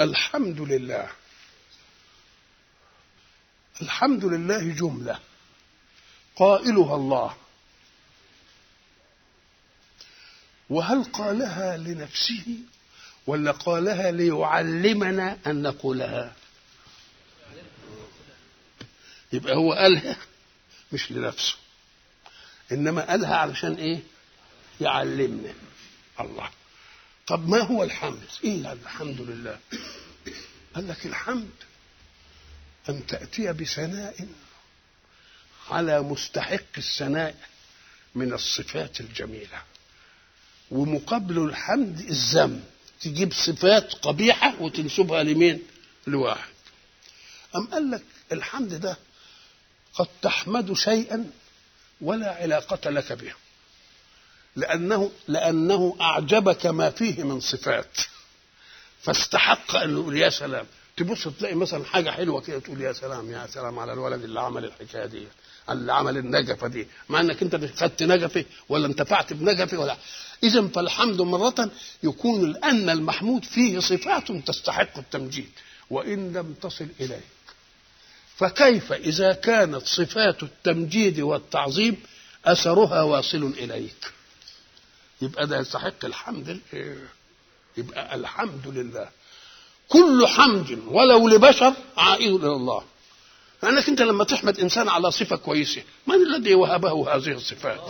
الحمد لله. الحمد لله جملة. قائلها الله. وهل قالها لنفسه ولا قالها ليعلمنا أن نقولها؟ يبقى هو قالها مش لنفسه. إنما قالها علشان إيه؟ يعلمنا. الله. طب ما هو الحمد؟ إيه الحمد لله. قال لك الحمد أن تأتي بثناء على مستحق الثناء من الصفات الجميلة. ومقابل الحمد الذم. تجيب صفات قبيحة وتنسبها لمين؟ لواحد. أم قال لك الحمد ده قد تحمد شيئا ولا علاقة لك به لأنه لأنه أعجبك ما فيه من صفات. فاستحق أن يقول يا سلام. تبص تلاقي مثلا حاجة حلوة كده تقول يا سلام يا سلام على الولد اللي عمل الحكاية دي اللي عمل النجفة دي. مع أنك أنت خدت نجفة ولا انتفعت بنجفة ولا. إذا فالحمد مرة يكون لأن المحمود فيه صفات تستحق التمجيد. وإن لم تصل إليك. فكيف إذا كانت صفات التمجيد والتعظيم أثرها واصل إليك؟ يبقى ده يستحق الحمد يبقى الحمد لله. كل حمد ولو لبشر عائد إلى الله. لأنك أنت لما تحمد إنسان على صفة كويسة من الذي وهبه هذه الصفات؟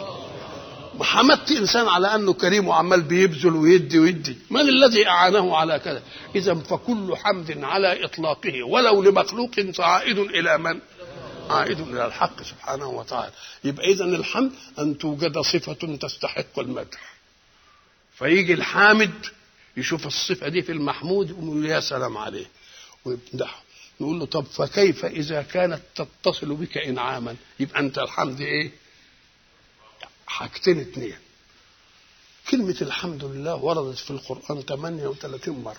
حمدت إنسان على أنه كريم وعمال بيبذل ويدي ويدي من الذي أعانه على كذا؟ إذا فكل حمد على إطلاقه ولو لمخلوق عائد إلى من؟ عائد إلى الحق سبحانه وتعالى. يبقى اذا الحمد أن توجد صفة تستحق المدح. فيجي الحامد يشوف الصفة دي في المحمود يقول يا سلام عليه ويمدحه نقول له طب فكيف إذا كانت تتصل بك إنعاما؟ يبقى أنت الحمد إيه؟ حاجتين اتنين. كلمة الحمد لله وردت في القرآن 38 مرة.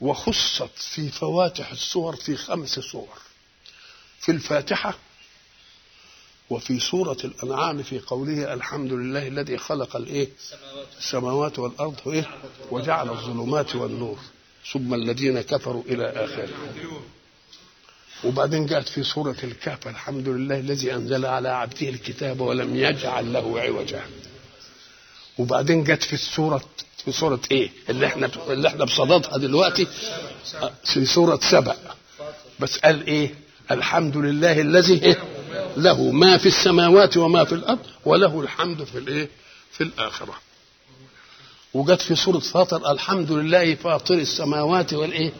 وخصت في فواتح السور في خمس صور في الفاتحة وفي سورة الأنعام في قوله الحمد لله الذي خلق الإيه؟ السماوات والأرض. إيه؟ وجعل الظلمات والنور. ثم الذين كفروا إلى آخره. وبعدين جاءت في سورة الكهف الحمد لله الذي أنزل على عبده الكتاب ولم يجعل له عوجا. وبعدين جت في السورة في سورة إيه؟ اللي إحنا اللي إحنا بصددها دلوقتي. في سورة سبأ بس قال إيه؟ الحمد لله الذي إيه؟ له ما في السماوات وما في الأرض وله الحمد في الإيه؟ في الآخرة. وجت في سورة فاطر الحمد لله فاطر السماوات والإيه؟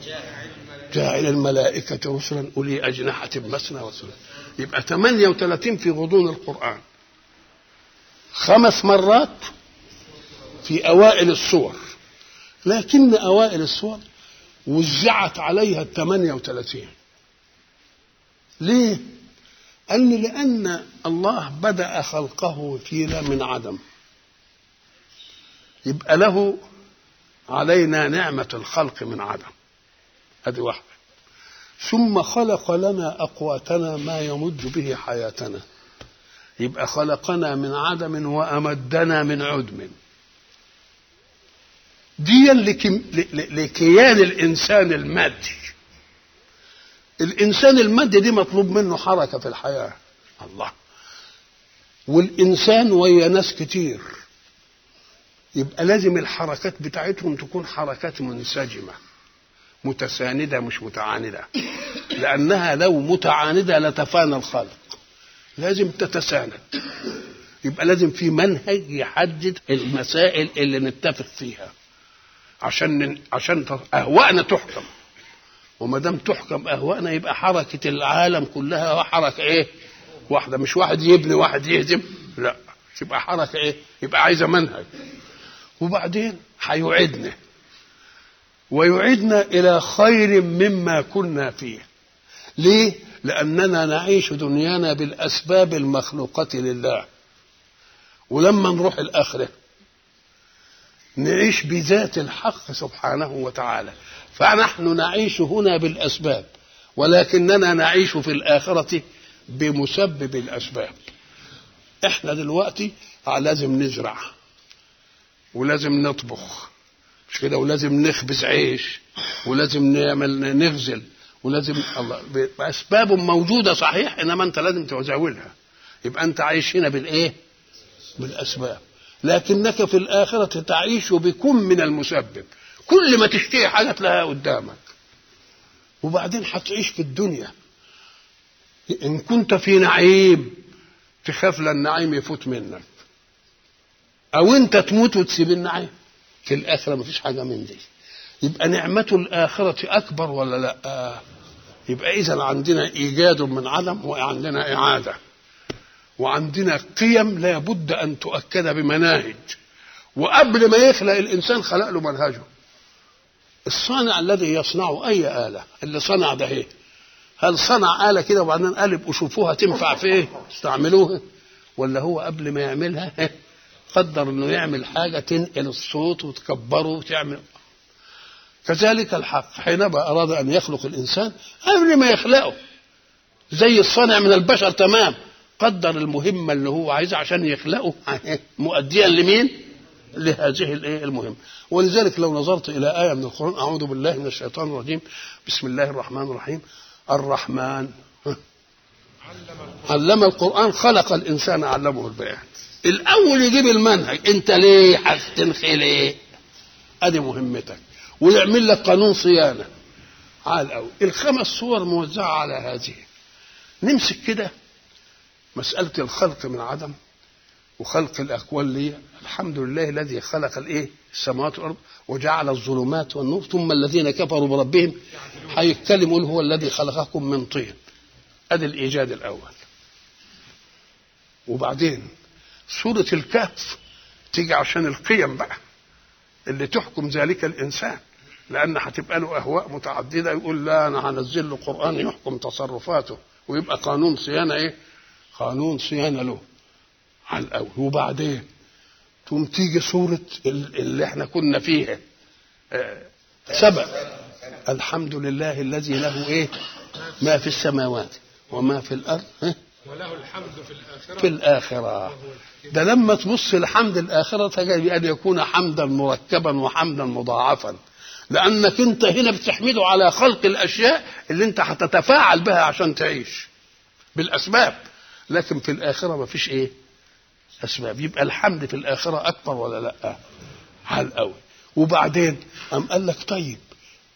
جاعل الملائكة رسلا أولي أجنحة مثنى وثلاث يبقى 38 في غضون القرآن. خمس مرات في أوائل السور. لكن أوائل السور وزعت عليها ال 38 ليه؟ قال لي لأن الله بدأ خلقه فينا من عدم. يبقى له علينا نعمة الخلق من عدم. هذه واحدة. ثم خلق لنا أقواتنا ما يمد به حياتنا. يبقى خلقنا من عدم وأمدنا من عدم. دي لكيان الإنسان المادي. الإنسان المادي دي مطلوب منه حركة في الحياة. الله. والإنسان ويا ناس كتير. يبقى لازم الحركات بتاعتهم تكون حركات منسجمة. متساندة مش متعاندة. لأنها لو متعاندة لتفانى الخلق. لازم تتساند. يبقى لازم في منهج يحدد المسائل اللي نتفق فيها. عشان عشان اهوائنا تحكم. وما دام تحكم اهوائنا يبقى حركة العالم كلها حركة إيه؟ واحدة مش واحد يبني واحد يهدم. لا يبقى حركة إيه؟ يبقى عايزة منهج. وبعدين هيعدنا ويعيدنا إلى خير مما كنا فيه. ليه؟ لأننا نعيش دنيانا بالأسباب المخلوقة لله. ولما نروح الآخرة نعيش بذات الحق سبحانه وتعالى. فنحن نعيش هنا بالأسباب ولكننا نعيش في الآخرة بمسبب الأسباب. إحنا دلوقتي لازم نزرع ولازم نطبخ. مش كده؟ ولازم نخبز عيش ولازم نعمل نغزل ولازم الله. اسباب موجودة صحيح إنما أنت لازم تزاولها يبقى أنت عايش هنا بالإيه؟ بالأسباب. لكنك في الآخرة تعيش بكم من المسبب. كل ما تشتهي حاجة تلاقيها قدامك. وبعدين هتعيش في الدنيا. إن كنت في نعيم تخاف للنعيم يفوت منك. أو أنت تموت وتسيب النعيم. في الآخرة مفيش حاجة من دي. يبقى نعمة الآخرة أكبر ولا لأ؟ يبقى اذا عندنا إيجاد من عدم وعندنا إعادة. وعندنا قيم لا بد أن تؤكد بمناهج. وقبل ما يخلق الإنسان خلق له منهجه. الصانع الذي يصنع أي آلة؟ اللي صنع ده إيه؟ هل صنع آلة كده وبعدين قال وشوفوها تنفع في إيه؟ استعملوها ولا هو قبل ما يعملها قدر إنه يعمل حاجة تنقل الصوت وتكبره وتعمل. كذلك الحق. حينما أراد أن يخلق الإنسان قبل ما يخلقه. زي الصانع من البشر تمام. قدر المهمة اللي هو عايزها عشان يخلقه. مؤديا لمين؟ لهذه الايه المهمة ولذلك لو نظرت إلى آية من القرآن أعوذ بالله من الشيطان الرجيم. بسم الله الرحمن الرحيم. الرحمن. علم القرآن خلق الإنسان علمه البيان. الأول يجيب المنهج. أنت ليه هتنخي ليه؟ أدي مهمتك. ويعمل لك قانون صيانة. على الأول. الخمس صور موزعة على هذه. نمسك كده. مسألة الخلق من عدم وخلق الأكوان لي الحمد لله الذي خلق الإيه؟ السماوات والأرض وجعل الظلمات والنور ثم الذين كفروا بربهم هيتكلم يقول هو الذي خلقكم من طين. أدي الإيجاد الأول. وبعدين سورة الكهف تيجي عشان القيم بقى اللي تحكم ذلك الإنسان لأن هتبقى له أهواء متعددة يقول لا أنا هنزل له قرآن يحكم تصرفاته ويبقى قانون صيانة إيه؟ قانون صيانة له. على الأول وبعدين تقوم تيجي سوره اللي إحنا كنا فيها. سبع الحمد لله الذي له إيه؟ ما في السماوات وما في الأرض وله الحمد في الآخرة. في الآخرة. ده لما تبص لحمد الآخرة تجد أن يكون حمدا مركبا وحمدا مضاعفا. لأنك أنت هنا بتحمده على خلق الأشياء اللي أنت هتتفاعل بها عشان تعيش. بالأسباب. لكن في الآخرة ما فيش إيه؟ أسباب. يبقى الحمد في الآخرة أكبر ولا لأ؟ على الأول. وبعدين أم قال لك طيب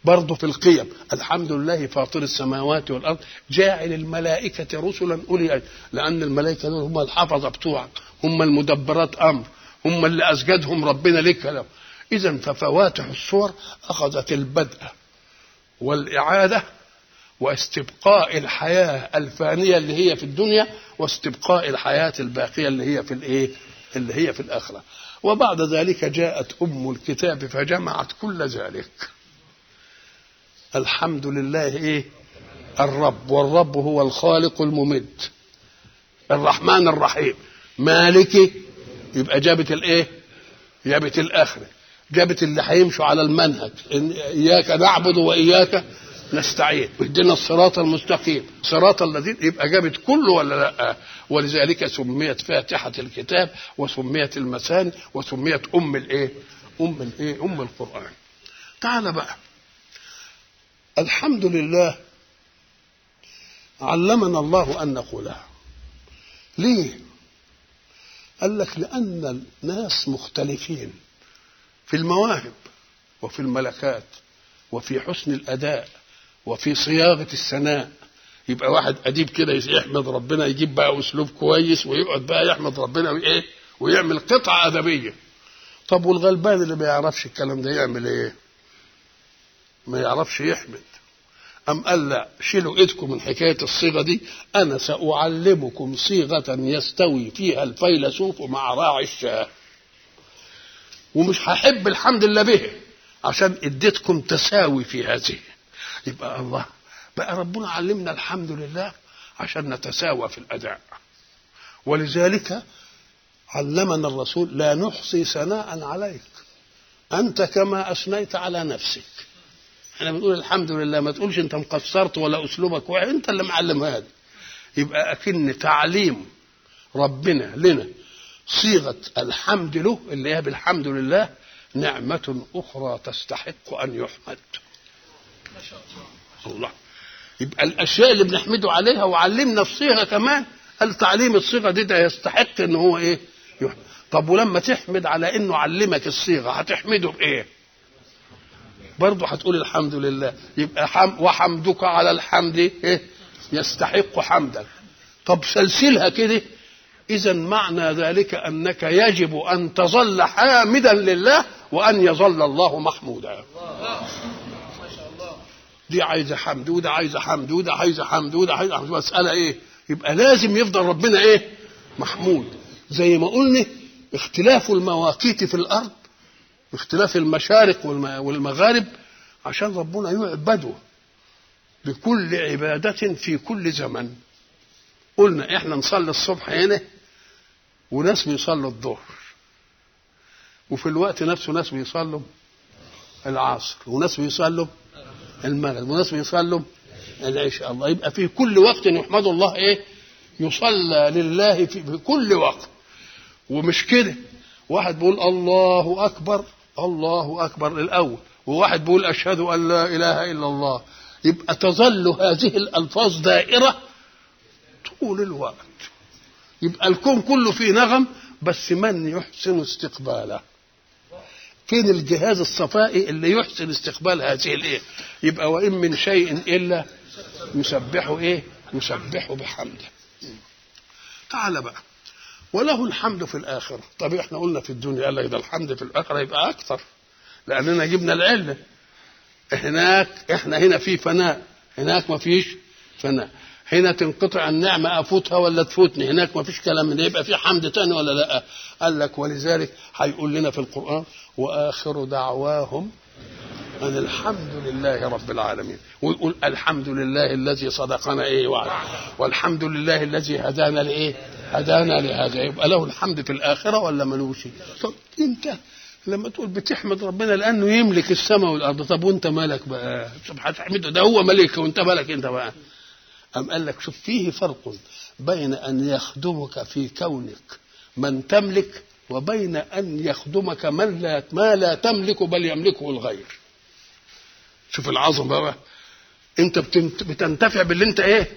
برضه في القيم الحمد لله فاطر السماوات والأرض جاعل الملائكة رسلا أولي لأن الملائكة دول هم الحفظة بتوعك هم المدبرات أمر هم اللي أسجدهم ربنا لك له اذا ففواتح الصور أخذت البدء والإعادة واستبقاء الحياة الفانية اللي هي في الدنيا واستبقاء الحياة الباقية اللي هي في الإيه؟ اللي هي في الآخرة. وبعد ذلك جاءت أم الكتاب فجمعت كل ذلك. الحمد لله إيه؟ الرب. والرب هو الخالق الممد. الرحمن الرحيم. مالكي يبقى جابت الإيه؟ جابت الآخرة. جابت اللي هيمشوا على المنهج. إن إياك نعبد وإياك نستعين. اهدنا الصراط المستقيم. صراط الذين يبقى جابت كله ولا لا؟ ولذلك سميت فاتحة الكتاب وسميت المثاني وسميت أم الإيه؟ أم الإيه؟ أم القرآن. تعال بقى. الحمد لله علمنا الله أن نقولها ليه؟ قال لك لأن الناس مختلفين في المواهب وفي الملكات وفي حسن الأداء. وفي صياغة الثناء. يبقى واحد أديب كده يحمد ربنا يجيب بقى أسلوب كويس ويقعد بقى يحمد ربنا وإيه؟ ويعمل قطعة أدبية. طب والغلبان اللي ما يعرفش الكلام ده يعمل إيه؟ ما يعرفش يحمد. أم قال لا شيلوا إيدكم من حكاية الصيغة دي أنا سأعلمكم صيغة يستوي فيها الفيلسوف مع راعي الشاه. ومش هحب الحمد لله به عشان إديتكم تساوي في هذه. يبقى الله بقى ربنا علمنا الحمد لله عشان نتساوى في الأداء. ولذلك علمنا الرسول لا نحصي ثناء عليك. أنت كما أثنيت على نفسك. إحنا بنقول الحمد لله ما تقولش أنت مقصرت ولا أسلوبك وحش أنت اللي معلم هذا. يبقى أكن تعليم ربنا لنا صيغة الحمد له اللي هي بالحمد لله نعمة أخرى تستحق أن يحمد. الله. يبقى الأشياء اللي بنحمده عليها وعلمنا الصيغة كمان قال تعليم الصيغة دي ده يستحق إن هو إيه؟ يحمد طب ولما تحمد على إنه علمك الصيغة هتحمده بإيه؟ برضه هتقول الحمد لله. يبقى حم وحمدك على الحمد إيه؟ يستحق حمدا طب سلسلها كده. إذا معنى ذلك أنك يجب أن تظل حامدا لله وأن يظل الله محمودا. دي عايزة حمد وده عايزة حمد وده عايزة حمد وده عايزة حمد. مسألة إيه؟ يبقى لازم يفضل ربنا إيه؟ محمود. زي ما قلنا اختلاف المواقيت في الأرض اختلاف المشارق والمغارب عشان ربنا يعبده بكل عبادة في كل زمن. قلنا إحنا نصلي الصبح هنا وناس بيصلوا الظهر. وفي الوقت نفسه ناس بيصلوا العصر وناس بيصلوا المغرب. وناس بيصلوا العشاء الله يبقى في كل وقت يحمد الله إيه؟ يصلى لله في كل وقت. ومش كده واحد بيقول الله أكبر الله أكبر الأول وواحد بيقول أشهد أن لا إله إلا الله. يبقى تظل هذه الألفاظ دائرة طول الوقت. يبقى الكون كله فيه نغم بس من يحسن استقباله؟ فين الجهاز الصفائي اللي يحسن استقبال هذه الإيه؟ يبقى وإن من شيء إلا يسبحه إيه؟ يسبحه بحمده. تعال بقى. وله الحمد في الآخرة. طب إحنا قلنا في الدنيا قال لك ده الحمد في الآخرة يبقى أكثر. لأننا جبنا العلة. هناك إحنا هنا في فناء. هناك ما فيش فناء. هنا تنقطع النعمة أفوتها ولا تفوتني؟ هناك ما فيش كلام من يبقى في حمد تاني ولا لأ؟ قال لك ولذلك هيقول لنا في القرآن وآخر دعواهم أن الحمد لله رب العالمين. ويقول الحمد لله الذي صدقنا إيه وعد. والحمد لله الذي هدانا لإيه؟ هدانا لهذا. يبقى له الحمد في الآخرة ولا ملوش طب أنت لما تقول بتحمد ربنا لأنه يملك السماء والأرض طب وأنت مالك بقى؟ هتحمده؟ ده هو ملك وأنت مالك أنت بقى؟ أم قال لك شوف فيه فرق بين أن يخدمك في كونك من تملك وبين أن يخدمك من لا ما لا تملك بل يملكه الغير. شوف العظمة بقى. أنت بتنتفع باللي أنت إيه؟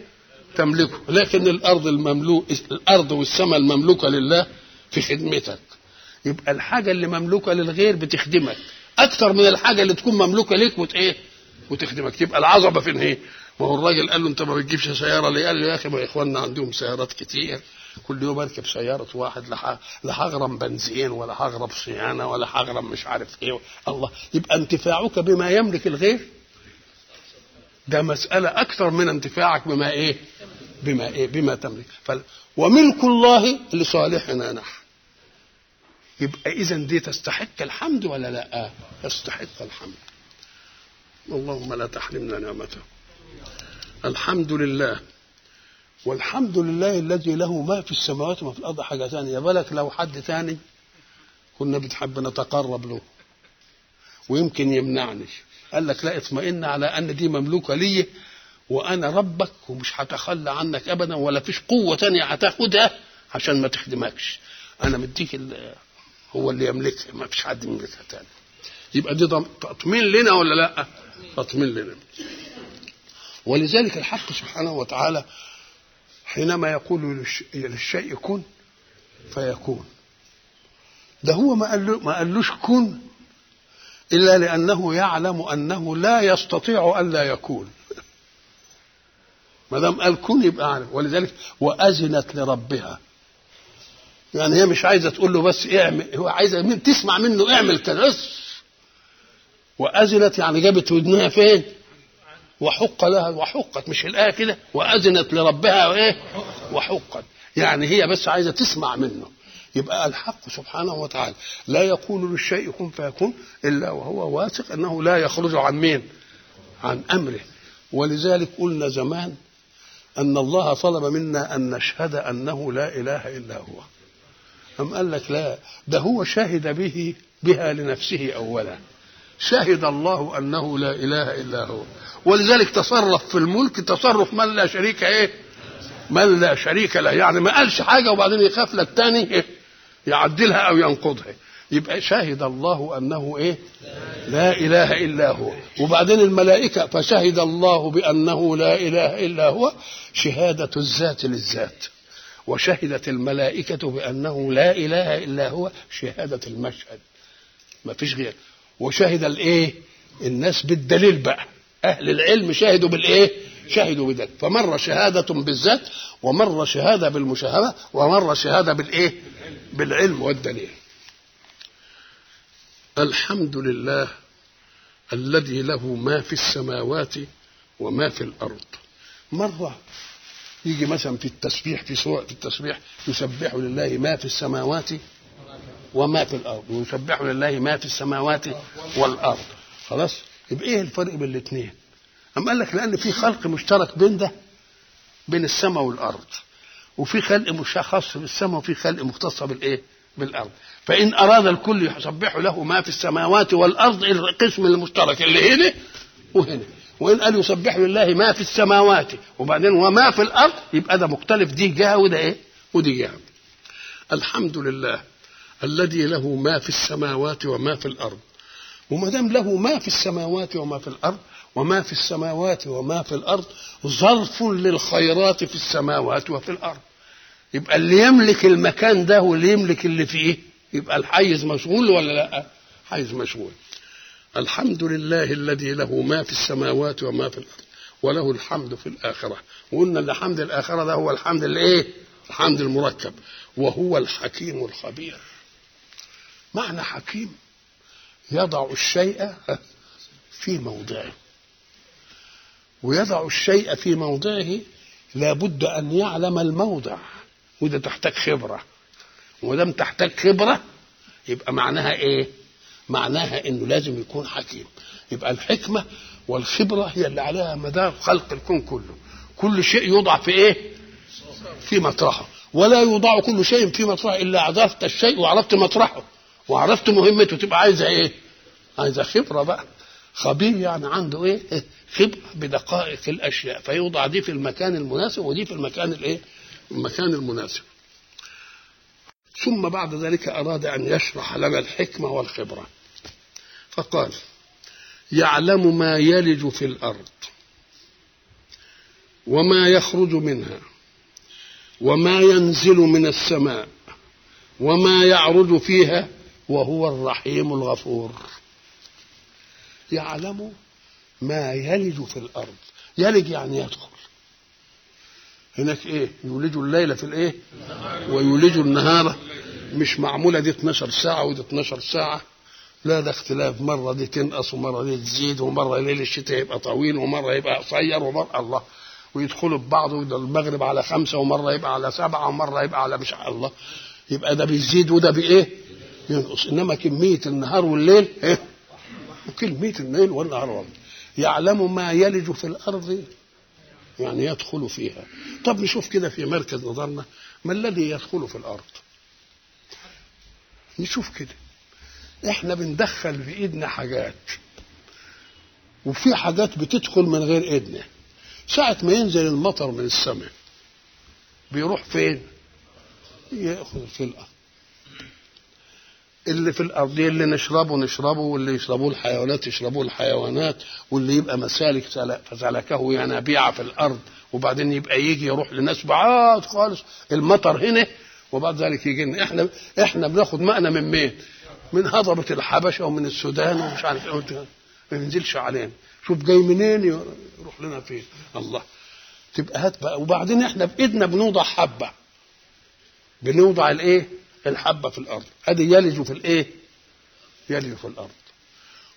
تملكه. لكن الأرض المملوك الأرض والسماء المملوكة لله في خدمتك. يبقى الحاجة اللي مملوكة للغير بتخدمك. أكتر من الحاجة اللي تكون مملوكة ليك وت إيه؟ وتخدمك. يبقى العظمة فين إيه ما هو الراجل قال له أنت ما بتجيبش سيارة ليه؟ قال له يا أخي ما إخواننا عندهم سيارات كتير. كل يوم اركب سيارة واحد لا هغرم بنزين ولا هغرم صيانة ولا هغرم مش عارف إيه الله يبقى انتفاعك بما يملك الغير ده مسألة أكثر من انتفاعك بما إيه؟ بما إيه؟ بما تملك. وملك الله لصالحنا نحن يبقى إذا دي تستحق الحمد ولا لا؟ تستحق الحمد اللهم لا تحرمنا نعمته الحمد لله والحمد لله الذي له ما في السماوات وما في الأرض حاجة ثانية. يا بالك لو حد ثاني كنا بنحب نتقرب له ويمكن يمنعني. قال لك لا اطمئن على أن دي مملوكة لي وأنا ربك ومش هتخلى عنك ابدا ولا فيش قوة تانية هتاخدها عشان ما تخدمكش. أنا مديك هو اللي يملكها ما فيش حد يملكها تاني. يبقى دي تطمين لنا ولا لأ؟ تطمين لنا. ولذلك الحق سبحانه وتعالى حينما يقول للشيء كن فيكون. ده هو ما قال ما قالوش كن إلا لأنه يعلم أنه لا يستطيع ان لا يكون. ما دام قال كن يبقى عارف. ولذلك وأذنت لربها. يعني هي مش عايزة تقول له بس اعمل هو عايزة تسمع منه اعمل بس. وأذنت يعني جابت ودنها فين؟ وحق لها وحقت مش الآية كده؟ وأذنت لربها وإيه؟ وحقت. يعني هي بس عايزة تسمع منه. يبقى الحق سبحانه وتعالى. لا يقول للشيء كن فيكون إلا وهو واثق إنه لا يخرج عن مين؟ عن أمره. ولذلك قلنا زمان أن الله طلب منا أن نشهد أنه لا إله إلا هو. أم قال لك لا؟ ده هو شهد به بها لنفسه اولا. شهد الله أنه لا إله إلا هو. ولذلك تصرف في الملك تصرف من لا شريك إيه؟ من لا شريك له. يعني ما قالش حاجة وبعدين يخاف للتاني إيه؟ يعدلها أو ينقضها. يبقى شهد الله أنه إيه؟ لا إله إلا هو. وبعدين الملائكة فشهد الله بأنه لا إله إلا هو. شهادة الذات للذات. وشهدت الملائكة بأنه لا إله إلا هو. شهادة المشهد. ما فيش غير. وشهد الايه؟ الناس بالدليل بقى. أهل العلم شهدوا بالإيه؟ شهدوا بذلك فمره شهادة بالذات ومره شهادة بالمشاهدة ومره شهادة بالإيه؟ بالعلم والدليل. الحمد لله الذي له ما في السماوات وما في الأرض. مرة يجي مثلا في التسبيح في سورة التسبيح يسبح لله ما في السماوات وما في الأرض ويسبح لله ما في السماوات والأرض. خلاص؟ يبقى إيه الفرق بين الاثنين أم قال لك لأن في خلق مشترك بين ده بين السماء والأرض. وفي خلق مش خاص بالسماء وفي خلق مختصه بالإيه؟ بالأرض. فإن أراد الكل يسبح له ما في السماوات والأرض القسم المشترك اللي هنا وهنا؟ وإن قال يسبح لله ما في السماوات وبعدين وما في الأرض يبقى ده مختلف دي جهة وده إيه؟ ودي جهة. الحمد لله الذي له ما في السماوات وما في الأرض. وما دام له ما في السماوات وما في الأرض وما في السماوات وما في الأرض ظرف للخيرات في السماوات وفي الأرض. يبقى اللي يملك المكان ده واللي يملك اللي فيه. يبقى الحيز مشغول ولا لا؟ حيز مشغول. الحمد لله الذي له ما في السماوات وما في الأرض وله الحمد في الآخرة. وقلنا إن حمد الآخرة ده هو الحمد الإيه؟ الحمد المركب وهو الحكيم الخبير. معنى حكيم. يضع الشيء في موضعه. ويضع الشيء في موضعه لابد أن يعلم الموضع. وده تحتاج خبرة. ودام تحتاج خبرة يبقى معناها إيه؟ معناها إنه لازم يكون حكيم. يبقى الحكمة والخبرة هي اللي عليها مدار خلق الكون كله. كل شيء يوضع في إيه؟ في مطرحه. ولا يوضع كل شيء في مطرحه إلا عرفت الشيء وعرفت مطرحه. وعرفت مهمته تبقى عايزة إيه؟ عايزة خبرة بقى. خبير يعني عنده إيه؟ خبرة بدقائق الأشياء. فيوضع دي في المكان المناسب ودي في المكان الإيه؟ المكان المناسب. ثم بعد ذلك أراد أن يشرح لنا الحكمة والخبرة. فقال يعلم ما يلج في الأرض وما يخرج منها وما ينزل من السماء وما يعرج فيها وهو الرحيم الغفور. يعلم ما يلج في الأرض. يلج يعني يدخل. هناك إيه؟ يولج الليل في الإيه؟ ويولج النهار. مش معمولة دي 12 ساعة ودي 12 ساعة. لا ده اختلاف. مرة دي تنقص ومرة دي تزيد ومرة ليل الشتاء يبقى طويل ومرة يبقى قصير ومره الله. ويدخلوا ببعض المغرب على خمسة ومرة يبقى على سبعة ومرة يبقى على مش الله. يبقى ده بيزيد وده بإيه ينقص. إنما كمية النهار والليل إيه؟ كمية الليل والنهار. يعلم ما يلج في الأرض يعني يدخل فيها. طب نشوف كده في مركز نظرنا ما الذي يدخل في الأرض؟ نشوف كده. إحنا بندخل في إيدنا حاجات وفي حاجات بتدخل من غير إيدنا. ساعة ما ينزل المطر من السماء بيروح فين؟ يأخذ في الأرض. اللي في الأرض اللي نشربه نشربه واللي يشربوه الحيوانات يشربوه الحيوانات واللي يبقى مسالك فسلكه ينابيع في الأرض وبعدين يبقى يجي يروح لناس بعاد خالص المطر هنا وبعد ذلك يجي لنا. إحنا إحنا بناخد ماءنا من مين؟ من هضبة الحبشة ومن السودان ومش عارف إيه ما ينزلش علينا. شوف جاي منين يروح لنا فين؟ الله. تبقى هات بقى. وبعدين إحنا بإيدنا بنوضع حبة. بنوضع الإيه؟ الحبة في الأرض. أدي يلج في الإيه؟ يلج في الأرض.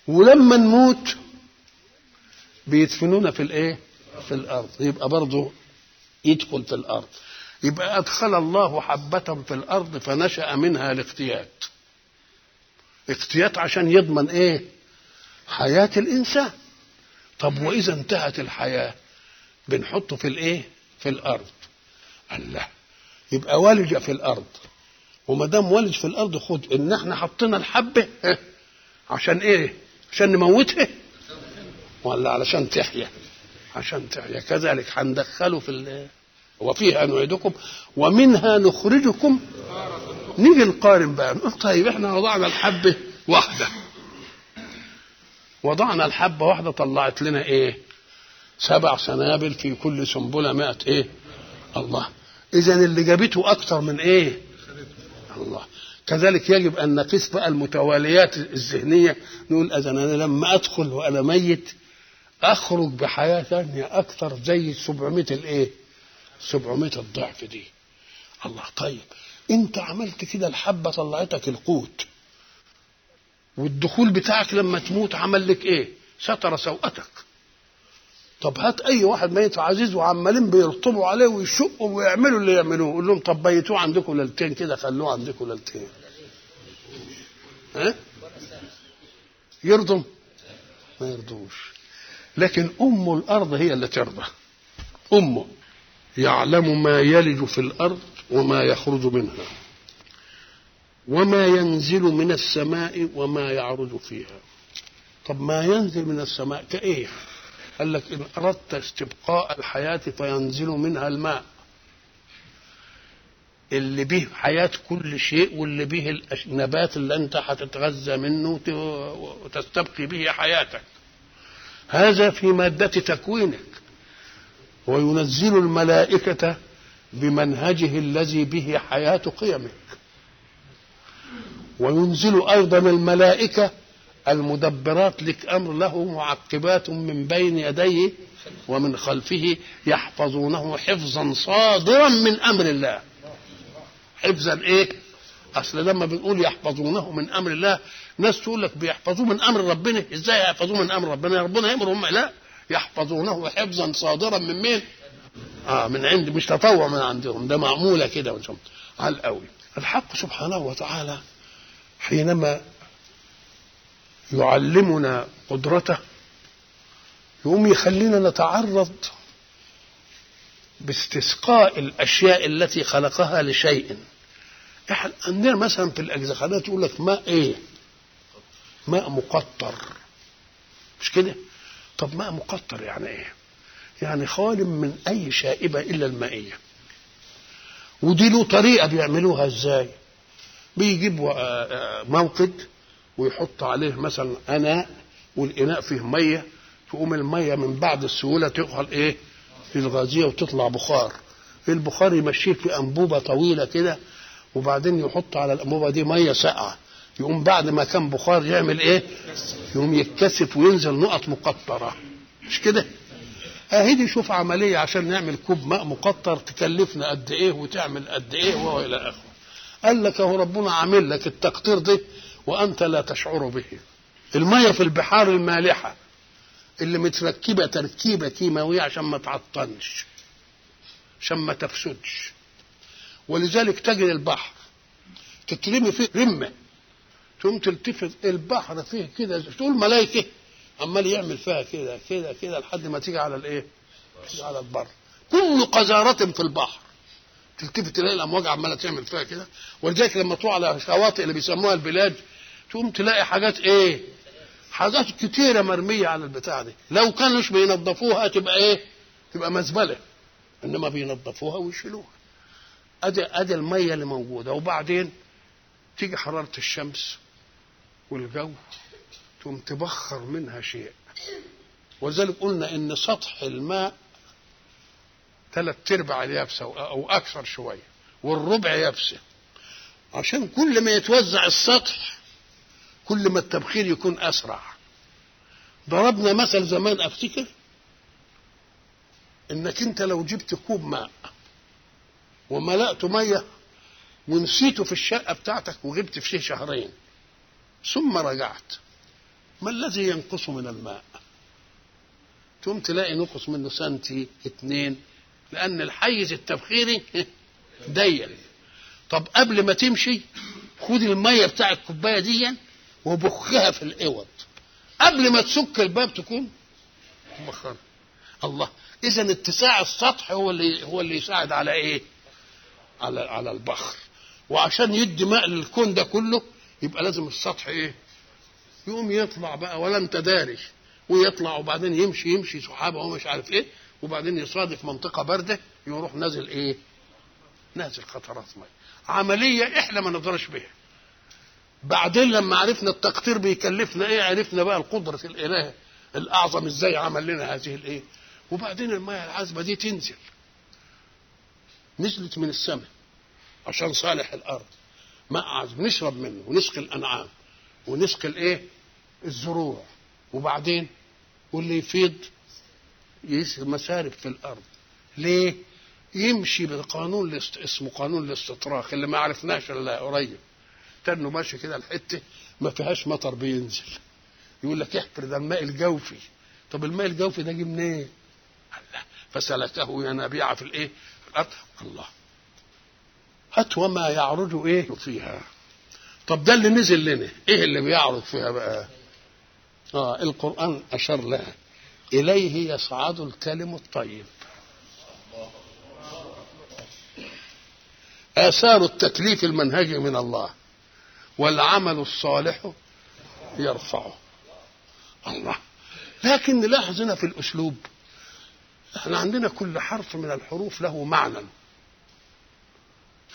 ولما نموت بيدفنونا في الإيه؟ في الأرض. يبقى برضه يدخل في الأرض. يبقى أدخل الله حبة في الأرض فنشأ منها الاقتيات اقتيات عشان يضمن إيه؟ حياة الإنسان. طب وإذا انتهت الحياة؟ بنحطه في الإيه؟ في الأرض. الله. يبقى ولج في الأرض. وما دام ولج في الأرض خد إن إحنا حطينا الحبة عشان إيه؟ عشان نموتها. ولا علشان تحيا عشان تحيا. كذلك هندخله في وفيها نعيدكم ومنها نخرجكم. نيجي نقارن بقى نقول طيب إحنا وضعنا الحبة واحدة. وضعنا الحبة واحدة طلعت لنا إيه؟ سبع سنابل في كل سنبلة مئة إيه؟ الله. اذا اللي جابته أكتر من إيه؟ الله. كذلك يجب أن نقيس بقى المتواليات الذهنية نقول إذا أنا لما أدخل وأنا ميت أخرج بحياة ثانية أكثر زي 700 الإيه؟ 700 الضعف دي. الله طيب أنت عملت كده الحبة طلعتك القوت. والدخول بتاعك لما تموت عمل لك إيه؟ ستر سوءتك. طب هات أي واحد ميت عزيز وعمالين بيرطبوا عليه ويشقوا ويعملوا اللي يعملوه. قول لهم طب بيتوه عندكم ليلتين كده خلوه عندكم ليلتين. ها يرضم ما يرضوش. لكن أم الأرض هي اللي ترضى. امه يعلم ما يلج في الأرض وما يخرج منها وما ينزل من السماء وما يعرج فيها. طب ما ينزل من السماء كإيه؟ قال لك إن أردت استبقاء الحياة فينزل منها الماء. اللي به حياة كل شيء واللي به النبات اللي أنت هتتغذى منه وتستبقي به حياتك. هذا في مادة تكوينك. وينزل الملائكة بمنهجه الذي به حياة قيمك. وينزل أيضا الملائكة المدبرات لك أمر له معقبات من بين يديه ومن خلفه يحفظونه حفظا صادرا من أمر الله. حفظا إيه؟ أصل لما بنقول يحفظونه من أمر الله ناس تقول لك بيحفظوه من أمر ربنا. إزاي يحفظوه من أمر ربنا؟ ربنا يأمر هم؟ لا. يحفظونه حفظا صادرا من مين؟ آه من عند مش تطوع من عندهم. ده معمولة كده على القوي الحق سبحانه وتعالى حينما يعلمنا قدرته يقوم يخلينا نتعرض باستسقاء الأشياء التي خلقها لشيء. إحنا عندنا مثلا في الاجزخانات يقول لك ماء إيه؟ ماء مقطر. مش كده؟ طب ماء مقطر يعني إيه؟ يعني خال من أي شائبة إلا المائية. ودي له طريقة بيعملوها إزاي؟ بيجيبوا موقد ويحط عليه مثلا أناء والإناء فيه مية تقوم المية من بعد السهولة تدخل إيه؟ في الغازية وتطلع بخار. البخار يمشيه في انبوبه طويلة كده وبعدين يحط على الأنبوبة دي مية ساقعة. يقوم بعد ما كان بخار يعمل إيه؟ يقوم يتكثف وينزل نقط مقطرة. مش كده؟ أهي دي شوف عملية عشان نعمل كوب ماء مقطر تكلفنا قد إيه وتعمل قد إيه وهو إلى آخره. قال لك أهو ربنا عامل لك التقطير ده وأنت لا تشعر به. المية في البحار المالحة اللي متركبة تركيبة كيماوية عشان ما تعطنش عشان ما تفسدش. ولذلك تجد البحر تترمي فيه رمة. تقوم تلتفت البحر فيه كده تقول ملائكه عمال يعمل فيها كده كده كده لحد ما تيجي على الإيه؟ على البر. كل قذارة في البحر. تلتفت تلاقي الأمواج عمالة تعمل فيها كده. ولذلك لما تروح على شواطئ اللي بيسموها البلاد تقوم تلاقي حاجات إيه؟ حاجات كتيرة مرمية على البتاع دي. لو كانوش بينظفوها تبقى إيه؟ تبقى مزبلة. إنما بينظفوها ويشيلوها. ادي أدي المية اللي موجودة. وبعدين تيجي حرارة الشمس والجو تقوم تبخر منها شيء. ولذلك قلنا إن سطح الماء ثلاث ارباع اليابسه أو أكثر شوية والربع يابسه عشان كل ما يتوزع السطح كل ما التبخير يكون أسرع. ضربنا مثل زمان أفتكر؟ إنك أنت لو جبت كوب ماء وملأته مية ونسيته في الشقة بتاعتك وغبت فيه شهرين ثم رجعت ما الذي ينقص من الماء؟ تقوم تلاقي نقص منه سنتي اتنين لأن الحيز التبخيري ضيق طب قبل ما تمشي خد المية بتاع الكوباية دي وبخها في الأوض. قبل ما تسك الباب تكون مبخره الله. اذا اتساع السطح هو اللي هو اللي يساعد على إيه؟ على على البخر. وعشان يدي ماء للكون ده كله يبقى لازم السطح إيه؟ يقوم يطلع بقى ولا انت داري ويطلع وبعدين يمشي يمشي سحابة ومش عارف إيه. وبعدين يصادف منطقة باردة يروح نازل إيه؟ نازل قطرات مية. عملية إحنا ما نقدرش بها بعدين لما عرفنا التقدير بيكلفنا إيه عرفنا بقى القدرة الإله الأعظم إزاي عمل لنا هذه الإيه؟ وبعدين الميه العذبة دي تنزل. نزلت من السماء عشان صالح الأرض. ماء عذب نشرب منه ونسقي الأنعام ونسقي الإيه؟ الزروع. وبعدين؟ واللي يفيض مسارب في الأرض. ليه؟ يمشي بقانون الاست... اسمه قانون الاستطراق اللي ما عرفناش إلا قريب. تنه ماشي كده الحتة ما فيهاش مطر بينزل. يقول لك احفر ده الماء الجوفي. طب الماء الجوفي ده جه منين؟ الله فسلكه ينابيع في الإيه؟ في الأرض. الله. هات وما يعرج إيه؟ فيها. طب ده اللي نزل لنا. إيه اللي بيعرض فيها بقى؟ آه القرآن أشار لها. إليه يصعد الكلم الطيب. آثار التكليف المنهجي من الله والعمل الصالح يرفعه. الله. لكن نلاحظ هنا في الأسلوب إحنا عندنا كل حرف من الحروف له معنى.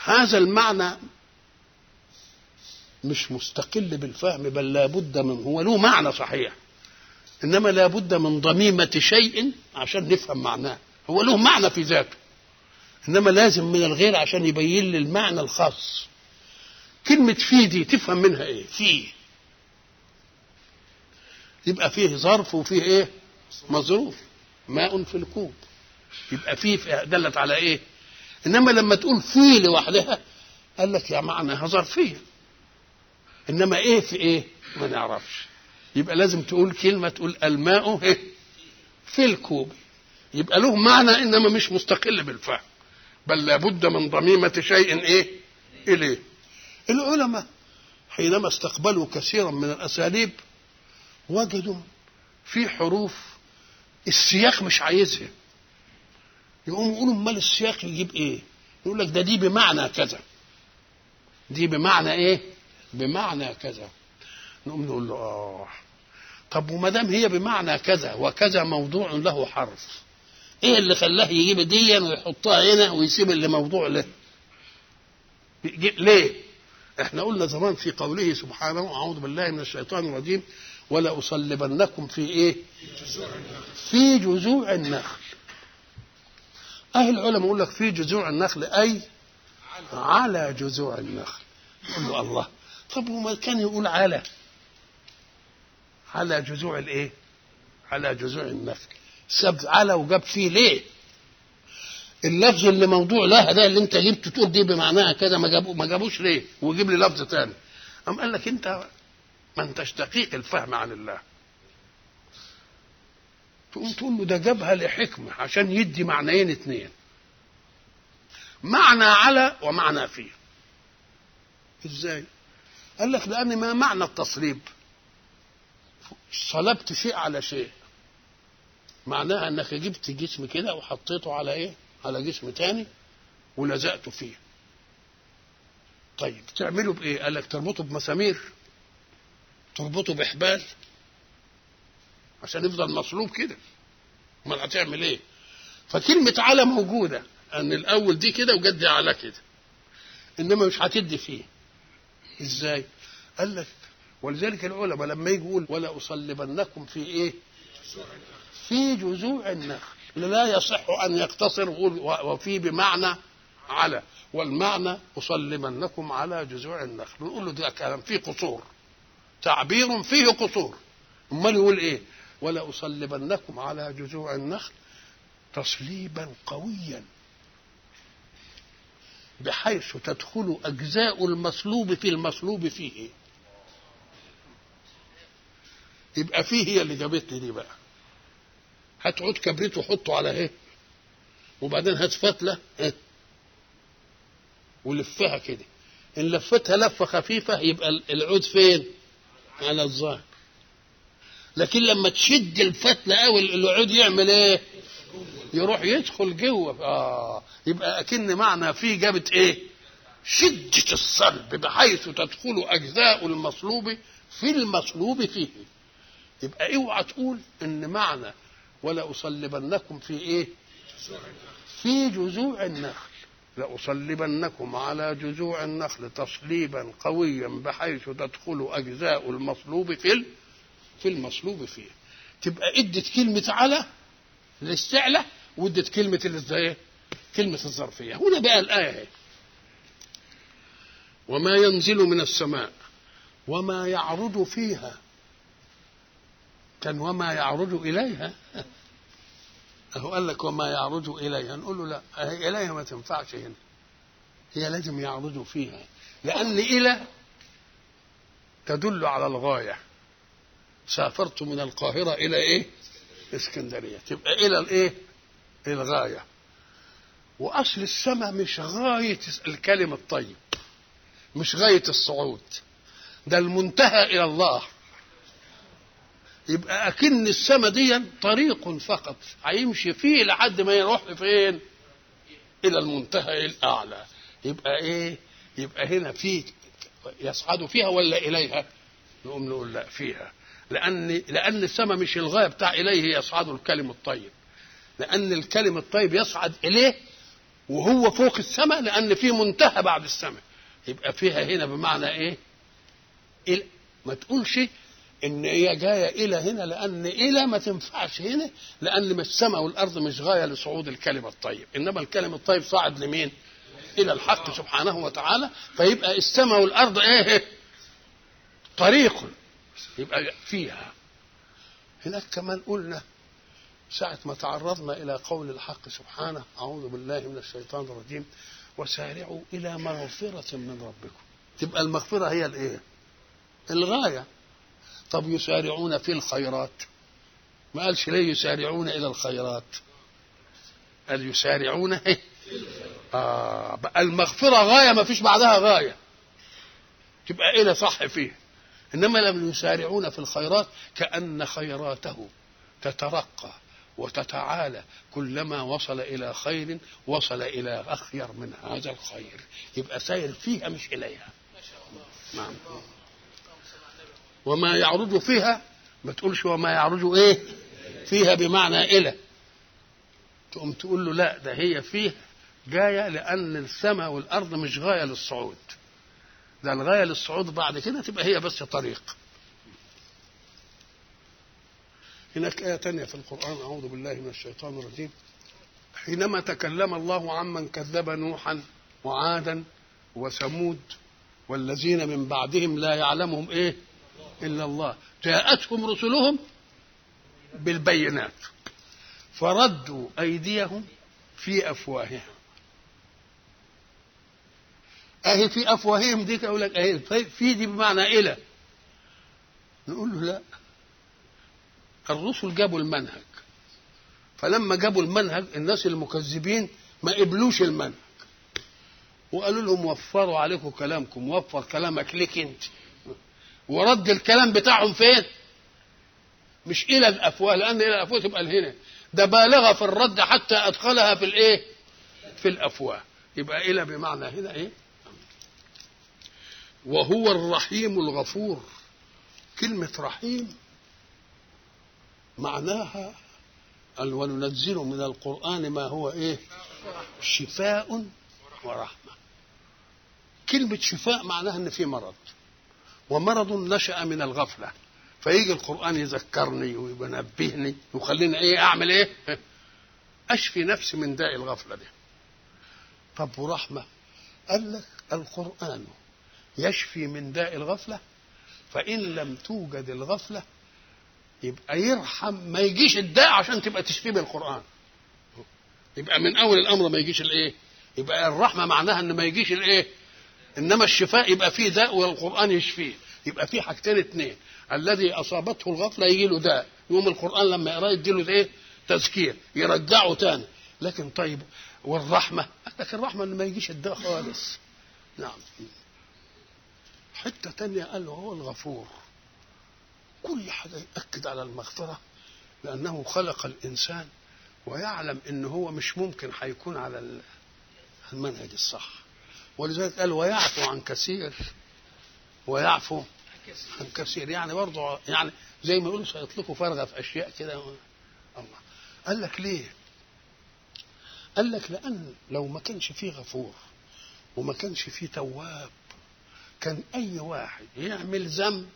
هذا المعنى مش مستقل بالفهم بل لابد من هو له معنى صحيح. إنما لابد من ضميمة شيء عشان نفهم معناه هو له معنى في ذاته إنما لازم من الغير عشان يبين لي المعنى الخاص كلمة في دي تفهم منها إيه؟ في يبقى فيه ظرف وفيه إيه؟ مظروف ماء في الكوب يبقى فيه دلت على إيه؟ إنما لما تقول في لوحدها قال لك يا معناها ظرفية إنما إيه في إيه؟ ما نعرفش يبقى لازم تقول كلمة تقول الماء إيه؟ في الكوب يبقى له معنى إنما مش مستقل بالفهم بل لابد من ضميمة شيء إيه؟ إليه العلماء حينما استقبلوا كثيرا من الأساليب وجدوا في حروف السياق مش عايزها يقوموا يقولوا أمال السياق يجيب إيه؟ يقول لك ده دي بمعنى كذا دي بمعنى إيه؟ بمعنى كذا نقوم نقول له آه طب وما دام هي بمعنى كذا وكذا موضوع له حرف إيه اللي خلاه يجيب ديا ويحطها هنا ويسيب اللي موضوع له؟ ليه؟ إحنا قلنا زمان في قوله سبحانه أعوذ بالله من الشيطان الرجيم ولا اصلبنكم في إيه؟ في جذوع النخل. أهل العلماء يقول لك في جذوع النخل أي؟ على جذوع النخل. يقول له الله. طب وما كان يقول على؟ على جذوع الايه؟ على جذوع النخل سب على وجاب فيه ليه؟ اللفظ اللي موضوع لها ده اللي انت جبت تقول دي بمعناها كذا ما جابو ما جابوش ليه؟ ويجيب لي لفظ تاني. قام قال لك انت ما انتش دقيق الفهم عن الله. تقوم تقول له ده جابها لحكمة عشان يدي معنيين اتنين. معنى على ومعنى فيه. إزاي؟ قال لك لأن ما معنى التصليب؟ صلبت شيء على شيء. معناها أنك جبت جسم كده وحطيته على إيه؟ على جسم تاني ولزقته فيه. طيب تعمله بإيه؟ قال لك تربطه بمسامير تربطه بحبال عشان يفضل مصلوب كده. أمال هتعمل إيه؟ فكلمة على موجودة أن الأول دي كده وجد على كده. إنما مش هتدي فيه. إزاي؟ قال لك ولذلك العلماء لما يجي يقول ولا أصلبنكم في إيه؟ في جذوع النخل. لا يصح أن يقتصر وفي بمعنى على. والمعنى أصلبنكم على جذوع النخل. نقول له ده كلام فيه قصور. تعبير فيه قصور. أمال يقول إيه؟ ولا أصلبنكم على جذوع النخل تصليبا قويا. بحيث تدخل أجزاء المصلوب في المصلوب فيه. يبقى فيه هي اللي جابتني دي بقى. هات عود كبريت وحطه على إيه وبعدين هات فتلة إيه ولفها كده. إن لفتها لفة خفيفة يبقى العود فين؟ على الظهر. لكن لما تشد الفتلة قوي العود يعمل إيه؟ يروح يدخل جوه. آه. يبقى أكن معنى فيه جابت إيه؟ شدة الصلب بحيث تدخل أجزاء المصلوب في المصلوب فيه. يبقى اوعى تقول إن معنى ولا أصلبنكم في إيه؟ في جذوع النخل. لأصلبنكم على جذوع النخل تصليبا قويا بحيث تدخل أجزاء المصلوب في في المصلوب فيه. تبقى إدت كلمة على الاستعلى وإدت كلمة الإزاي؟ كلمة الظرفية. هنا بقى الآية. وما ينزل من السماء وما يعرض فيها وما يعرض إليها. أهو قال لك وما يعرض إليها. نقول له لا إليها ما تنفعش هنا. هي لازم يعرضوا فيها. لأن إلى تدل على الغاية. سافرت من القاهرة إلى إيه؟ إسكندرية. تبقى إلى الإيه؟ الغاية. وأصل السماء مش غاية الكلم الطيب مش غاية الصعود. ده المنتهى إلى الله. يبقى أكن السماء دي طريق فقط. هيمشي فيه لحد ما يروح فين؟ إلى المنتهى الأعلى. يبقى إيه؟ يبقى هنا في يصعد فيها ولا إليها؟ نقوم نقول لا فيها. لأن لأن السماء مش الغاية بتاع إليه يصعد الكلم الطيب. لأن الكلم الطيب يصعد إليه وهو فوق السماء لأن في منتهى بعد السماء يبقى فيها هنا بمعنى إيه؟ ما تقولش إن هي جاية إلى هنا لأن إلى ما تنفعش هنا لأن السماء والأرض مش غاية لصعود الكلم الطيب إنما الكلم الطيب صعد لمين؟ إلى الحق سبحانه وتعالى فيبقى السماء والأرض إيه؟ طريق يبقى فيها هناك كمان قلنا ساعة ما تعرضنا إلى قول الحق سبحانه أعوذ بالله من الشيطان الرجيم وسارعوا إلى مغفرة من ربكم تبقى المغفرة هي الإيه؟ الغاية طب يسارعون في الخيرات. ما قالش ليه يسارعون إلى الخيرات؟ قال يسارعون إيه؟ آه المغفرة غاية ما فيش بعدها غاية. تبقى إلى صح فيه. إنما لم يسارعون في الخيرات كأن خيراته تترقى وتتعالى. كلما وصل إلى خير وصل إلى أخير من هذا الخير. يبقى سير فيها مش إليها. نعم. وما يعرج فيها ما تقولش وما يعرج إيه؟ فيها بمعنى إلى تقوم تقول له لا ده هي فيه جاية لأن السماء والأرض مش غاية للصعود. ده الغاية للصعود بعد كده تبقى هي بس طريق. هناك آية تانية في القرآن أعوذ بالله من الشيطان الرجيم. حينما تكلم الله عمن كذب نوحا وعادا وثمود والذين من بعدهم لا يعلمهم إيه؟ إلا الله. جاءتهم رسلهم بالبينات. فردوا أيديهم في أفواههم. أهي في أفواههم دي أقول لك أهي في دي بمعنى إلى. نقول له لا. الرسل جابوا المنهج. فلما جابوا المنهج الناس المكذبين ما قبلوش المنهج. وقالوا لهم وفروا عليكم كلامكم وفر كلامك ليك أنت. ورد الكلام بتاعهم فين؟ مش إلى الأفواه لأن إلى الأفواه تبقى هنا ده بالغ في الرد حتى أدخلها في الإيه؟ في الأفواه. يبقى إلى بمعنى هنا إيه؟ وهو الرحيم الغفور. كلمة رحيم معناها قال وننزل من القرآن ما هو إيه؟ شفاء ورحمة. كلمة شفاء معناها إن في مرض. ومرض نشأ من الغفلة. فيجي القرآن يذكرني وينبهني ويخليني إيه أعمل إيه؟ أشفي نفسي من داء الغفلة دي. طب ورحمة قال لك القرآن يشفي من داء الغفلة؟ فإن لم توجد الغفلة يبقى يرحم ما يجيش الداء عشان تبقى تشفيه بالقرآن. يبقى من أول الأمر ما يجيش الإيه؟ يبقى الرحمة معناها إن ما يجيش الإيه؟ إنما الشفاء يبقى فيه داء والقرآن يشفيه. يبقى في حاجتين اثنين الذي أصابته الغفلة يجي له داء. يوم القرآن لما يقرأه يدي له إيه؟ تذكير. يرجعه تاني. لكن طيب والرحمة؟ لكن الرحمة ان ما يجيش الداء خالص. نعم. حتة تانية قال له هو الغفور. كل حاجة يأكد على المغفرة لأنه خلق الإنسان ويعلم إن هو مش ممكن هيكون على المنهج الصح. ولذلك قال ويعفو عن كثير ويعفو عن كثير يعني برضه يعني زي ما يقولوا سيطلقوا فرغة في أشياء كده الله قال لك ليه؟ قال لك لأن لو ما كانش فيه غفور وما كانش فيه تواب كان أي واحد يعمل ذنب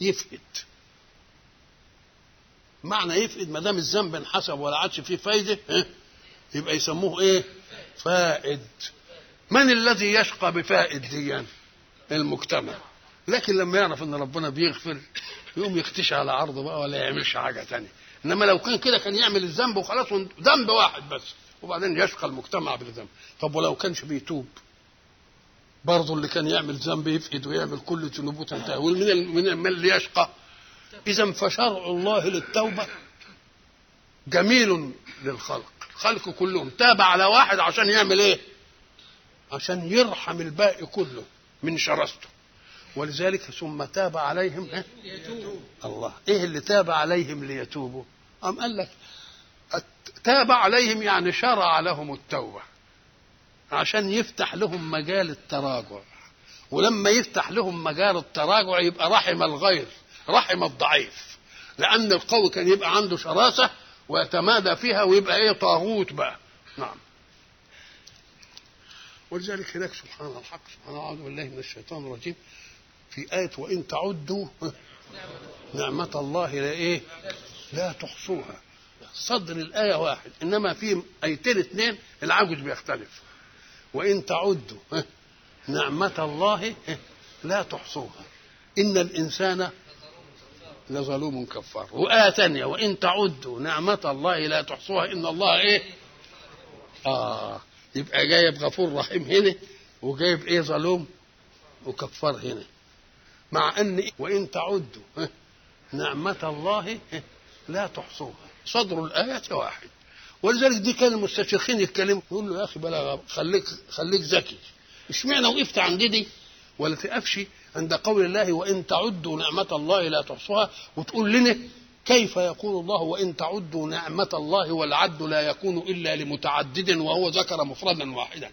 يفقد معنى يفقد ما دام الذنب انحسب ولا عادش فيه فايدة؟ يبقى يسموه إيه؟ فائد من الذي يشقى بفائد دي المجتمع. لكن لما يعرف إن ربنا بيغفر يقوم يختشي على عرضه بقى ولا يعملش حاجة تانية. إنما لو كان كده كان يعمل الذنب وخلاص ذنب واحد بس وبعدين يشقى المجتمع بالذنب. طب ولو كانش بيتوب؟ برضه اللي كان يعمل ذنب يفقد ويعمل كل ذنوبه تنتهي ومن من من اللي يشقى؟ إذا فشرع الله للتوبة جميل للخلق. الخلق كلهم تاب على واحد عشان يعمل إيه؟ عشان يرحم الباقي كله من شرسته. ولذلك ثم تاب عليهم إيه؟ الله. إيه اللي تاب عليهم ليتوبوا؟ أم قال لك تاب عليهم يعني شرع لهم التوبة عشان يفتح لهم مجال التراجع. ولما يفتح لهم مجال التراجع يبقى رحم الغير رحم الضعيف. لأن القوي كان يبقى عنده شراسة ويتمادى فيها ويبقى إيه؟ طاغوت بقى. نعم. ولذلك هناك سبحان الحق سبحانه أعوذ بالله من الشيطان الرجيم. في آية وإن تعدوا نعمة الله لا إيه؟ لا تحصوها. صدر الآية واحد. إنما في آيتين اثنين العجز بيختلف. وإن تعدوا نعمة الله لا تحصوها. إن الإنسان لظلوم كفار. وآية ثانية. وإن تعدوا نعمة الله لا تحصوها. إن الله إيه؟ آه. يبقى جايب غفور رحيم هنا وجايب إيه ظلوم؟ وكفار هنا. مع أن وإن تعدوا نعمة الله لا تحصوها. صدر الآية واحد. ولذلك دي كان المستشرقين يتكلموا يقول له يا أخي بلا خليك خليك ذكي. اشمعنى وقفت عند دي ولا تقفش عند قول الله وإن تعدوا نعمة الله لا تحصوها. وتقول لنا كيف يقول الله وإن تعدوا نعمة الله والعد لا يكون إلا لمتعدد وهو ذكر مفردا واحدا.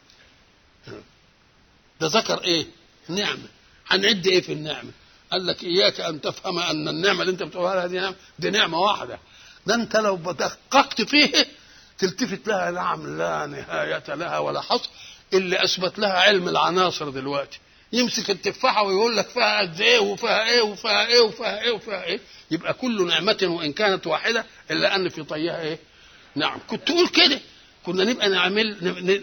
ده ذكر إيه؟ نعمة. هنعد إيه في النعمة؟ قال لك إياك أن تفهم أن النعمة اللي أنت بتقولها دي نعمه دي نعمة واحدة. ده أنت لو دققت فيه تلتفت لها نعم لا نهاية لها ولا حصر اللي أثبت لها علم العناصر دلوقتي. يمسك التفاحة ويقول لك فيها قد إيه وفيها إيه وفيها إيه وفيها إيه وفيها إيه. يبقى كل نعمة وإن كانت واحدة إلا أن في طيها إيه. نعم. كنت تقول كده. كنا نبقى نعمل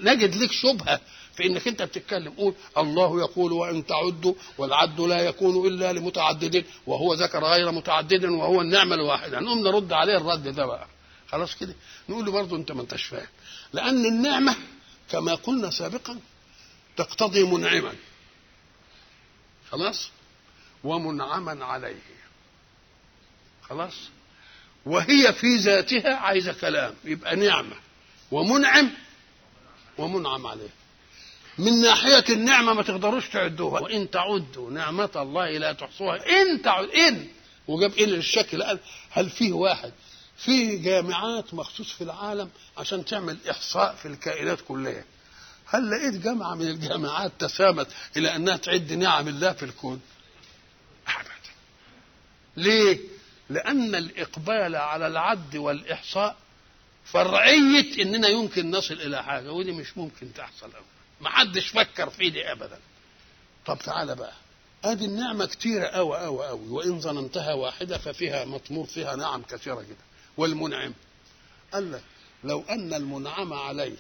نجد لك شبهة في إنك أنت بتتكلم. قول الله يقول وإن تعدوا والعد لا يكون إلا لمتعدد وهو ذكر غير متعدد وهو النعمة الواحدة. نقوم نرد عليه الرد ده بقى. خلاص كده؟ نقول له برضه أنت ما أنتش فاهم. لأن النعمة كما قلنا سابقا تقتضي منعما. خلاص؟ ومنعما عليه. خلاص؟ وهي في ذاتها عايزة كلام يبقى نعمة. ومنعم ومنعم عليه. من ناحية النعمة ما تقدروش تعدوها. وإن تعدوا نعمة الله لا تحصوها. إن تعد إن. وجاب إن للشكل. قال هل فيه واحد؟ في جامعات مخصوص في العالم عشان تعمل إحصاء في الكائنات كلها هل لقيت جامعة من الجامعات تسامت إلى أنها تعد نعم الله في الكون؟ أبدا. ليه؟ لأن الإقبال على العد والإحصاء فرعية إننا يمكن نصل إلى حاجة ودي مش ممكن تحصل أبدا. ما حدش فكر في دي ابدا. طب تعالى بقى. أدي النعمة كتيرة قوي قوي قوي وإن ظننتها واحدة ففيها مطمور فيها نعم كثيرة جدا. والمنعم. قال لك لو أن المنعم عليه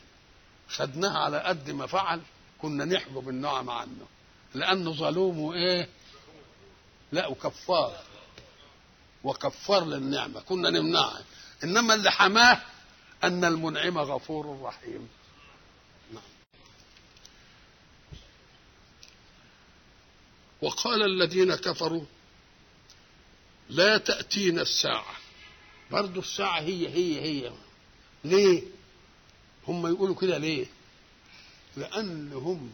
خدناها على قد ما فعل كنا نحجب النعم عنه. لأنه ظلوم وايه لا وكفار. وكفار للنعمة. كنا نمنعها إنما اللي حماه أن المنعم غفور رحيم. وقال الذين كفروا لا تأتينا الساعة. برضو الساعة هي هي هي. ليه؟ هم يقولوا كده ليه؟ لأن هم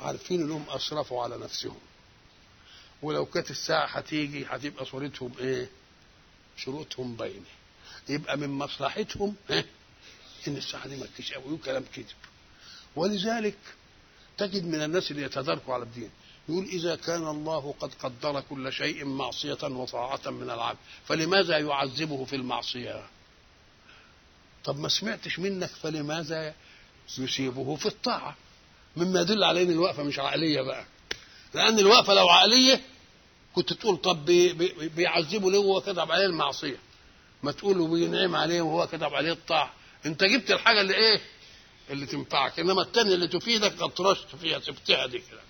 عارفين إنهم اسرفوا على نفسهم. ولو كانت الساعة هتيجي هتبقى صورتهم إيه؟ شروطهم باينة. يبقى من مصلحتهم؟ إن الساعة دي ما تجيش قوي كلام كذب ولذلك تجد من الناس اللي يتداركوا على الدين يقول إذا كان الله قد قدر كل شيء معصية وطاعة من العبد فلماذا يعذبه في المعصية؟ طب ما سمعتش منك فلماذا يسيبه في الطاعة؟ مما يدل على إن الوقفة مش عقلية بقى. لأن الوقفة لو عقلية كنت تقول طب بي بي بيعذبه ليه وهو كتب عليه المعصية؟ ما تقول بينعم عليه وهو كتب عليه الطاعة. أنت جبت الحاجة اللي إيه؟ اللي تنفعك. إنما التانية اللي تفيدك اطرشت فيها سبتها دي كده.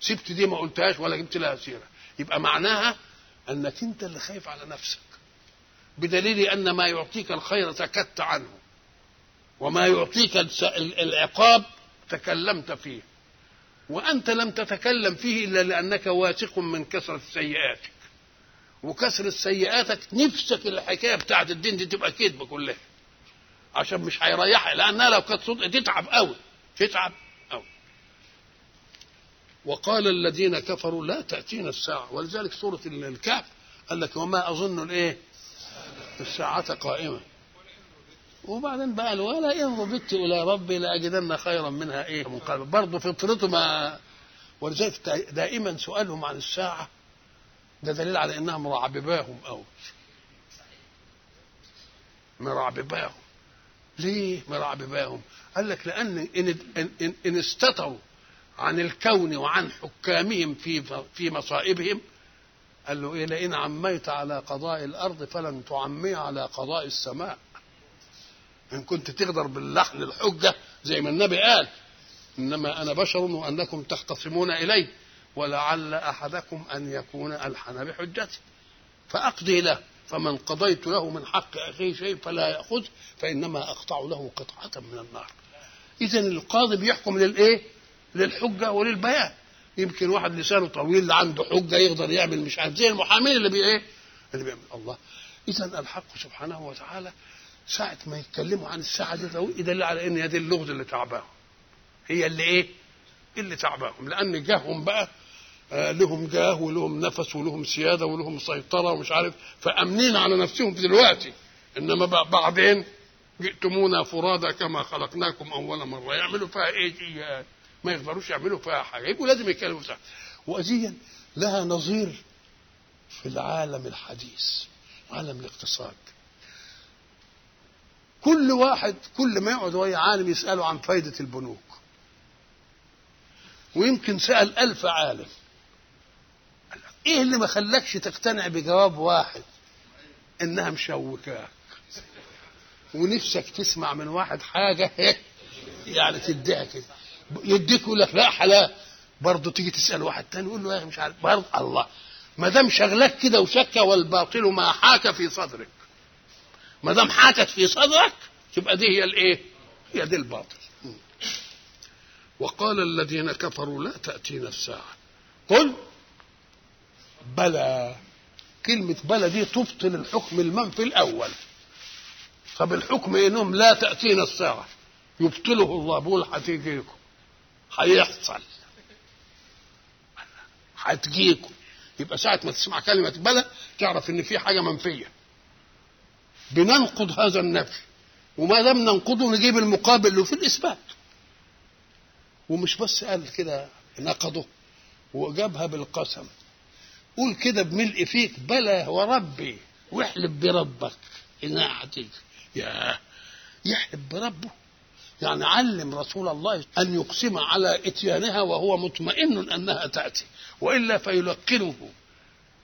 سبت دي ما قلتهاش ولا جبت لها سيرة. يبقى معناها أنك أنت اللي خايف على نفسك. بدليل أن ما يعطيك الخير سكت عنه وما يعطيك العقاب تكلمت فيه وأنت لم تتكلم فيه إلا لأنك واثق من كثره سيئاتك. وكثره سيئاتك نفسك الحكاية بتاعت الدين دي تبقى كذب كلها عشان مش هيريحك لأنها لو كانت صدق تتعب قوي تتعب قوي وقال الذين كفروا لا تأتينا الساعة ولذلك سورة الكهف قال لك وما أظن الإيه؟ الساعة قائمة. وبعدين بقى ولا ان رددت إلى ربي لأجدن خيرا منها إيه؟ منقلبا برضه فطرته ما ولذلك دائما سؤالهم عن الساعة. ده دليل على انها مرعبباهم قوي مرعبباهم. ليه مرعبباهم؟ قال لك لأن إن إن, إن استتروا عن الكون وعن حكامهم في في مصائبهم قال له إيه لئن عميت على قضاء الأرض فلن تعمي على قضاء السماء. إن كنت تقدر باللحن الحجة زي ما النبي قال. إنما أنا بشر وأنكم تختصمون إلي ولعل أحدكم أن يكون ألحن بحجتي. فأقضي له فمن قضيت له من حق أخيه شيء فلا يأخذ فإنما أقطع له قطعة من النار. اذا القاضي بيحكم للإيه؟ للحجة وللبيان. يمكن واحد لسانه طويل عنده حجة يقدر يعمل مش عارف. زي المحامين اللي بي إيه؟ اللي بيعمل الله. إذا الحق سبحانه وتعالى ساعة ما يتكلموا عن الساعة دي يدل على إن دي اللغز اللي تعباهم. هي اللي إيه؟ اللي تعباهم. لأن جاههم بقى آه لهم جاه ولهم نفس ولهم سيادة ولهم سيطرة ومش عارف. فأمنين على نفسهم دلوقتي. إنما بعدين جئتمونا فرادى كما خلقناكم أول مرة. يعملوا فيها إيه؟ دي ما يقدروش يعملوا فيها حاجة يبقوا لازم يتكلموا فيها وأزيا لها نظير في العالم الحديث عالم الاقتصاد. كل واحد كل ما يقعد ويا عالم يسأله عن فايدة البنوك. ويمكن سأل ألف عالم. إيه اللي ما خلاكش تقتنع بجواب واحد؟ إنها مشوكاك. ونفسك تسمع من واحد حاجة يعني تديها كده يديك يقول لك لا حلال برضه تيجي تسأل واحد تاني يقول له يا مش عارف برضه الله ما دام شغلك كده وشك والباطل ما حاك في صدرك ما دام حاكت في صدرك تبقى دي هي الإيه؟ هي دي الباطل. وقال الذين كفروا لا تأتينا الساعة. قل بلى كلمة بلى دي تبطل الحكم المنفي الأول. طب الحكم إنهم لا تأتينا الساعة يبطله الله بيقول هتيجيكم هيحصل. هتجيكم يبقى ساعة ما تسمع كلمة بلى تعرف إن في حاجة منفية. بننقض هذا النفي. وما دام ننقضه نجيب المقابل له في الإثبات. ومش بس قال كده نقضه وجابها بالقسم. قول كده بملء فيك بلى وربي واحلف بربك انها هتيجي يا يحلف بربه. يعني علم رسول الله أن يقسم على إتيانها وهو مطمئن أنها تأتي وإلا فيلقنه.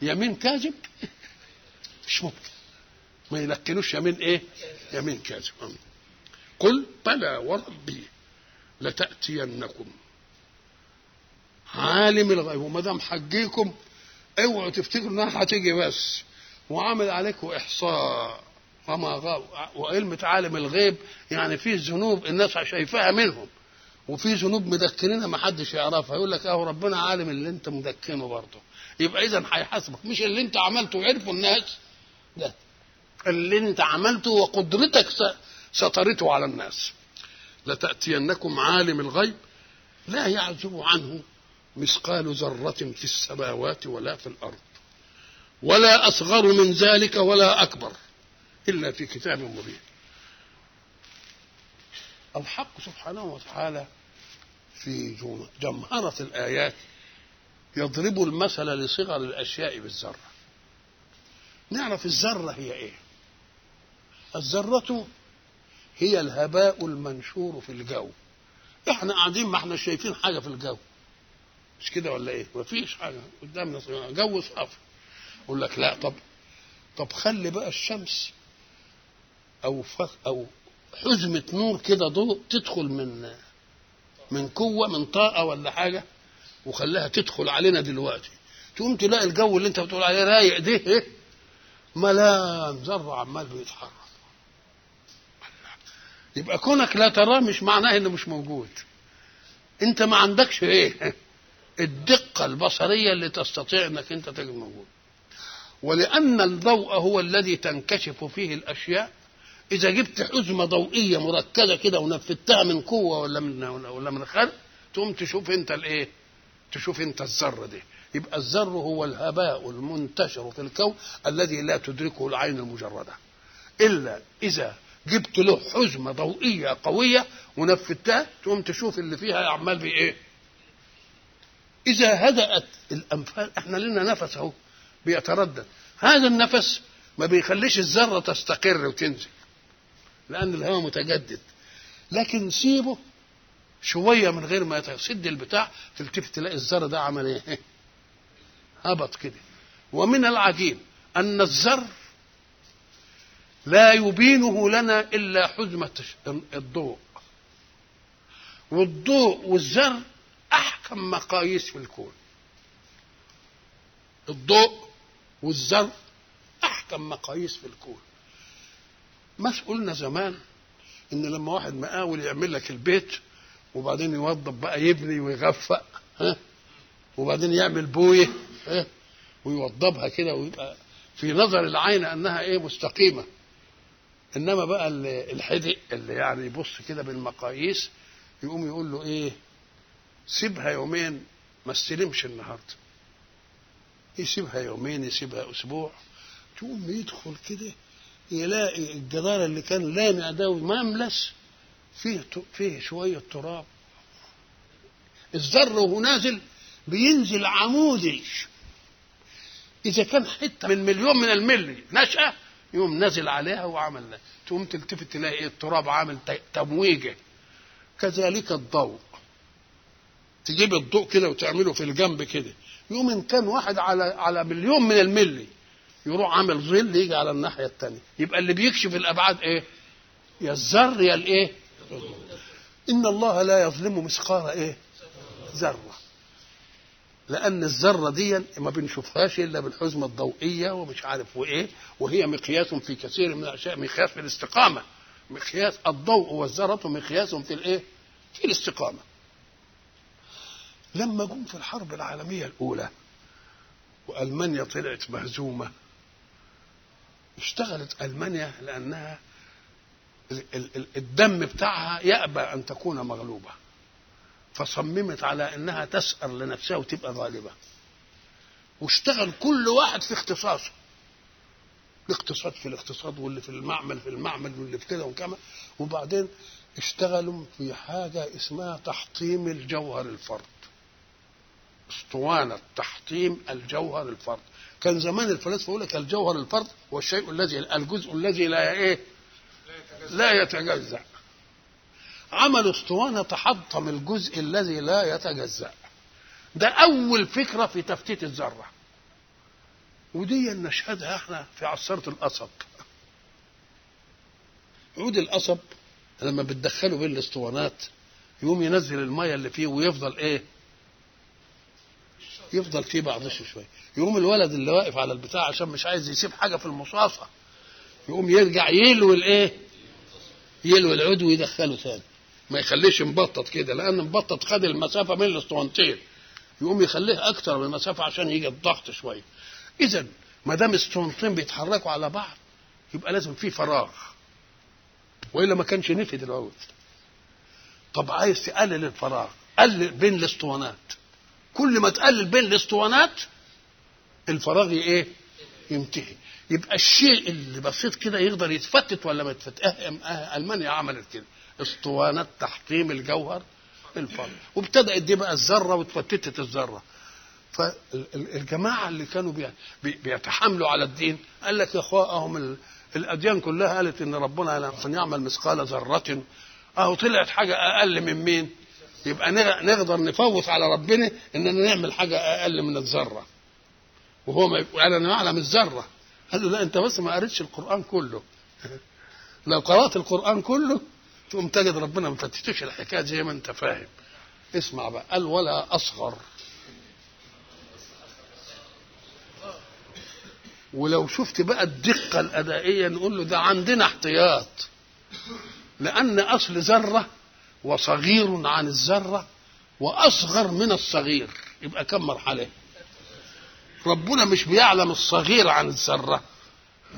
يمين كاذب؟ مش ممكن. ما يلقنوش يمين إيه؟ يمين كاذب. قل بلى وربي لتأتينكم. عالم الغيب. وما دام حجيكم اوعوا تفتكروا إنها هتيجي بس. وعمل عليكم إحصاء. وما غاب وعلمة عالم الغيب يعني في ذنوب الناس شايفاها منهم. وفي ذنوب مدكنينها ما حدش يعرفها. يقول لك أهو ربنا عالم اللي أنت مدكنه برضه. يبقى اذا هيحاسبك. مش اللي أنت عملته وعرفوا الناس. لا. اللي أنت عملته وقدرتك سترته على الناس. لتأتينكم عالم الغيب. لا يعزب عنه مثقال ذرة في السماوات ولا في الأرض. ولا أصغر من ذلك ولا أكبر. إلا في كتاب مبين. الحق سبحانه وتعالى في جمهرة الآيات يضرب المثل لصغر الأشياء بالذرة. نعرف الذرة هي إيه. الذرة هي الهباء المنشور في الجو. إحنا قاعدين ما إحنا شايفين حاجة في الجو. مش كده ولا إيه؟ مفيش حاجة. قدامنا جو صافي. يقول لك لا طب طب خلي بقى الشمس أو فخ أو حزمة نور كده ضوء تدخل من من قوة من طاقة ولا حاجة وخليها تدخل علينا دلوقتي. تقوم تلاقي الجو اللي أنت بتقول عليه رايق ده إيه؟ ملان ذره عمال بيتحرك يبقى كونك لا تراه مش معناه إنه مش موجود. أنت ما عندكش إيه؟ الدقة البصرية اللي تستطيع إنك أنت تجد موجود. ولأن الضوء هو الذي تنكشف فيه الأشياء إذا جبت حزمة ضوئية مركزة كده ونفذتها من قوة ولا من ولا من خلق تقوم تشوف أنت الإيه؟ تشوف أنت الذر ده. يبقى الذر هو الهباء المنتشر في الكون الذي لا تدركه العين المجردة. إلا إذا جبت له حزمة ضوئية قوية ونفذتها تقوم تشوف اللي فيها عمال بايه إذا هدأت الانفاس إحنا لنا نفس أهو بيتردد. هذا النفس ما بيخليش الذرة تستقر وتنزل. لأن الهواء متجدد. لكن سيبه شوية من غير ما يسد البتاع تلتفت تلاقي الذره ده عمل إيه؟ هبط كده. ومن العجيب أن الذر لا يبينه لنا إلا حزمة الضوء. والضوء والذر أحكم مقاييس في الكون. الضوء والذر أحكم مقاييس في الكون. مش قلنا زمان إن لما واحد مقاول يعمل لك البيت وبعدين يوضب بقى يبني ويغفق ها؟ وبعدين يعمل بوية ها؟ ويوضبها كده ويبقى في نظر العين أنها إيه مستقيمة. إنما بقى الحدق اللي يعني يبص كده بالمقاييس يقوم يقول له إيه؟ سيبها يومين ما استلمش النهارده. يسيبها يومين يسيبها أسبوع تقوم يدخل كده يلاقي الجدار اللي كان لامع ده ومملس فيه فيه شوية تراب. الذر وهو نازل بينزل عمودي إذا كان حتة من مليون من الملي نشأة يقوم نازل عليها وعمل تقوم تلتفت تلاقي إيه التراب عامل تمويجة. كذلك الضوء. تجيب الضوء كده وتعمله في الجنب كده. يقوم إن كان واحد على على مليون من الملي يروح عامل ظل يجي على الناحية الثانية يبقى اللي بيكشف الأبعاد إيه؟ يا الذر يا الإيه؟ إن الله لا يظلم مثقال إيه؟ ذرة. لأن الذرة دي ما بنشوفهاش إلا بالحزمة الضوئية ومش عارف وإيه وهي مقياس في كثير من الأشياء مقياس في الاستقامة. مقياس الضوء والذرة مقياس في الإيه؟ في الاستقامة. لما جم في الحرب العالمية الأولى وألمانيا طلعت مهزومة اشتغلت ألمانيا لأنها الدم بتاعها يأبى أن تكون مغلوبة. فصممت على أنها تسأر لنفسها وتبقى غالبة. واشتغل كل واحد في اختصاصه. الاقتصاد في الاقتصاد واللي في المعمل في المعمل واللي في كده وكما. وبعدين اشتغلوا في حاجة اسمها تحطيم الجوهر الفرد. أسطوانة تحطيم الجوهر الفرد. كان زمان الفلاسفة يقول لك الجوهر الفرد هو الشيء الذي الجزء الذي لا إيه؟ لا يتجزأ. عملوا اسطوانة تحطم الجزء الذي لا يتجزأ. ده أول فكرة في تفتيت الذرة. ودي نشهدها إحنا في عصارة القصب عود القصب لما بتدخله بين الاسطوانات يقوم ينزل المية اللي فيه ويفضل إيه؟ يفضل فيه بعضش شوية يقوم الولد اللي واقف على البتاع عشان مش عايز يسيب حاجة في المصاصة يقوم يرجع يلوي الإيه؟ يلوي العود ويدخله ثاني ما يخليش مبطط كده لأن مبطط خد المسافة بين الأسطوانتين. يقوم يخليه أكتر من المسافة عشان يجي الضغط شوية إذا ما دام اسطوانتين بيتحركوا على بعض يبقى لازم في فراغ. وإلا ما كانش نفد العود. طب عايز تقلل الفراغ قلل بين الأسطوانات. كل ما تقلل بين الاسطوانات الفراغ إيه؟ ينتهي. يبقى الشيء اللي بسيط كده يقدر يتفتت ولا ما يتفتت؟ أه أه ألمانيا عملت كده. اسطوانات تحطيم الجوهر الفرد وابتدأت دي بقى الذرة واتفتتت الذرة. فالجماعة اللي كانوا بيتحاملوا على الدين قال لك يا اخوانهم الأديان كلها قالت إن ربنا لما يعمل مثقال ذرة. أهو طلعت حاجة أقل من مين؟ يبقى نقدر نفوت على ربنا إننا نعمل حاجة أقل من الذرة. وهو ما قال أنا أعلم الذرة. قال له لا أنت بس ما قريتش القرآن كله. لو قرأت القرآن كله تقوم تجد ربنا ما فتشتش الحكاية زي ما أنت فاهم. اسمع بقى. قال ولا أصغر. ولو شفت بقى الدقة الأدائية نقول له ده عندنا احتياط. لأن أصل ذرة وصغير عن الذرة وأصغر من الصغير. يبقى كم مرحلة؟ ربنا مش بيعلم الصغير عن الذرة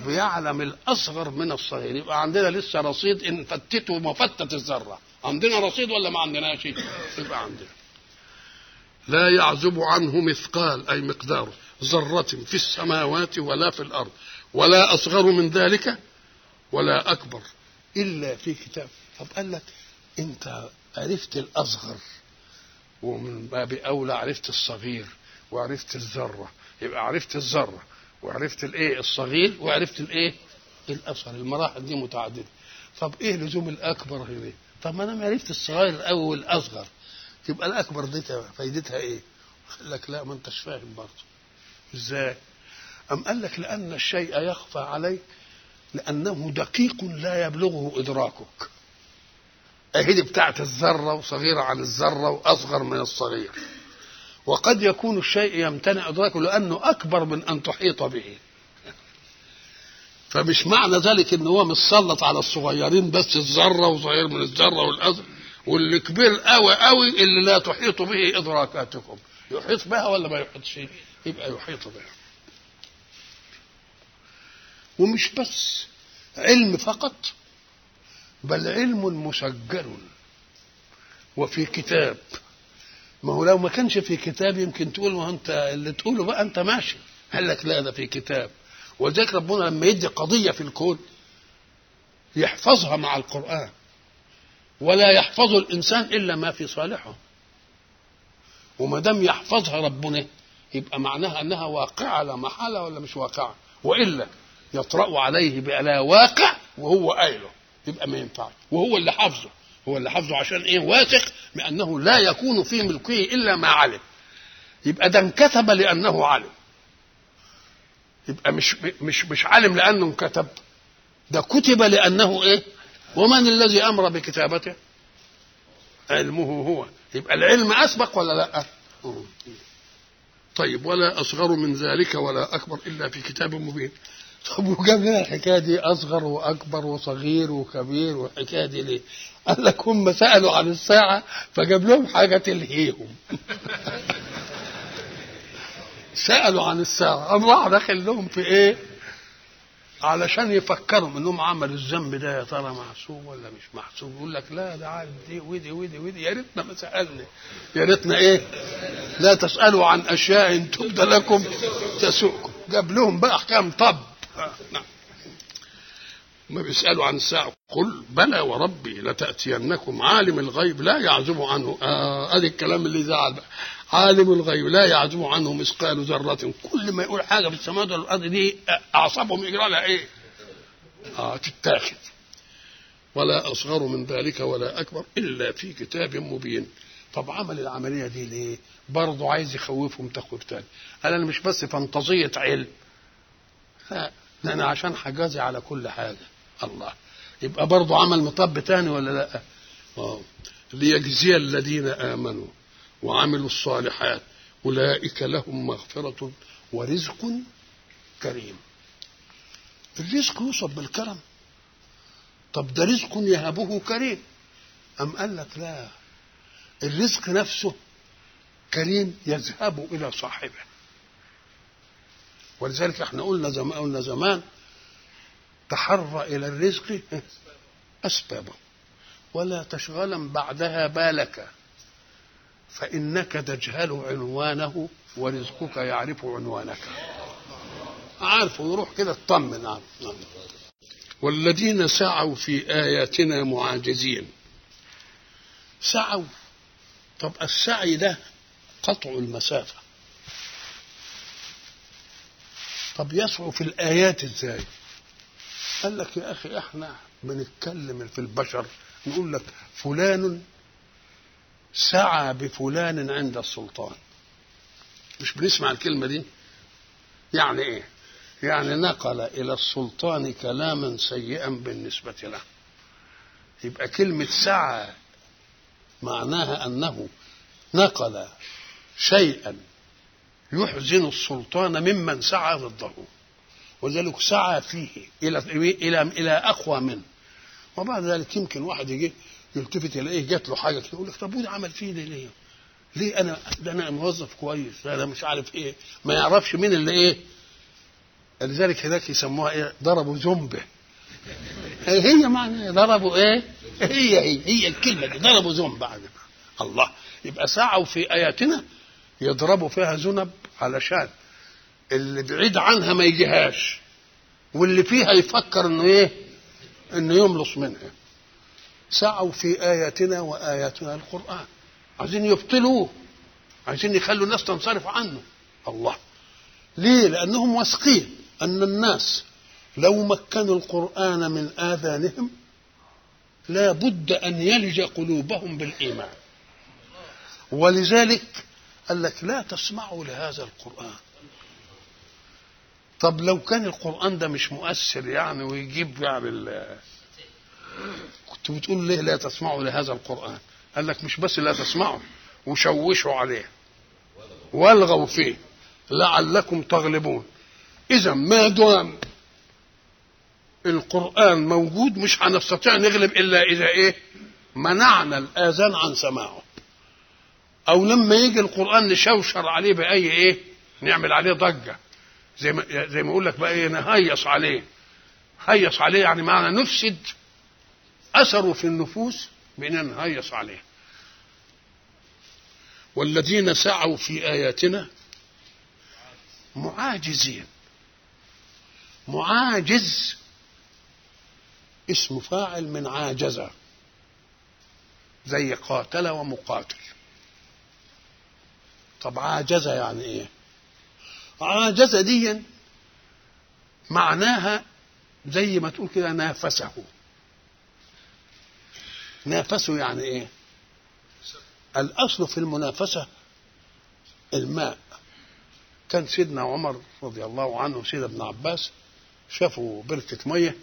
بيعلم الأصغر من الصغير. يبقى عندنا لسه رصيد إن فتته مفتت الذرة. عندنا رصيد ولا ما عندناش يبقى عندنا. لا يعزب عنه مثقال أي مقدار ذرة في السماوات ولا في الأرض ولا أصغر من ذلك ولا أكبر إلا في كتاب. طب قال لك انت عرفت الاصغر ومن باب اولى عرفت الصغير وعرفت الذرة يبقى عرفت الذرة وعرفت الايه الصغير وعرفت الايه الاصغر. المراحل دي متعددة. طب إيه لزوم الاكبر هنا طب ما أنا عرفت الصغير الأول والاصغر تبقى الاكبر دي فايدتها إيه؟ قال لك لا ما انتش فاهم برضه. إزاي؟ أم قال لك لأن الشيء يخفى عليك لأنه دقيق لا يبلغه إدراكك. اهي بتاعت الذرة وصغيرة عن الذرة وأصغر من الصغير. وقد يكون الشيء يمتنع ادراكه لأنه أكبر من أن تحيط به. فمش معنى ذلك ان هو متسلط على الصغيرين بس الذرة وصغير من الذرة والأصغر. واللي كبير قوي قوي اللي لا تحيط به ادراكاتكم يحيط بها ولا ما يحيطش؟ يبقى يحيط بها. ومش بس علم فقط. بل علم مسجل وفي كتاب ما هو لو ما كانش في كتاب يمكن تقول ما أنت اللي تقوله بقى أنت ماشي. قال لك لا ده في كتاب. ولذلك ربنا لما يدي قضية في الكون يحفظها مع القرآن. ولا يحفظ الإنسان إلا ما في صالحه. وما دام يحفظها ربنا يبقى معناها أنها واقعة لا محالة ولا مش واقعة. وإلا يطرأ عليه بلا واقع وهو قايله. يبقى ما ينفعش. وهو اللي حافظه. هو اللي حافظه عشان إيه؟ واثق بأنه لا يكون في ملكه إلا ما علم. يبقى ده انكتب لأنه علم. يبقى مش مش مش عالم لأنه انكتب. ده كتب لأنه إيه؟ ومن الذي أمر بكتابته؟ علمه هو. يبقى العلم أسبق ولا لأ؟ طيب ولا أصغر من ذلك ولا أكبر إلا في كتاب مبين. طب وجاب لنا الحكاية دي أصغر وأكبر وصغير وكبير والحكاية دي ليه؟ قال لك هم سألوا عن الساعة فجاب لهم حاجة تلهيهم. سألوا عن الساعة. الله داخل لهم في إيه؟ علشان يفكروا انهم عملوا الذنب ده يا ترى محسوب ولا مش محسوب يقول لك لا ده عارف دي ودي ودي ودي. يا ريتنا ما سألنا. يا ريتنا إيه؟ لا تسألوا عن أشياء تبدى لكم تسؤكم جاب لهم بقى احكام طب. نعم. ما بيسألوا عن الساعة. قل بلى وربي لتأتينكم عالم الغيب لا يعزب عنه. آه الكلام اللي زعل بقى. عالم الغيب لا يعزب عنه مثقال ذرة. كل ما يقول حاجة في السماوات والأرض دي أعصابهم يجرى لها إيه؟ آه تتاخد. ولا أصغر من ذلك ولا أكبر إلا في كتاب مبين. طب عمل العملية دي ليه؟ برضه عايز يخوفهم تخويف تاني. قال أنا مش بس فانتظية علم. لا أنا عشان حجازي على كل حاجة الله. يبقى برضه عمل مطب تاني ولا لأ؟ آه ليجزي الذين آمنوا وعملوا الصالحات أولئك لهم مغفرة ورزق كريم. الرزق يوصف بالكرم. طب ده رزق يهبه كريم. أم قال لك لا؟ الرزق نفسه كريم يذهب إلى صاحبه. ولذلك إحنا قلنا زمان قلنا زمان تحرى إلى الرزق أسبابه ولا تشغلا بعدها بالك فإنك تجهل عنوانه ورزقك يعرف عنوانك. عارفه وروح كده اطمن نعم. والذين سعوا في آياتنا معاجزين. سعوا. طب السعي ده قطع المسافة. طب يسعوا في الآيات إزاي؟ قال لك يا أخي إحنا بنتكلم في البشر نقول لك فلان سعى بفلان عند السلطان. مش بنسمع الكلمة دي؟ يعني إيه؟ يعني نقل إلى السلطان كلاما سيئا بالنسبة له. يبقى كلمة سعى معناها أنه نقل شيئا يحزن السلطان ممن سعى ضده وذلك سعى فيه إلى إلى إلى أقوى منه. وبعد ذلك يمكن واحد يجي يلتفت يلاقيه جات له حاجة كده يقول لك طب وده عمل فيه ليه؟ ليه؟ أنا ده أنا موظف كويس أنا مش عارف إيه ما يعرفش مين اللي إيه. لذلك هناك يسموها إيه؟ ضربوا زنبه هي معنى ضربوا إيه؟ هي هي هي الكلمة دي ضربوا بعد الله. يبقى سعوا في آياتنا يضربوا فيها ذنب علشان اللي بعيد عنها ما يجيهاش. واللي فيها يفكر إنه إيه؟ إنه يملص منها. سعوا في آياتنا وآياتنا القرآن. عايزين يبطلوه. عايزين يخلوا الناس تنصرف عنه. الله. ليه؟ لأنهم واثقين أن الناس لو مكنوا القرآن من آذانهم لا بد أن يلج قلوبهم بالإيمان. ولذلك قال لك لا تسمعوا لهذا القرآن. طب لو كان القرآن ده مش مؤثر يعني ويجيب يعني. كنت بتقول ليه لا تسمعوا لهذا القرآن؟ قال لك مش بس لا تسمعوا وشوشوا عليه. والغوا فيه. لعلكم تغلبون. إذا ما دام القرآن موجود مش هنستطيع نغلب إلا إذا إيه؟ منعنا الآذان عن سماعه. أو لما يجي القرآن نشوشر عليه بأي إيه؟ نعمل عليه ضجة. زي ما زي ما أقول لك بقى إيه؟ نهيص عليه. هيص عليه يعني معنى نفسد أثره في النفوس باننا نهيص عليه. والذين سعوا في آياتنا معاجزين. معاجز. اسم فاعل من عاجزه زي قاتل ومقاتل. طب عاجزة يعني إيه؟ عاجز ديا معناها زي ما تقول كده نافسه. نافسه يعني إيه؟ الأصل في المنافسة الماء. كان سيدنا عمر رضي الله عنه سيد ابن عباس شافوا بركة مية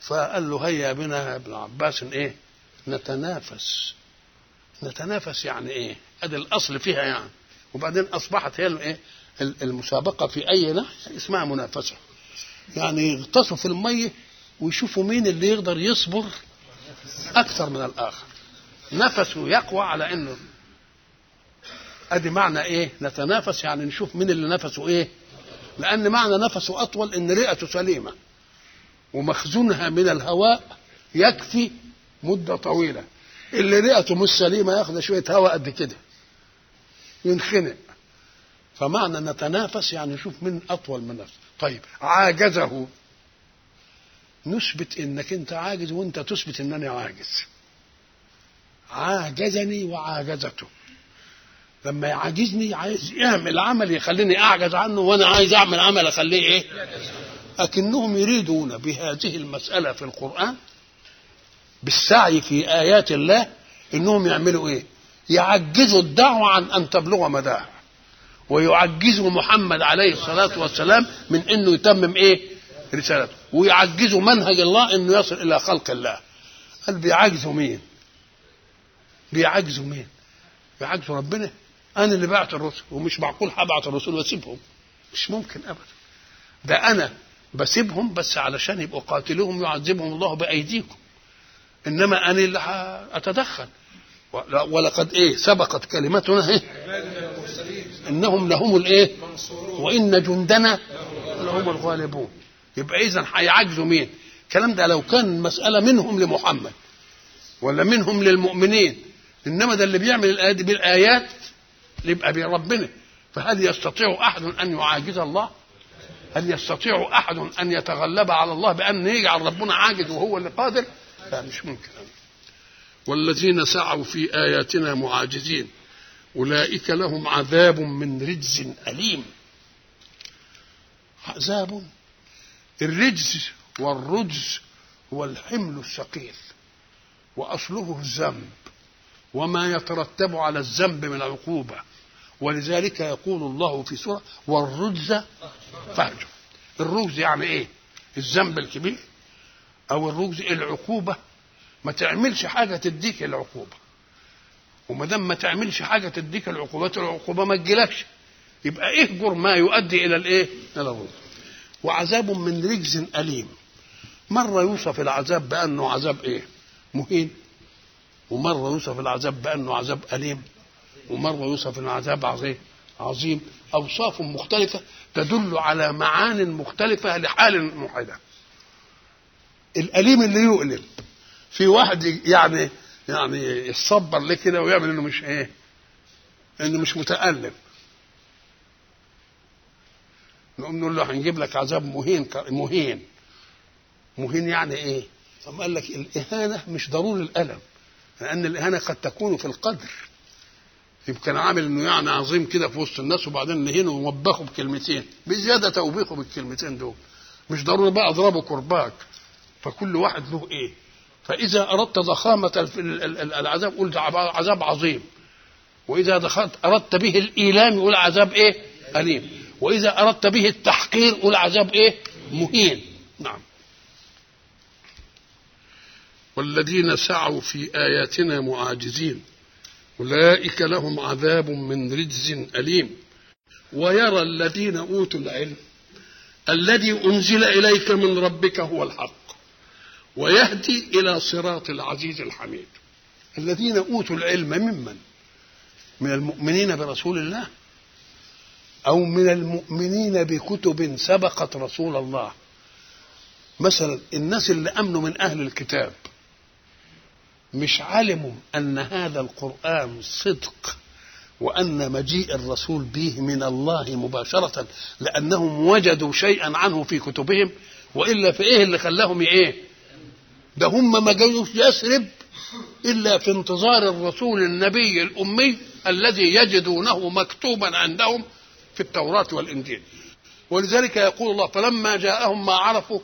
فقال له هيا بنا ابن عباس إيه؟ نتنافس. نتنافس يعني إيه؟ أدي الأصل فيها يعني. وبعدين أصبحت هي الايه المسابقة في أي ناحية اسمها منافسة. يعني يغطسوا في المية ويشوفوا مين اللي يقدر يصبر أكثر من الآخر. نفسه يقوى على إنه أدي معنى إيه؟ نتنافس يعني نشوف مين اللي نفسه إيه؟ لأن معنى نفسه أطول إن رئته سليمة. ومخزونها من الهواء يكفي مدة طويلة. اللي رئته مش سليمة ياخد شوية هواء قد كده. ينخنق. فمعنى نتنافس يعني نشوف من أطول من نفسه. طيب عاجزه. نثبت إنك أنت عاجز وأنت تثبت إنني عاجز. عاجزني وعاجزته. لما يعاجزني عايز يعمل عمل يخليني أعجز عنه وأنا عايز أعمل عمل أخليه إيه؟ لكنهم يريدون بهذه المسألة في القرآن بالسعي في آيات الله إنهم يعملوا إيه؟ يعجزوا الدعوة عن أن تبلغ مداها ويعجزه محمد عليه الصلاة والسلام من إنه يتمم إيه؟ رسالته. ويعجزه منهج الله إنه يصل إلى خلق الله. قال بيعجزوا مين؟ بيعجزوا مين؟ بيعجزوا ربنا. أنا اللي بعت الرسل ومش معقول هبعت الرسل وأسيبهم. مش ممكن ابدا. ده أنا بسيبهم بس علشان يبقوا قاتلوهم يعذبهم الله بأيديكم. إنما أنا اللي أتدخل. ولقد إيه؟ سبقت كلمتنا إيه؟ إنهم لهم الإيه؟ وإن جندنا لهم الغالبون. يبقى اذا هيعجزوا مين؟ الكلام ده لو كان مسألة منهم لمحمد ولا منهم للمؤمنين إنما ده اللي بيعمل الآيات بالآيات يبقى بربنا. فهل يستطيع أحد أن يعاجز الله؟ هل يستطيع أحد أن يتغلب على الله بأن يجعل ربنا عاجز وهو اللي قادر؟ لا مش ممكن. والذين سعوا في آياتنا معاجزين أولئك لهم عذاب من رجز أليم. عذاب. الرجز والرجز هو الحمل الثقيل وأصله الذنب وما يترتب على الذنب من عقوبة. ولذلك يقول الله في سورة والرجز فاهجر. الرجز يعني إيه؟ الذنب الكبير. أو الرجز العقوبة ما تعملش حاجة تديك العقوبة. وما دام ما تعملش حاجة تديك العقوبات العقوبة ما تجيلكش. يبقى اهجر ما يؤدي إلى الإيه؟ إلى الرجز. وعذاب من رجز أليم. مرة يوصف العذاب بأنه عذاب إيه؟ مهين. ومرة يوصف العذاب بأنه عذاب أليم. ومرة يوصف العذاب عظيم عظيم. أوصاف مختلفة تدل على معان مختلفة لحال موحدة الأليم اللي يؤلم. في واحد يعني يعني يتصبر ليه كده ويعمل إنه مش إيه؟ إنه مش متألم. نقوم نقول له هنجيب لك عذاب مهين مهين. مهين يعني إيه؟ طب قال لك الإهانة مش ضروري الألم لأن الإهانة قد تكون في القدر. يمكن عامل إنه يعني عظيم كده في وسط الناس وبعدين نهينه ووبخه بكلمتين بزيادة توبيخه بالكلمتين دول. مش ضروري بقى أضربه كرباج فكل واحد له إيه. فإذا أردت ضخامة العذاب ده عذاب عظيم. وإذا دخلت أردت به الإيلام يقول عذاب إيه؟ أليم. وإذا أردت به التحقير قول عذاب إيه؟ مهين. نعم. والذين سعوا في آياتنا معاجزين. أولئك لهم عذاب من رجز أليم. ويرى الذين أوتوا العلم. الذي أنزل إليك من ربك هو الحق. ويهدي إلى صراط العزيز الحميد. الذين أوتوا العلم ممن؟ من المؤمنين برسول الله أو من المؤمنين بكتب سبقت رسول الله؟ مثلا الناس اللي أمنوا من أهل الكتاب مش علموا أن هذا القرآن صدق وأن مجيء الرسول به من الله مباشرة لأنهم وجدوا شيئا عنه في كتبهم وإلا في إيه اللي خلاهم إيه؟ ده هم ما جاوش يسرب إلا في انتظار الرسول النبي الأمي الذي يجدونه مكتوبا عندهم في التوراة والإنجيل. ولذلك يقول الله فلما جاءهم ما عرفوا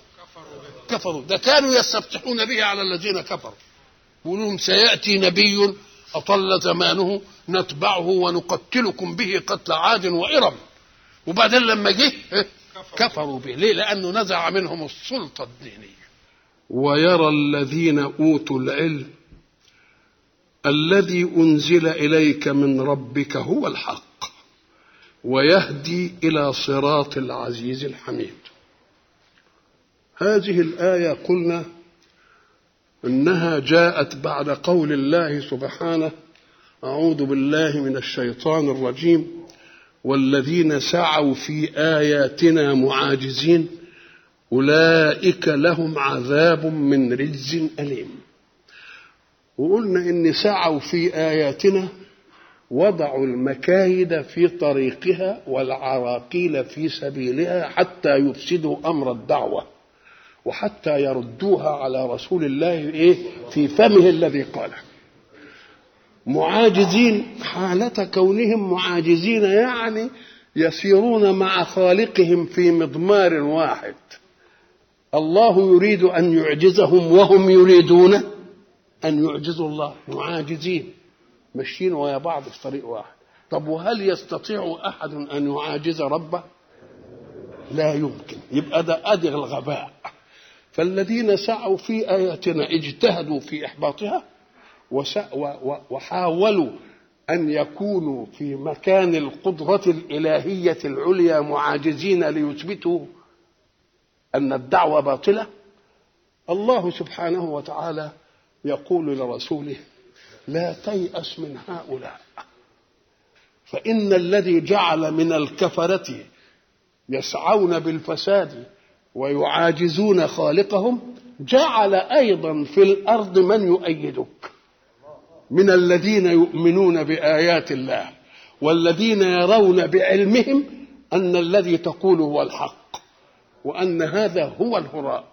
كفروا. ده كانوا يستفتحون به على الذين كفروا. يقول لهم سيأتي نبي أطل زمانه نتبعه ونقتلكم به قتل عاد وإرم. وبعدين لما جه كفروا به. ليه؟ لأنه نزع منهم السلطة الدينية. ويرى الذين أوتوا العلم الذي أنزل إليك من ربك هو الحق ويهدي إلى صراط العزيز الحميد. هذه الآية قلنا إنها جاءت بعد قول الله سبحانه أعوذ بالله من الشيطان الرجيم والذين سعوا في آياتنا معاجزين أولئك لهم عذاب من رجز أليم. وقلنا إن سعوا في آياتنا وضعوا المكايد في طريقها والعراقيل في سبيلها حتى يفسدوا أمر الدعوة وحتى يردوها على رسول الله إيه؟ في فمه الذي قاله. معاجزين حالة كونهم معاجزين يعني يسيرون مع خالقهم في مضمار واحد. الله يريد أن يعجزهم وهم يريدون أن يعجزوا الله معاجزين ماشيين ويا بعض في طريق واحد. طب وهل يستطيع أحد أن يعاجز ربه؟ لا يمكن. يبقى ده أدي الغباء. فالذين سعوا في آياتنا اجتهدوا في إحباطها وحاولوا أن يكونوا في مكان القدرة الإلهية العليا معاجزين ليثبتوا أن الدعوة باطلة الله سبحانه وتعالى يقول لرسوله لا تيأس من هؤلاء فإن الذي جعل من الكفرة يسعون بالفساد ويعاجزون خالقهم جعل أيضا في الأرض من يؤيدك من الذين يؤمنون بآيات الله والذين يرون بعلمهم أن الذي تقول هو الحق. وأن هذا هو الهراء.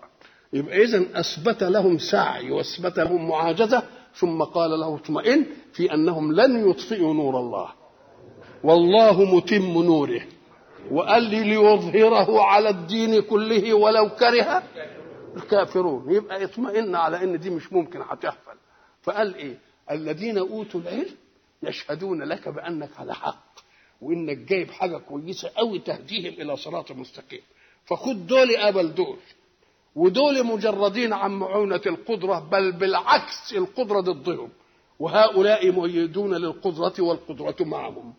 يبقى اذا أثبت لهم سعي وأثبت لهم معاجزة ثم قال له اطمئن في أنهم لن يطفئوا نور الله. والله متم نوره. وقال لي ليظهره على الدين كله ولو كره الكافرون. يبقى اطمئن على إن دي مش ممكن هتحصل فقال إيه؟ الذين أوتوا العلم يشهدون لك بأنك على حق وإنك جايب حاجة كويسة قوي تهديهم إلى صراط مستقيم. فخد دول قبل دول ودول مجردين عن معونة القدرة بل بالعكس القدرة ضدهم وهؤلاء مؤيدون للقدرة والقدرة معهم.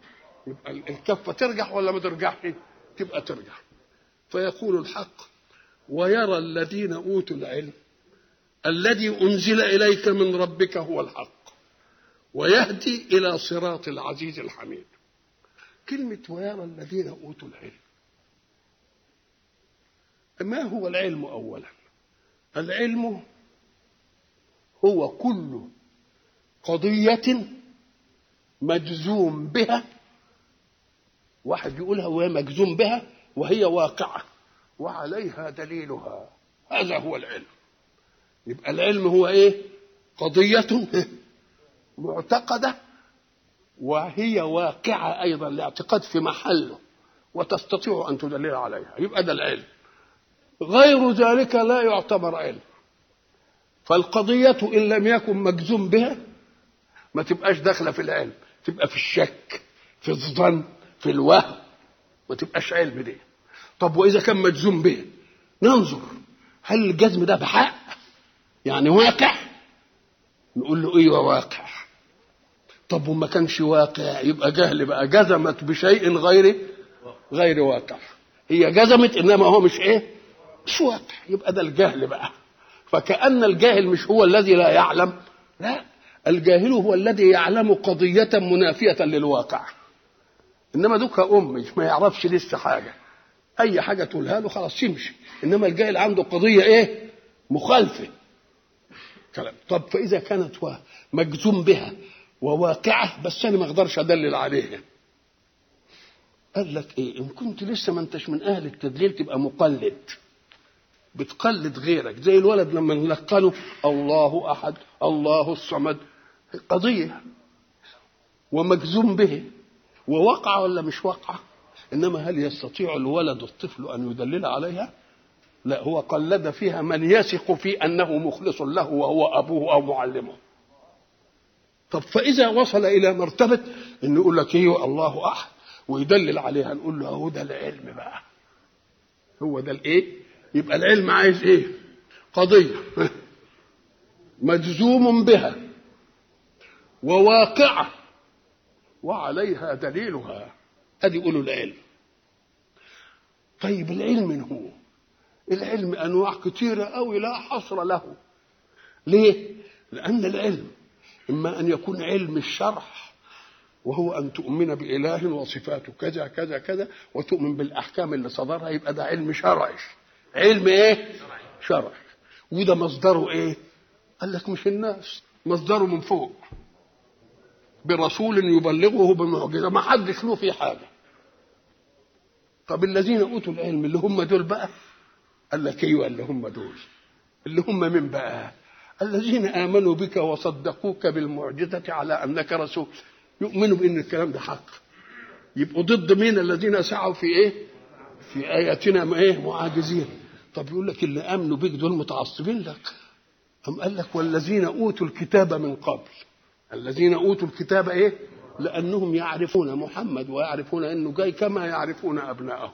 يبقى الكفة ترجح ولا ما ترجحش؟ تبقى ترجح. فيقول الحق ويرى الذين أوتوا العلم الذي أنزل إليك من ربك هو الحق ويهدي إلى صراط العزيز الحميد. كلمة ويرى الذين أوتوا العلم ما هو العلم أولا؟ العلم هو كل قضية مجزوم بها واحد يقولها وهي مجزوم بها وهي واقعة وعليها دليلها. هذا هو العلم. يبقى العلم هو إيه؟ قضية معتقدة وهي واقعة أيضا الاعتقاد في محله وتستطيع أن تدلل عليها. يبقى ده العلم. غير ذلك لا يعتبر علم. فالقضية إن لم يكن مجزوم بها ما تبقاش داخلة في العلم تبقى في الشك في الظن في الوهم ما تبقاش علم دي. طب وإذا كان مجزوم به ننظر هل الجزم ده بحق؟ يعني واقع؟ نقول له أيوه واقع. طب وما كانش واقع؟ يبقى جهل بقى. جزمت بشيء غير غير واقع. هي جزمت إنما هو مش إيه؟ مش واقع. يبقى ده الجهل بقى. فكأن الجاهل مش هو الذي لا يعلم. لا الجاهل هو الذي يعلم قضية منافية للواقع. إنما دوك أم ما يعرفش لسه حاجة. أي حاجة تقولها له خلاص يمشي إنما الجاهل عنده قضية إيه؟ مخالفة. كلام. طب فإذا كانت مجزوم بها وواقعة بس أنا ما أقدرش أدلل عليها. قال لك إيه إن كنت لسه ما أنتش من أهل التدليل تبقى مقلد. بتقلد غيرك. زي الولد لما نلقنه الله أحد الله الصمد. قضية. ومجزوم به. ووقع ولا مش وقع؟ إنما هل يستطيع الولد الطفل أن يدلل عليها؟ لا هو قلد فيها من يثق في أنه مخلص له وهو أبوه أو معلمه. طب فإذا وصل إلى مرتبه انه يقول لك إيه الله أحد ويدلل عليها نقول له هو ده العلم بقى. هو ده الإيه؟ يبقى العلم عايز إيه؟ قضية. مجزوم بها. وواقعة. وعليها دليلها. ادي يقولوا العلم. طيب العلم من هو؟ العلم أنواع كثيره قوي لا حصر له. ليه؟ لأن العلم إما أن يكون علم الشرح وهو أن تؤمن بإله وصفاته كذا كذا كذا وتؤمن بالأحكام اللي صدرها يبقى ده علم شرعي. علم إيه؟ شرعي وده مصدره إيه؟ قال لك مش الناس مصدره من فوق. برسول يبلغه بمعجزة. ما حدش له في حاجة. طب الذين أوتوا العلم اللي هم دول بقى؟ قال لك أيوه اللي هم دول. اللي هم من بقى؟ الذين آمنوا بك وصدقوك بالمعجزة على أنك رسول. يؤمنوا بأن الكلام ده حق. يبقوا ضد مين؟ الذين سعوا في إيه؟ في آياتنا إيه؟ معاجزين. طب يقول لك اللي آمنوا بك دول متعصبين لك. أم قال لك والذين أوتوا الكتاب من قبل. الذين أوتوا الكتاب إيه؟ لأنهم يعرفون محمد ويعرفون إنه جاي كما يعرفون ابنائهم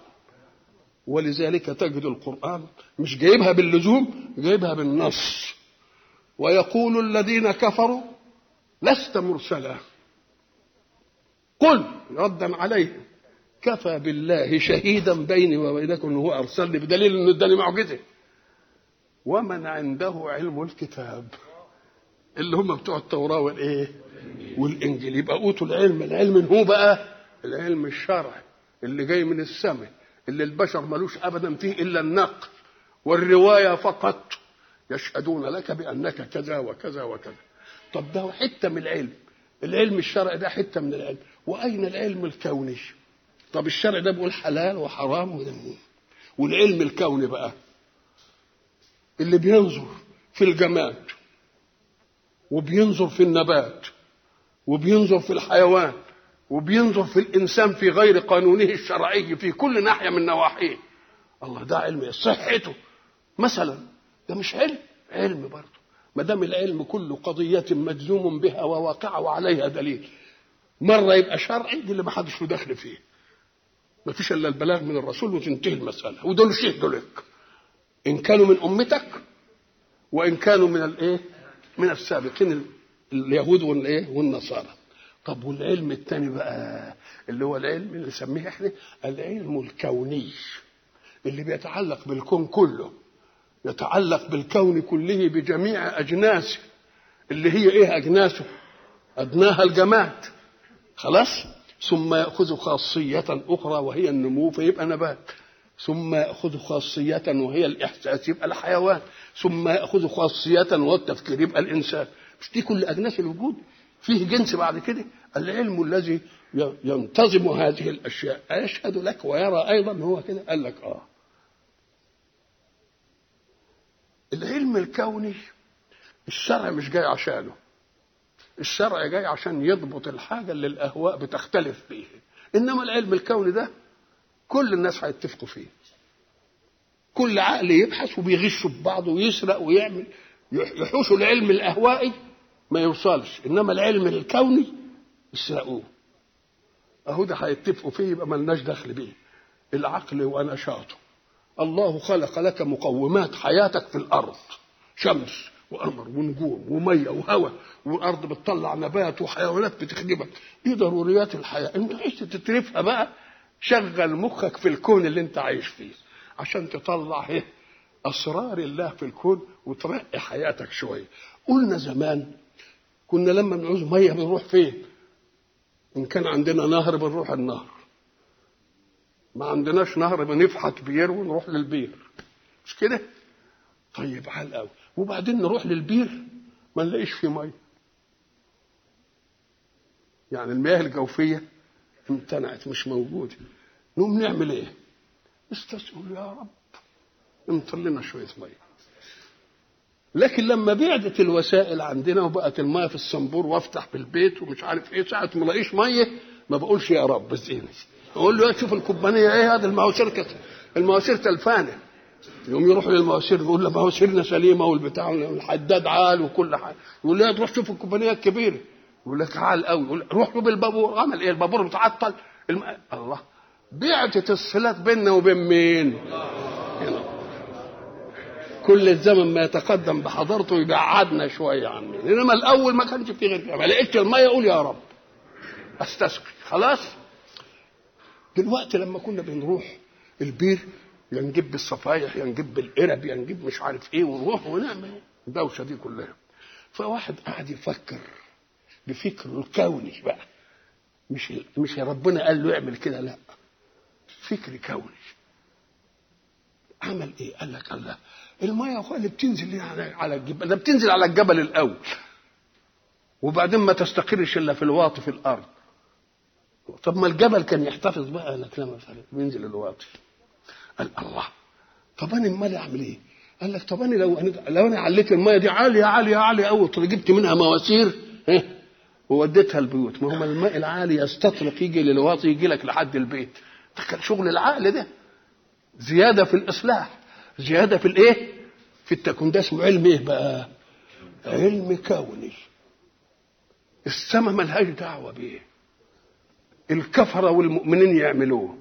ولذلك تجد القرآن مش جايبها باللزوم جايبها بالنص. ويقول الذين كفروا لست مرسلا. قل ردا عليهم. كفى بالله شهيدا بيني وبينكم هو أرسلني بدليل إنه اداني معجزه ومن عنده علم الكتاب اللي هم بتوع التوراة والإيه؟ والإنجيل. يبقى أوتوا العلم. العلم هو بقى العلم الشرعي اللي جاي من السماء اللي البشر ملوش ابدا فيه إلا النقل والرواية فقط. يشهدون لك بأنك كذا وكذا وكذا. طب ده حتة من العلم. العلم الشرعي ده حتة من العلم. وأين العلم الكوني؟ طب الشرع ده بيقول حلال وحرام وذنب والعلم الكوني بقى اللي بينظر في الجماد وبينظر في النبات وبينظر في الحيوان وبينظر في الإنسان في غير قانونه الشرعي في كل ناحية من نواحيه. الله ده علم صحته. مثلا ده مش علم علم برضه. ما دام العلم كله قضية مجزوم بها وواقعة وعليها دليل مرة يبقى شرعي دي اللي ما حدش له دخل فيه. ما فيش إلا البلاغ من الرسول وتنتهي المسألة. ودول شهدوا لك إن كانوا من أمتك وإن كانوا من الإيه؟ من السابقين اليهود والإيه؟ والنصارى. طب والعلم الثاني بقى اللي هو العلم اللي نسميه إحنا العلم الكوني. اللي بيتعلق بالكون كله. يتعلق بالكون كله بجميع أجناسه. اللي هي إيه أجناسه؟ أدناها الجماد. خلاص؟ ثم يأخذ خاصية أخرى وهي النمو فيبقى نبات. ثم يأخذ خاصية وهي الإحساس يبقى الحيوان. ثم يأخذ خاصية وهو التفكير يبقى الإنسان. مش دي كل أجناس الوجود؟ فيه جنس بعد كده. العلم الذي ينتظم هذه الأشياء. أيشهد لك ويرى أيضا هو كده قال لك آه. العلم الكوني الشرع مش جاي عشانه. الشرع جاي عشان يضبط الحاجة اللي الأهواء بتختلف فيه. إنما العلم الكوني ده كل الناس هيتفقوا فيه. كل عقل يبحث وبيغشوا ببعضه ويسرق ويعمل. يحوشوا العلم الأهوائي ما يوصلش. إنما العلم الكوني يسرقوه أهو ده هيتفقوا فيه يبقى ملناش دخل بيه. العقل ونشاطه الله خلق لك مقومات حياتك في الأرض. شمس. وقمر ونجوم ومية وهواء والأرض بتطلع نبات وحيوانات بتخدمك. دي ضروريات الحياة. انت عايز تترفها بقى شغل مخك في الكون اللي انت عايش فيه عشان تطلع إيه أسرار الله في الكون وترقي حياتك شوية. قلنا زمان كنا لما بنعوز مية بنروح فين؟ إن كان عندنا نهر بنروح النهر. ما عندناش نهر بنفحت بير ونروح للبير. مش كده؟ طيب عال قوي وبعدين نروح للبير ما نلاقيش فيه مية. يعني المياه الجوفية امتنعت مش موجودة. نقوم نعمل إيه؟ نستسأل يا رب. امطر لنا شوية مية. لكن لما بعدت الوسائل عندنا وبقت الميه في الصنبور وافتح بالبيت ومش عارف إيه ساعة ما الاقيش مية ما بقولش يا رب زيني. أقول له شوف الكوبانية إيه هذا المواسير المواسير تلفانة. يوم يروح للمواسير يقول له مواسيرنا سليمة والبتاع الحداد عال وكل حاجة. يقول له تروح شوف الكوبانية الكبيرة. يقول لك عال قوي يقول روح بالبابور عمل إيه؟ البابور متعطل. الم... الله. بعتت الصلات بيننا وبين مين؟ هنا. كل الزمن ما يتقدم بحضرته يبعدنا شوية عن مين. إنما الأول ما كانش في غير ما لقيتش الميه أقول يا رب. أستسقي. خلاص. دلوقتي لما كنا بنروح البير يا نجيب بالصفايح يا نجيب بالقرب يا نجيب مش عارف إيه ونروح ونعمل الدوشه دي كلها. فواحد قاعد يفكر بفكره الكوني بقى. مش مش ربنا قال له اعمل كده لا. فكر كوني. عمل إيه؟ قال لك الله. المية هو اللي بتنزل على الجبل ده بتنزل على الجبل الأول. وبعدين ما تستقرش إلا في الواطي في الأرض. طب ما الجبل كان يحتفظ بقى لك لا ما بينزل الواطي. قال الله. طب أنا امال أعمل إيه؟ قال لك طب أنا لو لو أنا عليت المية دي عالية عالية عالية قوي جبت منها مواسير ها؟ ووديتها البيوت. ما هو الماء العالي يستطرق يجي للواطي يجي لك لحد البيت. ده كان شغل العقل ده. زيادة في الإصلاح. زيادة في الإيه؟ في التكون ده اسمه علم إيه بقى؟ علم كوني. السماء ملهاش دعوة بيه. الكفرة والمؤمنين يعملوه.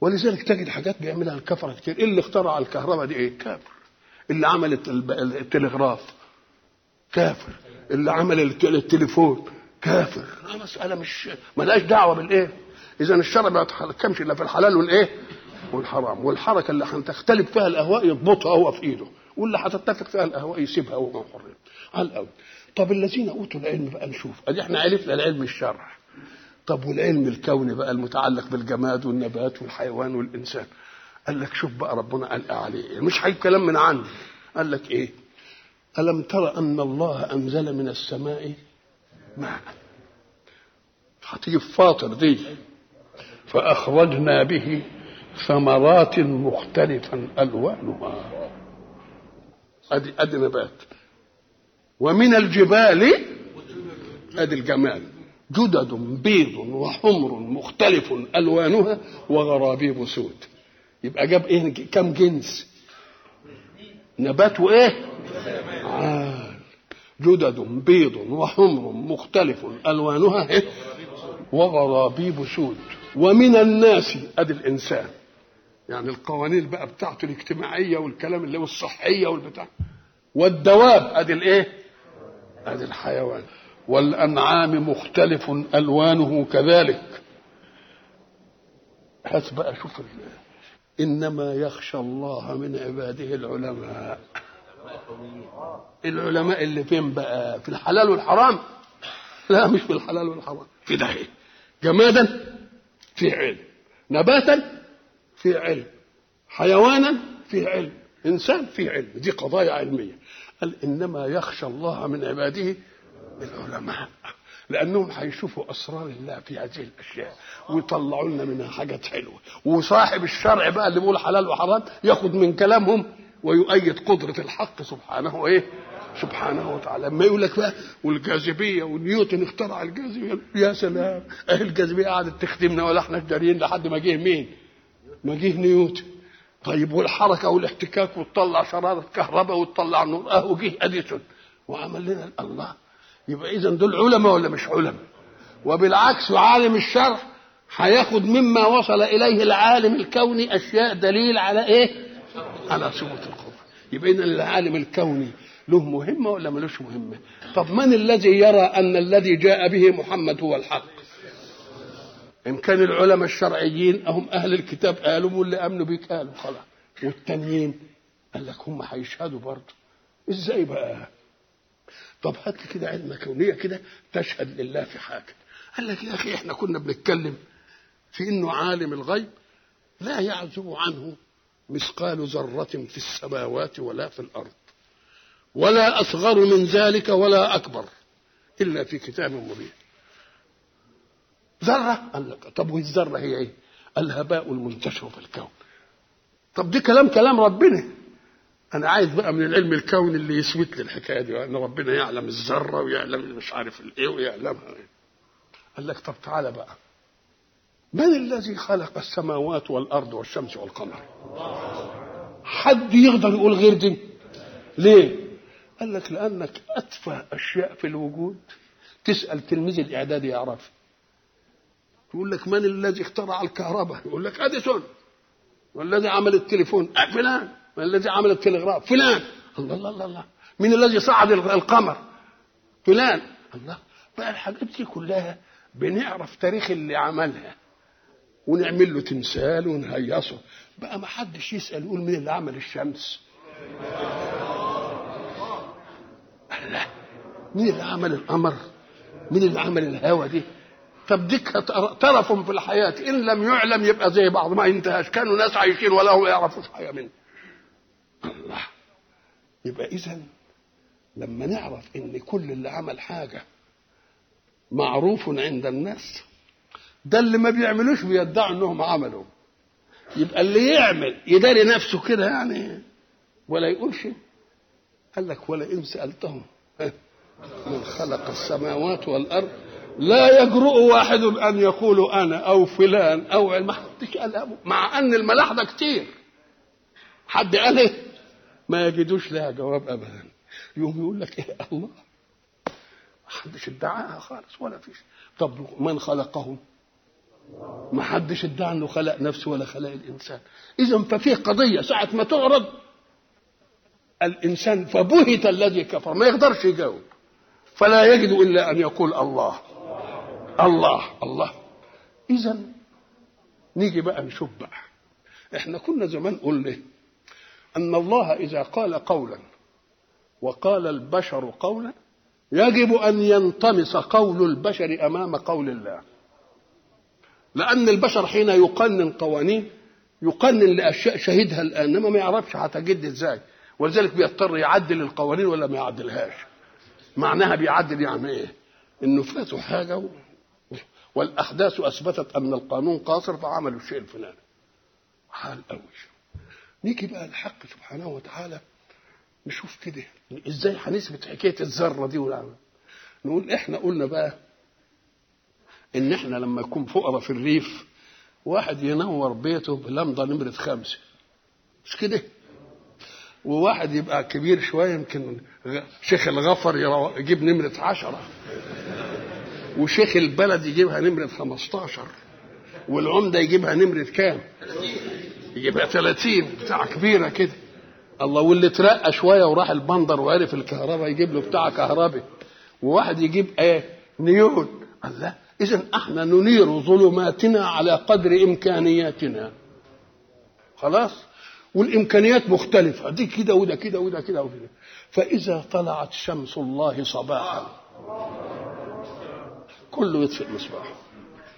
ولذلك تجد حاجات بيعملها الكفرة كتير. اللي اخترع الكهرباء دي إيه؟ كافر. اللي عمل التلغراف كافر. اللي عمل التليفون كافر. مسألة مش ملهاش دعوة بالإيه. إذا الشرع ما يتحكمش إلا في الحلال والإيه؟ والحرام. والحركة اللي هتختلف فيها الأهواء يضبطها هو في إيده. واللي هتتفق فيها الأهواء يسيبها هو حر على الأول. طب الذين أوتوا العلم بقى نشوف. أدي إحنا عرفنا العلم الشرع طب والعلم الكوني بقى المتعلق بالجماد والنبات والحيوان والإنسان؟ قال لك شوف بقى ربنا قال عليه مش هيجي كلام من عندي قال لك إيه؟ ألم تر أن الله أنزل من السماء ماء؟ هتيجي فاطر دي. فأخرجنا به ثمرات مختلفا ألوانها. أدي أدي نبات. ومن الجبال أدي الجمال جدد بيض وحمر مختلف ألوانها وغرابيب سود. يبقى جاب إيه؟ كم جنس؟ نبات وايه عال جدد بيض وحمر مختلف ألوانها إيه؟ وغرابيب سود. ومن الناس أدي الإنسان. يعني القوانين بقى بتاعته الاجتماعية والكلام اللي هو الصحية والبتاع. والدواب أدي الإيه؟ أدي الحيوان. والأنعام مختلف ألوانه كذلك. هات بقى شوف ال- إنما يخشى الله من عباده العلماء. العلماء اللي فين بقى؟ في الحلال والحرام. لا مش في الحلال والحرام. في ده إيه؟ جمادا في علم نباتا في علم حيوانا في علم إنسان في علم. دي قضايا علمية. قال إنما يخشى الله من عباده العلماء لأنهم هيشوفوا أسرار الله في هذه الأشياء ويطلعوا لنا منها حاجات حلوة. وصاحب الشرع بقى اللي بيقول حلال وحرام ياخد من كلامهم ويؤيد قدرة الحق سبحانه إيه سبحانه وتعالى. لما يقول لك بقى والجاذبية ونيوتن اخترع الجاذبية يا سلام. اهي الجاذبية قعدت تخدمنا ولا إحنا جاريين لحد ما جه مين؟ ما جه نيوتن. طيب والحركة والاحتكاك وتطلع شرارة كهرباء وتطلع نور. أهو جه أديسون. وعمل لنا الله يبقى اذا دول علماء ولا مش علماء؟ وبالعكس عالم الشرع هياخد مما وصل إليه العالم الكوني أشياء دليل على إيه؟ على ثبوت القدره يبقى اذا العالم الكوني له مهمة ولا ملوش مهمة؟ طب من الذي يرى أن الذي جاء به محمد هو الحق؟ إن كان العلماء الشرعيين هم أهل الكتاب قالوا واللي آمنوا بيك؟ قالوا خلاص. والتانيين قال لك هم هيشهدوا برضه. إزاي بقى؟ طب هات لي كده علم كونية كده تشهد لله في حاجة. قال لك يا أخي إحنا كنا بنتكلم في إنه عالم الغيب لا يعزب عنه مثقال ذرة في السماوات ولا في الأرض. ولا أصغر من ذلك ولا أكبر إلا في كتاب مبين. ذرة؟ قال لك طب والذره هي إيه؟ الهباء المنتشر في الكون. طب دي كلام كلام ربنا. أنا عايز بقى من العلم الكوني اللي يثبت لي الحكاية دي ان ربنا يعلم الذرة ويعلم مش عارف الايه ويعلمها. قال لك طب تعالى بقى. من الذي خلق السماوات والأرض والشمس والقمر؟ حد يقدر يقول غير دي. ليه؟ قال لك لأنك أتفه أشياء في الوجود. تسأل تلميذ الإعداد يعرف. يقول لك من الذي اخترع الكهرباء؟ يقول لك أديسون. والذي عمل التليفون. أه فلان. من الذي عمل التلغراف. فلان. الله الله الله, الله. من الذي صعد القمر. فلان. الله. بقى الحاجات دي كلها بنعرف تاريخ اللي عملها. ونعمل له تمثال ونهيصه. بقى ما حدش يسأل يقول مين اللي عمل الشمس. الله. مين اللي عمل القمر؟ مين اللي عمل الهوا دي؟ طب ديك طرف في الحياة. إن لم يعلم يبقى زي بعض. ما انتهاش. كانوا ناس عايشين ولا هم يعرفوش حاجة منه الله. يبقى إذا لما نعرف إن كل اللي عمل حاجة معروف عند الناس ده اللي ما بيعملوش بيدعوا إنهم عملوا. يبقى اللي يعمل يداري نفسه كده يعني ولا يقولش قال لك ولئن سألتهم. من خلق السماوات والأرض لا يجرؤ واحد أن يقول أنا أو فلان أو ما حدش قال. مع أن الملاحدة كتير. حد قال إيه؟ ما يجدوش لها جواب أبدا. يوم يقول لك إيه؟ الله. ما حدش ادعاها خالص ولا فيش. طب من خلقهم ما حدش ادعى إنه خلق نفسه ولا خلق الإنسان. اذا ففي قضية. ساعة ما تعرض الإنسان فبهت الذي كفر. ما يقدرش يجاوب. فلا يجد إلا أن يقول الله. الله الله. اذا نيجي بقى نشوف بقى. إحنا كنا زمان قلنا أن الله إذا قال قولا وقال البشر قولا يجب أن ينطمس قول البشر أمام قول الله. لأن البشر حين يقنن قوانين يقنن لأشياء شهدها الآن إنما ما يعرفش هتجد إزاي. ولذلك بيضطر يعدل القوانين ولا ما يعدلهاش. معناها بيعدل يعني إيه؟ إنه فاتوا حاجة و... والأحداث أثبتت أن القانون قاصر فعملوا الشيء الفلاني. حال قوي نيجي بقى الحق سبحانه وتعالى نشوف كده. إزاي هنثبت حكاية الذرة دي ولا نقول إحنا قلنا بقى إن إحنا لما يكون فقراء في الريف واحد ينور بيته بلمضة نمرة خمسة. مش كده؟ وواحد يبقى كبير شوية يمكن شيخ الغفر يجيب نمرة عشرة. وشيخ البلد يجيبها نمرة 15 والعمدة يجيبها نمرة كام؟ يجيبها 30 بتاع كبيرة كده. الله واللي ترقى شوية وراح البندر وعرف الكهرباء يجيب له بتاع كهربي. وواحد يجيب إيه؟ نيون. الله اذا إحنا ننير ظلماتنا على قدر إمكانياتنا. خلاص؟ والإمكانيات مختلفة. دي كده وده كده وده كده وكده فإذا طلعت شمس الله صباحا كله يطفئ المصباح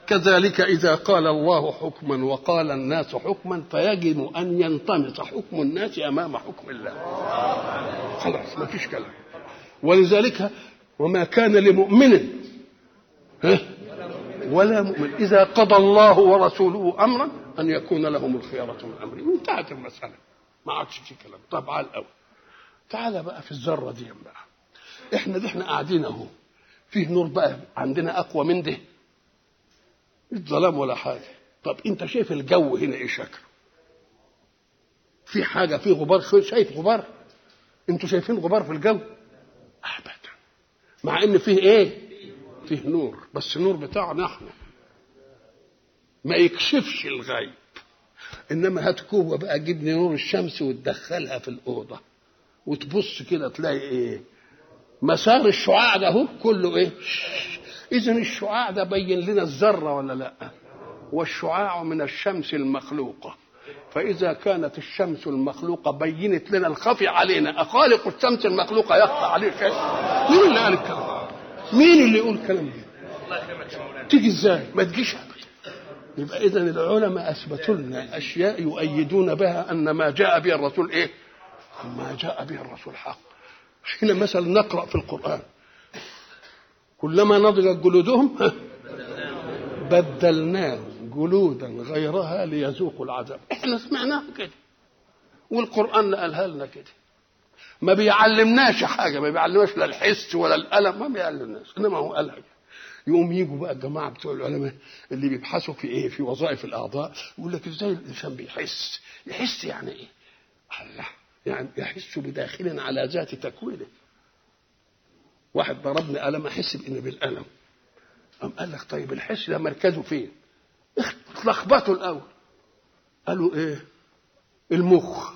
كذلك إذا قال الله حكما وقال الناس حكما فيجب أن ينطمس حكم الناس أمام حكم الله. خلاص ما فيش كلام. ولذلك وما كان لمؤمن ها؟ ولا مؤمن. إذا قضى الله ورسوله أمرا أن يكون لهم الخيارة من أمره انتهت المسألة. ما عادش في كلام. طب على الأول. تعال بقى في الذرة دي بقى. إحنا دي إحنا قاعدين أهو. فيه نور بقى عندنا أقوى من ده. الظلام ولا حاجة. طب انت شايف الجو هنا إيه شكله؟ في حاجة في غبار شايف غبار؟ أنتوا شايفين غبار في الجو؟ ابدا. مع إن فيه إيه؟ فيه نور. بس النور بتاعنا إحنا. ما يكشفش الغيب. إنما هات كوبا بقى جيب لي نور الشمس وتدخلها في الأوضة. وتبص كده تلاقي إيه؟ مسار الشعاع ده اهو كله إيه؟ اذا الشعاع ده بين لنا الذرة ولا لا؟ والشعاع من الشمس المخلوقة. فإذا كانت الشمس المخلوقة بينت لنا الخفي علينا. أخالق الشمس المخلوقة يخفى عليه شيء. مين اللي قال الكلام؟ مين اللي يقول الكلام ده؟ تيجي إزاي؟ ما تجيش يبقى اذا العلماء أثبتوا لنا أشياء يؤيدون بها أن ما جاء به الرسول إيه؟ ما جاء به الرسول حق. هنا مثلا نقرأ في القرآن. كلما نضجت جلودهم بدلناهم جلودا غيرها ليذوقوا العذاب. إحنا سمعناها كده والقرآن قالها لنا كده. ما بيعلمناش حاجة ما بيعلمناش لا الحس ولا الألم ما بيعلمناش إنما هو قالها يقوم يجوا بقى الجماعة بتوع العلماء اللي بيبحثوا في إيه في وظائف الأعضاء يقول لك إزاي الإنسان بيحس؟ يحس يعني إيه؟ الله يعني يحس بداخل على ذات تكوينه. واحد ضربني قلم أحس بان بالألم. قام قال لك طيب الحس ده مركزه فين؟ اتلخبطوا الأول. قالوا إيه؟ المخ.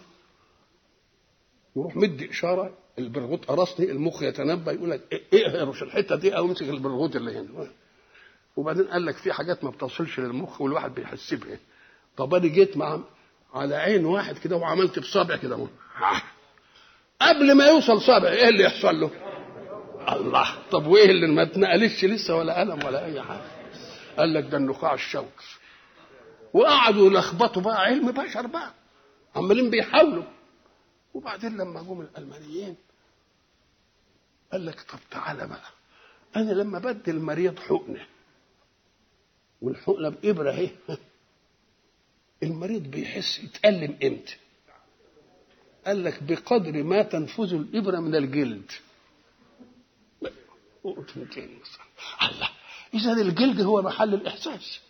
يروح مدي إشارة البرغوث قرصني المخ يتنبأ يقول لك اقهرش الحتة دي؟ أو امسك البرغوث اللي هنا. وبعدين قال لك في حاجات ما بتصلش للمخ والواحد بيحس بها طب أنا جيت مع على عين واحد كده وعملت بصابع كده. قبل ما يوصل صابع إيه اللي يحصل له؟ الله. طب وايه اللي ما اتنقلش لسه ولا الم ولا أي حاجة؟ قال لك ده النخاع الشوكي. وقعدوا يلخبطوا بقى علم بشر بقى. عمالين بيحاولوا. وبعدين لما جم الألمانيين قال لك طب تعالى بقى. أنا لما بدي المريض حقنة والحقنة بإبرة أهي المريض بيحس يتألم إمتى؟ قال لك بقدر ما تنفذ الإبرة من الجلد. الله. إذا الجلد هو محل الإحساس.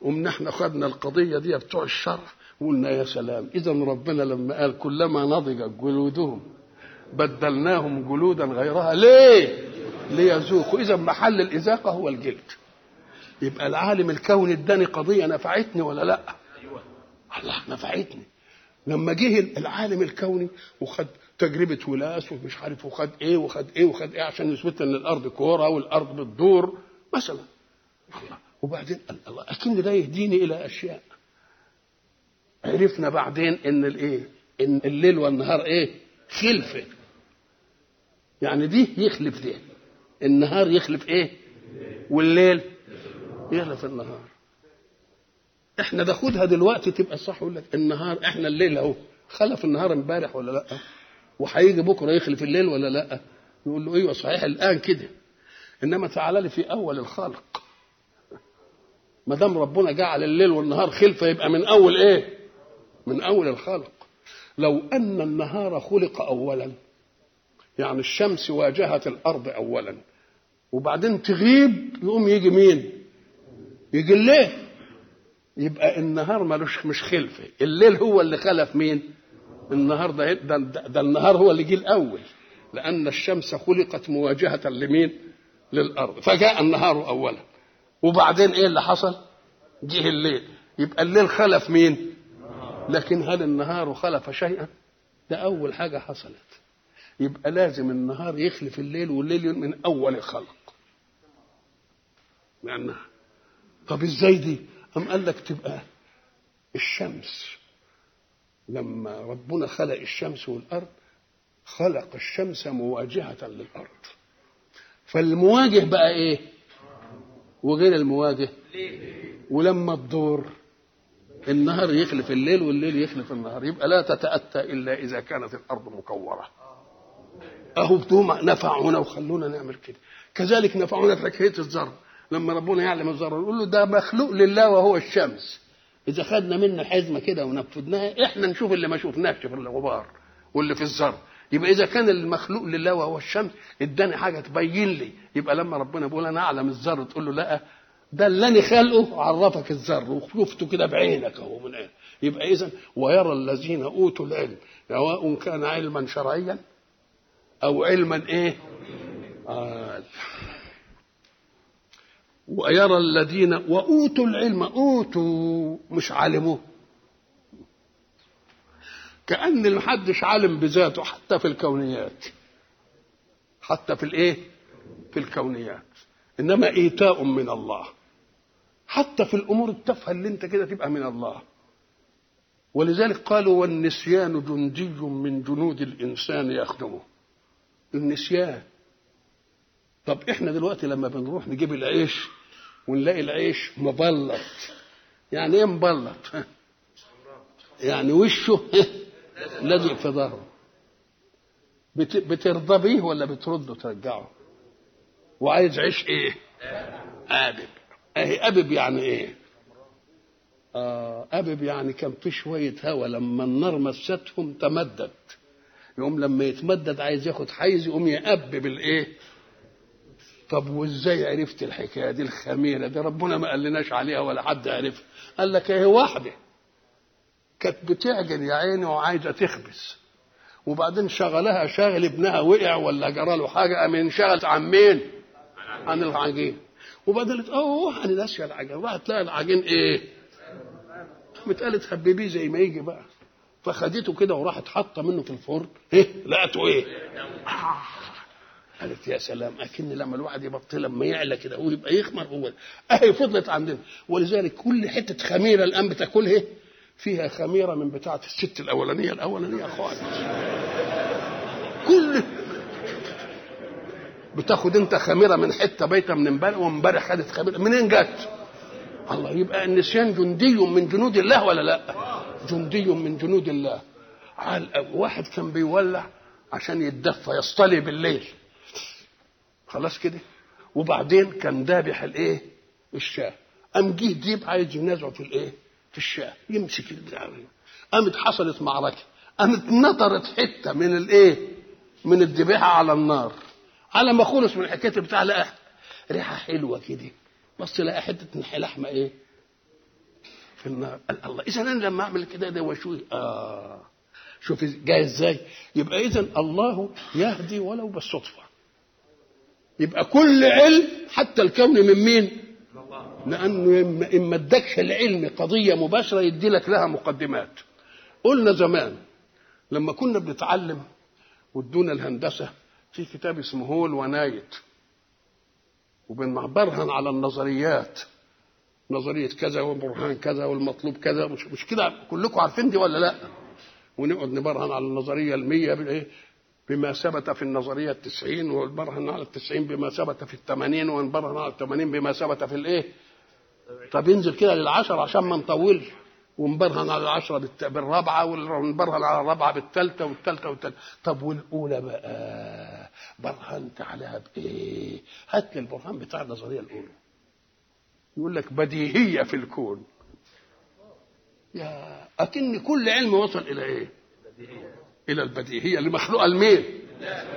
ومن إحنا خدنا القضية دي بتوع الشرع وقلنا يا سلام. إذا ربنا لما قال كلما نضجت جلودهم بدلناهم جلودا غيرها. ليه؟ ليذوقوا. إذا محل الإذاقة هو الجلد. يبقى العالم الكوني اداني قضية نفعتني ولا لأ؟ الله نفعتني. لما جه العالم الكوني وخد تجربة ولاس ومش عارف وخد إيه وخد إيه وخد إيه عشان يثبت إن الأرض كورة والأرض بتدور مثلا. وبعدين الله اكن ده يهديني إلى أشياء. عرفنا بعدين إن الايه إن الليل والنهار إيه؟ خلفه يعني دي يخلف ده النهار يخلف إيه؟ والليل يخلف النهار. إحنا ناخدها دلوقتي تبقى صح لك النهار إحنا الليل أهو. خلف النهار امبارح ولا لأ؟ وهيجي بكرة يخلف الليل ولا لأ؟ يقول له أيوه صحيح الآن كده. إنما تعالى لي في أول الخلق. ما دام ربنا جعل الليل والنهار خلفة يبقى من أول إيه؟ من أول الخلق. لو أن النهار خلق اولا يعني الشمس واجهت الأرض اولا وبعدين تغيب يقوم يجي مين؟ يجي الليل. يبقى النهار ملوش مش خلفة. الليل هو اللي خلف مين؟ النهار ده, ده, ده, النهار هو اللي جه الأول لأن الشمس خلقت مواجهة لمين؟ للأرض. فجاء النهار اولا. وبعدين إيه اللي حصل؟ جه الليل. يبقى الليل خلف مين؟ لكن هل النهار خلف شيئا؟ ده أول حاجة حصلت. يبقى لازم النهار يخلف الليل والليل من أول الخلق. لأنها طب إزاي دي؟ أم قال لك تبقى الشمس لما ربنا خلق الشمس والأرض خلق الشمس مواجهة للأرض. فالمواجه بقى إيه؟ وغير المواجه ولما تدور النهار يخلف الليل والليل يخلف النهار. يبقى لا تتأتى إلا إذا كانت الأرض مكورة. أهو بتوم نفعونا وخلونا نعمل كده. كذلك نفعونا في حكاية الذرة لما ربنا يعلم الذره يقول له ده مخلوق لله وهو الشمس. إذا خدنا منه حزمة كده ونفذناها إحنا نشوف اللي ما شفناش في الغبار واللي في الذر يبقى إذا كان المخلوق لله وهو الشمس إداني حاجة تبين لي. يبقى لما ربنا بيقول أنا أعلم الذر تقول له لا ده اللي أنا خلقه عرفك الذر وشفته كده بعينك أهو من عين. يبقى إذا ويرى الذين أوتوا العلم سواء كان علما شرعيا أو علما إيه؟ آه ويرى الذين وأوتوا العلم أوتوا مش علموه. كأن محدش عالم بذاته حتى في الكونيات. حتى في الإيه؟ في الكونيات. إنما إيتاء من الله. حتى في الأمور التافهة اللي أنت كده تبقى من الله. ولذلك قالوا والنسيان جندي من جنود الإنسان يخدمه. النسيان. طب إحنا دلوقتي لما بنروح نجيب العيش ونلاقي العيش مبلط. يعني إيه مبلط؟ يعني وشه لازق في ظهره بترضى بيه ولا بترده ترجعه؟ وعايز عيش إيه؟ آبب. أهي أبب يعني إيه؟ آه أبب يعني كان في شوية هوا لما النار مستهم تمدد. يقوم لما يتمدد عايز ياخد حيز يقوم يأبب الإيه؟ طب وازاي عرفت الحكاية دي الخميرة دي؟ ربنا ما قالناش عليها ولا حد عرفها. قال لك اهي واحدة كانت بتعجن يا عيني وعايزة تخبز. وبعدين شغلها شاغل ابنها وقع ولا جرى له حاجة قام انشغلت عن مين؟ عن العجين. وبعدين قالت أوه أنا ناسيه العجين. راحت تلاقي العجين إيه؟ قامت قالت هببيه زي ما يجي بقى. فخدته كده وراحت حاطة منه في الفرن. إيه؟ لقته إيه؟ قالت يا سلام اكن لما الواحد يبطل لما يعلى كده ويبقى يخمر هو. أهي فضلت عندنا. ولذلك كل حتة خميرة الآن بتاكلها فيها خميرة من بتاعة الست الأولانية الأولانية خالص. كل بتاخد أنت خميرة من حتة بيته من امبارح وامبارح خدت خميرة. منين جت؟ الله يبقى النسيان جندي من جنود الله ولا لا؟ جندي من جنود الله. واحد كان بيولع عشان يتدفى يصطلي بالليل. خلاص كده. وبعدين كان ذابح الايه الشاة. قام جه ديب عايز ينازعه في الإيه؟ في الشاة. يمسك قامت حصلت معركة. قامت نطرت حتة من الإيه؟ من الذبيحة على النار. على ما خلص من الحكاية بتاع لقى ريحة حلوة كده. بص لقى حتة لحمة إيه؟ في النار. قال الله اذا أنا لما أعمل كده ده وشوي. آه. شوف جاي إزاي؟ يبقى اذا الله يهدي ولو بالصدفة. يبقى كل علم حتى الكون من مين؟ لأنه إن ما ادكش العلم قضية مباشرة يدي لك لها مقدمات. قلنا زمان لما كنا بنتعلم ودونا الهندسة في كتاب اسمه هول ونايت. وبنبرهن على النظريات. نظرية كذا وبرهان كذا والمطلوب كذا مش, مش كده؟ كلكم عارفين دي ولا لا؟ ونقعد نبرهن على النظرية المية بالايه بما ثبت في النظرية التسعين ونبرهن على التسعين بما ثبت في الثمانين ونبرهن على الثمانين بما ثبت في الإيه؟ طب ينزل كده للعشرة عشان ما نطولش. ونبرهن على العشرة بالرابعة ونبرهن على الرابعة بالثالثة والثالثة والثالثة طب والأولى بقى؟ برهنت عليها بإيه؟ هات لي البرهان بتاع النظرية الأولى. يقول لك بديهية في الكون. يا أكن كل علم وصل إلى إيه؟ إلى البديهية اللي مخلوقه لمين؟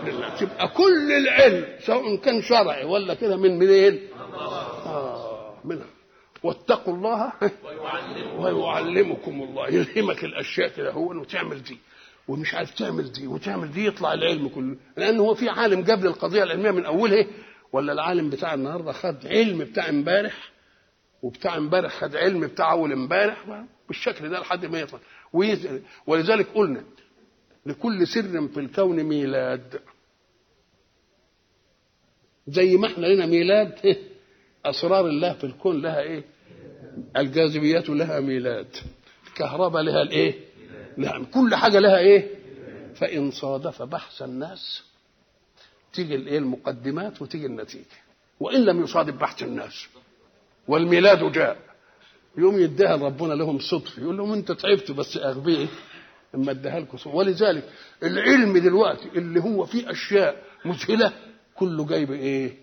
لله تبقى كل العلم سواء كان شرعي ولا كده من منين؟ آه منها. واتقوا الله ويعلمكم الله. يلهمك الأشياء كده هو وتعمل دي ومش عارف تعمل دي وتعمل دي يطلع العلم كله. لأن هو في عالم جاب القضية العلمية من اولها ولا العالم بتاع النهارده خد علم بتاع امبارح وبتاع امبارح خد علم بتاع أول امبارح؟ بالشكل ده لحد ما يطلع. ولذلك قلنا لكل سر في الكون ميلاد. زي ما إحنا لنا ميلاد أسرار الله في الكون لها إيه؟ الجاذبيات لها ميلاد. الكهرباء لها الإيه؟ لها كل حاجة لها إيه؟ فإن صادف بحث الناس تيجي الإيه؟ المقدمات وتيجي النتيجة. وإن لم يصادف بحث الناس والميلاد جاء. يوم يديها ربنا لهم صدفة يقول لهم أنت تعبتوا بس اغبيه إما اديها لكم. ولذلك العلم دلوقتي اللي هو فيه أشياء مذهلة كله جاي بايه؟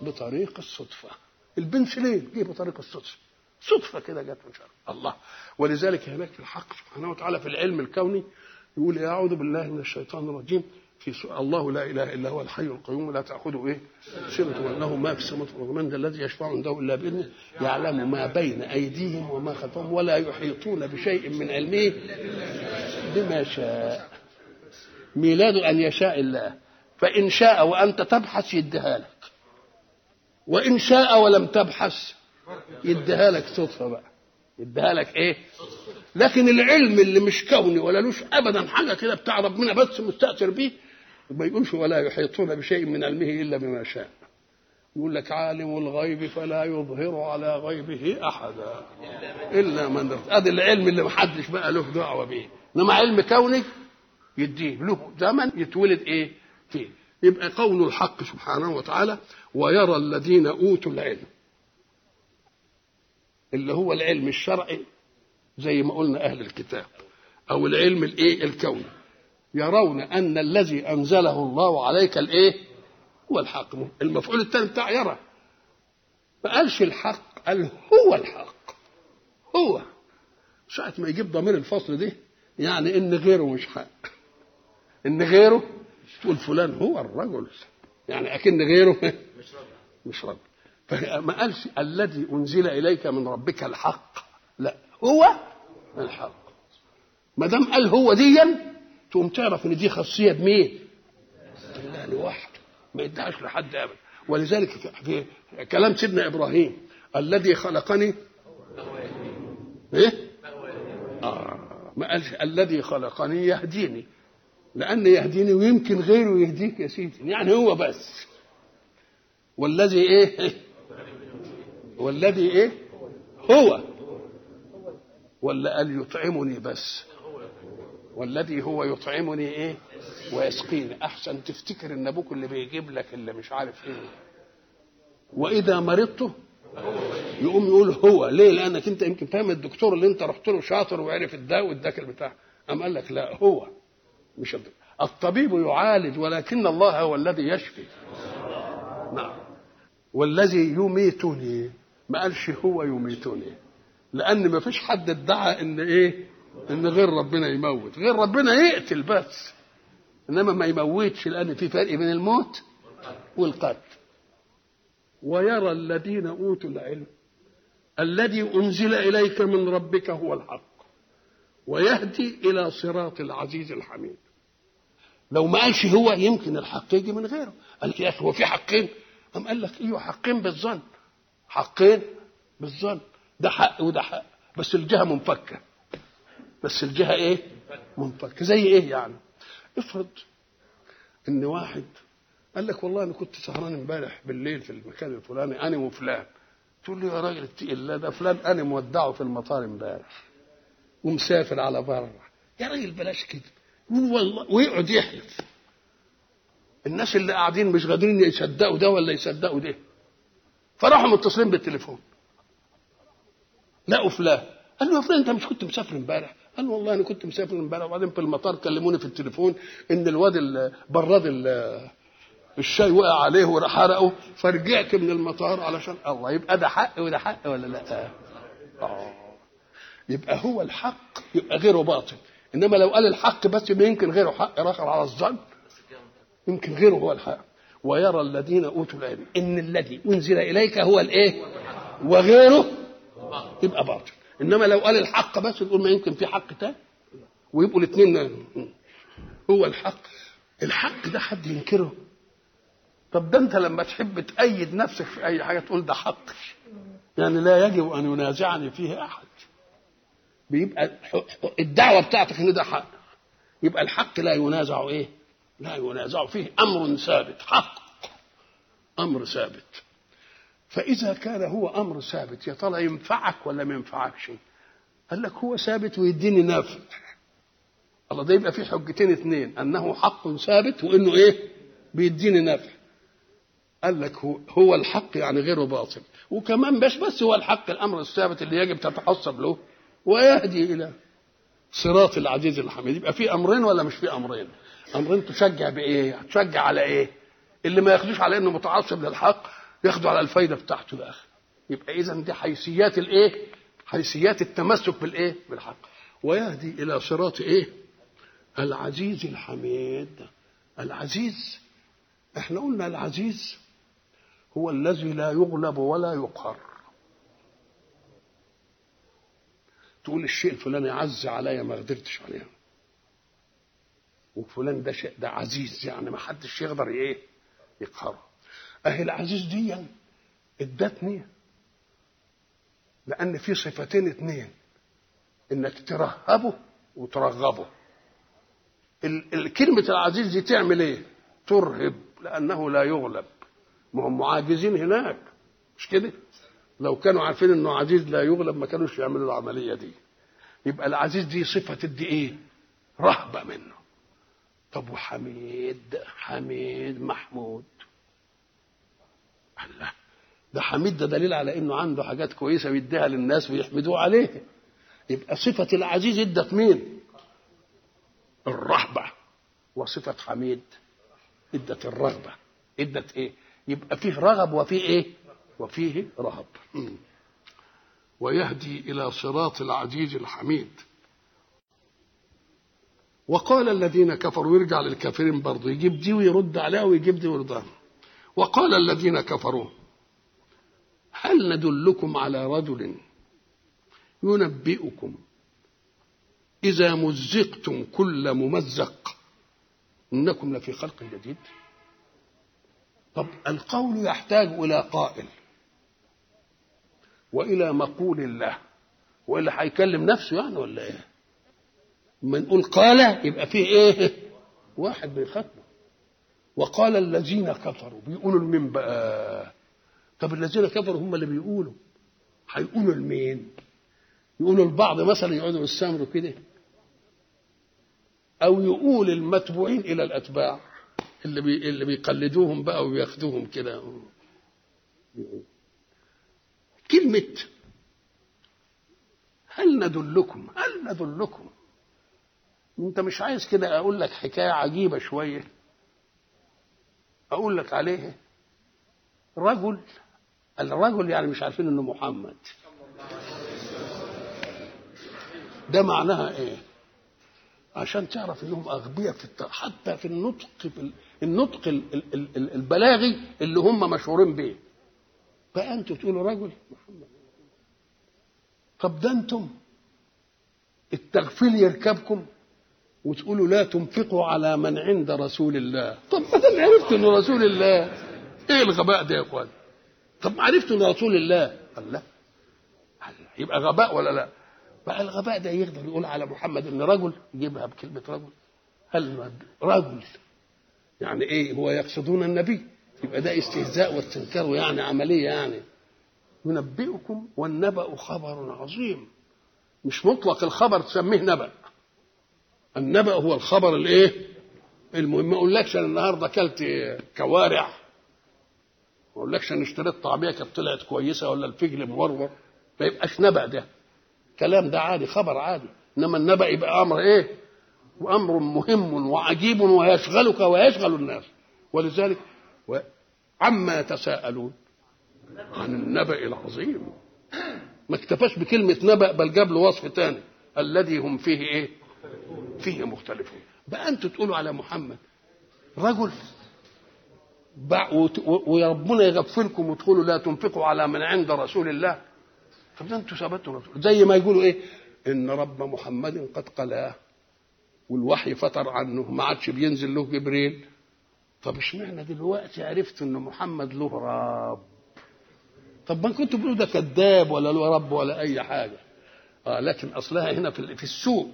بطريق الصدفة البنسلين جه بطريق الصدفة صدفة كده جت من شر الله ولذلك هناك في الحق سبحانه وتعالى في العلم الكوني يقول أعوذ بالله من الشيطان الرجيم في الله لا إله إلا هو الحي القيوم لا تأخذه إيه؟ سنه وله ما في السماوات والأرض. من ذا الذي يشفع عنده إلا بإذنه؟ يعلم ما بين أيديهم وما خلفهم ولا يحيطون بشيء من علمه بما شاء. ميلاد أن يشاء الله. فإن شاء وأنت تبحث يديها لك. وإن شاء ولم تبحث يديها لك صدفة بقى. يديها لك إيه؟ لكن العلم اللي مش كوني ولا لوش ابدا حاجة كده بتاع ربنا بس مستأثر بيه ما يقولش ولا يحيطون بشيء من علمه إلا بما شاء. يقول لك عالم الغيب فلا يظهر على غيبه أحدا. إلا من ارتضى ادي العلم اللي محدش بقى له دعوة بيه إنما علم كوني يديه. له زمن يتولد إيه؟ فيه. يبقى قول الحق سبحانه وتعالى ويرى الذين أوتوا العلم. اللي هو العلم الشرعي زي ما قلنا أهل الكتاب. أو العلم الإيه؟ الكوني. يرون أن الذي أنزله الله عليك الإيه؟ هو الحق. المفعول الثاني بتاع يرى. ما قالش الحق قال هو الحق. هو. ساعة ما يجيب ضمير الفصل دي يعني إن غيره مش حق. إن غيره تقول فلان هو الرجل. يعني أكن غيره مش رجل. فما قالش الذي أنزل إليك من ربك الحق. لا هو الحق. ما دام قال هو ديا تقوم تعرف إن دي خاصية بمين؟ بالله لوحده. ما يدعش لحد ابدا. ولذلك في كلام سيدنا إبراهيم الذي خلقني إيه؟ آه ما قالش الذي خلقني يهديني. لأن يهديني ويمكن غيره يهديك يا سيدي. يعني هو بس. والذي إيه؟ والذي إيه؟ هو. ولا قال يطعمني بس. والذي هو يطعمني إيه؟ ويسقيني. أحسن. تفتكر إن أبوك اللي بيجيب لك اللي مش عارف إيه؟ وإذا مرضت يقوم يقول هو. ليه؟ لأنك أنت يمكن فاهم الدكتور اللي أنت رحت له شاطر وعرف الدواء واداك البتاع قام قال لك لا هو. مش الدكتور. الطبيب يعالج ولكن الله هو الذي يشفي. نعم. والذي يميتني ما قالش هو يميتني. لأن ما فيش حد ادعى إن إيه؟ إن غير ربنا يموت. غير ربنا يقتل بس. إنما ما يموتش لأن في فرق بين الموت والقتل. ويرى الذين أوتوا العلم الذي أنزل إليك من ربك هو الحق ويهدي إلى صراط العزيز الحميد. لو ما قالش هو يمكن الحق يجي من غيره. قال يا أخي هو في حقين؟ قام قال لك أيوه حقين بالظن. حقين بالظن. ده حق وده حق. بس الجهة منفكة. بس الجهة إيه؟ منفكه زي إيه يعني؟ افرض إن واحد قال لك والله أنا كنت سهران امبارح بالليل في المكان الفلاني أنا وفلان. تقول له يا راجل اتقي الله ده فلان أنا مودعه في المطار امبارح ومسافر على بره. يا راجل بلاش كده. والله ويقعد يحلف. الناس اللي قاعدين مش قادرين يصدقوا ده ولا يصدقوا ده. فراحوا متصلين بالتليفون. لقوا فلان. قال له يا فلان أنت مش كنت مسافر امبارح؟ قال له والله أنا كنت مسافر امبارح وبعدين في المطار كلموني في التليفون إن الواد ال- براد ال- الشاي وقع عليه وراح حرقه فرجعت من المطار علشان الله يبقى ده حق وده حق ولا لأ؟ آه. يبقى هو الحق يبقى غيره باطل. إنما لو قال الحق بس يبقى يمكن غيره حق رخر على الظن. يمكن غيره هو الحق. ويرى الذين أوتوا العلم إن الذي أنزل إليك هو الإيه؟ وغيره يبقى باطل. إنما لو قال الحق بس تقول ما يمكن في حق تاني. ويبقوا الاثنين هو الحق. الحق ده حد ينكره. طب ده أنت لما تحب تأيد نفسك في أي حاجة تقول ده حق. يعني لا يجب أن ينازعني فيه أحد. بيبقى الدعوة بتاعتك إن ده حق. يبقى الحق لا ينازع إيه؟ لا ينازع فيه أمر ثابت. حق. أمر ثابت. فإذا كان هو أمر ثابت يا ترى ينفعك ولا ما ينفعكش؟ قال لك هو ثابت ويديني نافع الله ده يبقى فيه حجتين اثنين أنه حق ثابت وإنه إيه؟ بيديني نفع. قال لك هو, هو الحق يعني غير باطل. وكمان بس بس هو الحق الأمر الثابت اللي يجب تتحسب له ويهدي إلى صراط العزيز الحميد. يبقى في أمرين ولا مش في أمرين؟ أمرين تشجع بإيه؟ تشجع على إيه؟ اللي ما ياخدوش على إنه متعصب للحق ياخدوا على الفايدة بتاعته الآخر يبقى اذا دي حيثيات الإيه؟ حيثيات التمسك بالإيه؟ بالحق. ويهدي إلى صراط إيه؟ العزيز الحميد. العزيز إحنا قلنا العزيز هو الذي لا يغلب ولا يقهر. تقول الشيء الفلاني عز عليا ما قدرتش عليه. وفلان ده شيء ده عزيز يعني ما حدش يقدر إيه؟ يقهره. اهي العزيز دي ادتني لأن في صفتين اتنين إنك ترهبه وترغبه. كلمة العزيز دي تعمل إيه؟ ترهب لأنه لا يغلب. ما هم معاجزين هناك. مش كده؟ لو كانوا عارفين إنه عزيز لا يغلب ما كانوش يعملوا العملية دي. يبقى العزيز دي صفة تدي إيه؟ رهبة منه. طب وحميد؟ حميد محمود. الله. ده حميد ده دليل على إنه عنده حاجات كويسة بيديها للناس ويحمدوه عليها يبقى صفة العزيز ادت مين؟ الرهبة وصفة حميد. إدت الرغبة. إدت إيه؟ يبقى فيه رغب وفيه إيه؟ وفيه رهب. ويهدي إلى صراط العزيز الحميد. وقال الذين كفروا يرجع للكافرين برضه يجيب دي ويرد عليها ويجيب دي ويرد عليها. وقال الذين كفروا هل ندلكم على رجل ينبئكم إذا مزقتم كل ممزق إنكم لفي خلق جديد طب القول يحتاج إلى قائل وإلى مقول الله وإلا هيكلم نفسه يعني ولا إيه؟ ما نقول قال يبقى فيه إيه؟ واحد بيخاطبه وقال الذين كفروا بيقولوا لمين بقى؟ طب الذين كفروا هم اللي بيقولوا. هيقولوا لمين؟ يقولوا البعض مثلا يقعدوا يستمروا كده. أو يقول المتبوعين إلى الأتباع اللي بي اللي بيقلدوهم بقى وبياخدوهم كده. كلمة هل ندلكم؟ هل ندلكم؟ أنت مش عايز كده أقول لك حكاية عجيبة شوية؟ أقول لك عليه رجل الرجل يعني مش عارفين إنه محمد. ده معناها إيه؟ عشان تعرف إنهم أغبياء في الت... حتى في النطق في النطق البلاغي اللي هم مشهورين به. بقى تقولوا رجل؟ محمد طب ده أنتم؟ التغفيل يركبكم؟ وتقولوا لا تنفقوا على من عند رسول الله. طب ما أنا عرفت إنه رسول الله. إيه الغباء ده يا إخوان؟ طب ما عرفت إنه رسول الله. قال لا. يبقى غباء ولا لا؟ بقى الغباء ده يقدر يقول على محمد إن رجل يجيبها بكلمة رجل. هل رجل. يعني إيه؟ هو يقصدون النبي. يبقى ده استهزاء واستنكار يعني عملية يعني. ينبئكم والنبأ خبر عظيم. مش مطلق الخبر تسميه نبأ. النبأ هو الخبر الإيه؟ المهم ما أقولكش أنا النهارده أكلت كوارع. ما أقولكش أنا اشتريت طعمية كانت طلعت كويسة ولا الفجل مورور ما يبقاش نبأ ده. كلام ده عادي خبر عادي. إنما النبأ يبقى أمر إيه؟ وامر مهم وعجيب ويشغلك ويشغل الناس. ولذلك. عما يتساءلون عن النبأ العظيم. ما اكتفاش بكلمة نبأ بل جاب له وصف تاني. الذي هم فيه إيه؟ فيه مختلفون. بقى أنتوا تقولوا على محمد رجل وربنا يغفلكم وتقولوا لا تنفقوا على من عند رسول الله. طب ده أنتوا ثبتوا رسول زي ما يقولوا إيه؟ إن رب محمد قد قلاه والوحي فتر عنه ما عادش بينزل له جبريل. طب اشمعنى دلوقتي عرفت إن محمد له رب؟ طب ما كنتوا بتقولوا ده كذاب ولا له رب ولا أي حاجة. آه لكن أصلها هنا في في السوق.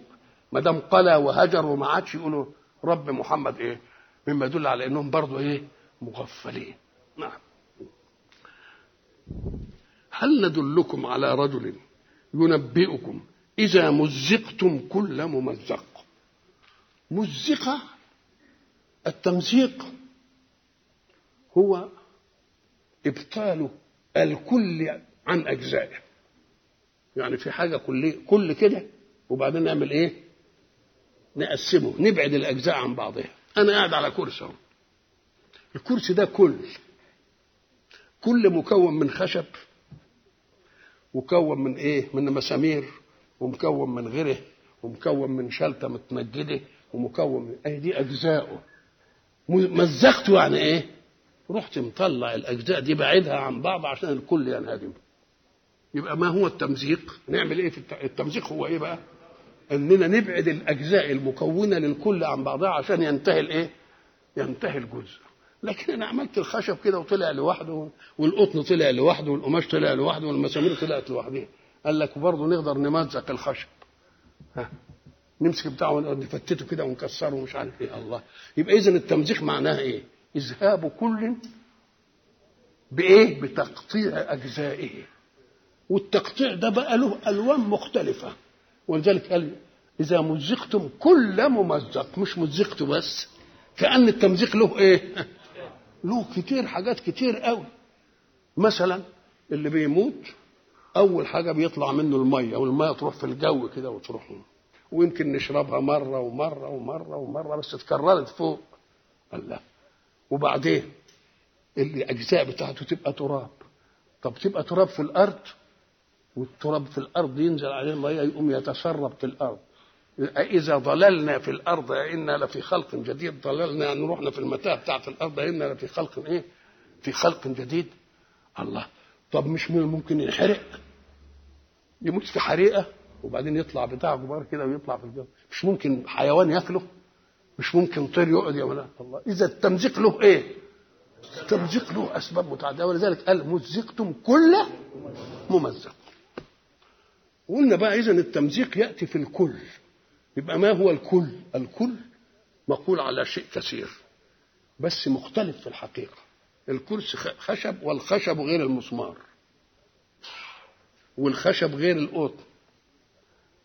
ما دام قلى وهجر وما عادش يقولوا رب محمد إيه؟ مما يدل على إنهم برضه إيه؟ مغفلين. نعم. هل ندلكم على رجل ينبئكم إذا مزقتم كل ممزق؟ مزقة التمزيق هو إبطال الكل عن أجزائه. يعني في حاجة كل كل كده وبعدين نعمل إيه؟ نقسمه نبعد الأجزاء عن بعضها. أنا قاعد على كرسي أهو. الكرسي ده كل كل مكون من خشب مكون من إيه؟ من مسامير ومكون من غيره ومكون من شلتة متنجده ومكون من إيه دي اجزاؤه مزقته يعني إيه؟ رحت مطلع الأجزاء دي بعيدها عن بعض عشان الكل ينهدم. يبقى ما هو التمزيق؟ نعمل إيه في التمزيق هو إيه بقى؟ اننا نبعد الاجزاء المكونة للكل عن بعضها عشان ينتهي الايه؟ ينتهي الجزء. لكن أنا عملت الخشب كده وطلع لوحده والقطن طلع لوحده والقماش طلع لوحده والمسامير طلعت لوحدها قال لك برضه نقدر نمزق الخشب. ها؟ نمسك بتاعه نفتته كده ونكسره ومش عارف إيه. الله. يبقى اذا التمزيق معناها إيه؟ إذهاب كل بإيه؟ بتقطيع أجزائه. والتقطيع ده بقى له ألوان مختلفة. ولذلك قال إذا مزقتم كل ممزق. مش مزقته بس كأن التمزيق له إيه؟ له كتير حاجات كتير قوي. مثلا اللي بيموت أول حاجة بيطلع منه المية والمية تروح في الجو كده وتروح ويمكن نشربها مرة ومرة ومرة ومرة بس اتكررت فوق. الله وبعدين الاجزاء بتاعته تبقى تراب. طب تبقى تراب في الأرض والتراب في الأرض ينزل عليه الميه يقوم يتسرب في الأرض. إذا ضللنا في الأرض إنا لفي خلق جديد. ضللنا يعني رحنا في المتاهة بتاعت الأرض إنا لفي خلق إيه؟ في خلق جديد. الله. طب مش ممكن ينحرق يموت في حريقة وبعدين يطلع بتاع كبار كده ويطلع في الجو مش ممكن حيوان ياكله؟ مش ممكن طير يقعد يا ولا الله. إذا التمزيق له إيه؟ التمزيق له أسباب متعددة. ولذلك قال مزقتم كل ممزق. قلنا بقى إذا التمزيق يأتي في الكل. يبقى ما هو الكل؟ الكل مقول على شيء كثير بس مختلف في الحقيقة. الكرسي خشب والخشب غير المسمار والخشب غير القطن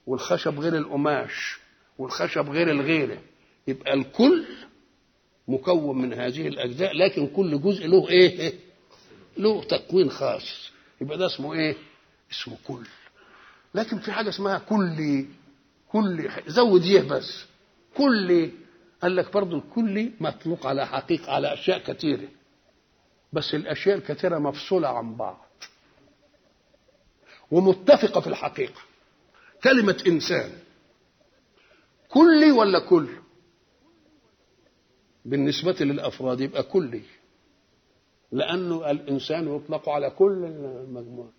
والخشب غير القماش والخشب غير الغيرة. يبقى الكل مكون من هذه الأجزاء لكن كل جزء له إيه؟ له تكوين خاص. يبقى ده اسمه إيه؟ اسمه كل. لكن في حاجة اسمها كلي كل زود يه بس. كل قال لك برضه الكل مطلوق على حقيقة على أشياء كثيرة. بس الأشياء الكثيرة مفصولة عن بعض. ومتفقة في الحقيقة. كلمة إنسان. كلي ولا كل؟ بالنسبة للأفراد يبقى كلي لأنه الإنسان يطلق على كل المجموعة.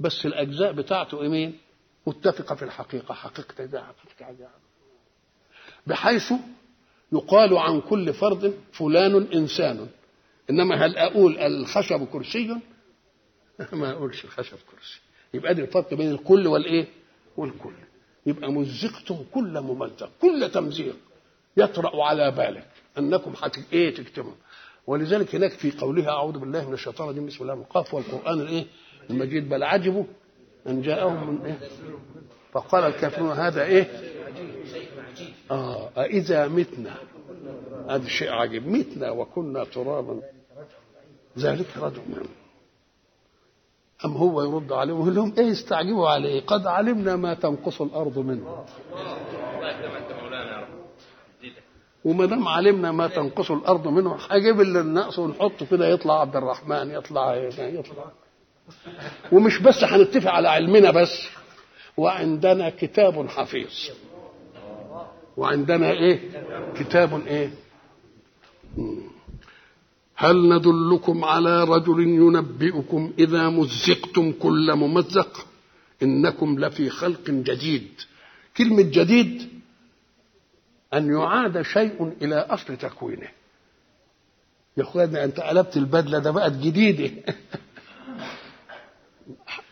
بس الأجزاء بتاعته إيه متفقة في الحقيقة حقيقة ده حقيقة ده بحيث يقال عن كل فرد فلان إنسان. إنما هل أقول الخشب كرسي؟ ما أقولش الخشب كرسي. يبقى دي الفرق بين الكل والإيه؟ والكل. يبقى مزقتم كل ممزق كل تمزيق يطرأ على بالك أنكم حت إيه تكتمون ولذلك هناك في قولها أعوذ بالله من الشيطان الرجيم بسم الله القاف والقرآن الإيه؟ المجيد. بل عجبوا أن جاءهم من إيه؟ فقال الكافرون هذا إيه؟ آه إذا متنا. هذا شيء عجيب. متنا وكنا ترابا. ذلك رجل أم هو يرد عليهم ويقول لهم إيه استعجبوا عليه؟ قد علمنا ما تنقص الأرض منه. وما دام علمنا ما تنقص الأرض منه هجيب اللي النقص ونحطه كده يطلع عبد الرحمن يطلع يطلع. ومش بس هنتفق على علمنا بس وعندنا كتاب حفيظ. وعندنا إيه؟ كتاب إيه؟ هل ندلكم على رجل ينبئكم إذا مزقتم كل ممزق؟ إنكم لفي خلق جديد. كلمة جديد أن يعاد شيء إلى أصل تكوينه. يا أخويا أنت قلبت البدلة ده بقت جديدة.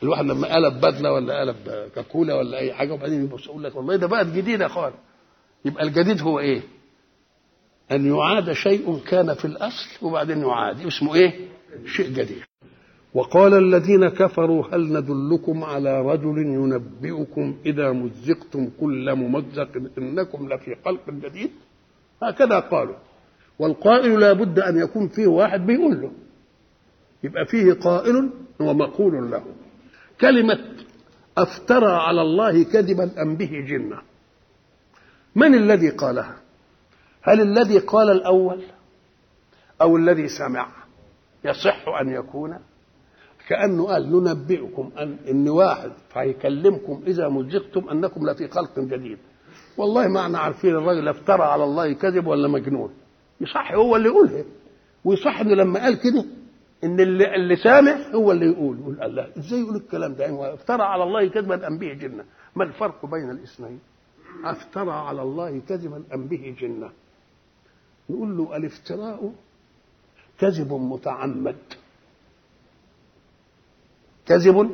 الواحد لما قلب بدلة ولا قلب كاكولا ولا أي حاجة وبعدين يبص يقول لك والله ده بقت جديدة خالص يبقى الجديد هو إيه؟ أن يعاد شيء كان في الأصل وبعدين يعاد. اسمه إيه؟ شيء جديد. وقال الذين كفروا هل ندلكم على رجل ينبئكم إذا مزقتم كل ممزق إنكم لفي خلق جديد؟ هكذا قالوا. والقائل لا بد أن يكون فيه واحد بيقول له. يبقى فيه قائل ومقول له. كلمة أفترى على الله كذبا أم به جنة. من الذي قالها؟ هل الذي قال الأول أو الذي سمع؟ يصح أن يكون. كأنه قال ننبئكم أن إن واحد فيكلمكم إذا مزقتم أنكم لفي خلق جديد. والله ما إحنا عارفين الراجل افترى على الله كذب ولا مجنون. يصح هو اللي يقولها ويصح إنه لما قال كده إن اللي, اللي سامع هو اللي يقول. يقول الله. إزاي يقول الكلام ده؟ يعني افترى على الله كذبا أم به جنة. ما الفرق بين الاثنين؟ افترى على الله كذبا أم به جنة. نقول له الافتراء كذب متعمد. كذب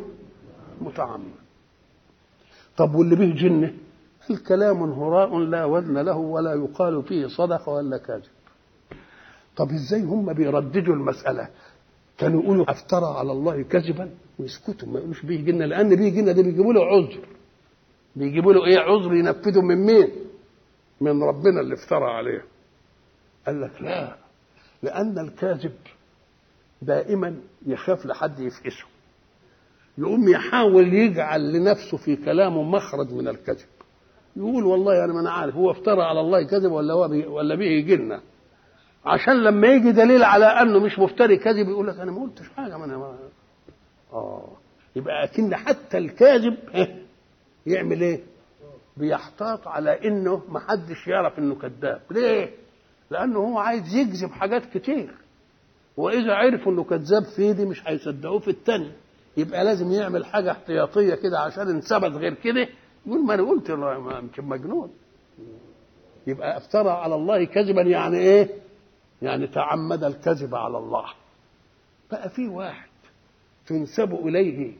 متعمد. طب واللي به جنة؟ الكلام هراء لا وزن له ولا يقال فيه صدق ولا كاذب؟ طب إزاي هم بيرددوا المسألة؟ كانوا يقولوا أفترى على الله كذبا ويسكتوا ما يقولوش به جنة لأن به جنة ده بيجيبوا له عذر. بيجيبوا له إيه؟ عذر ينفذوا من مين؟ من ربنا اللي افترى عليه. قال لك لا لأن الكاذب دائما يخاف لحد يفقسه. يقوم يحاول يجعل لنفسه في كلامه مخرج من الكذب. يقول والله أنا ما أنا عارف هو افترى على الله كذب ولا هو بي ولا به جنة؟ عشان لما يجي دليل على انه مش مفتري كذب يقول لك أنا ما قلتش حاجة ما أنا ما آه. يبقى أكن حتى الكاذب يعمل إيه؟ بيحتاط على إنه ما حدش يعرف إنه كذاب. ليه؟ لأنه هو عايز يكذب حاجات كتير. وإذا عرفوا إنه كذاب في دي مش هيصدقوه في الثانية يبقى لازم يعمل حاجة احتياطية كده عشان ان ثبت غير كده. يقول ما أنا قلت يمكن مجنون. يبقى أفترى على الله كذبا يعني إيه؟ يعني تعمد الكذب على الله. بقى في واحد تنسب إليه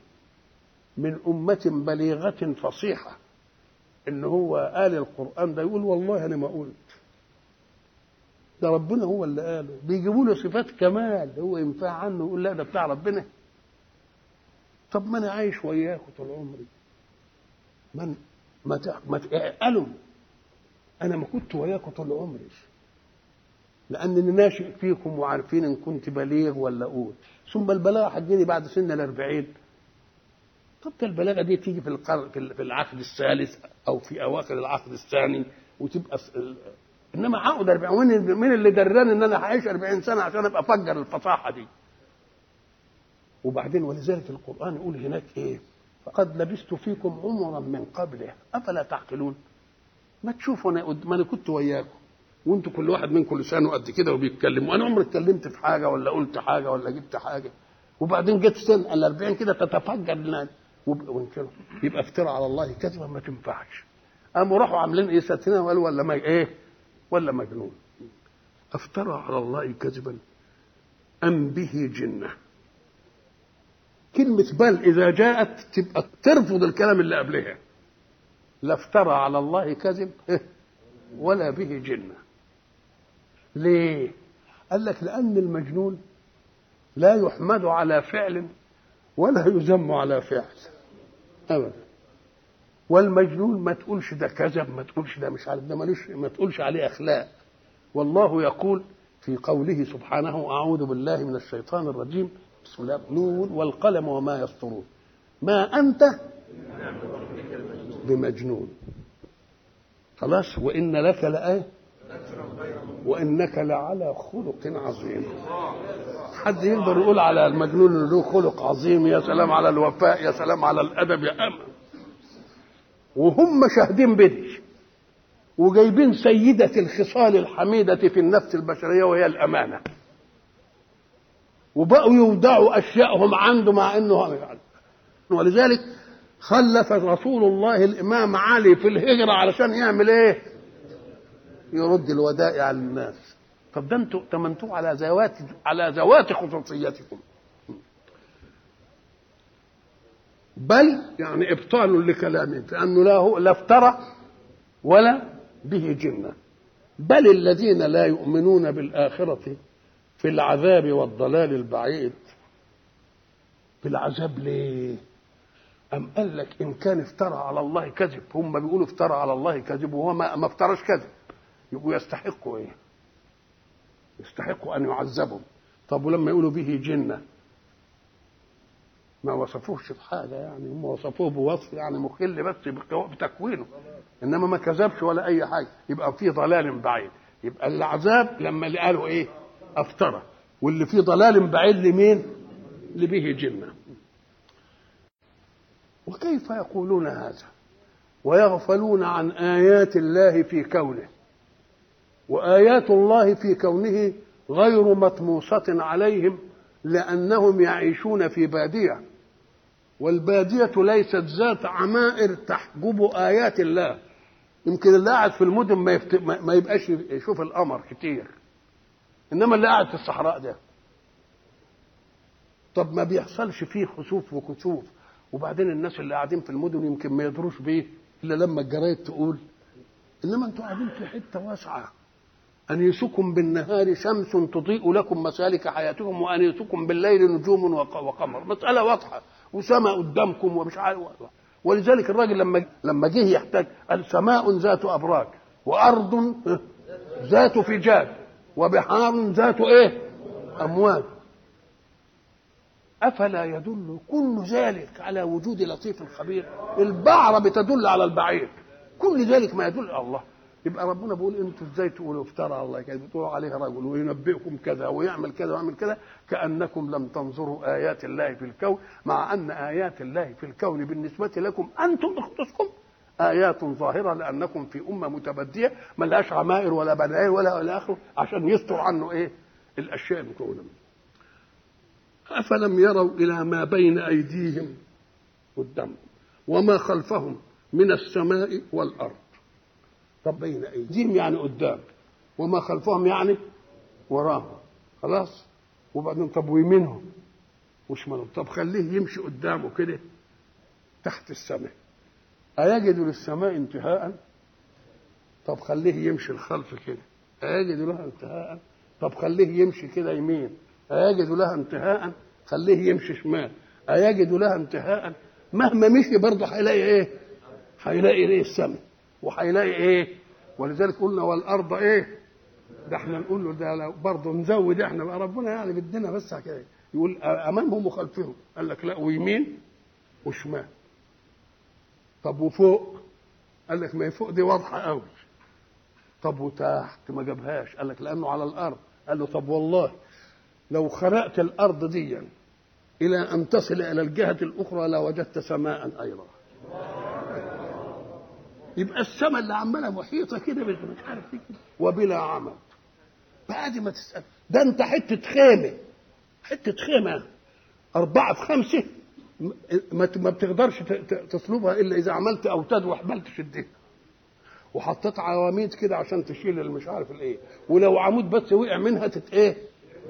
من أمة بليغة فصيحة إن هو قال القرآن ده يقول والله أنا ما قلت. ده ربنا هو اللي قاله. بيجيبوا له صفات كمال هو ينفع عنه يقول لا ده بتاع ربنا. طب ما أنا عايش وياكم طول عمري. من ما. ما قالوا أنا ما كنت وياكم طول عمري. لأنني ناشئ فيكم وعارفين إن كنت بليغ ولا أقول ثم البلاغة هتجيني بعد سن الأربعين. طب البلاغة دي تيجي في القر... في العقد الثالث أو في أواخر العقد الثاني وتبقى في ال... إنما عقد 40 مين مين اللي دراني إن أنا هعيش 40 سنة عشان أبقى افجر الفصاحة دي؟ وبعدين ولذلك القرآن يقول هناك إيه؟ فقد لبست فيكم عمرا من قبله. أفلا تعقلون؟ ما تشوفوا أنا ما أنا كنت وياكم. وانتوا كل واحد منكم لسانه قد كده وبيتكلم وأنا عمري اتكلمت في حاجة ولا قلت حاجة ولا جبت حاجة. وبعدين جت سن ال 40 كده تتفجر الناس وانكروا يبقى افترى على الله كذبا ما تنفعش. قاموا راحوا عاملين إيه؟ ساتنا وقالوا ولا ما إيه؟ ولا مجنون. افترى على الله كذبا. أم به جنة. كلمة بل إذا جاءت تبقى ترفض الكلام اللي قبلها. لا افترى على الله كذب. ولا به جنة. ليه؟ قال لك لأن المجنون لا يحمد على فعل ولا يذم على فعل. أبدا. والمجنون ما تقولش ده كذب ما تقولش ده مش عارف ده ملوش ما تقولش عليه أخلاق. والله يقول في قوله سبحانه أعوذ بالله من الشيطان الرجيم بسم الله. نون والقلم وما يسطرون. ما أنت بمجنون. خلاص وإن لك لآية. وإنك لعلى خلق عظيم. حد يقدر يقول على المجنون إنه له خلق عظيم؟ يا سلام على الوفاء يا سلام على الأدب يا أم. وهم شاهدين بدي وجايبين سيدة الخصال الحميدة في النفس البشرية وهي الأمانة. وبقوا يودعوا اشيائهم عنده مع إنه ولذلك خلف رسول الله الإمام علي في الهجرة علشان يعمل إيه؟ يرد الودائع للناس طب ده أنتوا تمنتوا على ذوات على ذوات خصوصيتكم. بل يعني إبطال لكلامه لأنه لا هو لا افترى ولا به جنة. بل الذين لا يؤمنون بالآخرة في العذاب والضلال البعيد. في العذاب ليه؟ أم قال لك إن كان افترى على الله كذب. هم بيقولوا افترى على الله كذب وهو ما, ما افترش كذب. يبقوا يستحقوا إيه؟ يستحقوا أن يعذبوا طب ولما يقولوا به جنة؟ ما وصفوهش بحاجة يعني هم وصفوه بوصف يعني مخل بس بتكوينه. إنما ما كذبش ولا أي حاجة. يبقى في ضلال بعيد. يبقى العذاب لما اللي قالوا إيه؟ افترى واللي فيه ضلال بعيد لمين؟ لبه جنة. وكيف يقولون هذا؟ ويغفلون عن آيات الله في كونه. وآيات الله في كونه غير مطموسة عليهم لأنهم يعيشون في بادية. والبادية ليست ذات عمائر تحجب آيات الله. يمكن اللي قاعد في المدن ما, يفت... ما يبقاش يشوف القمر كتير. إنما اللي قاعد في الصحراء ده. طب ما بيحصلش فيه خسوف وكسوف. وبعدين الناس اللي قاعدين في المدن يمكن ما يدروش بيه إلا لما الجرايد تقول إنما أنتوا قاعدين في حتة واسعة. انيسكم بالنهار شمس تضيء لكم مسالك حياتكم وانيسكم بالليل نجوم وقمر. مسألة واضحة. وسماء قدامكم ومش عارف ولذلك الراجل لما لما جه يحتاج قال سماء ذات أبراج وأرض ذات فجاج وبحار ذات إيه؟ أمواج. أفلا يدل كل ذلك على وجود لطيف خبير البعره بتدل على البعير. كل ذلك ما يدل الله. يبقى ربنا بيقول أنتوا إزاي تقولوا؟ افترى الله. كذا بتقولوا عليه رجل وينبئكم كذا ويعمل كذا ويعمل كذا كأنكم لم تنظروا آيات الله في الكون مع أن آيات الله في الكون بالنسبة لكم أنتم بخصوصكم آيات ظاهرة لأنكم في أمة متبدية ما لهاش عمائر ولا بنائر ولا إلى آخره عشان يستر عنه إيه؟ الأشياء المكونة. أفلم يروا إلى ما بين أيديهم قدامهم وما خلفهم من السماء والأرض؟ طب بين أيديهم يعني قدام. وما خلفهم يعني وراهم. خلاص؟ وبعدين طب ويمينهم وشمالهم طب خليه يمشي قدامه كده تحت السماء. أيجد للسماء انتهاء؟ طب خليه يمشي الخلف كده. أيجد لها انتهاء؟ طب خليه يمشي كده يمين. أيجد لها انتهاء؟ خليه يمشي شمال. أيجد لها انتهاء؟ مهما مشي برضه هيلاقي إيه؟ هيلاقي إيه؟ السماء. وهيلاقي إيه؟ ولذلك قلنا والأرض إيه؟ ده إحنا نقول له ده برضه نزود إحنا بقى ربنا يعني بدنا بس كده يقول أمامهم وخلفهم. قال لك لا ويمين وشمال. طب وفوق؟ قال لك ما فوق دي واضحة قوي طب وتحت ما جابهاش؟ قال لك لأنه على الأرض. قال له طب والله لو خرقت الأرض دي إلى أن تصل إلى الجهة الأخرى لوجدت سماء أيضا. يبقى السماء اللي عمالة محيطة كده مش عارف إيه وبلا عمد بعد ما تسأل. ده أنت حتة خيمة. حتة خيمة. أربعة في خمسة. ما بتقدرش تصلبها إلا إذا عملت أوتاد وحبلت شدها وحطيت عواميد كده عشان تشيل المش عارف الإيه. ولو عمود بس وقع منها تت إيه؟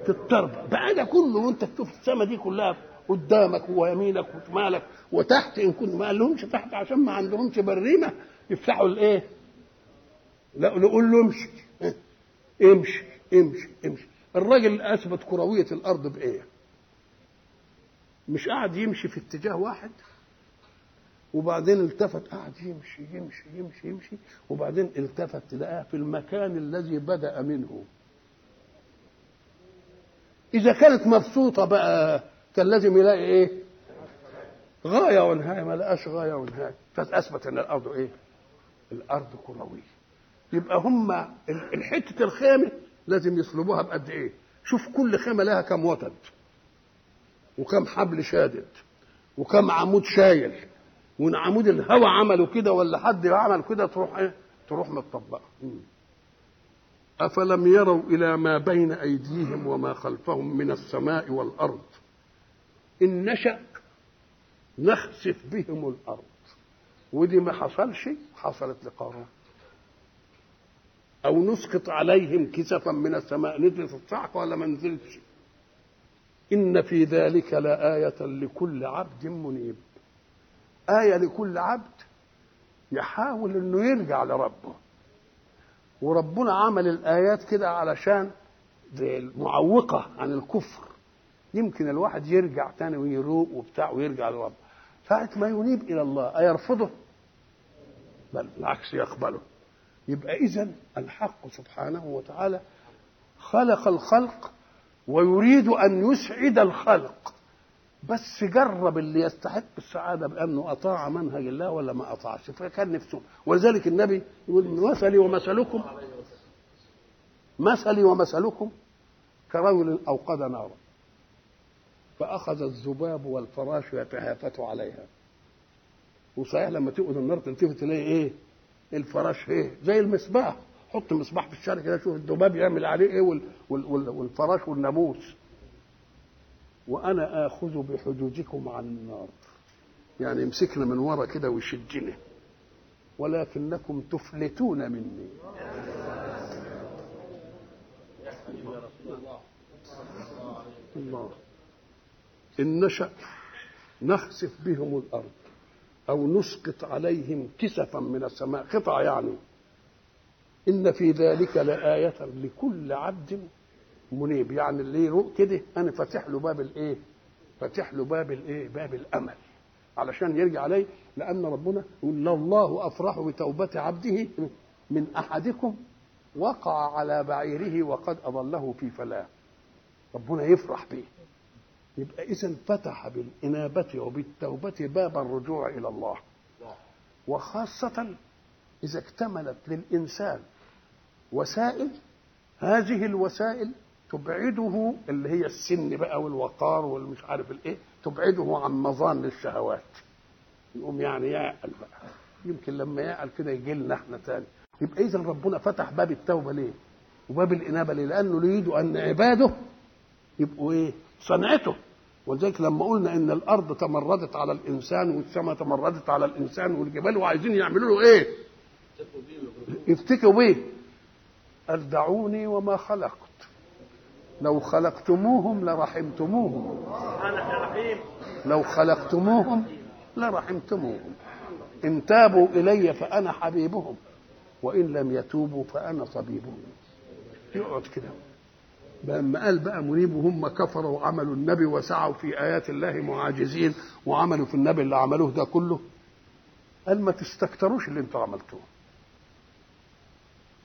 تتربى بقى ده كله وأنت تشوف السما دي كلها قدامك ويمينك وشمالك وتحت إن كنت ما قالهمش تحت عشان ما عندهمش بريمة. يفتحوا الإيه لا نقول له امشي. امشي امشي امشي. الراجل أثبت كروية الأرض بإيه؟ مش قاعد يمشي في اتجاه واحد؟ وبعدين التفت قاعد يمشي يمشي يمشي يمشي. وبعدين التفت تلاقاه في المكان الذي بدأ منه. إذا كانت مبسوطة بقى كان لازم يلاقي إيه؟ غاية ونهايه ما لقاش غاية ونهايه فأثبت إن الأرض إيه؟ الأرض كروية. يبقى هم الحتة الخامة لازم يصلبوها بقد إيه؟ شوف كل خيمه لها كم وتد وكم حبل شادد وكم عمود شايل وإن عمود الهوى عملوا كده ولا حد عمل كده تروح إيه؟ تروح متطبقة. أفلم يروا إلى ما بين أيديهم وما خلفهم من السماء والأرض إن نشأ نخسف بهم الأرض. ودي ما حصلش حصلت لقارون. أو نسقط عليهم كسفا من السماء نزلت الصعقه ولا ما نزلتش. إن في ذلك لآية لكل عبد منيب. آية لكل عبد يحاول إنه يرجع لربه. وربنا عمل الآيات كده علشان زي المعوقة عن الكفر. يمكن الواحد يرجع تاني ويروق وبتاع ويرجع لربه ساعة ما ينيب إلى الله أيرفضه؟ بل بالعكس يقبله. يبقى إذا الحق سبحانه وتعالى خلق الخلق ويريد أن يسعد الخلق. بس جرب اللي يستحق السعادة بأنه أطاع منهج الله ولا ما أطاعش فكان نفسه. ولذلك النبي يقول مثلي ومثلكم مثلي ومثلكم كرجل أوقد نارا فأخذ الذباب والفراش يتهافت عليها. وصحيح لما تقعد النار تلتفت تلاقي إيه؟ الفراش إيه؟ زي المصباح حط مصباح في الشارع كده شوف الذباب يعمل عليه إيه وال وال وال والفراش والناموس وأنا آخذ بحجوجكم عن النار. يعني يمسكنا من ورا كده ويشدنا ولكنكم تفلتون مني. الله. إن نشأ نخسف بهم الأرض. أو نسقط عليهم كسفا من السماء. قطع يعني. إن في ذلك لآية لكل عبد منيب. يعني اللي يروق كده أنا فاتح له باب الإيه؟ فاتح له باب الإيه؟ باب الأمل. علشان يرجع عليه لأن ربنا يقول الله أفرح بتوبة عبده من أحدكم وقع على بعيره وقد أضله في فلاة. ربنا يفرح به. يبقى إذا فتح بالإنابة وبالتوبة باب الرجوع إلى الله وخاصة إذا اكتملت للإنسان وسائل هذه الوسائل تبعده اللي هي السن بقى والوقار والمش عارف الإيه تبعده عن مظان الشهوات يقوم يعني يعقل بقى يمكن لما يعقل كده يجي لنا إحنا تاني يبقى اذا ربنا فتح باب التوبة ليه؟ وباب الإنابة ليه؟ لأنه يريد أن عباده يبقوا إيه؟ صنعته ولذلك لما قلنا إن الأرض تمردت على الإنسان والسماء تمردت على الإنسان والجبال وعايزين يعملوا له إيه؟ يفتكوا بيه. قال دعوني وما خلقت. لو خلقتموهم لرحمتموهم. لو خلقتموهم لرحمتموهم. إن تابوا إلي فأنا حبيبهم وإن لم يتوبوا فأنا طبيبهم يقعد كده. لما قال بقى منيب وهم كفروا وعملوا النبي وسعوا في آيات الله معاجزين وعملوا في النبي اللي عملوه ده كله قال ما تستكتروش اللي أنتوا عملتوه.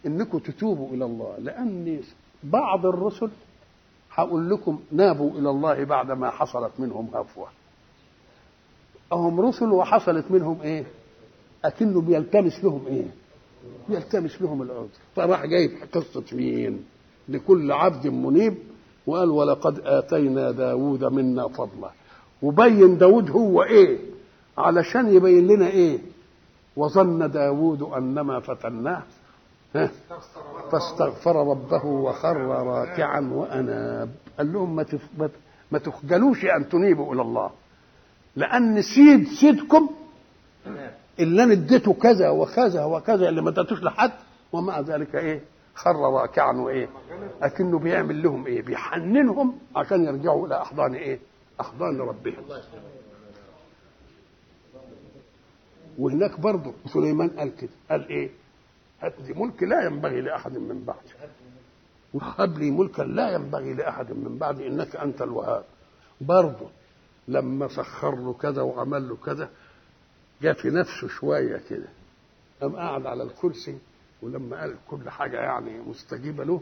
إنكم تتوبوا إلى الله لأن بعض الرسل هقول لكم نابوا إلى الله بعد ما حصلت منهم هفوه هم رسل وحصلت منهم إيه؟ اكنه بيلتمس لهم إيه؟ بيلتمس لهم العذر. فراح جايب قصة مين؟ لكل عبد منيب وقال ولقد آتينا داود منا فضلا. وبين داود هو إيه؟ علشان يبين لنا إيه؟ وظن داود أنما فتناه. فاستغفر ربه وخر راكعا وأناب. قال لهم ما تخجلوش أن تنيبوا إلى الله. لأن سيد سيدكم اللي أنا اديته كذا وكذا وكذا اللي ما اديتوش لحد ومع ذلك إيه؟ خر راكعا وإيه اكنه بيعمل لهم إيه بيحننهم عشان يرجعوا إلى أحضان إيه أحضان ربهم. وهناك برضه سليمان قال كده قال إيه هات لي ملك لا ينبغي لأحد من بعدي. وهب لي ملكا لا ينبغي لأحد من بعدي إنك أنت الوهاب. برضه لما سخر له كذا وعمل له كذا جاء في نفسه شوية كده قام قعد على الكرسي ولما قال كل حاجة يعني مستجيبة له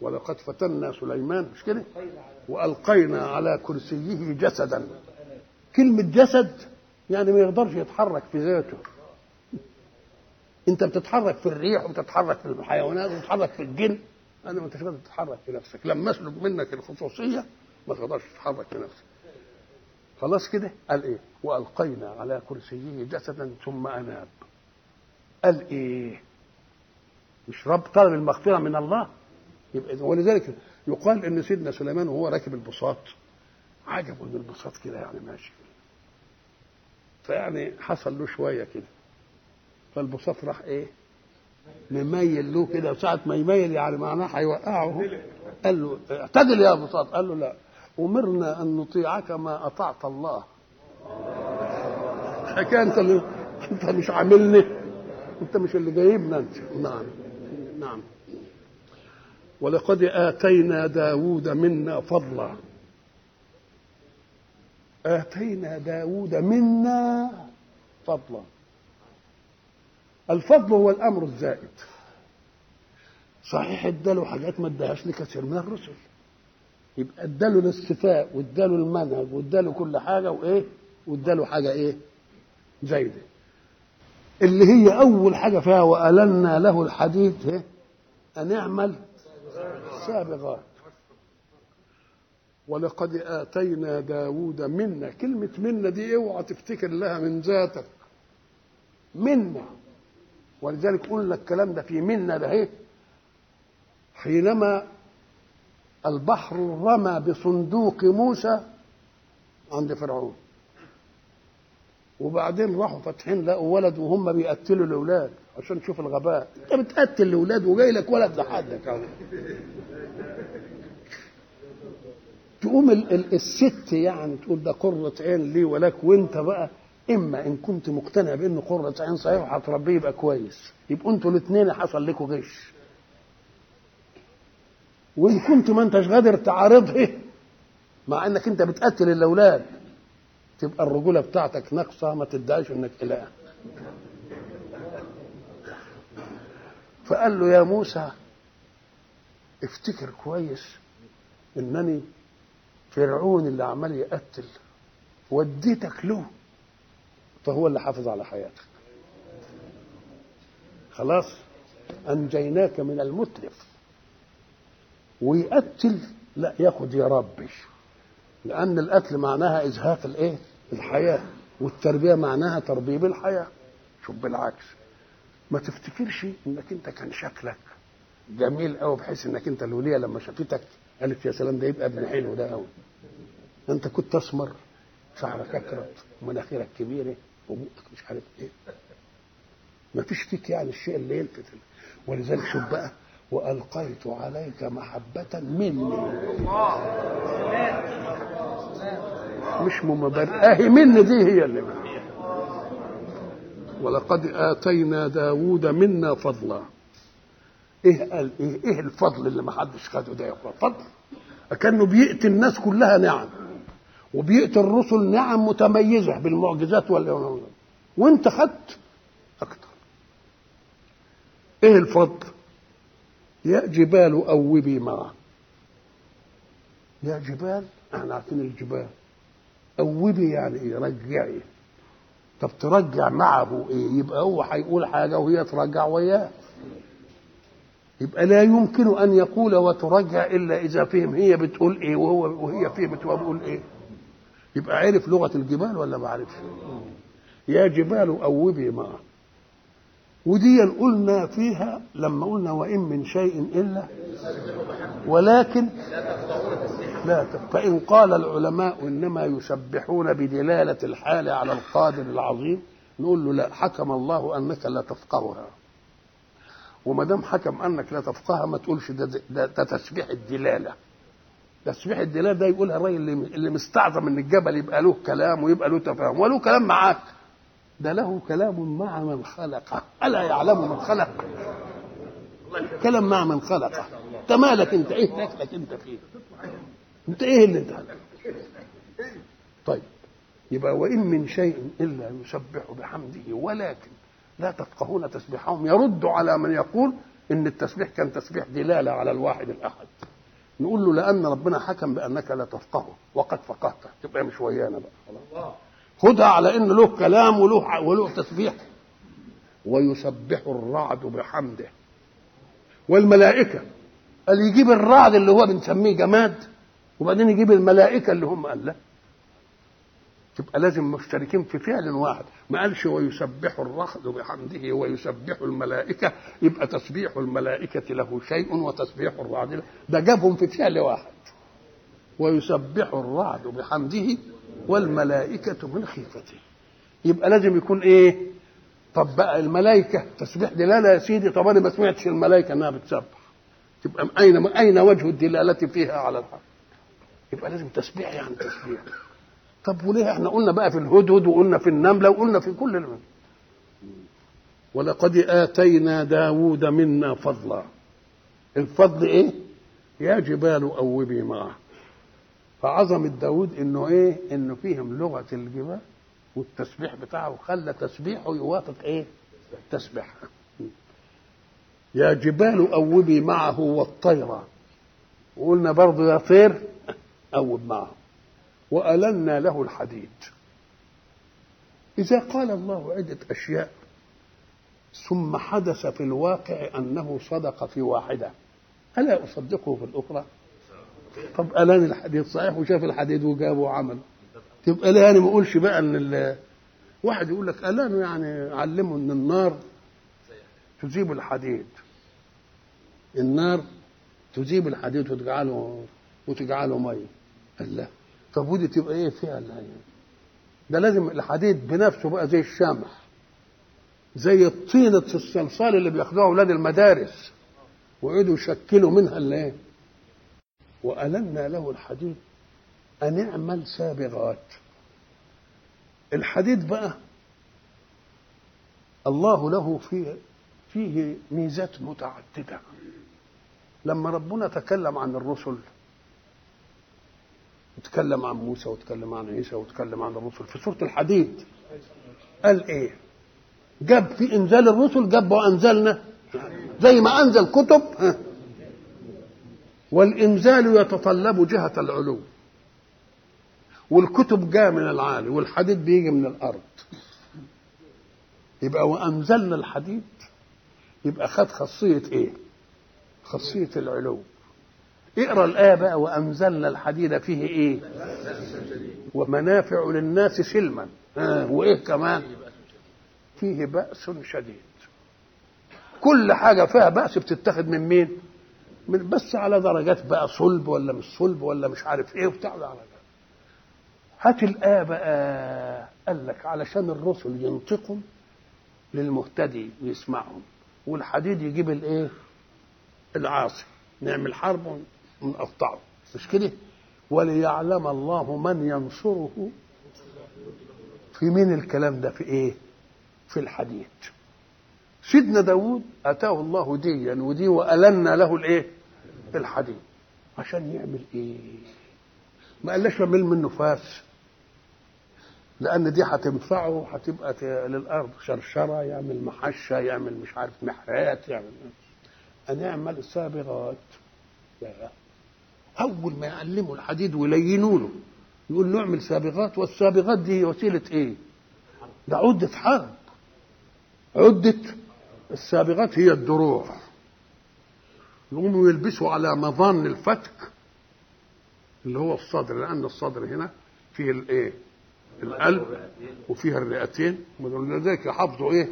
ولقد فتنا سليمان مش كده؟ وألقينا على كرسيه جسدا. كلمة جسد يعني ما يقدرش يتحرك في ذاته. انت بتتحرك في الريح وبتتحرك في الحيوانات وبتتحرك في الجن. أنا ما انتش تتحرك في نفسك. لما اسلب منك الخصوصية ما تقدرش تتحرك في نفسك. خلاص كده؟ قال إيه؟ وألقينا على كرسيه جسدا ثم أناب. قال إيه؟ مش رب طلب المغفرة من الله؟ يبقى ولذلك يقال إن سيدنا سليمان وهو راكب البساط. عجبه ان البساط كده يعني ماشي. فيعني حصل له شوية كده. فالبساط راح إيه؟ مميل له كده. وساعة ما يميل يعني معناه هيوقعه. قال له اعتدل يا طالب قال له لا. أمرنا أن نطيعك ما أطعت الله. حكايه أنت اللي أنت مش عاملني. انت مش اللي جايبنا انت. نعم. نعم. ولقد آتينا داود منا فضلا. آتينا داود منا فضلا. الفضل هو الأمر الزائد. صحيح اداله حاجات ما اداهاش لكثير من الرسل. يبقى اداله الاستفاء واداله المنهج واداله كل حاجة وإيه؟ واداله حاجة إيه؟ زايدة. اللي هي أول حاجة فيها والنا له الحديد إيه؟ أن اعمل سابغات ولقد آتينا داود منا. كلمة منا دي اوعى تفتكر لها من ذاتك. منا. ولذلك قلنا الكلام ده في منا ده إيه؟ حينما البحر رمى بصندوق موسى عند فرعون. وبعدين راحوا فاتحين لقوا ولد وهم بيقتلوا الأولاد عشان تشوف الغباء. انت بتقتل الأولاد وجاي لك ولد لحدك تقوم ال- ال- الست يعني تقول ده قرة عين لي ولك وانت بقى إما إن كنت مقتنع بانه قرة عين صحيح وهتربيه يبقى كويس. يبقوا أنتوا الاثنين حصل لكم غش وإن كنت ما أنتش قادر تعارضه مع إنك أنت بتقتل الأولاد. تبقى الرجولة بتاعتك ناقصة ما تدعيش إنك اله فقال له يا موسى افتكر كويس إنني فرعون اللي عمال يقتل وديتك له. فهو اللي حافظ على حياتك. خلاص أنجيناك من المتلف ويقتل لا ياخد يا ربي. لأن القتل معناها إزهاق الإيه؟ الحياة والتربية معناها تربيب الحياة. شوف بالعكس ما تفتكرش إنك أنت كان شكلك جميل قوي بحيث إنك أنت الولية لما شافتك قالت يا سلام ده يبقى ابن حلو ده قوي أنت كنت أسمر شعرك اكرت ومناخيرك كبيرة وبقك مش عارف إيه. ما فيك يعني الشيء اللي يلفت ولذلك شوف بقى وألقيت عليك محبة مني. مش مبرر أهي مني دي هي اللي ولقد آتينا داود منا فضلا. إيه قال؟ إيه إيه الفضل اللي ما حدش خده ده يا أخوان؟ فضل. كانه بيأتي الناس كلها نعم. وبيأتي الرسل نعم متميزة بالمعجزات ولا وإنت خدت أكتر. إيه الفضل؟ يا جبال أوبي معه يا جبال؟ إحنا عارفين الجبال. اوبي يعني إيه رجعي طب ترجع معه إيه؟ يبقى هو هيقول حاجة وهي ترجع وياه. يبقى لا يمكن أن يقول وترجع إلا إذا فهم هي بتقول إيه وهو وهي فهمت وهو بيقول إيه. يبقى عرف لغة الجبال ولا ما عرفش يا جبال أوبي معه ودي قلنا فيها لما قلنا وإن من شيء إلا. ولكن لا فإن قال العلماء إنما يسبحون بدلالة الحال على القادر العظيم نقول له لا حكم الله أنك لا تفقهها. وما دام حكم أنك لا تفقهها ما تقولش ده, ده, تسبيح الدلالة. تسبيح الدلالة ده يقولها الراجل اللي, مستعظم إن الجبل يبقى له كلام ويبقى له تفاهم وله كلام معاك. ده له كلام مع من خلقه ألا يعلم من خلق؟ كلام مع من خلقه أنت مالك أنت؟ إيه دخلك أنت فيه؟ انت إيه اللي انت طيب. يبقى وإن من شيء إلا يسبح بحمده ولكن لا تفقهون تسبيحهم يرد على من يقول إن التسبيح كان تسبيح دلالة على الواحد الأحد. نقول له لأن ربنا حكم بأنك لا تفقهه وقد فقهته تبقى مش ويانا بقى. خدها على إن له كلام وله وله تسبيح. ويسبح الرعد بحمده. والملائكة. قال يجيب الرعد اللي هو بنسميه جماد. وبعدين يجيب الملائكة اللي هم قال لا. تبقى لازم مشتركين في فعل واحد. ما قالش ويسبح الرعد بحمده ويسبح الملائكة. يبقى تسبيح الملائكة له شيء وتسبيح الرعد له. ده جابهم في فعل واحد. ويسبح الرعد بحمده والملائكة من خيفته. يبقى لازم يكون إيه؟ طب بقى الملائكة تسبيح دلاله يا سيدي طب أنا ما سمعتش الملائكة إنها بتسبح. تبقى أين أين وجه الدلالة فيها على الحق؟ يبقى لازم تسبيح يعني تسبيح. طب وليه إحنا قلنا بقى في الهدهد وقلنا في النملة وقلنا في كل الم... ولقد آتينا داود منا فضلا. الفضل إيه؟ يا جبال أوبي معه. فعظمة داود إنه إيه؟ إنه فيهم لغة الجبال والتسبيح بتاعه خلى تسبيحه يوافق إيه؟ تسبيح. يا جبال أوبي معه والطير وقلنا برضه يا طير اوب معه وألنا له الحديد. إذا قال الله عدة أشياء ثم حدث في الواقع أنه صدق في واحدة. ألا أصدقه في الأخرى؟ طب ألان الحديد صحيح؟ وشاف الحديد وجابه وعمل. تبقى لا يعني ما أقولش بقى إن واحد يقول لك ألان يعني علمه إن النار تجيب الحديد. النار تجيب الحديد وتجعله وتجعله مية. قال لا طب ودي تبقى إيه فيها لا ده لازم الحديد بنفسه بقى زي الشمع زي الطينة الصلصال اللي بياخدوها أولاد المدارس ويقعدوا يشكلوا منها الايه وألنا له الحديد. أن اعمل سابغات. الحديد بقى الله له فيه فيه ميزات متعددة. لما ربنا تكلم عن الرسل وتكلم عن موسى وتكلم عن عيسى وتكلم عن الرسل. في سورة الحديد قال إيه؟ جاب في إنزال الرسل جاب وأنزلنا. زي ما أنزل كتب والإنزال يتطلب جهة العلو. والكتب جاء من العالي والحديد بيجي من الأرض. يبقى وأنزلنا الحديد يبقى خد خاصية إيه؟ خاصية العلو. اقرأ الآية بقى وأنزلنا الحديد فيه إيه؟ ومنافع للناس سلما آه وإيه كمان؟ فيه بأس شديد كل حاجة فيها بأس بتتخذ من مين؟ من بس على درجات بقى صلب ولا مش صلب ولا مش عارف إيه وبتاع على هات الآية بقى قال لك علشان الرسل ينطقوا للمهتدي ويسمعهم والحديد يجيب الإيه؟ العاصي نعمل حرب ونقطعه مش كده؟ وليعلم الله من ينصره في مين الكلام ده؟ في إيه؟ في الحديد سيدنا داود أتاه الله ديا ودي وألنا له الإيه؟ الحديد عشان يعمل إيه؟ ما قالش اعمل منه فاس لأن دي هتنفعه هتبقى للأرض شرشرة يعمل محشة يعمل مش عارف محرات يعمل ان يعمل سابغات أول ما يعلموا الحديد ويلينوا له يقول له اعمل سابغات والسابغات دي وسيلة إيه؟ ده عدة حرب. عدة السابغات هي الدروع. يقوموا يلبسوا على مظان الفتك اللي هو الصدر لأن الصدر هنا فيه الإيه؟ القلب وفيها الرئتين. ولذلك يحافظوا إيه؟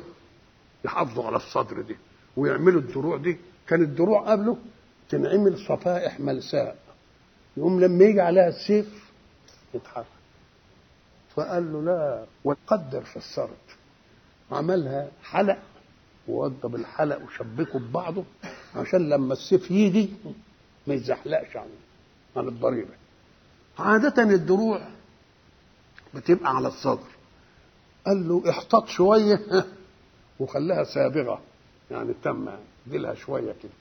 يحافظوا على الصدر دي. ويعملوا الدروع دي. كان الدروع قبله تنعمل صفائح ملساء. يقوم لما يجي عليها السيف يتحرك. فقال له لا وقدر في السرد عملها حلق ووضب الحلق وشبكه ببعضه عشان لما السيف يجي ما يتزحلقش عن عن الضريبة. عادة الدروع بتبقى على الصدر. قال له احتاط شوية وخلاها سابغة يعني تم ديلها شوية كده.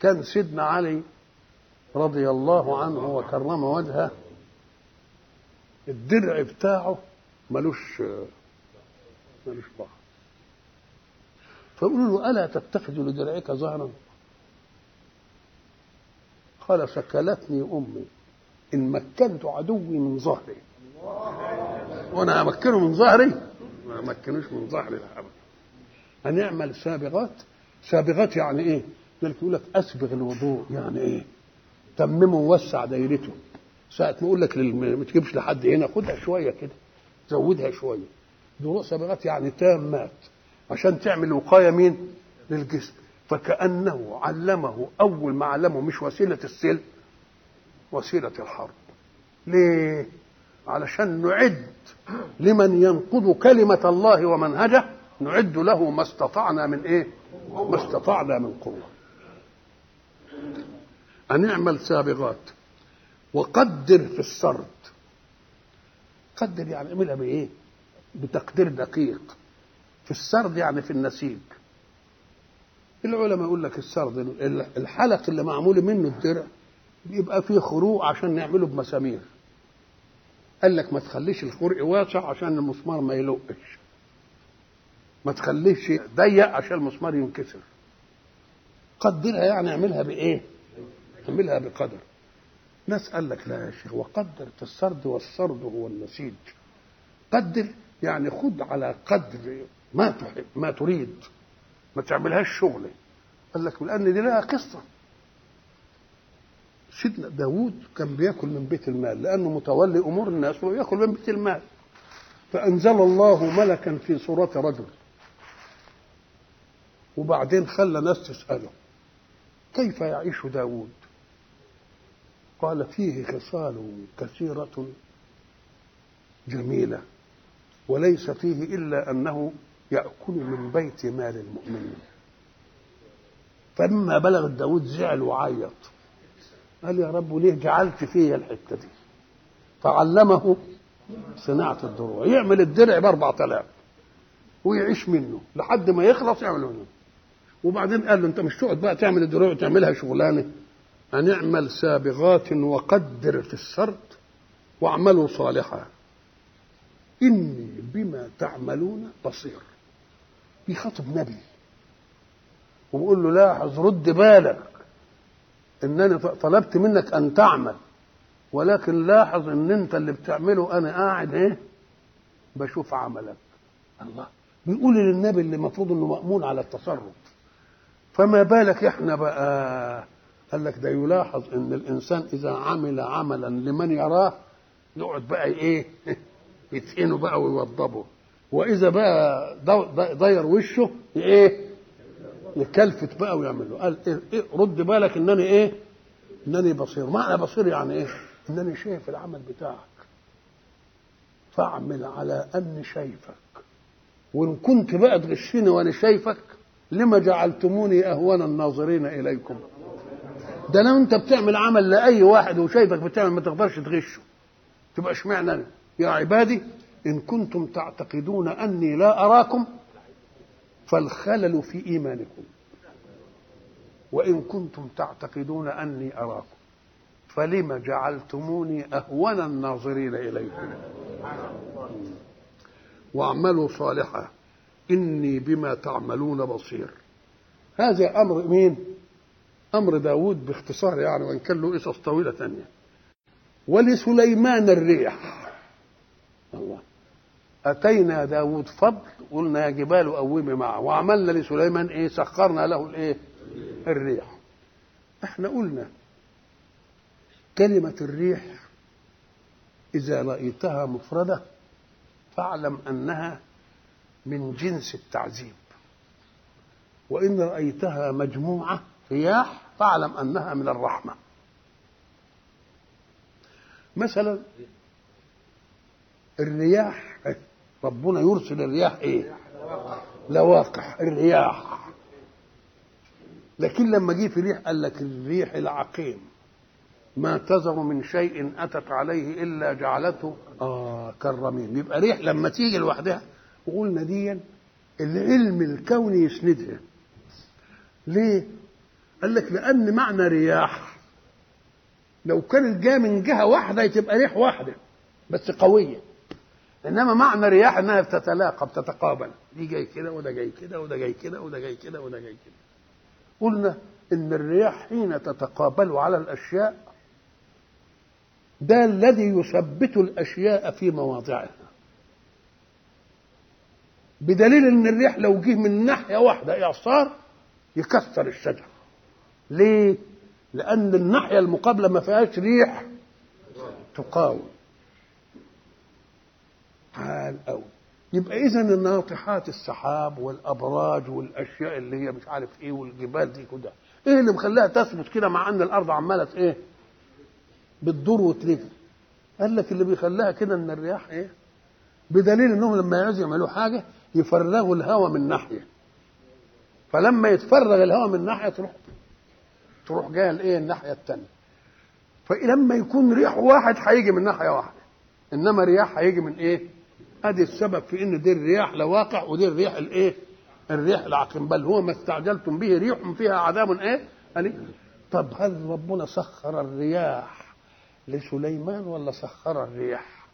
كان سيدنا علي رضي الله عنه وكرم وجهه الدرع بتاعه ملوش ملوش ظهر فيقولوا له ألا تتخذ لدرعك ظهرا قال سكلتني أمي. إن مكنت عدوي من ظهري. وأنا أمكنه من ظهري؟ ما أمكنوش من ظهري أبدا. هنعمل سابغات؟ سابغات يعني إيه؟ يقول لك أسبغ الوضوء يعني إيه؟ تممه ووسع دايرته. ساعة ما يقول لك ما تجيبش لحد هنا خدها شوية كده زودها شوية. دروع سابغات يعني تامات عشان تعمل وقاية مين؟ للجسم. فكأنه علمه أول ما علمه مش وسيلة السلم وسيلة الحرب. ليه؟ علشان نعد لمن ينقض كلمة الله ومنهجه نعد له ما استطعنا من إيه؟ ما استطعنا من قوة. أن اعمل سابغات وقدر في السرد. قدر يعني اعملها بإيه؟ بتقدير دقيق. في السرد يعني في النسيج. العلماء يقول لك السرد الحلق اللي معمول منه الدرع بيبقى فيه خروق عشان نعمله بمسامير. قال لك ما تخليش الخرق واسع عشان المسمار ما يلقش. ما تخليش ضيق عشان المسمار ينكسر. قدرها يعني اعملها بإيه؟ اعملها بقدر. ناس قال لك لا يا شيخ وقدر في السرد والسرد هو النسيج. قدر يعني خد على قدر ما تحب ما تريد. ما تعملهاش شغله قال لك لأن دي لها قصة. سيدنا داوود كان بيأكل من بيت المال لأنه متولي أمور الناس وياكل من بيت المال. فأنزل الله ملكا في صورة رجل. وبعدين خلى ناس تسأله كيف يعيش داوود؟ قال فيه خصال كثيرة جميلة وليس فيه إلا أنه يأكل من بيت مال المؤمنين. فلما بلغ داود زعل وعيط. قال يا رب ليه جعلت فيا الحتة دي؟ فعلمه صناعة الدروع. يعمل الدرع ب 4000 ويعيش منه لحد ما يخلص يعمل منه. وبعدين قال له انت مش تقعد بقى تعمل الدروع وتعملها شغلانة؟ أن اعمل سابغات وقدر في السرد واعملوا صالحا. إني بما تعملون بصير. بيخاطب نبي. وبيقول له لاحظ رد بالك. انني طلبت منك أن تعمل. ولكن لاحظ إن أنت اللي بتعمله أنا قاعد إيه؟ بشوف عملك. الله. بيقول للنبي اللي المفروض إنه مأمون على التصرف. فما بالك إحنا بقى قال لك ده يلاحظ إن الإنسان إذا عمل عملا لمن يراه يقعد بقى إيه؟ يتقنه بقى ويوضبه. وإذا بقى ضير وشه إيه؟ يكلفت بقى ويعمل له قال إيه إيه رد بالك إنني إيه؟ إنني بصير. معنى بصير يعني إيه؟ إنني شايف العمل بتاعك. فاعمل على أني شايفك. وإن كنت بقى تغشني وأنا شايفك لما جعلتموني اهون الناظرين إليكم؟ ده لو انت بتعمل عمل لأي واحد وشايفك بتعمل ما تقدرش تغشه. تبقى اشمعنى أنا؟ يا عبادي إن كنتم تعتقدون أني لا أراكم فالخلل في إيمانكم. وإن كنتم تعتقدون أني أراكم فلم جعلتموني أهون الناظرين إليكم؟ واعملوا صالحا إني بما تعملون بصير. هذا أمر مين؟ أمر داود باختصار يعني وإن كان له قصص طويلة ثانية ولسليمان الريح. الله. أتينا داود فضل قلنا يا جبال قومي معه. وعملنا لسليمان إيه؟ سخرنا له الإيه؟ الريح. إحنا قلنا كلمة الريح إذا رأيتها مفردة فاعلم أنها من جنس التعذيب. وإن رأيتها مجموعة رياح فاعلم أنها من الرحمة. مثلا الرياح ربنا يرسل الرياح إيه؟ لواقح الرياح. لكن لما جه في ريح قال لك الريح العقيم ما تذر من شيء أتت عليه إلا جعلته آه كالرميم. يبقى ريح لما تيجي لوحدها وقلنا دي العلم الكوني يسندها. ليه؟ قال لك لأن معنى رياح. لو كانت جاية من جهة واحدة تبقى ريح واحدة بس قوية. إنما معنى رياح إنها بتتلاقى بتتقابل. دي جاي كده وده جاي كده وده جاي كده وده جاي كده وده جاي كده. قلنا إن الرياح حين تتقابل على الأشياء ده الذي يثبت الأشياء في مواضعها. بدليل إن الريح لو جه من ناحية واحدة اعصار يكسر الشجر ليه؟ لأن الناحية المقابلة ما فيهاش ريح تقاوم. عال قوي يبقى إذا الناطحات السحاب والأبراج والأشياء اللي هي مش عارف إيه والجبال دي كده إيه اللي مخليها تثبت كده مع إن الأرض عمالة إيه؟ بتدور وتلف. قال لك اللي بيخليها كده إن الرياح إيه؟ بدليل إنهم لما يعوزوا يعملوا حاجة يفرغوا الهواء من ناحية. فلما يتفرغ الهواء من ناحية تروح تروح جاية الايه الناحية الثانية فلما يكون ريح واحد هيجي من ناحية واحدة. إنما رياح هيجي من إيه؟ أدي السبب في إن دي الرياح لواقع ودي الريح الإيه؟ الريح العقيم. بل هو ما استعجلتم به ريح فيها عذاب إيه؟ أليم. طب هل ربنا سخر الرياح لسليمان ولا سخر الريح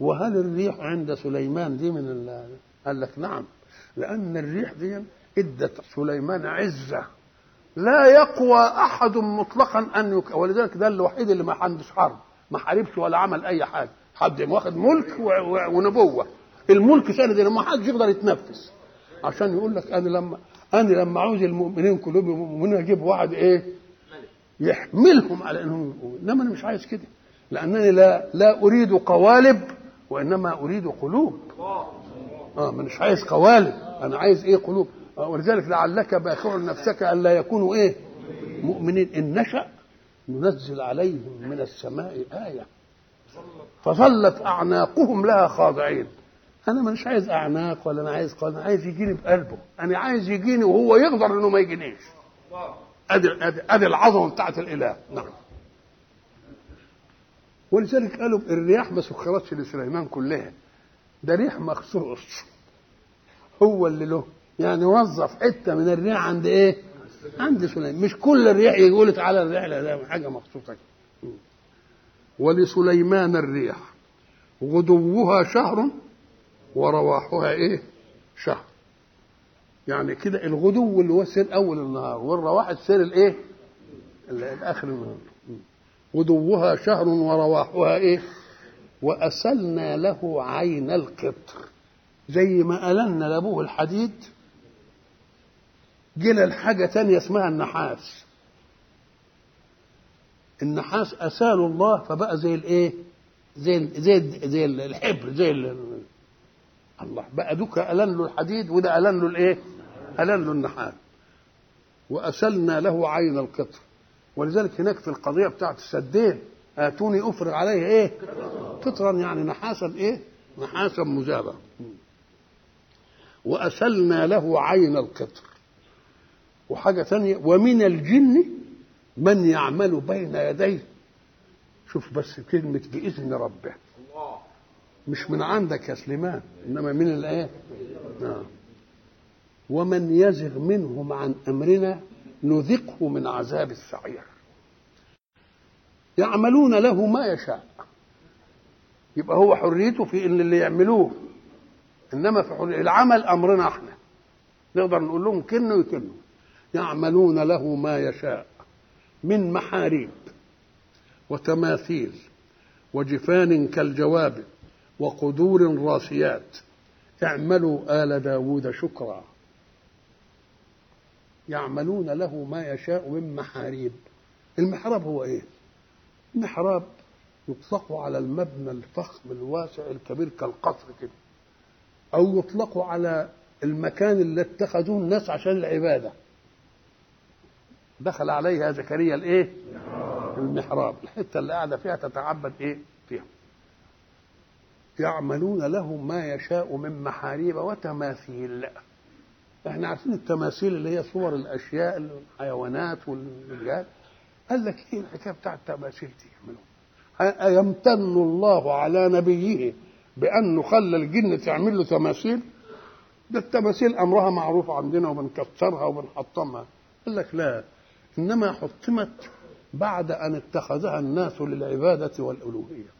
وهل الريح عند سليمان دي من ال... قال لك نعم. لأن الريح دي إدت سليمان عزة. لا يقوى أحد مطلقا أن يك... ولذلك ده الوحيد اللي ما عندش حرب ما حاربش ولا عمل أي حاجة. حد واخد ملك و... و... ونبوة. الملك سند ما حدش يقدر يتنفس. عشان يقول لك أنا لما أنا لما عاوز المؤمنين كلهم المؤمنين أجيب واحد إيه؟ يحملهم على إنهم إنما أنا مش عايز كده. لأنني لا لا أريد قوالب وإنما أريد قلوب. آه مش عايز قوالب. أنا عايز إيه؟ قلوب. ولذلك لعلك باخع نفسك ألا يكونوا إيه؟ مؤمنين. إن نشأ ننزل عليهم من السماء آية. فظلت أعناقهم لها خاضعين. أنا مش عايز أعناق ولا أنا عايز قلب أنا عايز يجيني بقلبه. أنا عايز يجيني وهو يقدر إنه ما يجينيش. ادي ادي أدي العظمة بتاعت الإله. نعم. ولذلك قالوا الرياح ما سخرتش لسليمان كلها. ده ريح مخصوص. هو اللي له يعني وظف حتة من الريح عند إيه؟ عند سليمان مش كل الريح يقول تعالى الريح ده حاجة مخصوصة. ولسليمان الريح غدوها شهر ورواحها إيه؟ شهر. يعني كده الغدو اللي هو سير أول النهار والرواح السير الإيه؟ الآخر النهار. غدوها شهر ورواحها إيه؟ وأسلنا له عين القطر. زي ما ألنا لأبوه الحديد جينا الحاجة تانية اسمها النحاس. النحاس أسال الله فبقى زي الإيه؟ زي زي زي الحبر زي الله بقى دوك ألن له الحديد وده ألن له الإيه؟ ألن له النحاس. وأسلنا له عين القطر. ولذلك هناك في القضية بتاعت السدين آتوني أفرغ عليه إيه؟ قطرا يعني نحاسا إيه؟ نحاسا مذابا وأسلنا له عين القطر. وحاجة ثانية ومن الجن من يعمل بين يديه. شوف بس كلمة بإذن ربه. مش من عندك يا سليمان إنما من الآية نعم. ومن يزغ منهم عن أمرنا نذقه من عذاب السعير. يعملون له ما يشاء. يبقى هو حريته في إن اللي يعملوه. إنما في حرية. العمل أمرنا إحنا. نقدر نقول لهم كنوا يكنوا. يعملون له ما يشاء من محاريب وتماثيل وجفان كالجواب وقدور راسيات. اعملوا آل داود شكرا. يعملون له ما يشاء من محاريب. المحراب هو إيه؟ المحراب يطلق على المبنى الفخم الواسع الكبير كالقصر كده أو يطلق على المكان اللي اتخذوه الناس عشان العبادة. دخل عليها زكريا الايه؟ المحراب. الحتة اللي قاعدة فيها تتعبد إيه؟ فيها. يعملون له ما يشاء من محاريب وتماثيل. إحنا عارفين التماثيل اللي هي صور الأشياء الحيوانات والرجال. قال لك إيه الحكاية بتاع التماثيل دي؟ يعملوا أيمتن الله على نبيه بأنه خلى الجن تعمل له تماثيل؟ ده التماثيل أمرها معروف عندنا وبنكسرها وبنحطمها. قال لك لا. إنما حطمت بعد أن اتخذها الناس للعبادة والألوهية.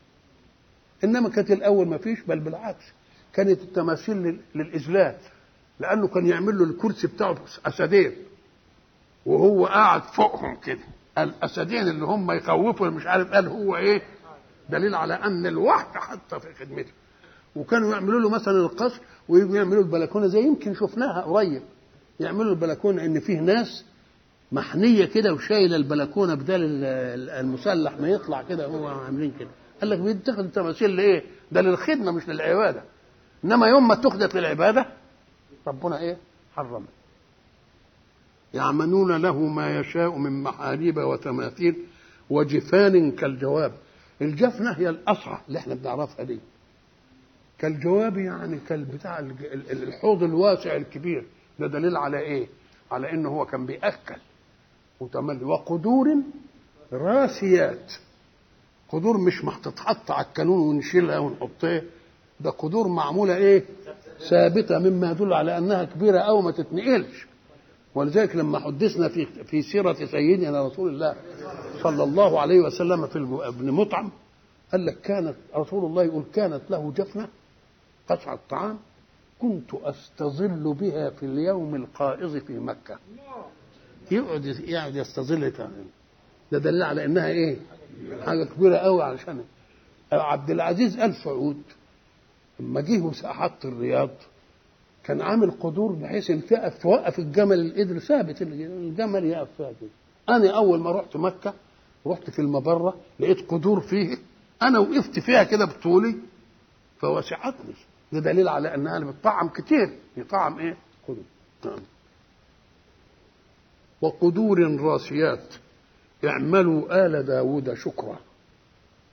إنما كانت الأول ما فيش بل بالعكس كانت التماثيل للإذلال لأنه كان يعمل له الكرسي بتاعه أسدين وهو قاعد فوقهم كده. الاسدين اللي هم يخوفوا مش عارف قال هو إيه دليل على أن الوحي حتى في خدمته. وكانوا يعملوا له مثلا القصر ويجوا يعملوا البلكونة زي يمكن شفناها قريب. يعملوا البلكونة إن فيه ناس محنية كده وشايله البلكونة بدل المسلح ما يطلع كده هو عاملين كده. قال لك بيتخذ التماثيل لإيه؟ ده للخدمة مش للعبادة. إنما يوم ما اتخذت للعبادة ربنا إيه؟ حرمها. يعملون له ما يشاء من محاريب وتماثيل وجفان كالجواب. الجفنة هي الأصعى اللي إحنا بنعرفها دي. كالجواب يعني كالبتاع الحوض الواسع الكبير. ده دليل على إيه؟ على إنه هو كان بيأكل. وتملي وقدور راسيات. قدور مش هتتحط على الكانون ونشيلها ونحطها. ده قدور معمولة إيه؟ ثابتة مما يدل على أنها كبيرة أو ما تتنقلش. ولذلك لما حدثنا في في سيرة سيدنا رسول الله صلى الله عليه وسلم في ابن مطعم قال لك كانت رسول الله يقول كانت له جفنة قطعه طعام كنت أستظل بها في اليوم القائض في مكة. يقعد يقعد يستظل. ده دليل على انها إيه؟ حاجة كبيرة قوي علشان عبد العزيز آل سعود لما جه وحط الرياض كان عامل قدور بحيث إن تقف توقف الجمل القدر ثابت الجمل يقف فيها كده أنا أول ما رحت مكة رحت في المبره لقيت قدور فيه أنا وقفت فيها كده بطولي فوسعتني. ده دليل على انها بتطعم كتير. يطعم إيه؟ قدور. نعم. وقدور راسيات اعملوا آل داود شكرا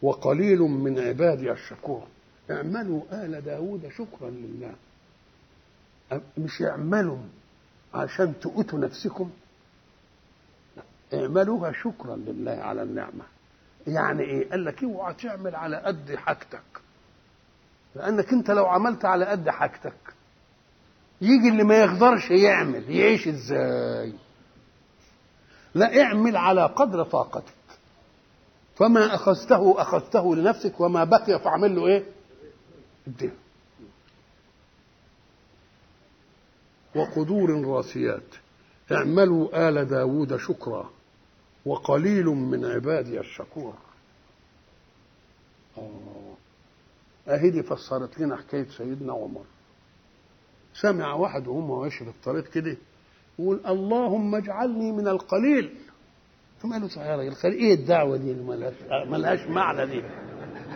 وقليل من عبادي الشكور. اعملوا آل داود شكرا لله. مش اعملوا عشان تؤتوا نفسكم؟ اعملوها شكرا لله على النعمة. يعني إيه؟ قال لك اوعى تعمل على قد حاجتك. لأنك أنت لو عملت على قد حاجتك يجي اللي ما يقدرش يعمل يعيش إزاي؟ لا اعمل على قدر طاقتك. فما أخذته أخذته لنفسك وما بقي فاعمل له إيه؟ اديه وقدور راسيات. اعملوا آل داود شكرا وقليل من عبادي الشكور. آه. أهي دي فسرت لنا حكاية سيدنا عمر. سمع واحد وهم ماشي في الطريق كده يقول اللهم اجعلني من القليل. ثم قال له يا راجل إيه الدعوة دي ملهاش معنى دي؟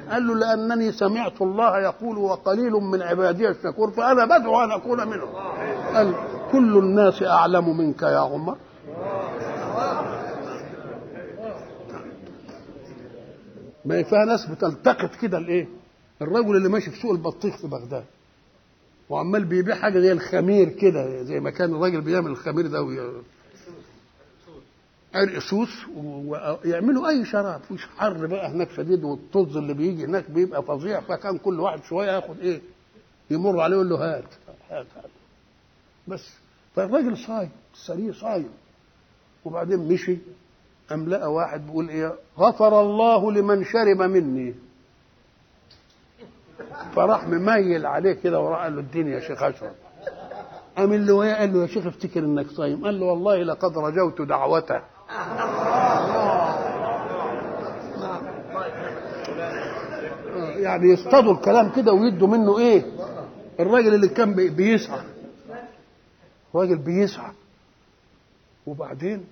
قال له لأنني سمعت الله يقول وقليل من عبادي الشكور فأنا بدعو أن أكون منهم. قال كل الناس أعلم منك يا عمر. ما فيها ناس بتلتقط كده الإيه؟ الرجل اللي ماشي في سوق البطيخ في بغداد. وعمال بيبيع حاجة زي الخمير كده زي ما كان الراجل بيعمل الخمير ده وي... عرق سوس ويعملوا أي شراب فيش حر بقى هناك شديد والطز اللي بيجي هناك بيبقى فظيع فكان كل واحد شوية ياخد إيه يمر عليه يقول له هات هات هات. بس فالراجل صايم السريع صايم. وبعدين مشي قام لقى واحد بيقول إيه غفر الله لمن شرب مني. فراح مميل عليه كده وراح قال له اديني يا شيخ أشرب. قام اللي وياه قال له يا شيخ افتكر إنك صايم. قال له والله لقد رجوت دعوته. آه، يعني يصطادوا الكلام كده ويدوا منه إيه؟ الراجل اللي كان بي- بيسعى. راجل بيسعى. وبعدين؟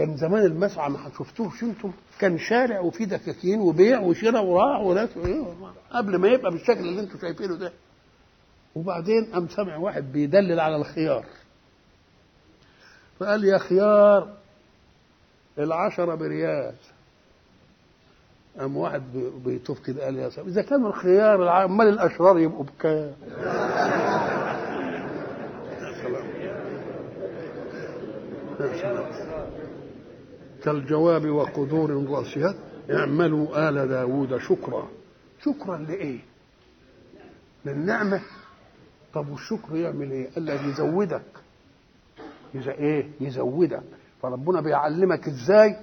كان زمان المسعى ما شفتوش أنتم. كان شارع وفيه دكاكين وبيع وشراء وراح وناس. قبل ما يبقى بالشكل اللي أنتم شايفينه ده. وبعدين قام سمع واحد بيدلل على الخيار. فقال يا خيار العشرة بريال. قام واحد بي- بيطوف كده قال يا سلام إذا كان الخيار أمال الأشرار يبقوا بكام؟ يا سلام. كالجواب وقدور راسيات اعملوا آل داود شكرا. شكرا لإيه؟ للنعمة. طب والشكر يعمل إيه؟ قال لك يزودك. يز... إيه؟ يزودك. فربنا بيعلمك إزاي؟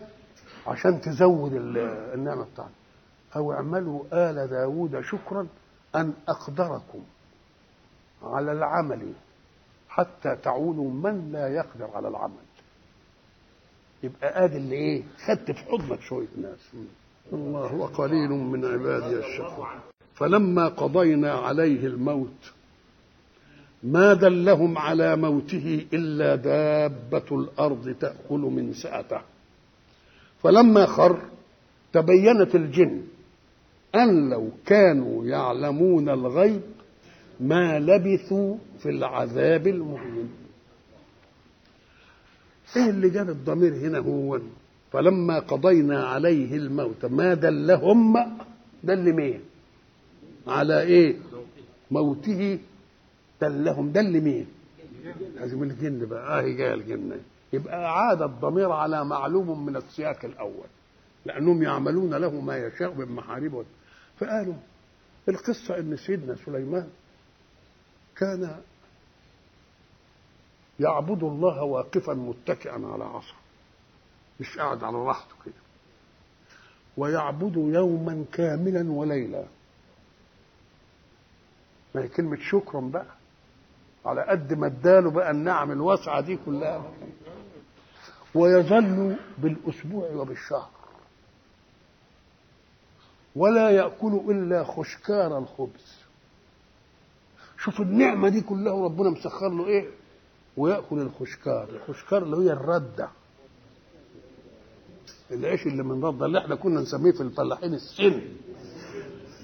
عشان تزود ال- النعمة بتاعتك. أو اعملوا آل داود شكرا أن أقدركم على العمل حتى تعولوا من لا يقدر على العمل. يبقى ادي اللي إيه خدت في حضنك شوية. ناس. الله وقليل من عبادي الشكور فلما قضينا عليه الموت ما دلهم على موته إلا دابة الأرض تأكل من سأته. فلما خر تبينت الجن أن لو كانوا يعلمون الغيب ما لبثوا في العذاب المهين. إيه اللي جاب الضمير هنا هو؟ فلما قضينا عليه الموت ما دلهم دل مين على إيه؟ موته. دلهم دل مين لازم الجن بقى. آه جاء الجن يبقى أعاد الضمير على معلوم من السياق الأول لأنهم يعملون له ما يشاء من محاريب فقالوا القصة إن سيدنا سليمان كان يعبد الله واقفا متكئا على عصا. مش قاعد على راحته كده. ويعبد يوما كاملا وليلا. ما هي كلمة شكرا بقى. على قد ما اداله بقى النعم الواسعة دي كلها. ويظل بالأسبوع وبالشهر. ولا يأكل إلا خشكار الخبز. شوف النعمة دي كلها ربنا مسخر له إيه؟ ويأكل الخشكار. الخشكار اللي هي الردة. العيش اللي من ردة اللي إحنا كنا نسميه في الفلاحين السن.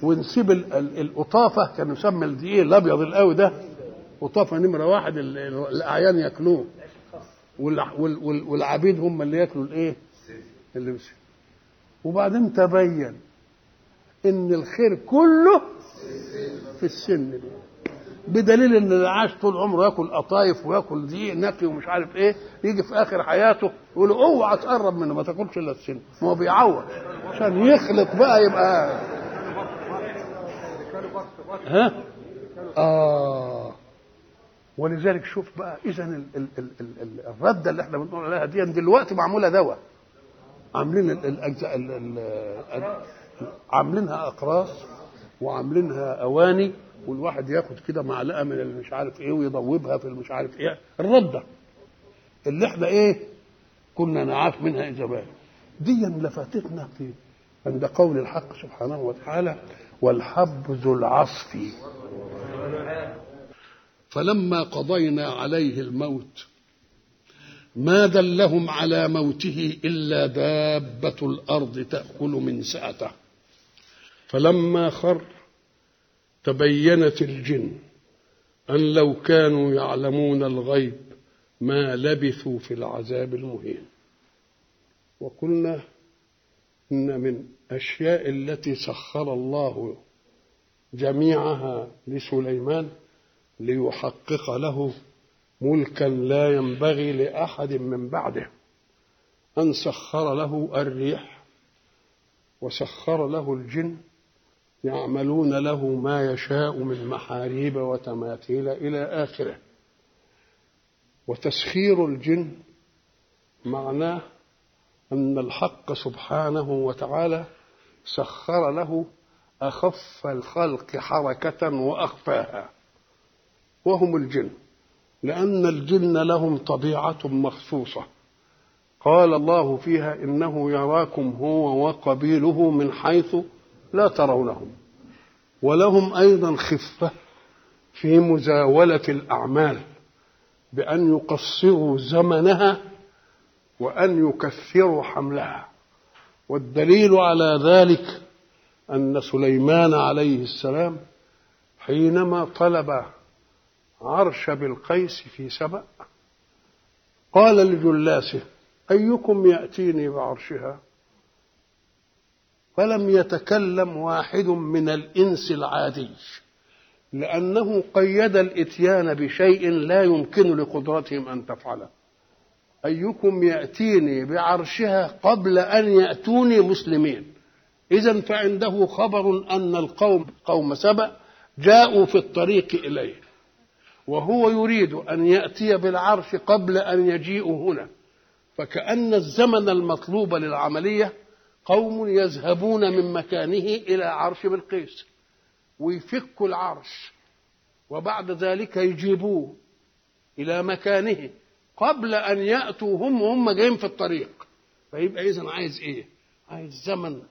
ونسيب ال- ال- القطافة كان يسمى الدقيق الأبيض القوي ده قطافة نمرة واحد ال- ال- الأعيان يأكلوه. والع- وال- وال- والعبيد هم اللي يأكلوا الإيه؟ اللي بس وبعدين تبين إن الخير كله في السن. دي بدليل إن اللي عاش طول عمره ياكل قطايف وياكل دقيق نقي ومش عارف إيه يجي في آخر حياته يقول اوعى تقرب منه ما تاكلش إلا السن. ما هو بيعوض. عشان يخلق بقى يبقى ها؟ آه. ولذلك شوف بقى اذا ال- ال- ال- ال- ال- الردة اللي إحنا بنقول عليها دي دلوقتي معمولة دواء. عاملين ال- الاجزاء ال- ال- ال- عاملينها أقراص وعاملينها أواني والواحد ياخد كده معلقة من اللي مش عارف إيه ويضوبها في المش عارف إيه. الرده اللي إحنا إيه كنا نعاف منها زمان دي لفتتنا في عند قول الحق سبحانه وتعالى والحب ذو العصف. فلما قضينا عليه الموت ما دلهم على موته إلا دابة الأرض تأكل من ساته فلما خر تبينت الجن أن لو كانوا يعلمون الغيب ما لبثوا في العذاب المهين. وقلنا إن من أشياء التي سخر الله جميعها لسليمان ليحقق له ملكا لا ينبغي لأحد من بعده أن سخر له الريح وسخر له الجن يعملون له ما يشاء من محاريب وتماثيل إلى آخره. وتسخير الجن معناه أن الحق سبحانه وتعالى سخر له أخف الخلق حركة وأخفاها. وهم الجن لأن الجن لهم طبيعة مخصوصة. قال الله فيها إنه يراكم هو وقبيله من حيث لا ترونهم. ولهم أيضا خفة في مزاولة الأعمال بأن يقصروا زمنها وأن يكثروا حملها. والدليل على ذلك أن سليمان عليه السلام حينما طلب عرش بالقيس في سبأ قال لجلاسه أيكم يأتيني بعرشها؟ فلم يتكلم واحد من الإنس العادي لأنه قيد الإتيان بشيء لا يمكن لقدرتهم أن تفعله. أيكم يأتيني بعرشها قبل أن يأتوني مسلمين؟ إذا فعنده خبر أن القوم قوم سبأ جاءوا في الطريق إليه وهو يريد أن يأتي بالعرش قبل أن يجيئوا هنا فكأن الزمن المطلوب للعملية قوم يذهبون من مكانه إلى عرش بلقيس ويفكوا العرش وبعد ذلك يجيبوه إلى مكانه قبل أن يأتوا هم وهم جايين في الطريق. فيبقى إذا عايز إيه؟ عايز زمن.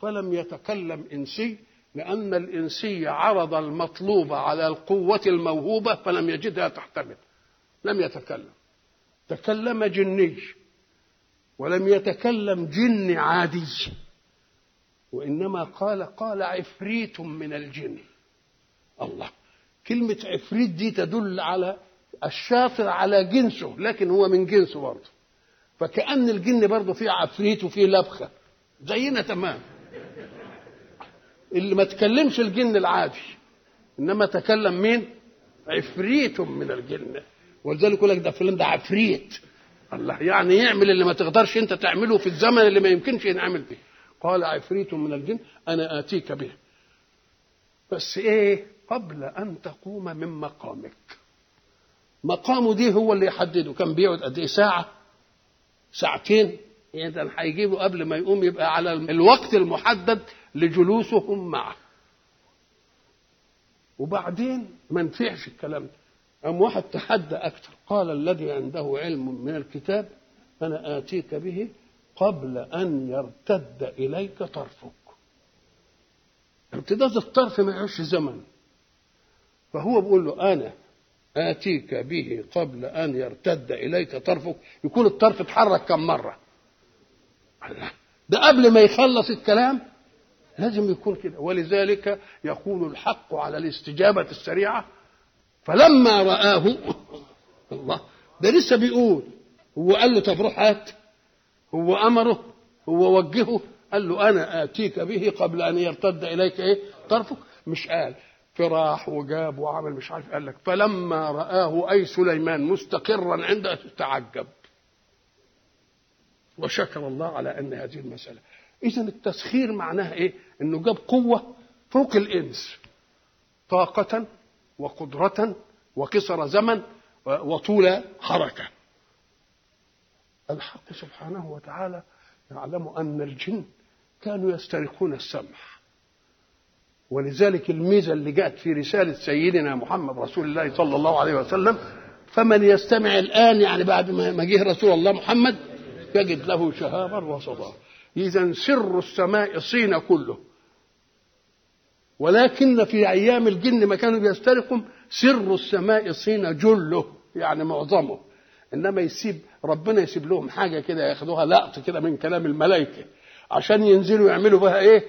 فلم يتكلم إنسي لأن الإنسي عرض المطلوب على القوة الموهوبة فلم يجدها تحتمل. لم يتكلم. تكلم جني. ولم يتكلم جن عادي وإنما قال قال عفريت من الجن. الله كلمة عفريت دي تدل على الشاطر على جنسه لكن هو من جنسه برضه. فكأن الجن برضه فيه عفريت وفيه لبخة. زينا تمام. اللي ما تكلمش الجن العادي إنما تكلم مين؟ عفريت من الجن. ولذلك يقول لك ده فلان ده عفريت. الله يعني يعمل اللي ما تقدرش انت تعمله في الزمن اللي ما يمكنش ينعمل فيه. قال عفريت من الجن أنا آتيك به. بس إيه؟ قبل أن تقوم من مقامك. مقامه دي هو اللي يحدده. كان بيقعد قد إيه؟ ساعة؟ ساعتين. يعني ده؟ هيجيبه قبل ما يقوم يبقى على الوقت المحدد لجلوسهم معه. وبعدين ما نفعش الكلام ده. قام واحد تحدى أكثر. قال الذي عنده علم من الكتاب أنا آتيك به قبل أن يرتد إليك طرفك. ارتداد الطرف ما يعيش زمن. فهو بيقول له أنا آتيك به قبل أن يرتد إليك طرفك. يكون الطرف اتحرك كم مرة. ده قبل ما يخلص الكلام لازم يكون كده. ولذلك يكون الحق على الاستجابة السريعة فلما رآه الله ده لسه بيقول هو قال له طب روح هات هو أمره هو وجهه قال له أنا آتيك به قبل أن يرتد إليك إيه؟ طرفك مش قال فراح وجاب وعمل مش عارف قال لك فلما رآه أي سليمان مستقرا عنده تعجب. وشكر الله على أن هذه المسألة. إذا التسخير معناها إيه؟ إنه جاب قوة فوق الإنس طاقة وقدرة وقصر زمن وطول حركة. الحق سبحانه وتعالى يعلم أن الجن كانوا يسترقون السمع ولذلك الميزة اللي جاءت في رسالة سيدنا محمد رسول الله صلى الله عليه وسلم فمن يستمع الآن يعني بعد ما جه رسول الله محمد يجد له شهابا وصدى إذا سر السماء صين كله. ولكن في أيام الجن ما كانوا بيسترقوا سر السماء صين جله يعني معظمه. إنما يسيب ربنا يسيب لهم حاجة كده ياخدوها لقط كده من كلام الملائكة. عشان ينزلوا يعملوا بها إيه؟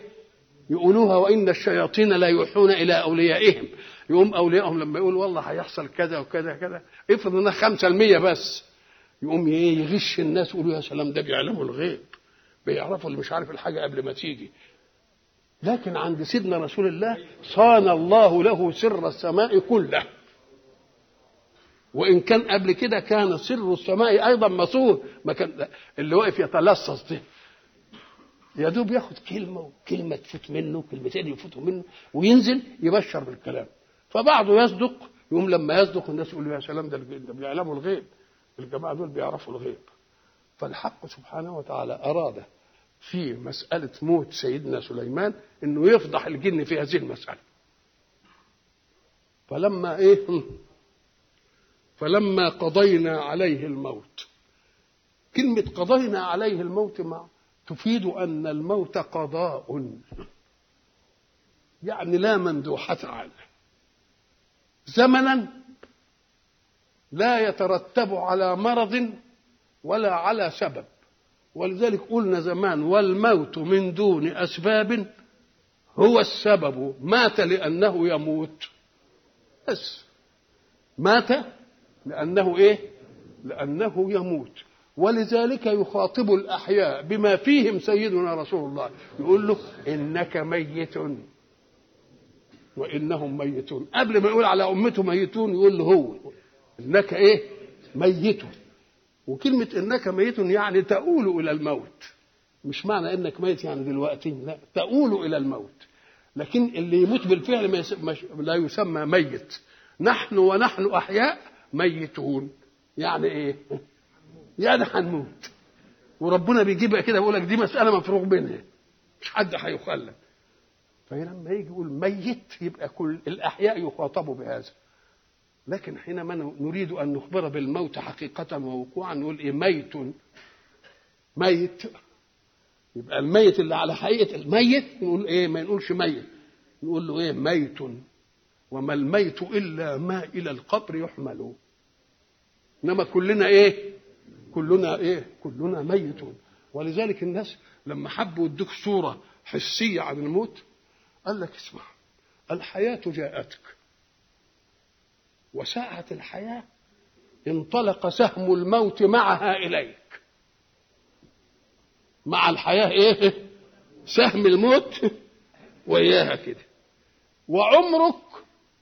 يقولوها وإن الشياطين لا يوحون إلى أوليائهم. يقوم أوليائهم لما يقول والله هيحصل كذا وكذا كذا. افرض إنها خمسة المية بس. يقوم يغش الناس يقولوا يا سلام ده بيعلموا الغيب. بيعرفوا اللي مش عارف الحاجة قبل ما تيجي. لكن عند سيدنا رسول الله صان الله له سر السماء كله. وإن كان قبل كده كان سر السماء أيضا مصون ما كان اللي واقف يتلصص ده. يا دوب ياخد كلمة وكلمة تفوت منه كلمتين يفوتوا منه وينزل يبشر بالكلام. فبعضه يصدق يقوم لما يصدق الناس يقولوا يا سلام ده بيعلموا الغيب. الجماعة دول بيعرفوا الغيب. فالحق سبحانه وتعالى أراد في مسألة موت سيدنا سليمان إنه يفضح الجن في هذه المسألة. فلما إيه؟ فلما قضينا عليه الموت. كلمة قضينا عليه الموت مع تفيد أن الموت قضاء. يعني لا مندوحة عنه. زمنا لا يترتب على مرض ولا على سبب. ولذلك قلنا زمان والموت من دون أسباب هو السبب. مات لأنه يموت. بس. مات لأنه إيه؟ لأنه يموت. ولذلك يخاطب الأحياء بما فيهم سيدنا رسول الله. يقول له إنك ميت. وإنهم ميتون. قبل ما يقول على أمته ميتون يقول له هو. إنك إيه؟ ميت. وكلمة إنك ميت يعني تؤول إلى الموت. مش معنى إنك ميت يعني دلوقتي لا تؤول إلى الموت. لكن اللي يموت بالفعل ما. مش... لا يسمى ميت. نحن ونحن أحياء ميتون. يعني إيه؟ يعني هنموت. وربنا بيجيبها كده بيقول لك دي مسألة مفروغ منها. مش حد هيخلد فلما يجي يقول ميت يبقى كل الأحياء يخاطبوا بهذا. لكن حينما نريد أن نخبر بالموت حقيقة ووقوعا نقول إيه ميت. ميت. يبقى الميت اللي على حقيقة الميت نقول إيه ما نقولش ميت. نقول له إيه ميت. وما الميت إلا ما إلى القبر يحمل. إنما كلنا إيه؟ كلنا إيه؟ كلنا ميتون ولذلك الناس لما حبوا يدوك صورة حسية عن الموت قال لك اسمع الحياة جاءتك. وساعة الحياة انطلق سهم الموت معها إليك. مع الحياة إيه؟ سهم الموت وياها كده. وعمرك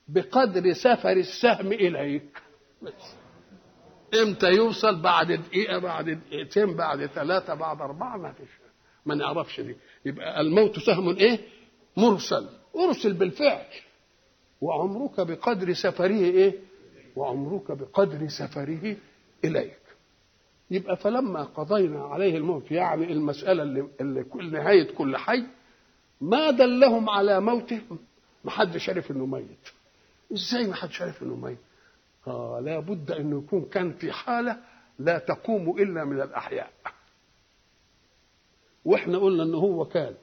بقدر سفر السهم إليك. بس. إمتى يوصل؟ بعد دقيقة بعد دقيقتين بعد ثلاثة بعد أربعة ما فيش ما نعرفش دي. يبقى الموت سهم إيه؟ مرسل. أرسل بالفعل. وعمرك بقدر سفره إيه؟ وعمرك بقدر سفره إليك. يبقى فلما قضينا عليه الموت يعني المسألة اللي, اللي كل نهاية كل حي ما دلهم على موته؟ ما حدش عرف إنه ميت. إزاي ما حدش عرف إنه ميت؟ آه لا بد انه يكون كان في حالة لا تقوم إلا من الأحياء. وإحنا قلنا ان هو كان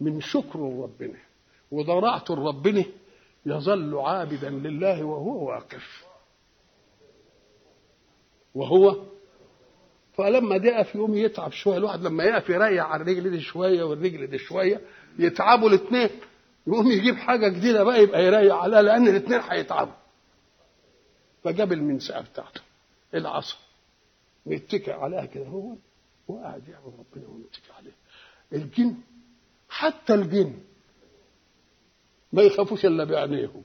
من شكر ربنا وضراعته لربنا يظل عابدا لله وهو واقف. وهو فلما دقى في يوم يتعب شوية الواحد لما يقف يريح على الرجل دي شوية والرجل دي شوية يتعبوا الاثنين يقوم يجيب حاجة جديدة بقى يبقى يريح عليها لأن الاثنين هيتعبوا. فجاب المنسأة بتاعته العصا ويتكئ عليها كده هو وقاعد يعبد ربنا ويتكئ عليه. الجن حتى الجن ما يخافوش إلا بعينيهم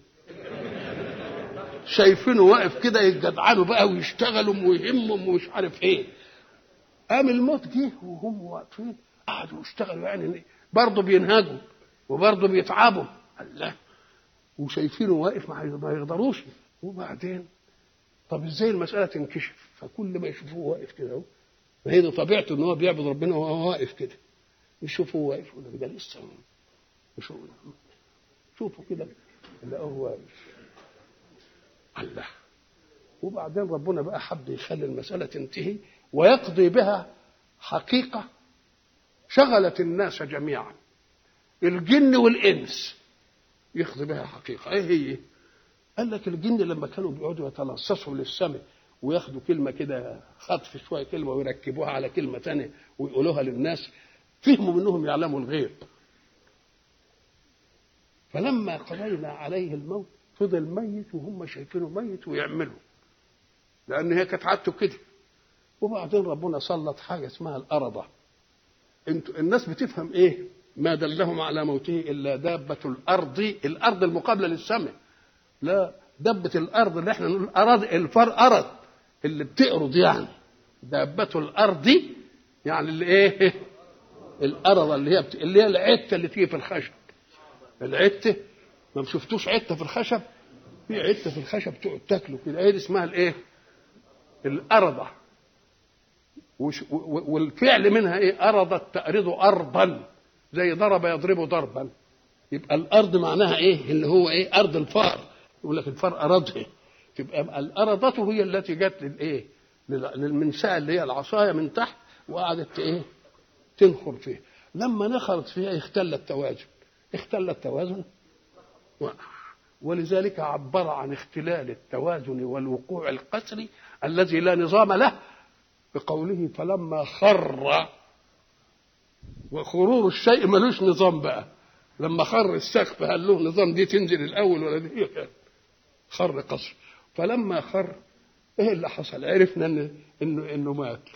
شايفينه واقف كده يتجدعنوا بقى ويشتغلوا ويهمهم ومش عارف إيه. قام الموت جه وهم واقفين. قعدوا يشتغلوا يعني. برضه بينهجوا وبرضه بيتعبوا. الله وشايفينه واقف ما يقدروش. وبعدين طب إزاي المسألة تنكشف؟ فكل ما يشوفوه واقف كده أهو. ما هي دي طبيعته إن هو بيعبد ربنا وهو واقف كده. يشوفوه واقف. لك ده لسه شوفوا كده لقوه واقف الله. وبعدين ربنا بقى حب يخلي المسألة تنتهي ويقضي بها حقيقة شغلت الناس جميعا. الجن والإنس يقضي بها حقيقة. إيه هي؟ قال لك الجن لما كانوا بيقعدوا يتلصصوا للسماء وياخدوا كلمة كده خطف شوية كلمة ويركبوها على كلمة تانية ويقولوها للناس فهموا منهم يعلموا الغيب. فلما قضينا عليه الموت فضل ميت وهم شايفينه ميت ويعملوا. لأن هي كانت عادته كده. وبعدين ربنا سلط حاجة اسمها الأرضة أنتوا الناس بتفهم إيه؟ ما دلهم على موته إلا دابة الأرض الأرض المقابلة للسماء. لا دبة الأرض اللي إحنا نقول أرض الفر أرض اللي بتقرض يعني. دابة الأرض يعني اللي إيه؟ الأرض اللي هي بت... اللي هي العتة اللي تيجي في الخشب. العتة ما شفتوش عتة في الخشب؟ في عتة في الخشب تقعد تاكله كده. إيه اسمها؟ الايه. و... والفعل منها إيه؟ أرضت تأرض أرضا. زي ضرب يضرب ضربا. يبقى الأرض معناها إيه؟ اللي هو إيه؟ أرض الفار. يقول لك الفار أرضه تبقى الأرضة هي التي جت للإيه؟ للمنساء اللي هي العصاية من تحت وقعدت إيه؟ تنخر فيه لما نخرت فيها اختل التوازن اختل التوازن. وقع ولذلك عبر عن اختلال التوازن والوقوع القسري الذي لا نظام له بقوله فلما خر وخرور الشيء ملوش نظام بقى. لما خر السقف هل له نظام؟ دي تنزل الأول ولا دي؟ خر قصر. فلما خر إيه اللي حصل؟ عرفنا ان انه إنه مات.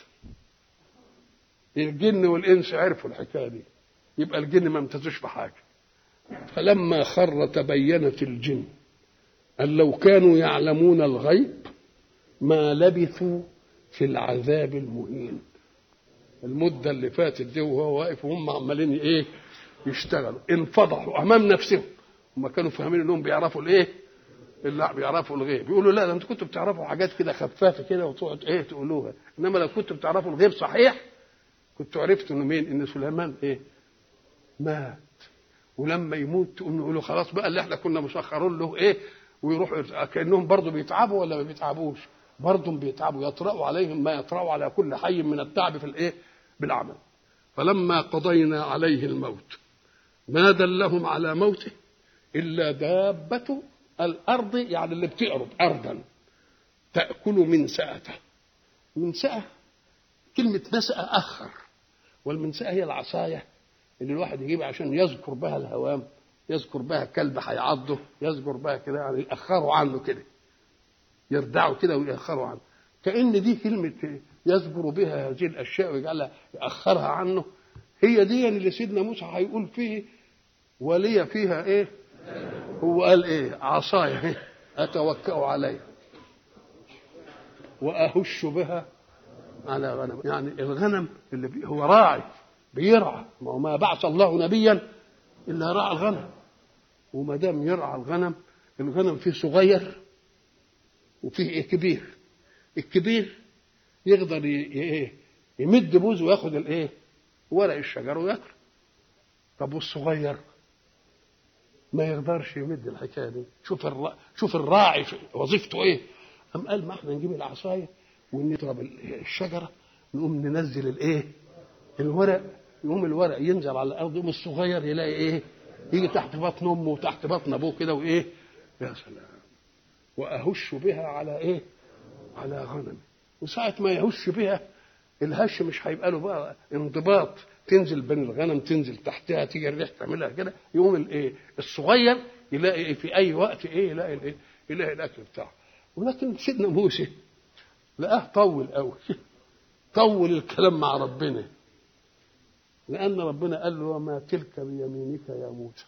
الجن والإنس عرفوا الحكاية دي. يبقى الجن ما امتازوش بحاجة. فلما خر تبينت الجن أن لو كانوا يعلمون الغيب ما لبثوا في العذاب المهين. المدة اللي فاتت دي وهو واقف وهم عمالين إيه يشتغلوا. انفضحوا أمام نفسهم. هم كانوا فاهمين إنهم بيعرفوا الإيه؟ اللي بيعرفوا الغيب. يقولوا لا ده أنتوا كنتوا بتعرفوا حاجات كده خفافة كده وتقعد إيه تقولوها. إنما لو كنتوا بتعرفوا الغيب صحيح كنتوا عرفتوا إنه مين؟ إن سليمان إيه؟ مات ولما يموت تقوم نقولوا خلاص بقى اللي إحنا كنا مسخرين له إيه؟ ويروحوا كأنهم برضه بيتعبوا ولا ما بيتعبوش؟ برضه بيتعبوا يطرأوا عليهم ما يطرأوا على كل حي من التعب في الإيه؟ بالعمل. فلما قضينا عليه الموت ما دلهم على موته إلا دابة الأرض يعني اللي بتعرض ارضا تأكل من سأته من سأة كلمة نسأ أخر والمنسأة هي العصاية. اللي الواحد يجيبها عشان يذكر بها الهوام يذكر بها كلب هيعضه يذكر بها كده يعني يأخروا عنه كده يردعوا كده ويأخروا عنه. كأن دي كلمة يذكر بها هذه الأشياء ويجعلها يأخرها عنه. هي دي اللي سيدنا موسى هيقول فيه ولي فيها إيه؟ هو قال إيه؟ عصاي. أتوكأ عليها وأهش بها على غنم. يعني الغنم اللي هو راعي. بيرعى. ما هو ما بعث الله نبيا إلا راعى الغنم. وما دام يرعى الغنم الغنم فيه صغير وفيه إيه كبير. الكبير يقدر إيه يمد بوزه وياخد الايه ورق الشجر وياكل. طب والصغير؟ ما يقدرش يمد الحكاية دي. شوف الرا... شوف الراعي وظيفته إيه. قام قال ما إحنا نجيب العصاية ونضرب الشجرة نقوم ننزل الايه الورق. يقوم الورق ينزل على الأرض يقوم الصغير يلاقي إيه؟ يجي تحت بطن أمه وتحت بطن أبوه كده وإيه؟ يا سلام! وأهش بها على إيه؟ على غنم. وساعة ما يهش بها الهش مش هيبقى له بقى انضباط. تنزل بين الغنم تنزل تحتها تيجي الريح تعملها كده. يقوم الايه الصغير يلاقي إيه؟ في أي وقت إيه؟ يلاقي الايه يلاقي الأكل بتاعه. ولكن سيدنا موسى لقاه طول قوي طول الكلام مع ربنا. لأن ربنا قال له وما تلك بيمينك يا موسى.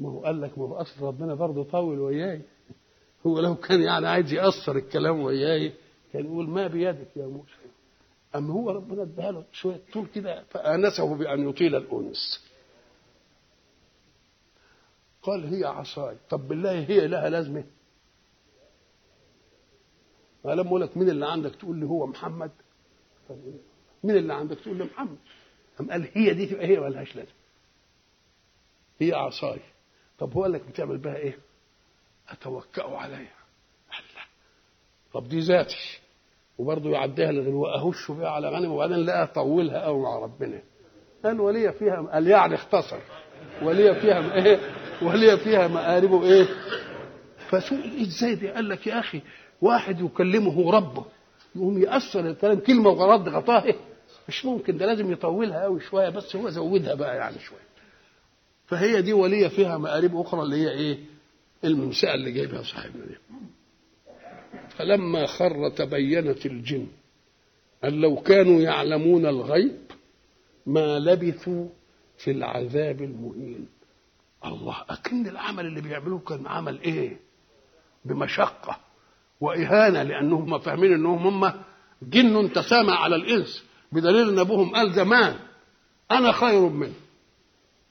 ما هو قال لك ما هو أصل ربنا برضه طول وياي. هو لو كان يعني عايز يأثر الكلام وياي كان يقول ما بيدك يا موسى. أما هو ربنا اداها له شوية طول كده فآنسه بأن يطيل الأنس. قال هي عصاي. طب بالله هي لها لازمة. لما أقول لك مين اللي عندك تقول لي هو محمد؟ مين اللي عندك تقول لي محمد أم قال هي دي تبقى هي ملهاش لازمة؟ هي عصاي طب هو قال لك بتعمل بها إيه؟ أتوكأ عليها. الله طب دي ذاتي. وبرضه يعديها لغيره اهش بها على غنم وبعدين لا أطولها قوي مع ربنا. قال ولي فيها قال يعني اختصر. ولي فيها إيه؟ ولي فيها مآرب إيه؟ فسئل إزاي دي؟ قال لك يا أخي واحد يكلمه ربه يقوم يأثر الكلام كلمة ورد غطاه إيه؟ مش ممكن ده لازم يطولها قوي شوية بس هو زودها بقى يعني شوية فهي دي ولية فيها مآرب أخرى اللي هي إيه؟ الممسأة اللي جايبها صاحبنا دي. فلما خر تبينت الجن أن لو كانوا يعلمون الغيب ما لبثوا في العذاب المهين. الله أكن العمل اللي بيعملوه كان عمل إيه؟ بمشقة وإهانة لأنهم فاهمين أنهم هم جن تسامى على الإنس بدليل أن أبوهم قال زمان أنا خير منه.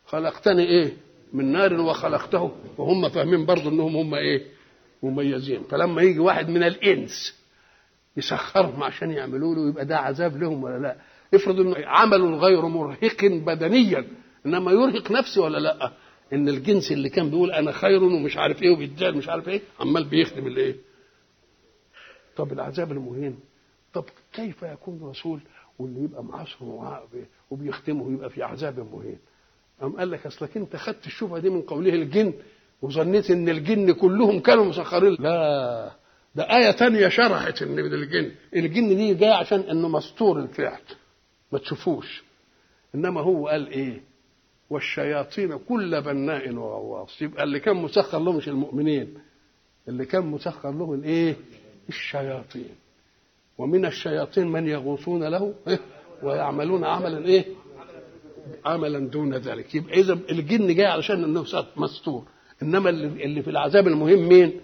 خلقتني إيه؟ من نار وخلقته وهم فاهمين برضه إنهم هم إيه؟ مميزين. فلما يجي واحد من الإنس يسخرهم عشان يعملوا له يبقى ده عذاب لهم ولا لا؟ افرض إنه عمل غير مرهق بدنيا إنما يرهق نفسه ولا لا؟ إن الجنس اللي كان بيقول أنا خير ومش عارف إيه وبيدعي مش عارف إيه عمال بيخدم الايه طب العذاب المهين طب كيف يكون رسول واللي يبقى معاصره وبيختمه يبقى في عذاب مهين. قام قال لك أصلك أنت خدت الشبهة دي من قوله الجن وظنيت إن الجن كلهم كانوا مسخرين. لا ده آية تانية شرحت إن من الجن. الجن دي جاية عشان إنه مستور الفعل ما تشوفوش. إنما هو قال إيه؟ والشياطين كل بناء وغواص. يبقى اللي كان مسخر له مش المؤمنين اللي كان مسخر له الإيه؟ الشياطين. ومن الشياطين من يغوصون له إيه؟ ويعملون عملا إيه؟ عملا دون ذلك. يبقى إذا الجن جاي علشان إنه مستور. إنما اللي, في العذاب المهم مين؟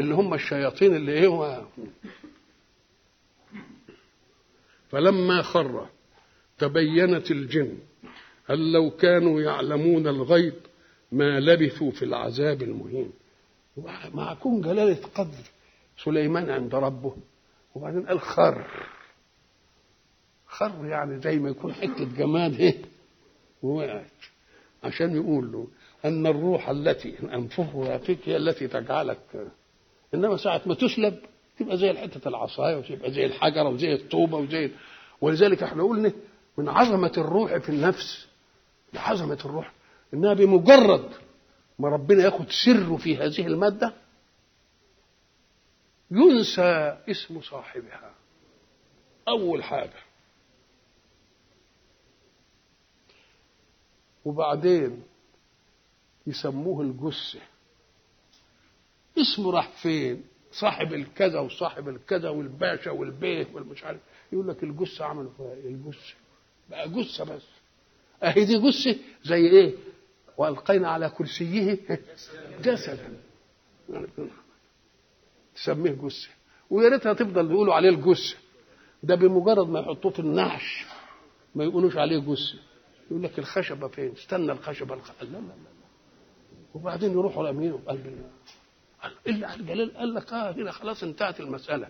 اللي هم الشياطين اللي إيه هو؟ فلما خر تبينت الجن هل لو كانوا يعلمون الغيب ما لبثوا في العذاب المهين. مع كون جلالة قدر سليمان عند ربه. وبعدين قال خر. خر يعني زي ما يكون حتة جماد إيه ووقعت. عشان يقول له أن الروح التي أنفخها فيك هي التي تجعلك. إنما ساعة ما تسلب تبقى زي حتة العصاية وتبقى زي الحجرة وزي الطوبة وزي ولذلك إحنا قلنا من عظمة الروح في النفس عظمة الروح إنها بمجرد ما ربنا ياخد سره في هذه المادة ينسى اسم صاحبها. أول حاجة. وبعدين يسموه الجثة. اسمه راح فين؟ صاحب الكذا وصاحب الكذا والباشا والبيه والمش عارف. يقول لك الجثة عملوا فيها إيه؟ الجثة. بقى جثة بس. أهي دي جثة زي إيه؟ والقينا على كرسيه. جسدا. تسميه جثة. ويا ريتها تفضل يقولوا عليه الجثة. ده بمجرد ما يحطوه في النعش ما يقولوش عليه جثة. يقول لك الخشبة فين؟ استنى الخشبة الخ... لا لا لا وبعدين يروحوا رامينه بقلب الله الا قال لك آه هنا خلاص انتهت المسألة.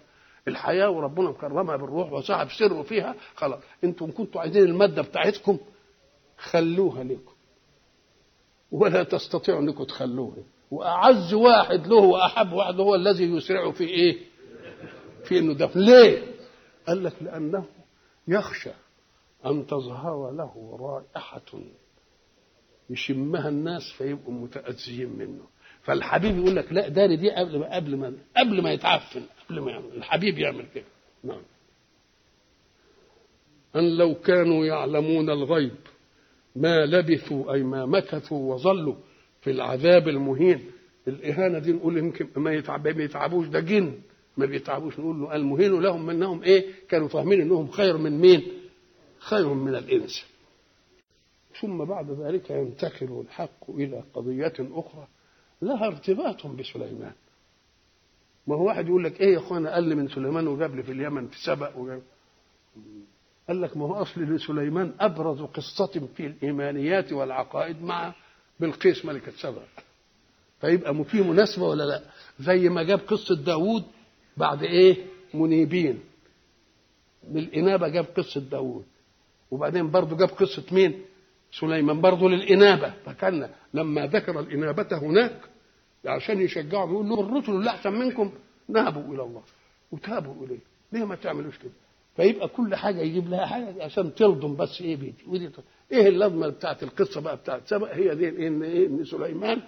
الحياة وربنا مكرمها بالروح وصاحب سره فيها. خلاص. أنتم كنتوا عايزين المادة بتاعتكم خلوها لكم. ولا تستطيعوا انكم تخلوها. وأعز واحد له وأحب واحد هو الذي يسرع في إيه؟ في انه دفن ليه؟ قال لك لأنه يخشى أن تظهر له رائحة يشمها الناس فيبقوا متأذيين منه. فالحبيب يقول لك لا داري دي قبل ما قبل ما قبل ما يتعفن قبل ما يعمل. الحبيب يعمل كده. نعم. أن لو كانوا يعلمون الغيب ما لبثوا أي ما مكثوا وظلوا في العذاب المهين. الإهانة دي نقول يمكن ما يتعب ما يتعبوش ده جن. ما بيتعبوش نقول له المهين لهم منهم إيه؟ كانوا فاهمين إنهم خير من مين؟ خير من الإنس. ثم بعد ذلك ينتقل الحق إلى قضية أخرى لها ارتباط بسليمان. ما هو واحد يقول لك إيه يا إخوانا؟ قال لي من سليمان وجاب لي في اليمن في سبأ وجاب. قال لك ما هو اصل لسليمان أبرز قصة في الإيمانيات والعقائد مع بلقيس ملكه سبأ فيبقى في مناسبة ولا لا؟ زي ما جاب قصة داوود بعد إيه؟ منيبين. للإنابة جاب قصة داوود. وبعدين برضه جاب قصة مين؟ سليمان برضه للإنابة. فكان لما ذكر الإنابة هناك عشان يشجعهم يقول له الرسل اللي أحسن منكم نابوا إلى الله وتابوا إليه. ليه ما تعملوش كده؟ فيبقى كل حاجة يجيب لها حاجة عشان تلضم بس إيه بيدي ودي إيه اللازمة بتاعت القصة بقى بتاعت سبأ هي دي إن إيه إن سليمان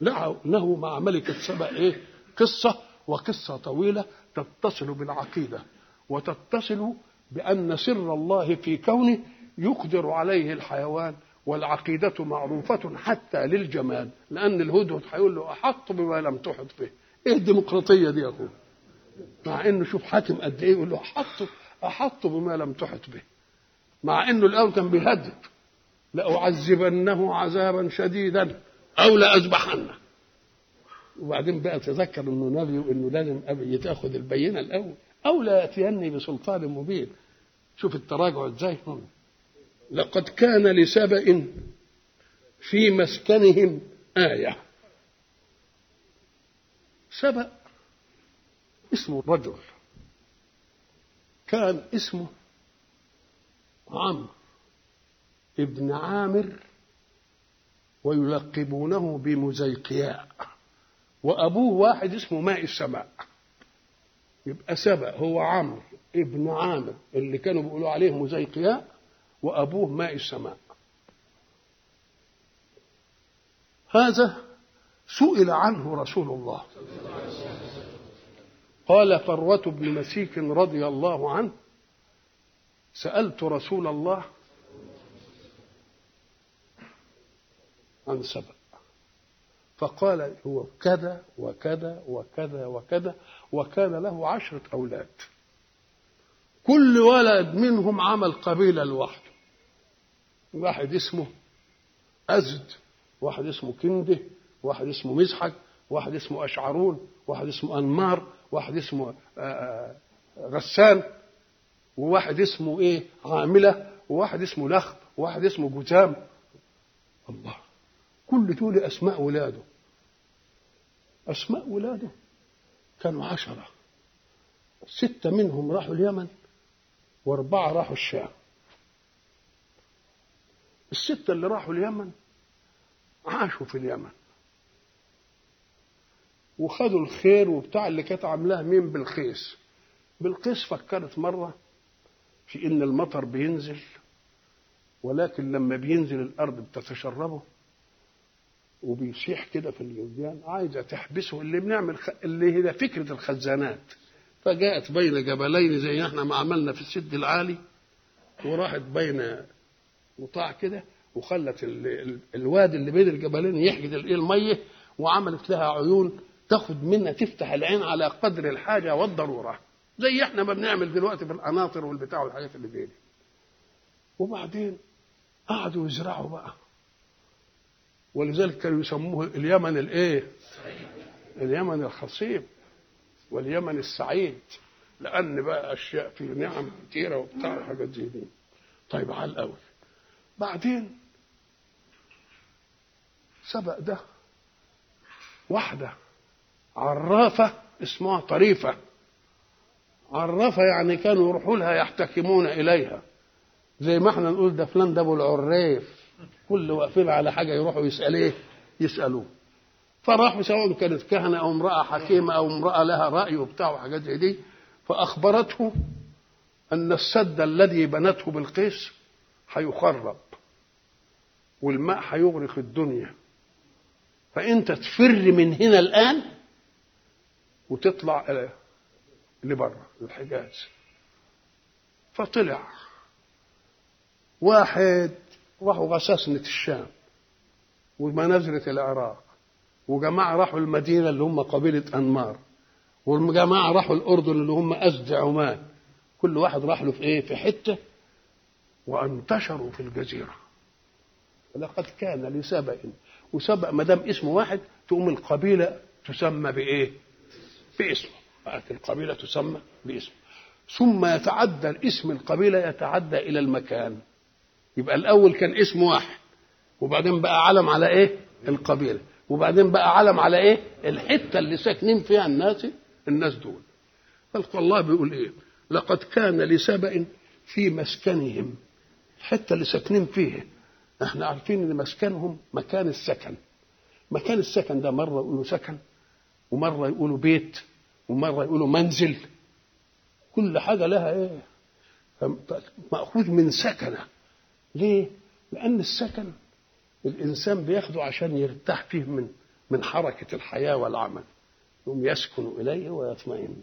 له مع ملكة سبأ إيه؟ قصة وقصة طويلة تتصل بالعقيدة وتتصل بأن سر الله في كونه يقدر عليه الحيوان والعقيدة معروفة حتى للجمال لأن الهدهد هيقول له أحط بما لم تحط به. إيه الديمقراطية دي يا أخويا مع إنه شوف حاتم قد إيه يقول له أحط أحط بما لم تحط به مع إنه الأول كان بيهدد لأعذبنه عذابا شديدا أو لأذبحنه. وبعدين بقى تذكر إنه نبي وإنه لازم يتأخذ البينة الأول أو لا يأتيني بسلطان مبين. شوف التراجع إزاي لقد كان لسبأ في مسكنهم آية. سبأ اسمه رجل كان اسمه عمرو ابن عامر ويلقبونه بمزيقياء وأبوه واحد اسمه ماء السماء. يبقى سبأ هو عمرو ابن عامر اللي كانوا بيقولوا عليه مزيقياء وأبوه ماء السماء. هذا سئل عنه رسول الله. قال فروة بن مسيك رضي الله عنه سألت رسول الله عن سبأ. فقال هو كذا وكذا وكذا وكذا وكان له عشرة أولاد. كل ولد منهم عمل قبيلة لوحده واحد اسمه أزد واحد اسمه كنده واحد اسمه مزحك واحد اسمه أشعرون واحد اسمه أنمار واحد اسمه غسان وواحد اسمه إيه عاملة وواحد اسمه لخب وواحد اسمه جزام الله. كل دول أسماء ولاده. أسماء ولاده. كانوا عشرة. ستة منهم راحوا اليمن وأربعة راحوا الشام. الستة اللي راحوا اليمن عاشوا في اليمن. وخدوا الخير وبتاع اللي كانت عاملاه مين؟ بالقيس بالقيس فكرت مرة في إن المطر بينزل ولكن لما بينزل الأرض بتتشربه وبيصيح كده في الجديان عايزة تحبسه. اللي بنعمل خ... اللي هي فكرة الخزانات. فجاءت بين جبلين زي إحنا ما عملنا في السد العالي وراحت بين قطاع كده وخلت ال... ال... الوادي اللي بين الجبلين يحجز المية وعملت لها عيون تاخد منها تفتح العين على قدر الحاجة والضرورة. زي إحنا ما بنعمل دلوقتي في القناطر والبتاع والحاجات اللي زي دي. وبعدين قعدوا يزرعوا بقى. ولذلك كانوا يسموه اليمن الإيه؟ اليمن الخصيب واليمن السعيد لأن بقى أشياء في نعم كتيرة وبتاع حاجات زي دي. طيب على الأول. بعدين سبق ده واحدة عرافة اسمها طريفة. عرافة يعني كانوا يروحوا لها يحتكمون إليها. زي ما إحنا نقول ده فلان ده أبو العريف. كل واقفين على حاجة يروحوا يساليه يسألوه. فراحوا سواء كانت كهنة أو امرأة حكيمة أو امرأة لها رأي وبتاع وحاجات زي دي فأخبرته أن السد الذي بنته بالقيس هيخرب والماء هيغرق الدنيا. فأنت تفر من هنا الآن وتطلع لبره الحجاز. فطلع. واحد راحوا غساسنة الشام ومنازلة العراق وجماعة راحوا المدينة اللي هم قبيلة أنمار والجماعة راحوا الأردن اللي هم أسد عمان. كل واحد راح له في إيه؟ في حتة. وانتشروا في الجزيرة. لقد كان لسبأ وسبأ ما دام اسم واحد تقوم القبيلة تسمى بإيه؟ باسمه. القبيلة تسمى باسمه. ثم يتعدى الاسم القبيلة يتعدى إلى المكان. يبقى الأول كان اسم واحد. وبعدين بقى علم على إيه؟ القبيلة. وبعدين بقى علم على إيه؟ الحتة اللي ساكنين فيها الناس الناس دول. فالله بيقول إيه؟ لقد كان لسبأ في مسكنهم. الحتة اللي ساكنين فيها إحنا عارفين إن مسكنهم مكان السكن. مكان السكن ده مرة يقولوا سكن ومرة يقولوا بيت. ومرة يقولوا منزل. كل حاجة لها إيه؟ مأخوذ من سكنة. ليه؟ لأن السكن الإنسان بياخده عشان يرتاح فيه من من حركة الحياة والعمل. يقوم يسكن إليه ويطمئن.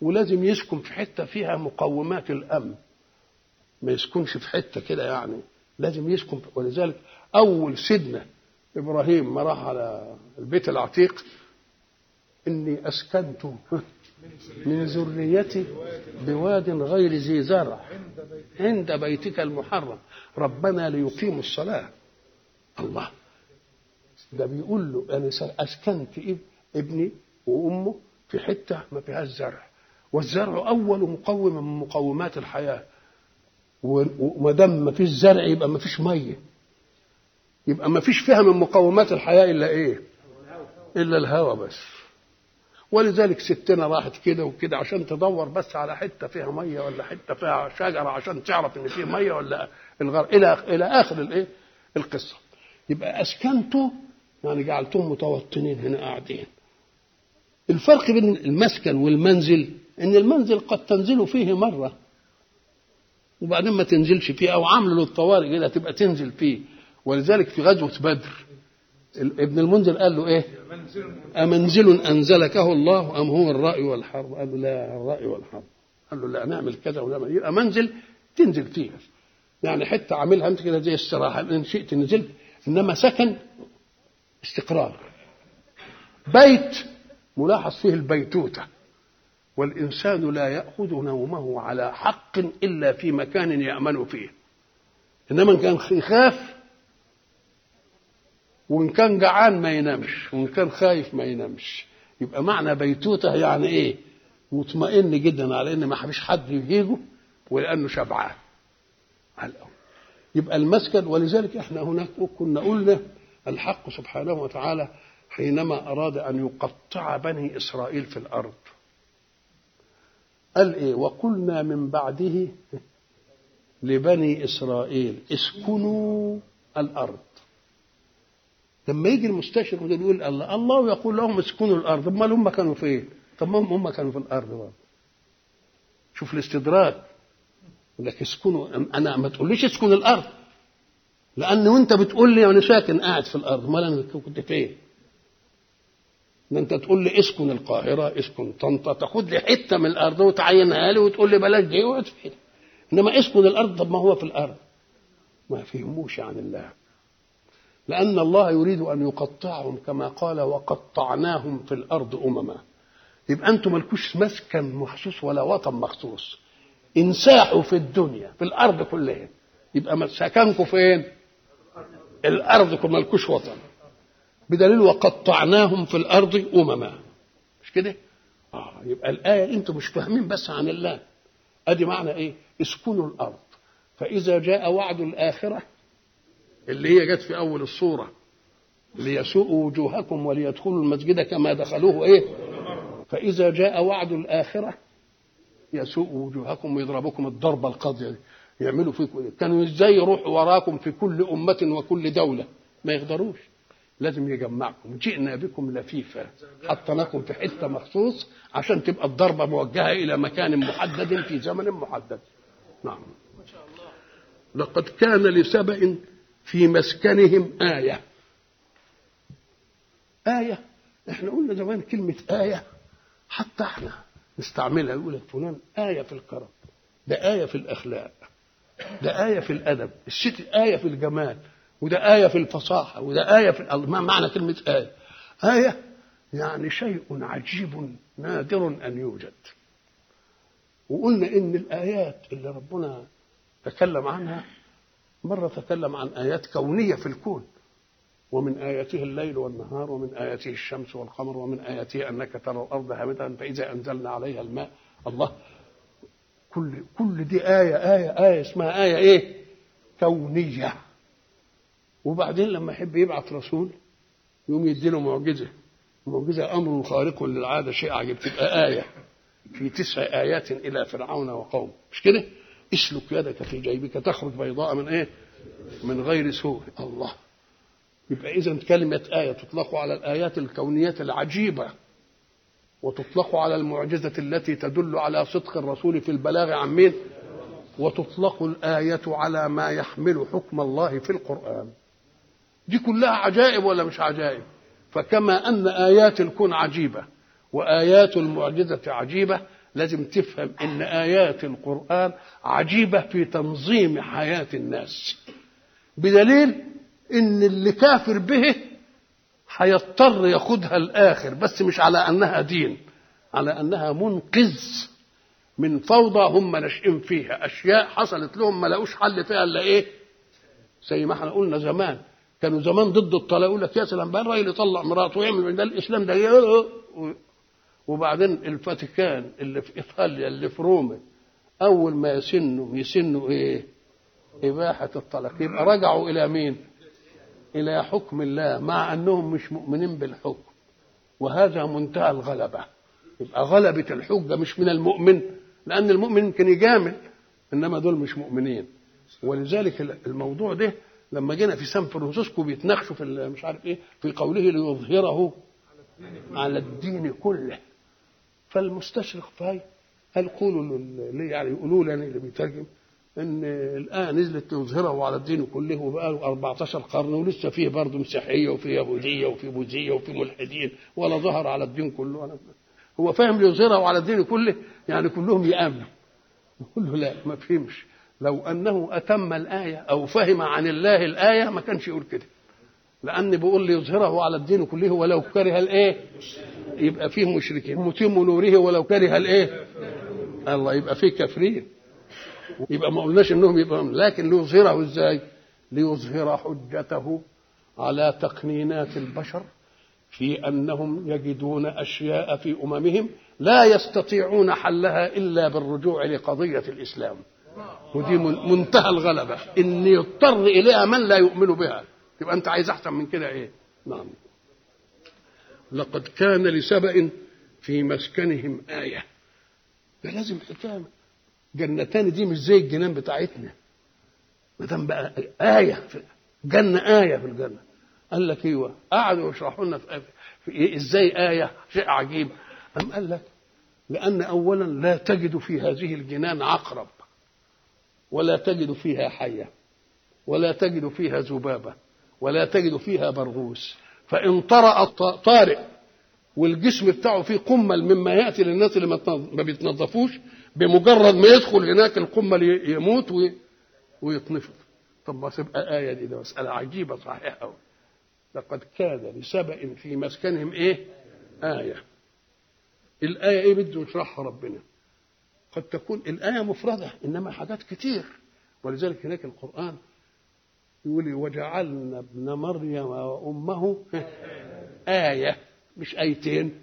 ولازم يسكن في حتة فيها مقومات الأمن. ما يسكنش في حتة كده يعني. لازم يسكن ولذلك أول سيدنا إبراهيم ما راح على البيت العتيق إني أسكنت من ذريتي بواد غير ذي زرع عند بيتك المحرم. ربنا ليقيموا الصلاة. الله. ده بيقول له أنا أسكنت ابني وأمه في حتة ما فيهاش زرع. والزرع أول مقوم من مقومات الحياة. وما دام ما فيش زرع يبقى ما فيش مية. يبقى ما فيش فيها من مقومات الحياة إلا إيه؟ إلا الهواء بس. ولذلك ستنا راحت كده وكده عشان تدور بس على حتة فيها مية ولا حتة فيها شجرة عشان تعرف إن فيه مية ولا الغر إلى إلى آخر الإيه؟ القصة. يبقى أسكنتوا يعني جعلتم متوطنين هنا قاعدين. الفرق بين المسكن والمنزل إن المنزل قد تنزل فيه مرة وبعدين ما تنزلش فيه أو عاملة للطوارئ كده تبقى تنزل فيه. ولذلك في غزوة بدر ابن المنذر قال له إيه؟ أمنزل أنزلكه الله أم هو الرأي والحرب؟ قال له لا الرأي والحرب. قال له لا نعمل كذا ونعمل يبقى منزل تنزل فيه يعني حتة عاملها انت كده زي استراحه إن شئت نزلت إنما سكن استقرار. بيت ملاحظ فيه البيتوتة. والإنسان لا يأخذ نومه على حق إلا في مكان يأمن فيه. إنما إن كان يخاف وإن كان جعان ما ينامش وإن كان خايف ما ينامش. يبقى معنى بيتوته يعني إيه؟ مطمئن جدا على إن ما فيش حد يهيجه ولأنه شبعان. يبقى المسكن ولذلك إحنا هناك كنا قلنا الحق سبحانه وتعالى حينما أراد أن يقطع بني إسرائيل في الأرض. قال إيه؟ وقلنا من بعده لبني إسرائيل اسكنوا الأرض. لما يجي المستشرق ده يقول الله الله يقول لهم اسكنوا الأرض. امال هم كانوا فين؟ طب ما هم كانوا في الأرض برضه شوف الاستدراك. يقول لك اسكنوا. أنا ما تقوليش اسكن الأرض. لأن وأنت بتقول لي أنا ساكن قاعد في الأرض. أمال أنا كنت فين؟ إن أنت تقول لي اسكن القاهرة اسكن طنطا تاخد لي حتة من الأرض وتعينها لي وتقول لي بلاش دي اقعد فين إنما اسكن الأرض طب ما هو في الأرض. ما فهموش عن الله. لأن الله يريد أن يقطعهم كما قال وقطعناهم في الأرض أمما. يبقى أنتم مالكوش مسكن مخصوص ولا وطن مخصوص. انساحوا في الدنيا في الأرض كلها. يبقى سكنكم فين؟ الأرض كما ملكوش وطن. بدليل وقطعناهم في الأرض أمما. مش كده؟ آه يبقى الآية أنتم مش فاهمين بس عن الله. أدي معنى إيه؟ اسكنوا الأرض. فإذا جاء وعد الآخرة اللي هي جت في أول الصورة ليسوءوا وجوهكم وليدخلوا المسجد كما دخلوه إيه؟ فإذا جاء وعد الآخرة يسوء وجوهكم ويضربكم الضربه القاضية دي. يعملوا فيكم إيه؟ كانوا إزاي يروحوا وراكم في كل أمة وكل دولة؟ ما يقدروش. لازم يجمعكم. جئنا بكم لفيفا حطناكم في حتة مخصوص عشان تبقى الضربة موجهة إلى مكان محدد في زمن محدد. نعم. لقد كان لسبأ في مسكنهم آية. آية. إحنا قلنا زمان كلمة آية. حتى إحنا نستعملها يقول لك فلان آية في الكرم ده آية في الأخلاق ده آية في الأدب الست آية في الجمال وده آية في الفصاحة وده آية في ما معنى كلمة آية؟ آية يعني شيء عجيب نادر أن يوجد. وقلنا إن الآيات اللي ربنا تكلم عنها مرة تكلم عن آيات كونية في الكون ومن آياته الليل والنهار ومن آياته الشمس والقمر ومن آياته أنك ترى الأرض هامدة فإذا أنزلنا عليها الماء الله كل كل دي آية آية آية اسمها آية إيه؟ كونية وبعدين لما يحب يبعث رسول يقوم يديله معجزة معجزة أمر خارق للعادة شيء عجيب تبقى آية في تسع آيات إلى فرعون وقومه مش كده؟ اسلك يدك في جيبك تخرج بيضاء من إيه؟ من غير سوء الله يبقى إذا كلمة آية تطلق على الآيات الكونية العجيبة وتطلق على المعجزة التي تدل على صدق الرسول في البلاغ عن مين؟ وتطلق الآية على ما يحمل حكم الله في القرآن دي كلها عجائب ولا مش عجائب فكما أن آيات الكون عجيبة وآيات المعجزة عجيبة لازم تفهم إن آيات القرآن عجيبة في تنظيم حياة الناس. بدليل إن اللي كافر به هيضطر ياخدها الآخر بس مش على أنها دين على أنها منقذ من فوضى هم ناشئين فيها. أشياء حصلت لهم ما لقوش حل فيها إلا إيه؟ زي ما إحنا قلنا زمان. كانوا زمان ضد الطلاق يقول لك يا سلام بقى الراجل يطلق مراته ويعمل ده الإسلام ده وبعدين الفاتيكان اللي في إيطاليا اللي في روما أول ما يسنوا يسنوا إيه؟ إباحة الطلاق. يبقى رجعوا إلى مين؟ إلى حكم الله مع أنهم مش مؤمنين بالحكم. وهذا منتهى الغلبة. يبقى غلبة الحجه مش من المؤمن لأن المؤمن يمكن يجامل إنما دول مش مؤمنين. ولذلك الموضوع ده لما جينا في سان فرانسيسكو بيتناقشوا في مش عارف إيه في قوله ليظهره على الدين كله. فالمستشرق فاي قال قولوا اللي يعني يقولوا لنا اللي بيترجم إن الآن نزلت تظهره على الدين كله وبقى له 14 قرن ولسه فيه برضه مسيحية وفي يهودية وفي بوذية وفي ملحدين ولا ظهر على الدين كله. أنا هو فاهم ليظهره على الدين كله؟ يعني كلهم يأمنوا. نقول له لا ما فهمش. لو أنه أتم الآية أو فهم عن الله الآية ما كانش يقول كده. لأن بيقول ليظهره على الدين كله ولو كره الإيه؟ يبقى فيه مشركين. متم نوره ولو كره الإيه؟ الله يبقى فيه كافرين. يبقى ما قلناش إنهم يبقى لكن ليظهره إزاي؟ ليظهر حجته على تقنينات البشر في أنهم يجدون أشياء في أممهم لا يستطيعون حلها إلا بالرجوع لقضية الإسلام. ودي منتهى الغلبة. ان يضطر إليها من لا يؤمن بها. يبقى أنت عايز أحسن من كده إيه؟ نعم. لقد كان لسبأ في مسكنهم آية. ده لازم حكاية جنتان دي مش زي الجنان بتاعتنا. ما دام بقى آية في جنة آية في الجنة. قال لك أيوه قعدوا يشرحوا لنا في, إيه؟ إزاي آية؟ شيء عجيب. أم قال لك لأن أولا لا تجد في هذه الجنان عقرب ولا تجد فيها حية ولا تجد فيها ذبابة. ولا تجد فيها برغوث فإن طرأ طارئ والجسم بتاعه فيه قمل مما يأتي للناس اللي ما بيتنظفوش بمجرد ما يدخل هناك القمل يموت ويتنفض طب ما تبقى آية دي ده مسألة عجيبة صحيح أوي. لقد كان لسبأ في مسكنهم إيه؟ آية. الآية إيه بده يشرحها ربنا؟ قد تكون الآية مفردة إنما حاجات كتير. ولذلك هناك القرآن يقول وجعلنا ابن مريم وأمه آية مش آيتين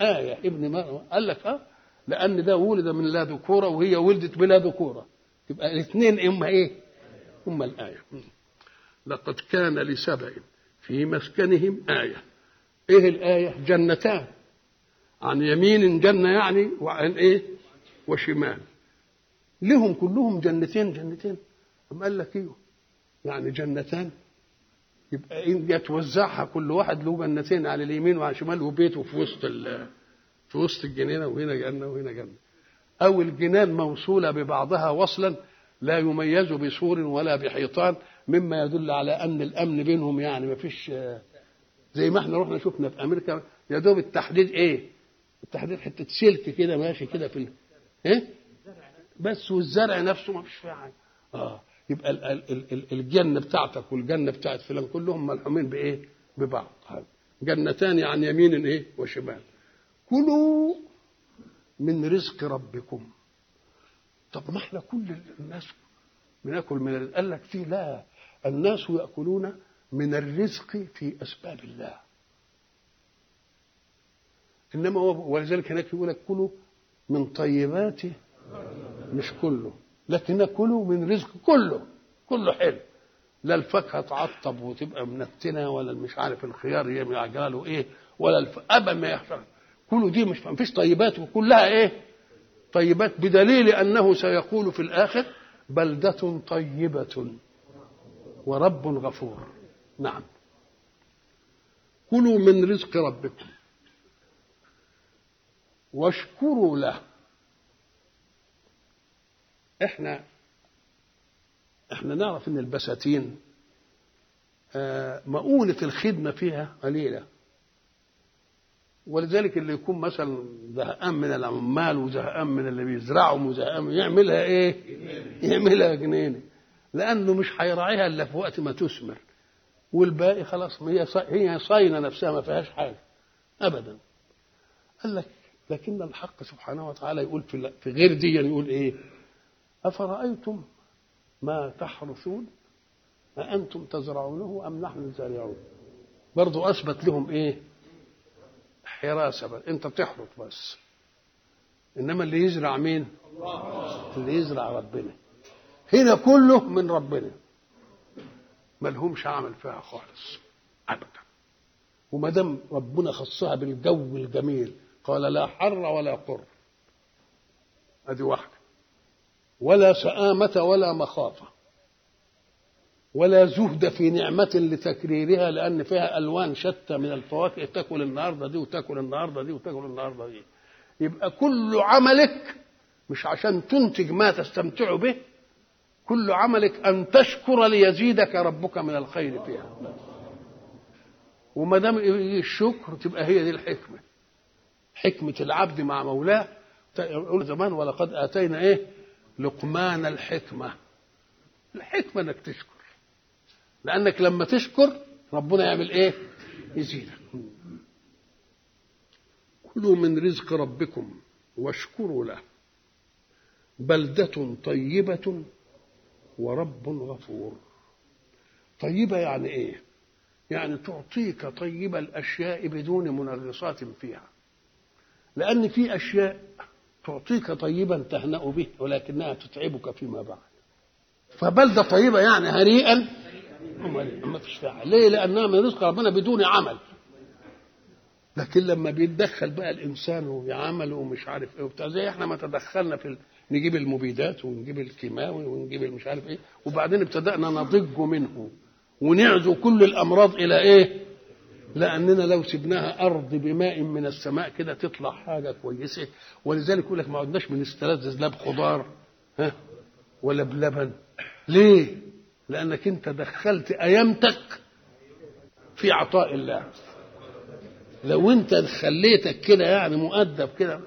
آية ابن مريم قال لك آه لأن ده ولد من لا ذكورة وهي ولدت بلا ذكورة يبقى الاثنين إما إيه؟ هما الآية لقد كان لسبع في مسكنهم آية إيه الآية؟ جنتان عن يمين جنة يعني وعن إيه؟ وشمال لهم كلهم جنتين جنتين أم قال لك إيه؟ يعني جنتان يبقى يتوزعها كل واحد له جنتين على اليمين وعلى الشمال وبيته في وسط في وسط الجنينة وهنا جنة وهنا جنة أو الجنان موصولة ببعضها وصلا لا يميز بسور ولا بحيطان مما يدل على أن الأمن بينهم يعني ما فيش زي ما إحنا رحنا شفنا في أمريكا يا دوب التحديد إيه؟ التحديد حتة سلك كده ماشي كده في. إيه؟ بس والزرع نفسه ما فيش فيه حاجة آه يبقى ال ال ال الجنة بتاعتك والجنة بتاعت فلان كلهم ملحومين بإيه؟ ببعض. جنتان عن يمين إيه؟ وشمال. كلوا من رزق ربكم. طب ما إحنا كل الناس بناكل من قال لك في لا. الناس يأكلون من الرزق في أسباب الله. إنما هو ولذلك هناك يقول لك كلوا من طيبات مش كله. لكن كلوا من رزق كله. كله حلو. لا الفاكهة تعطب وتبقى منتنة ولا مش عارف الخيار يعجلوا إيه ولا الف... ابا ما يحصل. كله دي مش فيش طيبات وكلها إيه؟ طيبات بدليل أنه سيقول في الآخر بلدة طيبة ورب غفور. نعم. كلوا من رزق ربكم. واشكروا له. إحنا إحنا نعرف إن البساتين آه مؤونة الخدمة فيها قليلة. ولذلك اللي يكون مثلا زهقان من العمال وزهقان من اللي بيزرعوا وزهقان يعملها إيه؟ يعملها جنينة. لأنه مش هيراعيها إلا في وقت ما تثمر. والباقي خلاص هي هي صاينة نفسها ما فيهاش حاجة. ابدا. قال لك لكن الحق سبحانه وتعالى يقول في غير دي يقول إيه؟ أفرأيتم ما تحرثون؟ أأنتم تزرعونه أم نحن الزارعون؟ برضو أثبت لهم إيه؟ حراسة بس. أنت تحرث بس. إنما اللي يزرع مين؟ اللي يزرع ربنا. هنا كله من ربنا. ملهمش عمل فيها خالص. أبدا. وما دام ربنا خصها بالجو الجميل قال لا حر ولا قر. ادي واحدة. ولا سآمة ولا مخافة. ولا زهد في نعمة لتكريرها لأن فيها ألوان شتى من الفواكه تأكل النهاردة دي وتأكل النهاردة دي وتأكل النهاردة دي. يبقى كل عملك مش عشان تنتج ما تستمتع به كل عملك أن تشكر ليزيدك ربك من الخير فيها. وما دام الشكر تبقى هي دي الحكمة. حكمة العبد مع مولاه. يقول زمان ولقد آتينا إيه؟ لقمان الحكمة. الحكمة إنك تشكر. لأنك لما تشكر ربنا يعمل إيه؟ يزيدك. كلوا من رزق ربكم واشكروا له. بلدة طيبة ورب غفور. طيبة يعني إيه؟ يعني تعطيك طيب الأشياء بدون منغصات فيها. لأن في أشياء تعطيك طيبا تهنأ به ولكنها تتعبك فيما بعد فبلدة طيبة يعني هنيئا ما فيش فيها ليه لأنها من رزق ربنا بدون عمل لكن لما بيتدخل بقى الإنسان ويعمل ومش عارف إيه وبتاع زي إحنا ما تدخلنا في. نجيب المبيدات ونجيب الكيماوي ونجيب مش عارف إيه وبعدين ابتدأنا نضج منه ونعزو كل الأمراض إلى إيه؟ لأننا لو سبناها أرض بماء من السماء كده تطلع حاجة كويسة. ولذلك يقول لك ما عدناش بنستلذذ لا بخضار ها ولا بلبن. ليه؟ لأنك أنت دخلت أيامتك في عطاء الله. لو أنت خليتك كده يعني مؤدب كده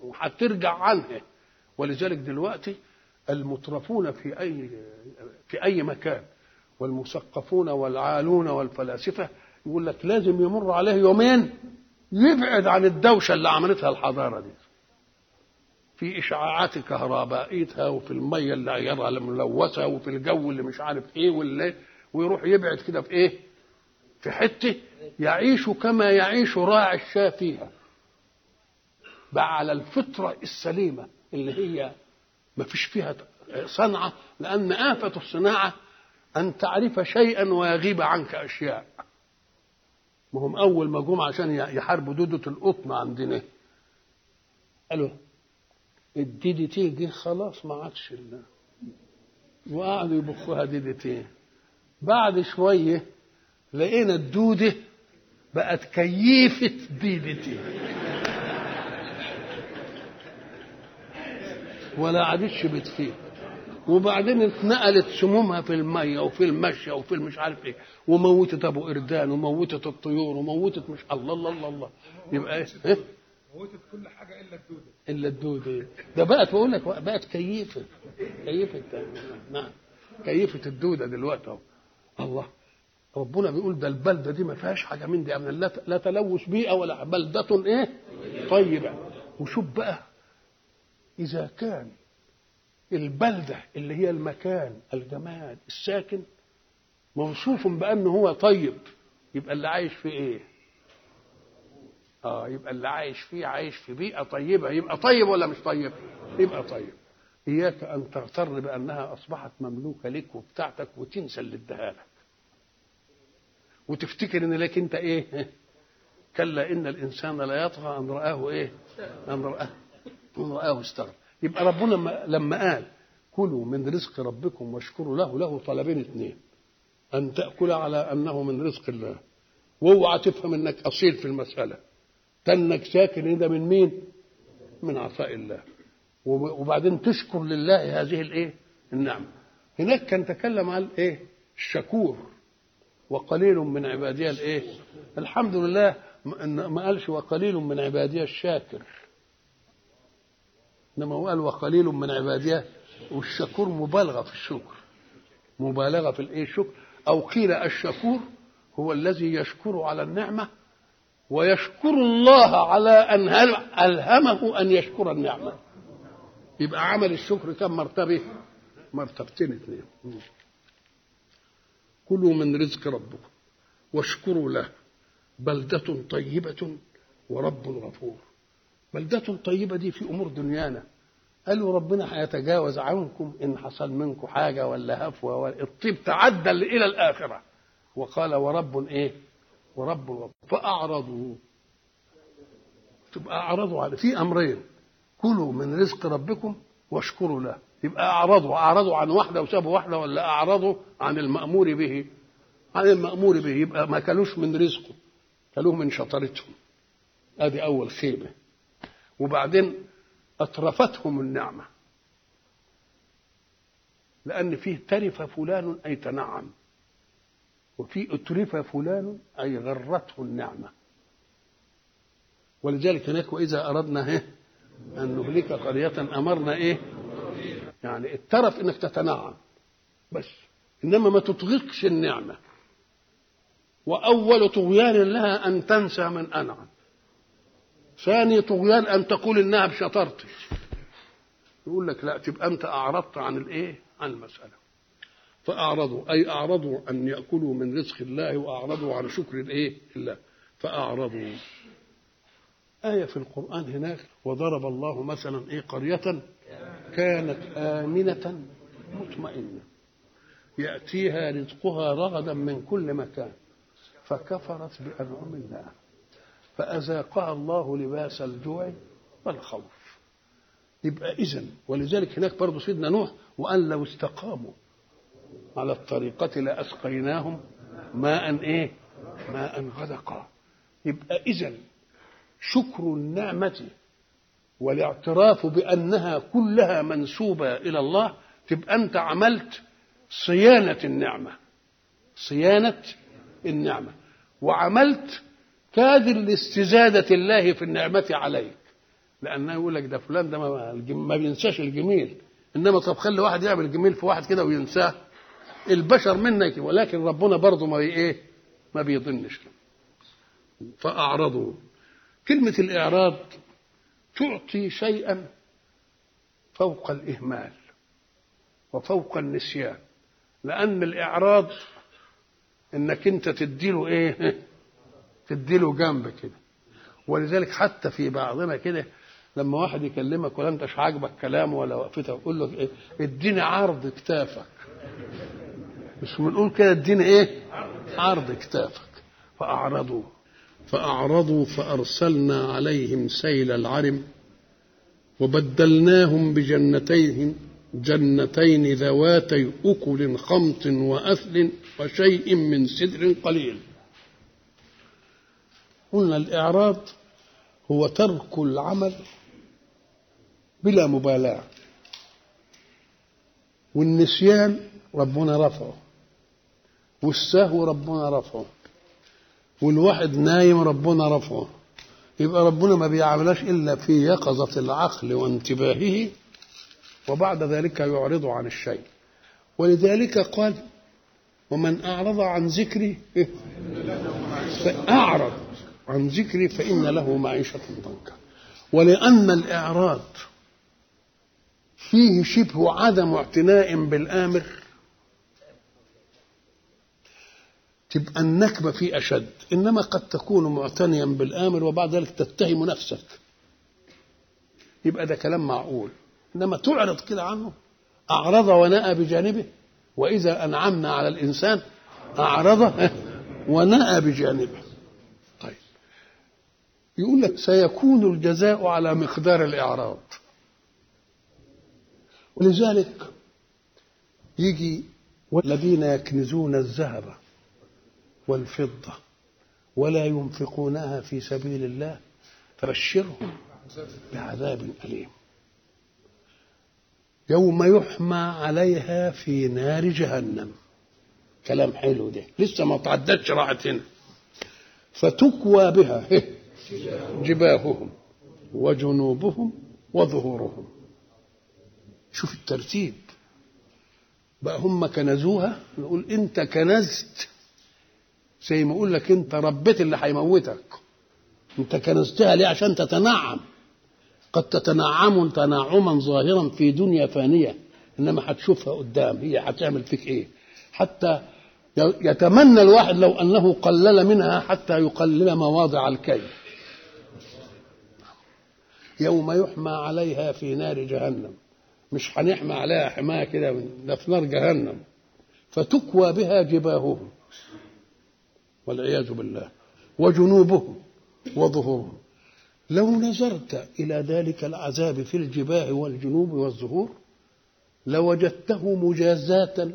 وهترجع عنها ولذلك دلوقتي المترفون في أي في أي مكان والمثقفون والعالون والفلاسفة يقول لك لازم يمر عليه يومين يبعد عن الدوشة اللي عملتها الحضارة دي. في إشعاعات كهربائيتها وفي المية اللي عيارها الملوثة وفي الجو اللي مش عارف إيه واللي ويروح يبعد كده في إيه؟ في حتة يعيش كما يعيش راعي الشاة فيها. بقى على الفطرة السليمة اللي هي ما فيش فيها صنعة لأن آفة الصناعة أن تعرف شيئا ويغيب عنك أشياء. ما هم أول ما جم عشان يحاربوا دودة القطن عندنا. قالوا الدي دي تي خلاص ما عادش وقعدوا يبخوها دي دي تي. بعد شوية لقينا الدودة بقت كييفة دي دي تي. ولا عادتش بتفيد وبعدين اتنقلت سمومها في المية وفي المشي وفي مش عارف إيه. وموتت أبو قردان وموتت الطيور وموتت مش الله الله الله, الله. يبقى إيه؟ إيه؟ موتت كل حاجة إلا الدودة. إلا الدودة. ده بقت بقول لك بقت كيفة كيفة نعم. كيفة الدودة دلوقتي أهو. الله. ربنا بيقول ده البلدة دي ما فيهاش حاجة من دي لا لا تلوث بيئة ولا بلدة إيه؟ طيبة. وشوف بقى إذا كان البلدة اللي هي المكان الجماد الساكن موصوف بانه هو طيب. يبقى اللي عايش فيه إيه؟ آه يبقى اللي عايش فيه عايش في بيئة طيبة. يبقى طيب ولا مش طيب؟ يبقى طيب. إياك أن تغتر بأنها أصبحت مملوكة لك وبتاعتك وتنسى اللي اداها لك. وتفتكر إن لك أنت إيه؟ كلا إن الإنسان لا يطغى أن رآه إيه؟ أن رآه أن رآه استغنى. يبقى ربنا لما قال كلوا من رزق ربكم واشكروا له له طلبين اثنين أن تأكل على أنه من رزق الله. وأوعى تفهم إنك أصيل في المسألة. تنك ساكن ده من مين؟ من عطاء الله. وبعدين تشكر لله هذه الإيه؟ النعمة. هناك كان تكلم عن إيه؟ الشكور. وقليل من عبادي الإيه؟ الحمد لله ما قالش وقليل من عبادي الشاكر. إنما هو قال وقليل من عبادي والشكور مبالغة في الشكر. مبالغة في الإيه؟ الشكر. أو قيل الشكور هو الذي يشكر على النعمة ويشكر الله على أن ألهمه أن يشكر النعمة. يبقى عمل الشكر كم مرتبه مرتبتين اثنين. كلوا من رزق ربكم واشكروا له بلدة طيبة ورب غفور. بلدة طيبة دي في أمور دنيانا. قالوا ربنا هيتجاوز عنكم إن حصل منكم حاجة ولا هفوة ولا الطيب تعدى إلى الآخرة. وقال ورب إيه؟ ورب فأعرضوا تبقى أعرضوا على في أمرين. كلوا من رزق ربكم واشكروا له. يبقى أعرضوا. أعرضوا عن واحدة وسابوا واحدة ولا أعرضوا عن المأمور به؟ عن المأمور به. يبقى ما كلوش من رزقه. كلوه من شطارتهم ادي أول خيبة. وبعدين أترفتهم النعمة. لأن فيه ترف فلان أي تنعم وفي أترف فلان أي غرته النعمة. ولذلك هناك وإذا أردنا إيه؟ أن نهلك قرية أمرنا إيه؟ يعني الترف إنك تتنعم. بس إنما ما تطغقش النعمة. وأول طغيان لها أن تنسى من أنعم. ثاني طغيان أن تقول إنها بشطارتك. يقول لك لا تبقى أنت أعرضت عن الإيه؟ عن المسألة. فأعرضوا أي أعرضوا أن يأكلوا من رزق الله وأعرضوا عن شكر الإيه؟ الله. فأعرضوا. آية في القرآن هناك وضرب الله مثلا إيه؟ قرية كانت آمنة مطمئنة. يأتيها رزقها رغدا من كل مكان. فكفرت بأنعم الله. فأذاقها الله لباس الجوع والخوف. يبقى إذن ولذلك هناك برضه سيدنا نوح وأن لو استقاموا على الطريقة لأسقيناهم ماء إيه؟ ماء غدقا. يبقى إذن شكر النعمة والاعتراف بأنها كلها منسوبة إلى الله تبقى أنت عملت صيانة النعمة. صيانة النعمة. وعملت كادر لاستزادة الله في النعمة عليك. لأنه يقول لك ده فلان ده ما بينساش الجميل. إنما طب خلي واحد يعمل جميل في واحد كده وينساه. البشر منك ولكن ربنا برضه ما إيه؟ ما بيظنش فأعرضوا. كلمة الإعراض تعطي شيئا فوق الإهمال وفوق النسيان. لأن الإعراض إنك أنت تديله إيه؟ تديله جنب كده. ولذلك حتى في بعضنا كده لما واحد يكلمك ولا انتش عاجبك كلامه ولا وقفته يقول له إيه؟ اديني عرض كتافك. مش بنقول كده اديني إيه؟ عرض كتافك. فأعرضوا. فأعرضوا فأرسلنا عليهم سيل العرم وبدلناهم بجنتين جنتين ذواتي أكل خمط وأثل وشيء من سدر قليل. قلنا الإعراض هو ترك العمل بلا مبالاة. والنسيان ربنا رفعه. والسهو ربنا رفعه. والواحد نايم ربنا رفعه. يبقى ربنا ما بيعملهاش إلا في يقظة العقل وانتباهه وبعد ذلك يعرض عن الشيء. ولذلك قال ومن أعرض عن ذكري فأعرض. عن ذكري فإن له معيشة ضنكا. ولأن الإعراض فيه شبه عدم اعتناء بالآمر. تبقى النكبة فيه أشد. إنما قد تكون معتنيا بالآمر وبعد ذلك تتهم نفسك. يبقى ده كلام معقول. إنما تعرض كده عنه. أعرض ونأى بجانبه. وإذا أنعمنا على الإنسان أعرض ونأى بجانبه. يقول لك سيكون الجزاء على مقدار الإعراض. ولذلك يجي والذين يكنزون الذهب والفضة ولا ينفقونها في سبيل الله فبشرهم بعذاب أليم. يوم يحمى عليها في نار جهنم. كلام حلو ده. لسه ما تعدتش راحت هنا. فتكوى بها. جباههم وجنوبهم وظهورهم. شوف الترتيب. بقى هم كنزوها نقول انت كنزت. زي ما أقول لك انت ربيت اللي هيموتك. انت كنزتها ليه؟ عشان تتنعم. قد تتنعم تنعما ظاهرا في دنيا فانية. إنما هتشوفها قدام. هي هتعمل فيك إيه؟ حتى يتمنى الواحد لو أنه قلل منها حتى يقلل مواضع الكي يوم يحمى عليها في نار جهنم. مش هنحمى عليها حماية كده ده في نار جهنم. فتكوى بها جباههم. والعياذ بالله. وجنوبهم وظهورهم. لو نظرت إلى ذلك العذاب في الجباه والجنوب والظهور لوجدته مجازاة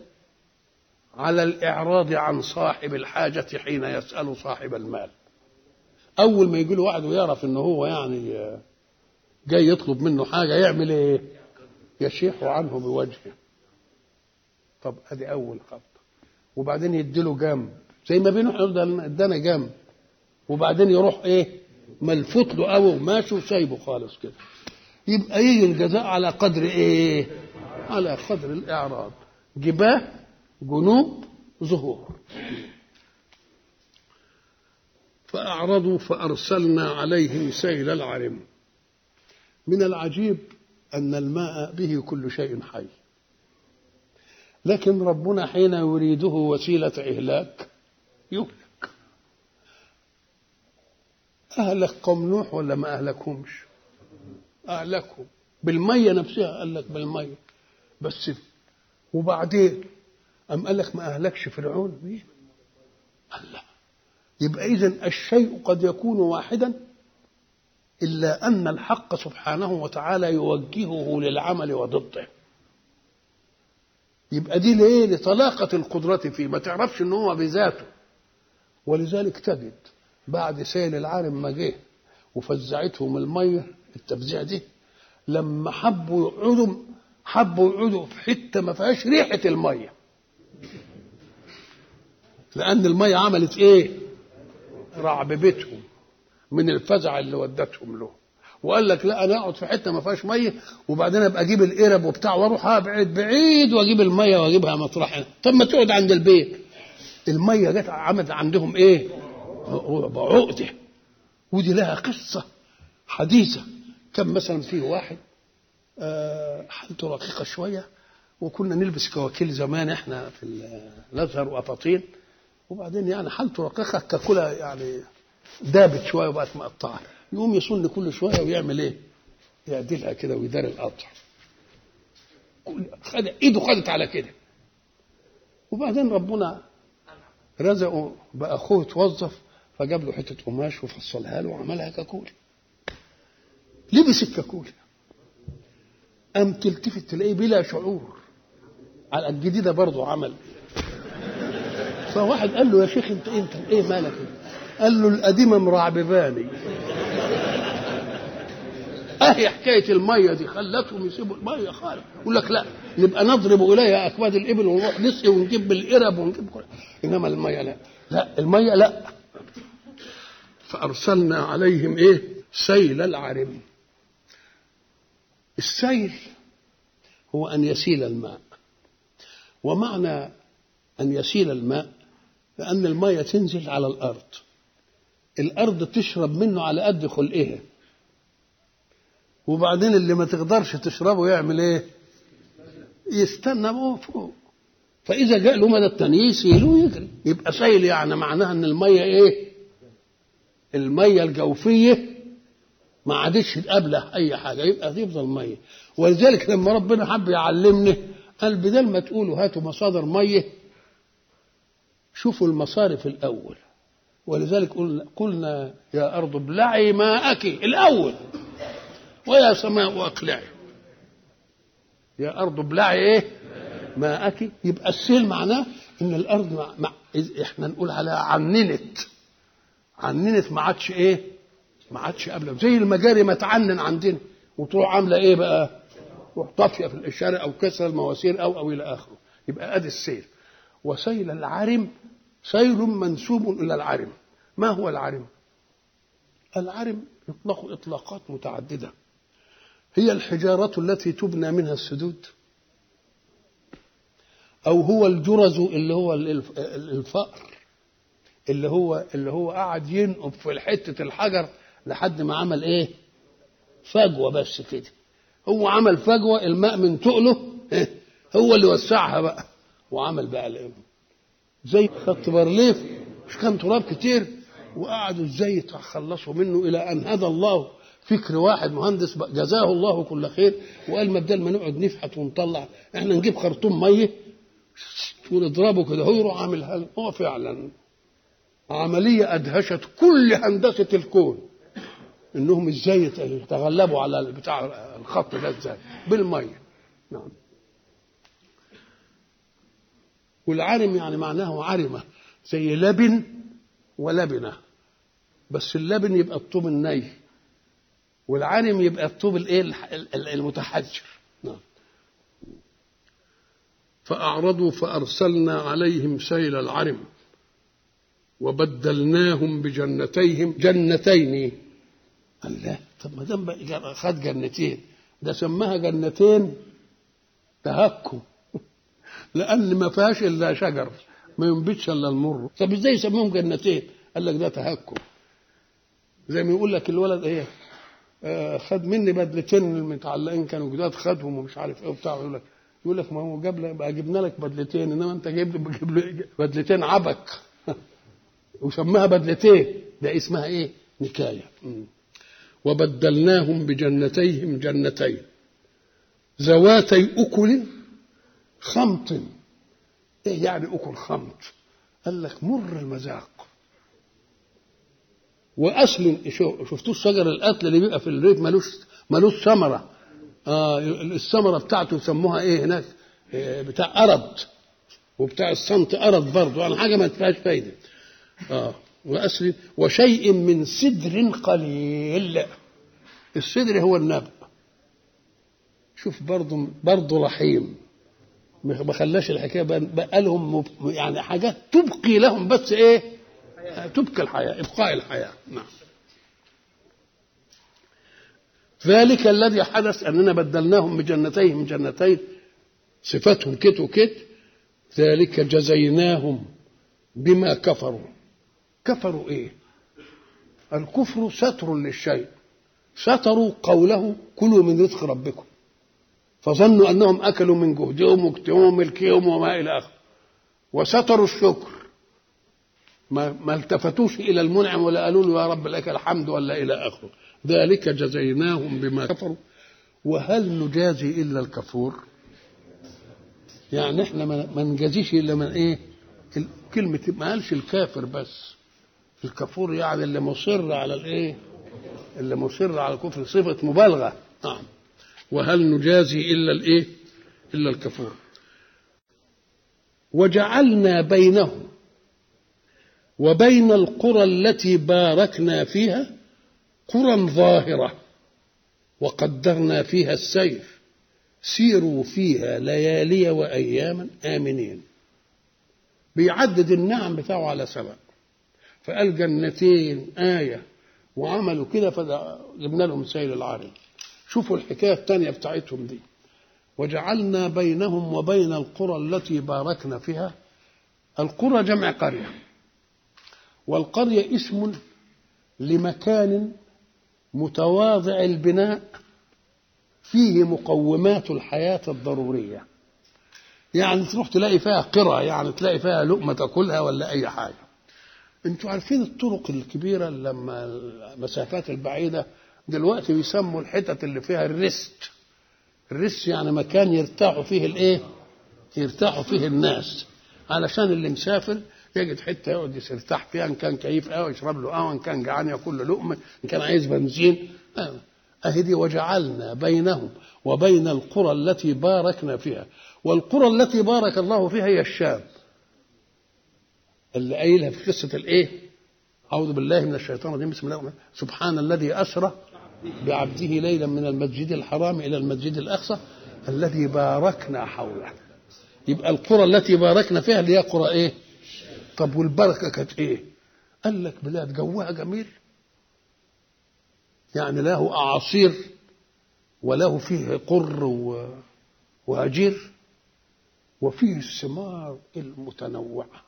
على الإعراض عن صاحب الحاجة حين يسأل صاحب المال. أول ما يجي له واحد ويعرف إن هو يعني جاي يطلب منه حاجة يعمل إيه؟ يشيح عنه بوجهه. طب أدي أول خط وبعدين يديله جنب. زي ما بينه ادانا جنب. وبعدين يروح إيه؟ ملفوت له قوي وماشي وسايبه خالص كده. يبقى يجي الجزاء على قدر إيه؟ على قدر الإعراض. جباه جنوب ظهور. فأعرضوا فأرسلنا عليهم سيل العرم. من العجيب أن الماء به كل شيء حي. لكن ربنا حين يريده وسيلة إهلاك يهلك. أهلك قوم نوح ولا ما أهلكهمش أهلكهم بالمية نفسها قال لك بالمية. بس وبعدين؟ أم قال لك ما أهلكش فرعون؟ مين؟ يبقى إذن الشيء قد يكون واحدا إلا أن الحق سبحانه وتعالى يوجهه للعمل وضده. يبقى دي ليه؟ لطلاقة القدرة فيه. ما تعرفش إن هو بذاته. ولذلك تجد بعد سيل العالم ما جه وفزعتهم المية التفزيع دي لما حبوا يقعدوا حبوا يقعدوا في حتة ما فيهاش ريحة المية. لأن المية عملت إيه؟ رعببتهم من الفزع اللي ودتهم له. وقال لك لا أنا أقعد في حتة ما فيهاش مية وبعدين أبقى أجيب القرب وبتاع وأروح أبعد بعيد وأجيب المية وأجيبها مطرح طب ما تقعد عند البيت. المية جت عملت عندهم إيه؟ عقدة. ودي لها قصة حديثة. كان مثلا فيه واحد آه حالته رقيقة شوية وكنا نلبس كواكيل زمان إحنا في الأزهر وافاطين وبعدين يعني حالته رقيقة ككلها يعني دابت شوية وبقت مقطعة. يقوم يصن كل شوية ويعمل إيه؟ يعدلها كده ويدار القطع. خد إيده خدت على كده. وبعدين ربنا رزقه بقى أخوه اتوظف فجاب له حتة قماش وفصلها له وعملها كاكول لبس الكاكول قام تلتفت تلاقيه بلا شعور. على الجديدة برضه عمل. فواحد قال له يا شيخ أنت أنت إيه مالك قال له القديمة مرعبباني أهي حكاية المية دي خلتهم يسيبوا المية خالص. يقول لك لا نبقى نضرب إليها أكباد الإبل ونروح نسقي ونجيب بالقرب ونجيب كل إنما المية لا. لا المية لا. فأرسلنا عليهم إيه؟ سيل العرم. السيل هو أن يسيل الماء. ومعنى أن يسيل الماء لأن المية تنزل على الأرض. الأرض تشرب منه على قد خلقها. وبعدين اللي ما تقدرش تشربه يعمل إيه؟ يستنى هو فوق. فإذا جاء له مدى التاني يسيل ويجري. يبقى سيل يعني معناها إن المية إيه؟ المية الجوفية ما عادش تقابله أي حاجة. يبقى تفضل مية. ولذلك لما ربنا حب يعلمني قال بدل ما تقولوا هاتوا مصادر مية شوفوا المصارف الأول. ولذلك قلنا, قلنا يا أرض ابلعي ماءك الأول ويا سماء أقلعي. يا أرض ابلعي إيه؟ ماءك. يبقى السيل معناه إن الأرض مع مع إحنا نقول عليها عننت. عننت ما عادش إيه؟ ما عادش قبل. زي المجاري ما تعنن عندنا وتروح عاملة إيه بقى؟ تروح طافيه في الشارع أو كسر المواسير أو أو إلى آخره. يبقى أدي السيل. وسيل العرم سيل منسوب إلى العرم ما هو العرم العرم يطلق إطلاقات متعددة. هي الحجارة التي تبنى منها السدود. أو هو الجرذ اللي هو الف- الفأر اللي هو اللي هو قعد ينقب في حتة الحجر لحد ما عمل إيه؟ فجوة بس كده. هو عمل فجوة الماء من تقله إيه؟ هو اللي وسعها بقى. وعمل بقى الإيه؟ زي خط بارليف مش كان تراب كتير. وقعدوا إزاي يتخلصوا منه إلى أن هدى الله فكر واحد مهندس جزاه الله كل خير. وقال ما بدل ما نقعد نفحت ونطلع. إحنا نجيب خرطوم مية. ونضربه كده. هو يروح عامل هو فعلا عملية أدهشت كل هندسة الكون. إنهم إزاي يتغلبوا على بتاع الخط ده إزاي؟ بالمية. نعم. والعرم يعني معناه عرمة زي لبن ولبنة. بس اللبن يبقى الطوب الني والعرم يبقى الطوب الايه المتحجر. نعم. فأعرضوا فأرسلنا عليهم سيل العرم وبدلناهم بجنتيهم جنتين. قال لا طب ما دام خد جنتين. ده سماها جنتين تهكم. لأن ما فيهاش إلا شجر ما ينبتش إلا المر. طب إزاي يسموهم جنتين؟ قال لك ده تهكم. زي ما يقول لك الولد إيه آه خد مني بدلتين المتعلقين كانوا جداد خدهم ومش عارف إيه وبتاع. يقول لك يقول لك ما هو جاب لك بقى جبنا لك بدلتين إنما أنت جايب لي بدلتين عبك. وسماها بدلتين. ده اسمها إيه؟ نكاية. وبدلناهم بجنتيهم جنتين. ذواتي أكل خمط. إيه يعني أكل خمط؟ قال لك مر المذاق. وأصل شفتوا الشجر القتل اللي بيبقى في الريف ملوش ملوش ثمرة؟ آه الثمرة بتاعته يسموها إيه هناك؟ إيه بتاع أرض. وبتاع الصمت أرض برضه يعني حاجة ما فيهاش فايدة. آه وأصل وشيء من سدر قليل. السدر هو النبأ. شوف برضه برضه رحيم. ما خلاش الحكاية بقى لهم يعني حاجات تبقي لهم بس إيه؟ تبقي الحياة إبقاء الحياة. نعم. ذلك الذي حدث أننا بدلناهم بجنتيهم جنتين صفاتهم كت وكت ذلك جزيناهم بما كفروا. كفروا إيه؟ الكفر ستر للشيء. ستروا قوله كلوا من رزق ربكم. فظنوا أنهم أكلوا من جهدهم واجتهادهم وملكهم وما إلى اخره وستروا الشكر. ما, ما التفتوش إلى المنعم ولا قالوا له يا رب لك الحمد ولا إلى آخره. ذلك جزيناهم بما كفروا. وهل نجازي إلا الكفور؟ يعني إحنا ما نجازيش إلا من إيه؟ كلمة ما قالش الكافر بس. الكفور يعني اللي مصر على الإيه؟ اللي مصر على الكفر صفة مبالغة. نعم. وهل نجازي إلا الإيه؟ إلا الكفور وجعلنا بينهم وبين القرى التي باركنا فيها قرى ظاهرة وقدرنا فيها السير سيروا فيها ليالي وأياما آمنين. بيعدد النعم بتاعه على سبب فقال جنتين آية وعملوا كده فجبنا لهم سيل العارم شوفوا الحكاية الثانية بتاعتهم دي. وجعلنا بينهم وبين القرى التي باركنا فيها القرى جمع قرية. والقرية اسم لمكان متواضع البناء فيه مقومات الحياة الضرورية. يعني تروح تلاقي فيها قرى يعني تلاقي فيها لقمة تاكلها ولا أي حاجة. أنتوا عارفين الطرق الكبيرة لما المسافات البعيدة دلوقتي بيسموا الحتت اللي فيها الريست. الريست يعني مكان يرتاحوا فيه الايه؟ يرتاحوا فيه الناس. علشان اللي مسافر يجد حتة يقعد يرتاح فيها إن كان كيف قهوه يشرب له قهوة إن كان جعان ياكل له لقمة إن كان عايز بنزين. أهي دي وجعلنا بينهم وبين القرى التي باركنا فيها. والقرى التي بارك الله فيها هي الشام. اللي قايلها في قصة الإيه؟ أعوذ بالله من الشيطان الرجيم. بسم الله الرحمن سبحان الذي أسرى بعبده ليلا من المسجد الحرام إلى المسجد الأقصى الذي باركنا حوله. يبقى القرى التي باركنا فيها اللي هي قرى إيه؟ طب والبركة كانت إيه؟ قال لك بلاد جوها جميل. يعني له أعاصير وله فيه قر وهجير وفيه الثمار المتنوعة.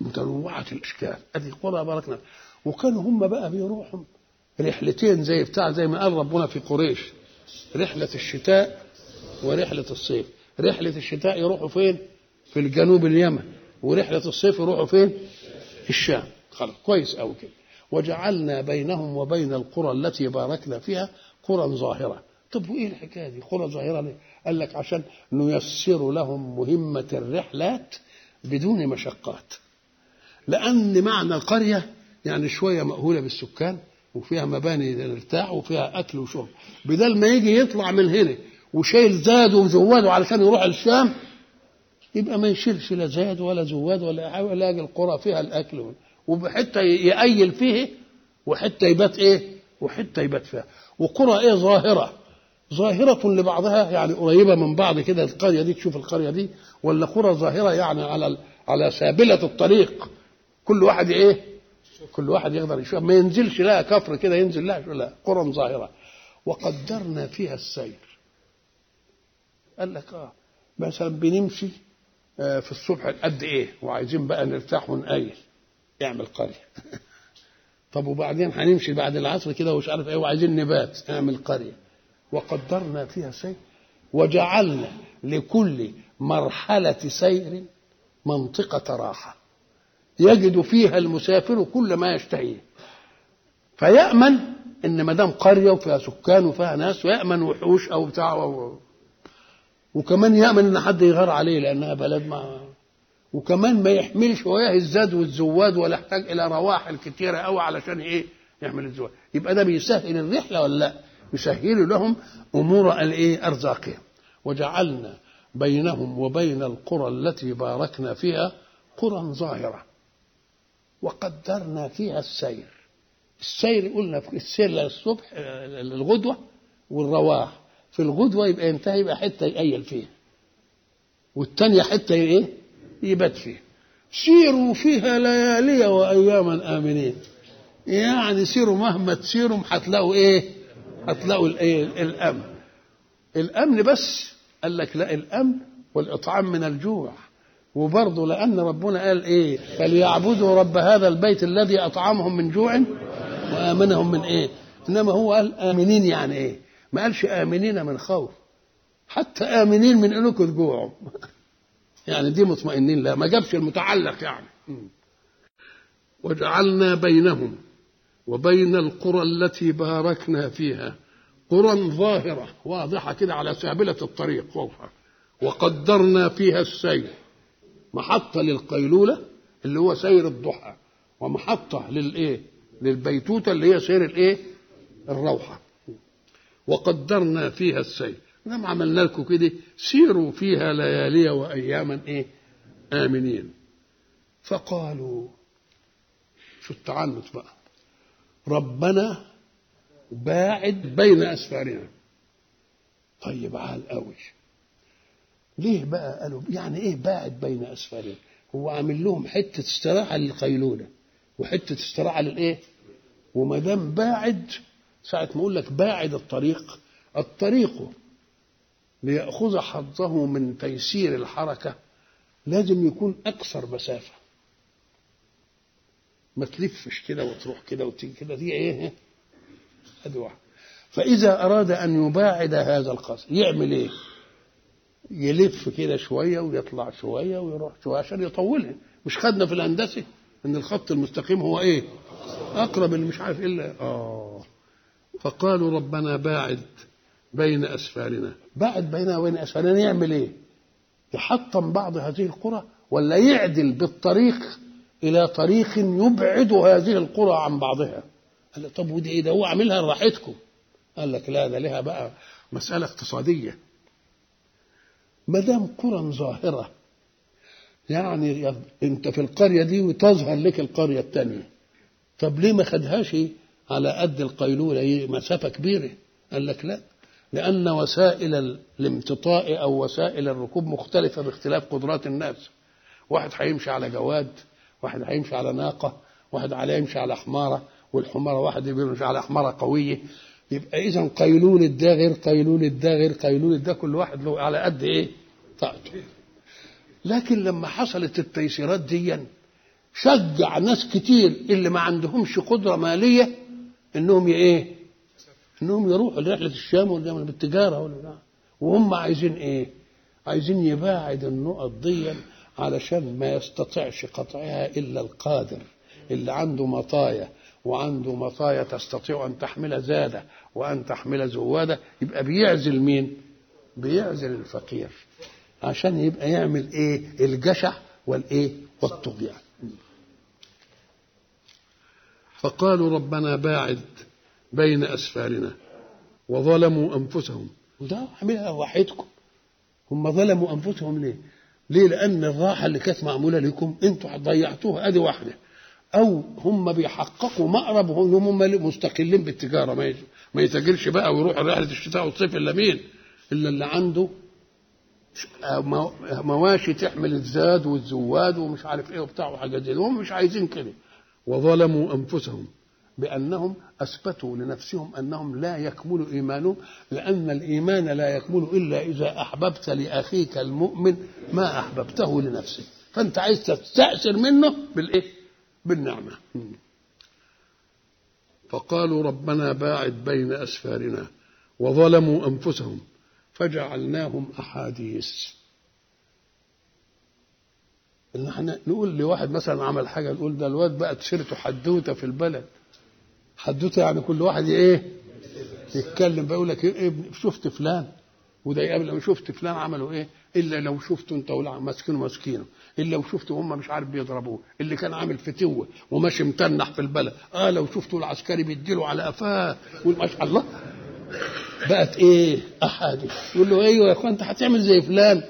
متنوعة الأشكال. ادي قرى باركنا وكانوا هم بقى بيروحوا رحلتين زي بتاع زي ما قال ربنا في قريش. رحلة الشتاء ورحلة الصيف. رحلة الشتاء يروحوا فين؟ في الجنوب اليمن. ورحلة الصيف يروحوا فين؟ الشام. خلاص كويس قوي كده. وجعلنا بينهم وبين القرى التي باركنا فيها قرى ظاهرة. طب وإيه الحكاية دي؟ قرى ظاهرة ليه؟ قال لك عشان نيسر لهم مهمة الرحلات بدون مشقات. لأن معنى القرية يعني شوية مأهولة بالسكان. وفيها مباني للارتاح وفيها أكل وشرب. بدل ما يجي يطلع من هنا وشايل زاد وزواده علشان يروح الشام يبقى ما يشيلش لا زاد ولا زواد ولا ولا القرى فيها الأكل. وحته يأيل فيه وحته يبات إيه؟ وحته يبات فيها. وقرى إيه؟ ظاهرة. ظاهرة لبعضها يعني قريبة من بعض كده القرية دي تشوف القرية دي. ولا قرى ظاهرة يعني على على سابلة الطريق. كل واحد إيه؟ كل واحد يقدر يشوف. ما ينزلش لها كفر كده ينزل لها لا قرى ظاهرة. وقدرنا فيها السير. قال لك آه مثلا بنمشي آه في الصبح قد إيه؟ وعايزين بقى نرتاح ونقيل اعمل قرية. طب وبعدين هنمشي بعد العصر كده ومش عارف إيه وعايزين نبات اعمل قرية. وقدرنا فيها سير. وجعلنا لكل مرحلة سير منطقة راحة. يجد فيها المسافر كل ما يشتهيه. فيأمن إن ما دام قرية وفيها سكان وفيها ناس ويأمن وحوش أو بتاع و... وكمان يأمن إن حد يغار عليه لأنها بلد ما وكمان ما يحملش وياه الزاد والزواد ولا يحتاج إلى رواحل كتيرة قوي علشان إيه؟ يحمل الزواد. يبقى ده بيسهل الرحلة ولا لأ؟ يسهل لهم أمور الايه ارزاقهم وجعلنا بينهم وبين القرى التي باركنا فيها قرى ظاهرة. وقدرنا فيها السير. السير قلنا في السير للصبح الغدوه والرواح في الغدوة يبقى ينتهي يبقى حتة يقيل فيها. والثانيه حتة إيه؟ يبات فيها. سيروا فيها ليالي وأياما آمنين. يعني سيروا مهما تسيروا هتلاقوا إيه؟ هتلاقوا الايه الأمن. الأمن بس قال لك لا الأمن والإطعام من الجوع. وبرضه لأن ربنا قال إيه؟ فليعبدوا رب هذا البيت الذي أطعمهم من جوع وآمنهم من إيه؟ إنما هو قال آمنين يعني إيه؟ ما قالش آمنين من خوف. حتى آمنين من إنكم تجوعوا. يعني دي مطمئنين لا ما جابش المتعلق يعني. وجعلنا بينهم وبين القرى التي باركنا فيها قرى ظاهرة واضحة كده على سابلة الطريق وقدرنا فيها السير محطة للقيلولة اللي هو سير الضحى ومحطة للإيه؟ للبيتوتة اللي هي سير الإيه؟ الروحة. وقدرنا فيها السير. نعم عملنا لكم كده. سيروا فيها ليالي وأياما إيه؟ آمنين. فقالوا شو التعنت بقى؟ ربنا باعد بين أسفارنا. طيب عال قوي ليه بقى قالوا؟ يعني إيه باعد بين اسفارنا هو عامل لهم حتة استراحة للقيلولة وحتة استراحة للإيه؟ وما دام باعد ساعة ما أقول لك باعد الطريق الطريق ليأخذ حظه من تيسير الحركة لازم يكون أكثر مسافة. ما تلفش كده وتروح كده وتيجي كده دي إيه؟ ادي واحد فإذا أراد أن يباعد هذا القصر يعمل إيه؟ يلف كده شوية ويطلع شوية ويروح شوية عشان يطولها. مش خدنا في الهندسة إن الخط المستقيم هو إيه؟ أقرب اللي مش عارف الا آه. فقالوا ربنا باعد بين أسفارنا. باعد بيننا وبين أسفارنا يعمل إيه؟ يحطم بعض هذه القرى ولا يعدل بالطريق إلى طريق يبعد هذه القرى عن بعضها. قال طب ودي إيه ده؟ هو عاملها لراحتكم. قال لك لا ده لها بقى مسألة اقتصادية. ما دام قرى ظاهرة. يعني انت في القرية دي وتظهر لك القرية الثانية طب ليه ما خدهاش على قد القيلولة؟ مسافة كبيرة. قال لك لا. لأن وسائل الامتطاء أو وسائل الركوب مختلفة باختلاف قدرات الناس. واحد هيمشي على جواد واحد هيمشي على ناقة واحد عليه يمشي على حمارة والحمارة واحد يمشي على حمارة قوية. يبقى إذا قيلولة ده غير قيلولة ده غير قيلولة ده كل واحد له على قد إيه؟ طاقته لكن لما حصلت التيسيرات دي شجع ناس كتير اللي ما عندهمش قدرة مالية إنهم إيه؟ إنهم يروحوا لرحلة الشام ولا بالتجارة ولا وهم عايزين إيه؟ عايزين يباعد النقط دي علشان ما يستطيعش قطعها إلا القادر اللي عنده مطايا وعنده مطايا تستطيع أن تحمل زادة وأن تحمل زوادة. يبقى بيعزل مين؟ بيعزل الفقير. عشان يبقى يعمل إيه؟ الجشع والإيه؟ والطغيان فقالوا ربنا باعد بين أسفارنا وظلموا أنفسهم. وده عملها وحيدكم. هم ظلموا أنفسهم ليه؟ ليه؟ لأن الراحة اللي كانت معمولة لكم أنتوا ضيعتوها. أدي واحدة. أو هم بيحققوا مأرب هم مستقلين بالتجارة. ما ما يتاجرش بقى ويروح رحلة الشتاء والصيف إلا مين؟ إلا اللي عنده مواشي تحمل الزاد والزواد ومش عارف إيه وبتاع وحاجات زي هم مش عايزين كده. وظلموا أنفسهم بأنهم أثبتوا لنفسهم أنهم لا يكمل إيمانهم لأن الإيمان لا يكمل إلا إذا أحببت لأخيك المؤمن ما أحببته لنفسك. فأنت عايز تستأثر منه بالإيه؟ بالنعمة. فقالوا ربنا باعد بين أسفارنا. وظلموا أنفسهم. فجعلناهم أحاديث. إن إحنا نقول لواحد مثلا عمل حاجة نقول ده الواد بقت سيرته حدوتة في البلد. حدوتة يعني كل واحد إيه؟ يتكلم بقى لك إيه شفت فلان. وده يقابل لو شفت فلان عملوا إيه؟ إلا لو شفته أنت ماسكينه ماسكينه إلا لو شفته هم مش عارف بيضربوه. اللي كان عامل فتوة وماشي متنح في البلد. آه لو شفته العسكري بيديله على قفاه شاء الله! بقت إيه؟ أحاديث. يقول له أيوه يا أخوان أنت هتعمل زي فلان.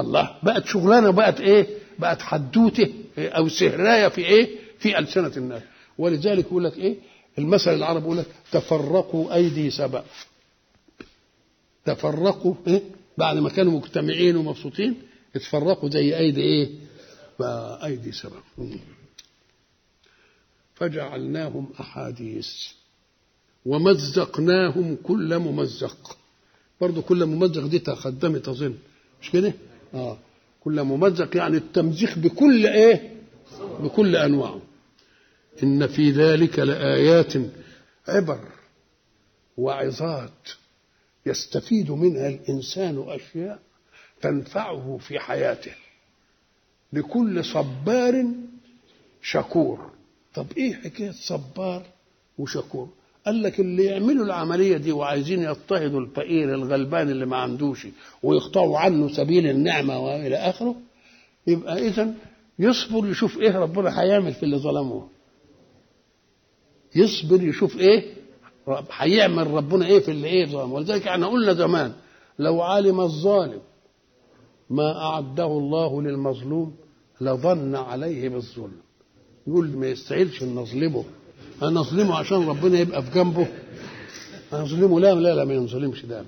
الله بقت شغلانة بقت إيه؟ بقت حدوتة. أو سهراية في إيه؟ في ألسنة الناس. ولذلك يقول لك إيه؟ المثل العربي يقول لك تفرقوا أيدي سبأ. تفرقوا إيه؟ بعد ما كانوا مجتمعين ومبسوطين اتفرقوا زي أيدي إيه؟ أيدي سبأ. فجعلناهم أحاديث. ومزقناهم كل ممزق. برضو كل ممزق دي تقدمت أظن. مش كده؟ آه. كل ممزق يعني التمزيق بكل إيه؟ بكل أنواعه. إن في ذلك لآيات عبر وعظات يستفيد منها الإنسان أشياء تنفعه في حياته. لكل صبار شكور. طب إيه حكاية صبار وشكور؟ قال لك اللي يعملوا العملية دي وعايزين يضطهدوا الفقير الغلبان اللي ما عندوش ويقطعوا عنه سبيل النعمة وإلى آخره يبقى اذا يصبر يشوف إيه ربنا هيعمل في اللي ظلموه. يصبر يشوف إيه هيعمل ربنا إيه في اللي إيه ظلم ولذلك إحنا قلنا زمان لو علم الظالم ما أعده الله للمظلوم لظن عليه بالظلم. يقول ما يستاهلش ان نظلمه. أنا أظلمه عشان ربنا يبقى في جنبه أظلمه لا لا لا ما ينظلمش ده.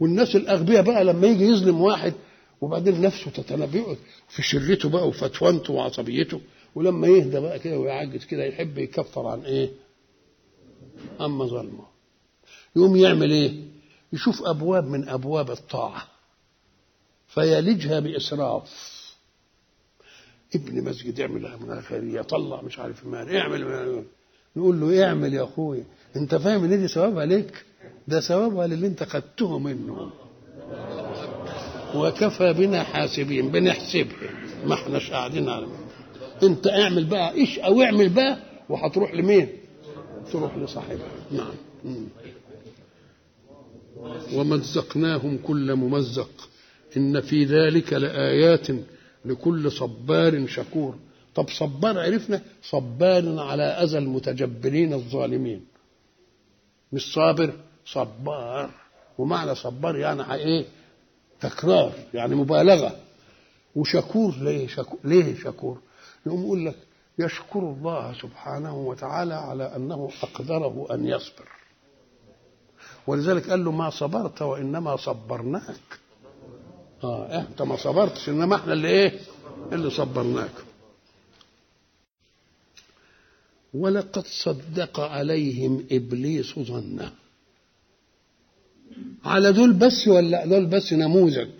والناس الأغبياء بقى لما يجي يظلم واحد وبعدين نفسه تتنبئه في شرته بقى وفتوانته وعصبيته ولما يهدى بقى كده ويعجز كده يحب يكفر عن إيه؟ اما ظلمه يقوم يعمل إيه؟ يشوف أبواب من أبواب الطاعة فيلجها بإسراف ابن مسجد يعمل من خيريه طلع مش عارف مال اعمل نقول له اعمل يا اخويا انت فاهم ان دي ثوابها ليك ده ثوابها للي انت خدته منه. وكفى بنا حاسبين بنحسبها ما احناش قاعدين على انت اعمل بقى إيش أو اعمل بقى وهتروح لمين؟ تروح لصاحبها نعم. ومزقناهم كل ممزق. إن في ذلك لآيات لكل صبار شكور. طب صبار عرفنا صبار على أذى المتجبرين الظالمين. مش صابر صبار. ومعنى صبار يعني إيه؟ تكرار يعني مبالغة. وشكور ليه؟ شكور ليه شكور؟ يقوم يقول لك يشكر الله سبحانه وتعالى على أنه أقدره أن يصبر. ولذلك قال له ما صبرت وإنما صبرناك. آه أنت ما صبرتش إنما إحنا اللي إيه اللي صبرناك ولقد صدق عليهم إبليس ظنه. على دول بس ولا دول بس نموذج؟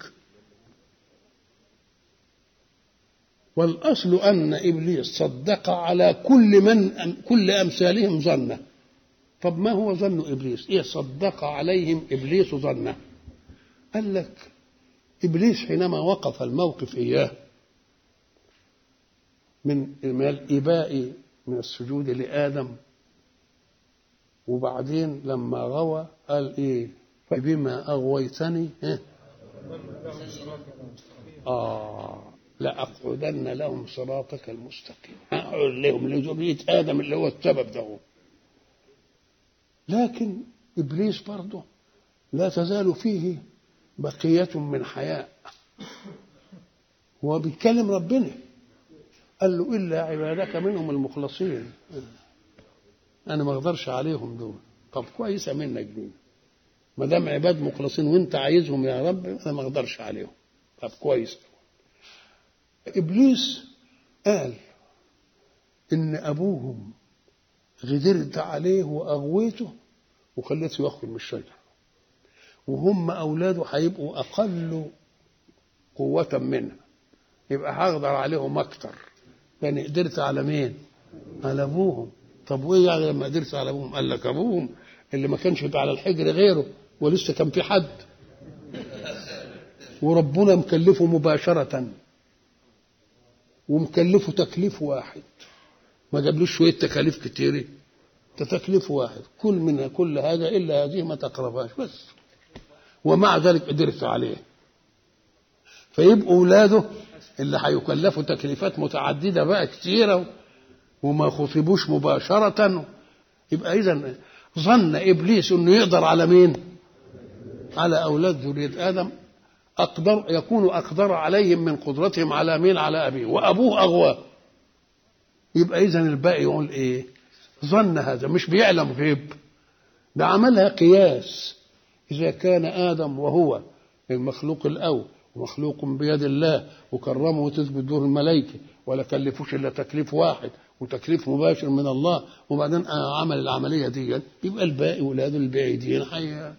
والأصل أن إبليس صدق على كل من كل أمثالهم ظنه. طب ما هو ظن إبليس؟ إيه صدق عليهم إبليس ظنه. قال لك إبليس حينما وقف الموقف إياه من الاباء من السجود لآدم وبعدين لما غوى قال إيه؟ فبما أغويتني إيه؟ آه لأقعدن لهم صراطك المستقيم. أقعد لهم لذرية آدم اللي هو السبب ده. لكن إبليس برضه لا تزال فيه بقية من حياء. هو بيتكلم ربنا. قال له إلا عبادك منهم المخلصين. أنا ما أقدرش عليهم دول. طب كويسة منك دي ما دام عباد مخلصين وأنت عايزهم يا رب أنا ما أقدرش عليهم. طب كويس. إبليس قال إن أبوهم غدرت عليه وأغويته وخليته ياكل من الشجرة. وهم أولاده هيبقوا أقل قوة منه يبقى هقدر عليهم أكتر. يعني قدرت على مين؟ على أبوهم. طب وإيه يعني لما قدرت على أبوهم؟ قال لك أبوهم اللي ما كانش على الحجر غيره ولسه كان في حد. وربنا مكلفه مباشرة. ومكلفه تكليف واحد. ما جابلوش شوية تكاليف كتيرة. ده تكليف واحد. كل من كل هذا إلا هذه ما تقربهاش. بس. ومع ذلك قدرت عليه. فيبقوا اولاده اللي هيكلفوا تكليفات متعددة بقى كتيرة وما خطبوش مباشرة. يبقى إذا ظن إبليس إنه يقدر على مين؟ على أولاد ذرية آدم. أقدر يكون أقدر عليهم من قدرتهم على مين؟ على أبيه. وأبوه أغواه يبقى إذا الباقي يقول إيه؟ ظن هذا مش بيعلم غيب. ده عملها قياس. إذا كان آدم وهو المخلوق الأول ومخلوق بيد الله وكرمه وتثبت له الملائكة ولا كلفوش إلا تكليف واحد وتكليف مباشر من الله وبعدين عمل العملية دي يبقى الباقي ولاده البعيدين حي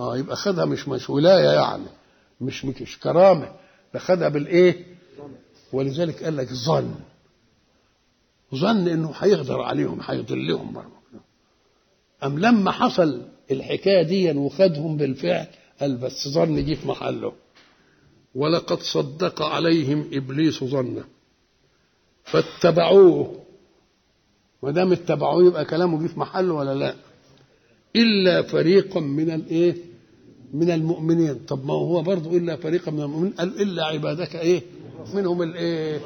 آه يبقى خدها مش مش ولاية يعني مش مش كرامة ده خدها بالإيه؟ ولذلك قال لك ظن. ظن إنه هيقدر عليهم هيضلهم برضه. أم لما حصل الحكاية دي وخدهم بالفعل قال بس ظن دي في محله. ولقد صدق عليهم إبليس ظنه. فاتبعوه. ما دام اتبعوه يبقى كلامه جه في محله ولا لا؟ إلا فريقا من الايه من المؤمنين. طب ما هو برضه إلا فريقا من المؤمنين. قال إلا عبادك إيه؟ منهم الايه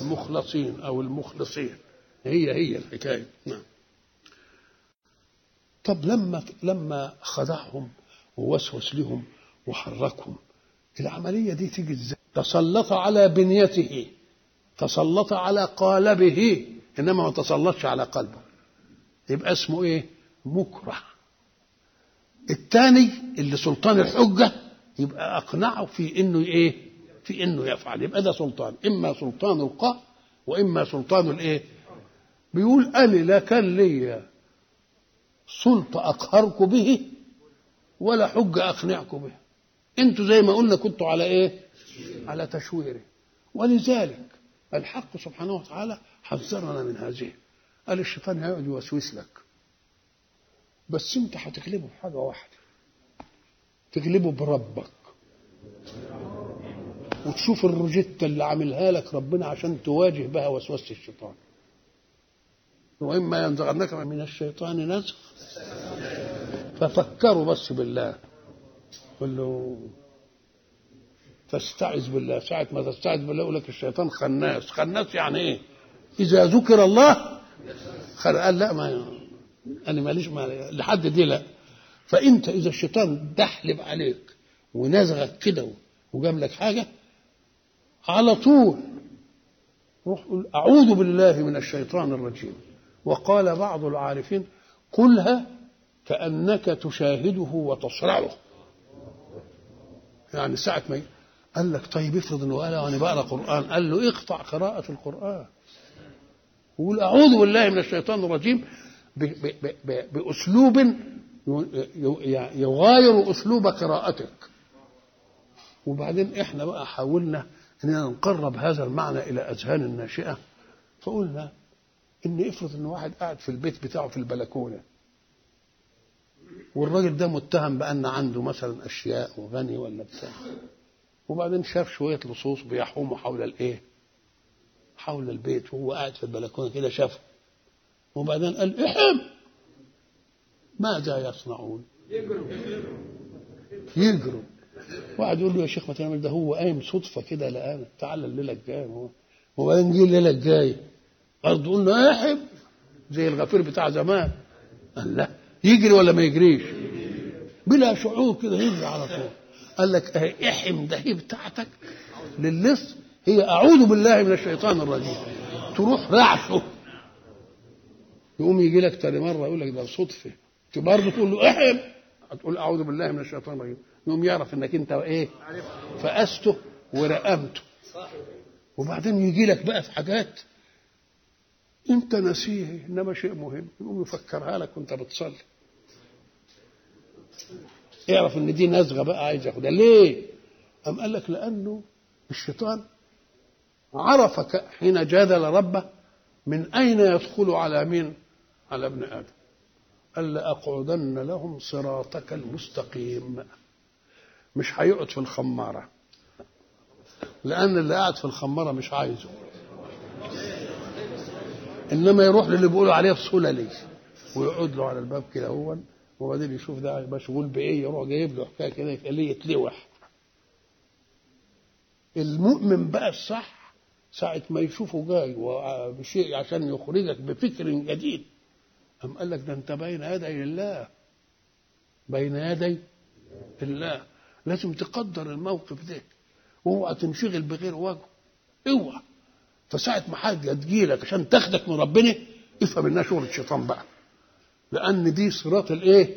المخلصين أو المخلصين. هي هي الحكاية. نعم. طب لما لما خدعهم ووسوس لهم وحركهم. العملية دي تيجي إزاي؟ تسلط على بنيته تسلط على قالبه إنما ما تسلطش على قلبه. يبقى اسمه إيه؟ مكره. الثاني اللي سلطان الحجة يبقى أقنعه في إنه إيه؟ في إنه يفعل. يبقى ده سلطان. إما سلطان القهر وإما سلطان الإيه؟ بيقول أنا لا كان لي سلطة اقهركم به ولا حجه اقنعكم به. أنتوا زي ما قلنا كنتوا على إيه؟ على تشويره. ولذلك الحق سبحانه وتعالى حذرنا من هذه. قال الشيطان هيقعد يوسوس لك. بس انت هتغلبه بحاجه واحدة. تغلبه بربك. وتشوف الروجيتا اللي عاملها لك ربنا عشان تواجه بها وسوسة الشيطان. وإما ينزغنك من الشيطان نزغ. ففكروا بس بالله. قل له تستعذ بالله. ساعة ما تستعذ بالله يقول لك الشيطان خناس. خناس يعني إيه؟ إذا ذكر الله. قال لا ما أنا ماليش ما... لحد دي لا. فأنت إذا الشيطان دحلب عليك ونزغك كده وجاب لك حاجة على طول روح قول أعوذ بالله من الشيطان الرجيم. وقال بعض العارفين قلها كأنك تشاهده وتصرعه يعني ساعة ما قال لك طيب افرض إنه قال وأنا بقرأ قرآن قال له اقطع قراءة القرآن. وقول أعوذ بالله من الشيطان الرجيم. بأسلوب يغاير أسلوب قراءتك. وبعدين إحنا بقى حاولنا إننا نقرب هذا المعنى إلى أذهان الناشئة. فقلنا ان افرض ان واحد قاعد في البيت بتاعه في البلكونة. والراجل ده متهم بأن عنده مثلا أشياء وغني ولا بتاع. وبعدين شاف شوية لصوص بيحوموا حول الإيه؟ حول البيت. وهو قاعد في البلكونة كده شافه. وبعدين قال احم ماذا يصنعون؟ يجروا. وقعد يقول له يا شيخ ما تعمل ده. هو قايم صدفة كده لقانا تعال الليلة الجاية. هو وبعدين جه الليلة الجاية. برضه قلنا احم زي الغفير بتاع زمان. قال لا يجري ولا ما يجريش؟ بلا شعور كده يجري على طول. قال لك احم ده هي بتاعتك للص هي أعوذ بالله من الشيطان الرجيم. تروح رعشه يقوم يجي لك تاني مرة يقول لك ده صدفة. برضه تقول له احم. هتقول أعوذ بالله من الشيطان الرجيم. يقوم يعرف إنك أنت إيه؟ فأسته ورقمته وبعدين يجي لك بقى في حاجات انت نسيه انما شيء مهم. يقوم يفكرها لك وانت بتصلي. اعرف إن دي نزغة بقى عايز ياخدها. ليه؟ أم قال لك؟ لأنه الشيطان عرف حين جادل ربه من أين يدخل على مين؟ على ابن آدم. قال لأقعدن لهم صراطك المستقيم. مش هيقعد في الخمارة. لأن اللي قاعد في الخمارة مش عايزه. إنما يروح للي بيقولوا عليه السللي ويقعد له على الباب كده هو وبعدين يشوف ده مشغول بإيه يروح جايب له حكاية كده يخليه يتلوح. المؤمن بقى الصح ساعة ما يشوفه جاي بشيء عشان يخرجك بفكر جديد. أم قال لك ده أنت بين يدي الله بين يدي الله لازم تقدر الموقف ده. واوعى تنشغل بغير وجهه اوعى. فساعة ما حاجة تجيلك عشان تاخدك من ربنا افهم إنها شغل الشيطان بقى. لأن دي صراط الإيه؟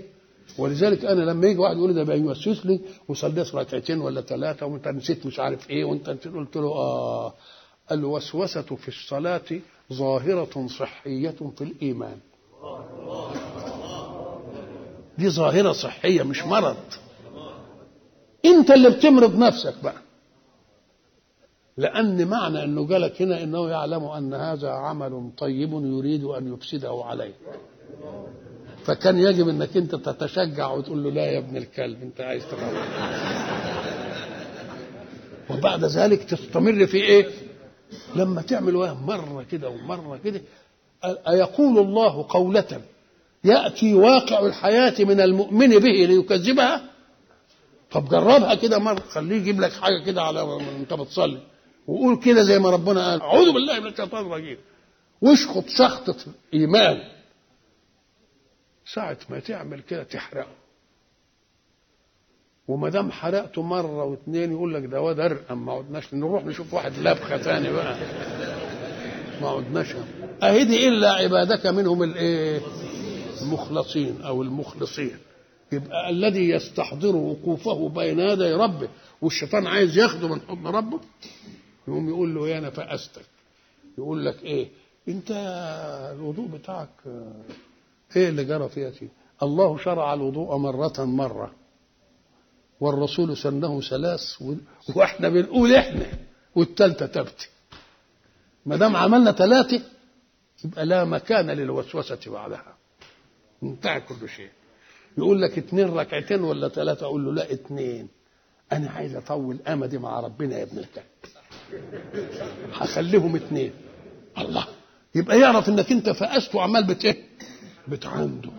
ولذلك أنا لما يجي واحد يقول لي ده بيوسوس لي وصليت ركعتين ولا ثلاثة وانت نسيت مش عارف إيه وانت نسيت قلت له آه. الوسوسة في الصلاة ظاهرة صحية في الإيمان. دي ظاهرة صحية مش مرض. أنت اللي بتمرض نفسك بقى. لأن معنى أنه جالك هنا إنه يعلم أن هذا عمل طيب يريد أن يفسده عليك فكان يجب إنك أنت تتشجع وتقول له لا يا ابن الكلب أنت عايز تغلط وبعد ذلك تستمر في إيه؟ لما تعمل وهم مرة كده ومرة كده أيقول الله قولة يأتي واقع الحياة من المؤمن به ليكذبها؟ طب جربها كده مرة خليه يجيب لك حاجة كده على انت بتصلي. وقول كده زي ما ربنا قال. أعوذ بالله من الشيطان الرجيم. واشخط شخطة إيمان ساعة ما تعمل كده تحرقه. وما دام حرقته مرة واثنين يقول لك ده واد أرقم ما عدناش نروح نشوف واحد لبخة ثاني بقى. ما عدناش. أهدي إلا عبادك منهم الإيه المخلصين أو المخلصين. يبقى الذي يستحضر وقوفه بين يدي ربه والشيطان عايز ياخده من حضن ربه. يقوم يقول له أنا فأستك. يقول لك إيه؟ أنت الوضوء بتاعك إيه اللي جرى فيها فيه الله شرع الوضوء مرة مرة. والرسول سنه ثلاث وإحنا بنقول إحنا والثالثة تبتي ما دام عملنا ثلاثة يبقى لا مكان للوسوسة بعدها. انتهى كل شيء. يقول لك اتنين ركعتين ولا ثلاثة؟ أقول له لا اتنين. أنا عايز أطول أمدي مع ربنا يا ابن الكلب. هخليهم اتنين. الله. يبقى يعرف إنك أنت فأست وعمال بت إيه؟ بتعنده.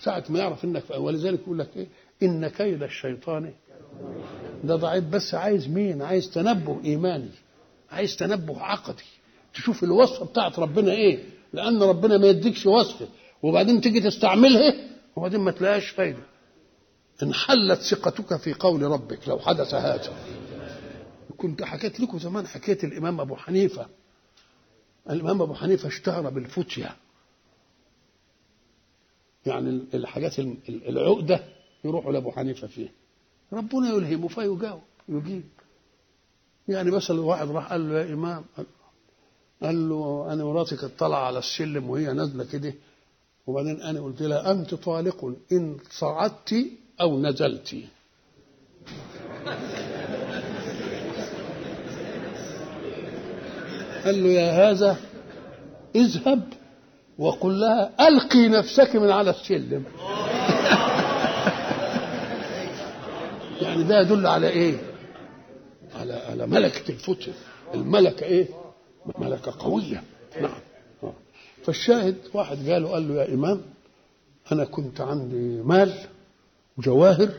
ساعة ما يعرف إنك ولذلك يقول لك إيه؟ إن كيد الشيطان. ده ضعيف بس عايز مين؟ عايز تنبه إيماني. عايز تنبه عقدي. تشوف الوصفه بتاعت ربنا إيه؟ لأن ربنا ما يديكش وصفه وبعدين تيجي تستعملها وبعدين ما تلاقيش فايدة. انحلت ثقتك في قول ربك لو حدث هذا. كنت حكيت لكم زمان حكايه الإمام أبو حنيفة. الإمام أبو حنيفة اشتهر بالفتيا يعني الحاجات العقدة يروحوا لأبو حنيفة فيه ربنا يلهمه فيجاوب يجيب. يعني مثلا واحد راح قال له يا إمام قال له أنا مراتي كانت طالعة على السلم وهي نازلة كده. وبعدين أنا قلت لها أنت طالق إن صعدت أو نزلت. قال له يا هذا اذهب وقل لها ألقي نفسك من على السلم. يعني ده يدل على إيه؟ على على ملكة الفتن. الملكة إيه؟ ملكة قوية. نعم. فالشاهد واحد قاله قال له يا إمام أنا كنت عندي مال وجواهر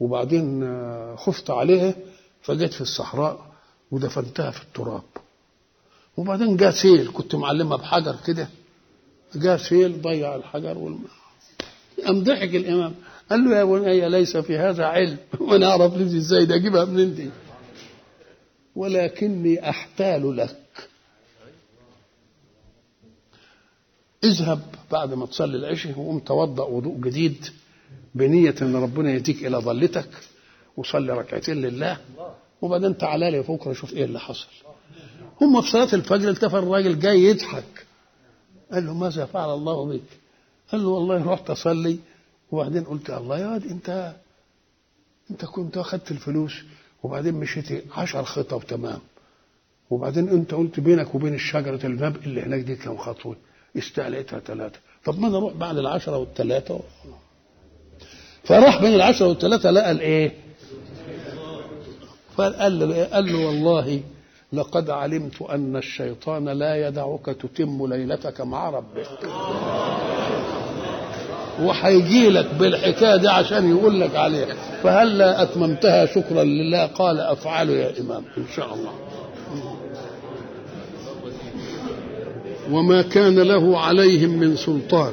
وبعدين خفت عليها فجيت في الصحراء ودفنتها في التراب. وبعدين جاء سيل كنت معلمها بحجر كده. جاء سيل ضيع الحجر والماء قام ضحك الإمام. قال له يا بني ليس في هذا علم. وأنا أعرف لي إزاي ده؟ اجيبها منين دي؟ ولكني أحتال لك. اذهب بعد ما تصلي العشاء وقوم توضأ وضوء جديد بنية إن ربنا يهديك إلى ضلتك وصلي ركعتين لله. وبعدين تعالى لي بكره شوف إيه اللي حصل. هم في صلاة الفجر التفت الراجل جاي يضحك. قال له ماذا فعل الله بك؟ قال له والله رحت أصلي وبعدين قلت الله يا واد انت أنت كنت أخذت الفلوس وبعدين مشيت عشر خطب تمام. وبعدين أنت قلت بينك وبين الشجرة الباب اللي هناك دي كم خطوه استعليتها ثلاثة طب ما أنا أروح بعد العشرة والثلاثه فراح بين العشرة والثلاثه لقى الإيه؟ فقال له قال له والله لقد علمت أن الشيطان لا يدعك تتم ليلتك مع ربك. وهيجي لك بالحكاية دي عشان يقول لك عليها. فهلا أتممتها؟ شكرا لله. قال أفعل يا إمام. إن شاء الله. وما كان له عليهم من سلطان.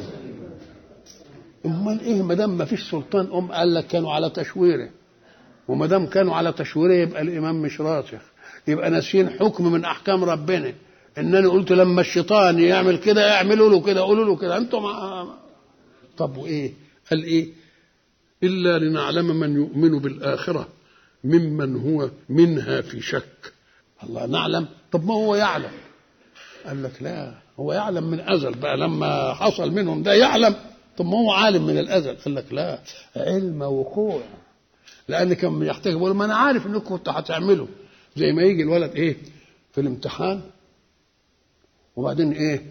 أمال إيه؟ ما دام ما فيش سلطان ام قال لك كانوا على تشويره. وما دام كانوا على تشويره يبقى الإمام مش راسخ. يبقى ناسيين حكم من أحكام ربنا. ان أنا قلت لما الشيطان يعمل كده اعملوا له كده قولوا له كده. أنتم طب وإيه؟ قال إيه؟ إلا لنعلم من يؤمن بالآخرة ممن هو منها في شك. الله نعلم. طب ما هو يعلم؟ قال لك لا هو يعلم من أزل بقى. لما حصل منهم ده يعلم. طب ما هو عالم من الأزل؟ قال لك لا. علم وقوع. لأن كان يحتاج. يقول ما أنا عارف إنكم كنتوا هتعملوا. زي ما يجي الولد إيه في الامتحان وبعدين إيه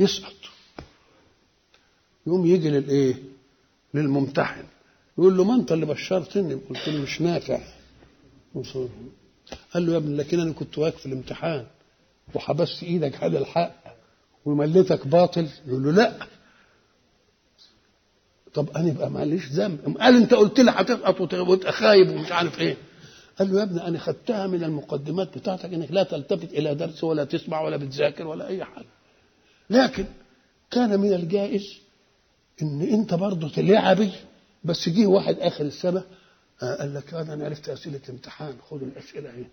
يسقط. يقوم يجي للايه للممتحن يقول له ما أنت اللي بشرتني؟ قلت له مش نافع. قال له يا ابني لكن أنا كنت واقف في الامتحان وحبست إيدك على الحق ومليتك باطل. يقول له لا. طب أنا يبقى معلش ذنب. قال أنت قلت لي هتسقط وتبقى خايب ومش عارف إيه. قال له يا ابني أنا خدتها من المقدمات بتاعتك إنك لا تلتفت إلى درس ولا تسمع ولا بتذاكر ولا أي حاجة. لكن كان من الجائز إن أنت برضه تلعبي بس جه واحد آخر السنة آه، قال لك أنا عرفت أسئلة امتحان خد الأسئلة اهي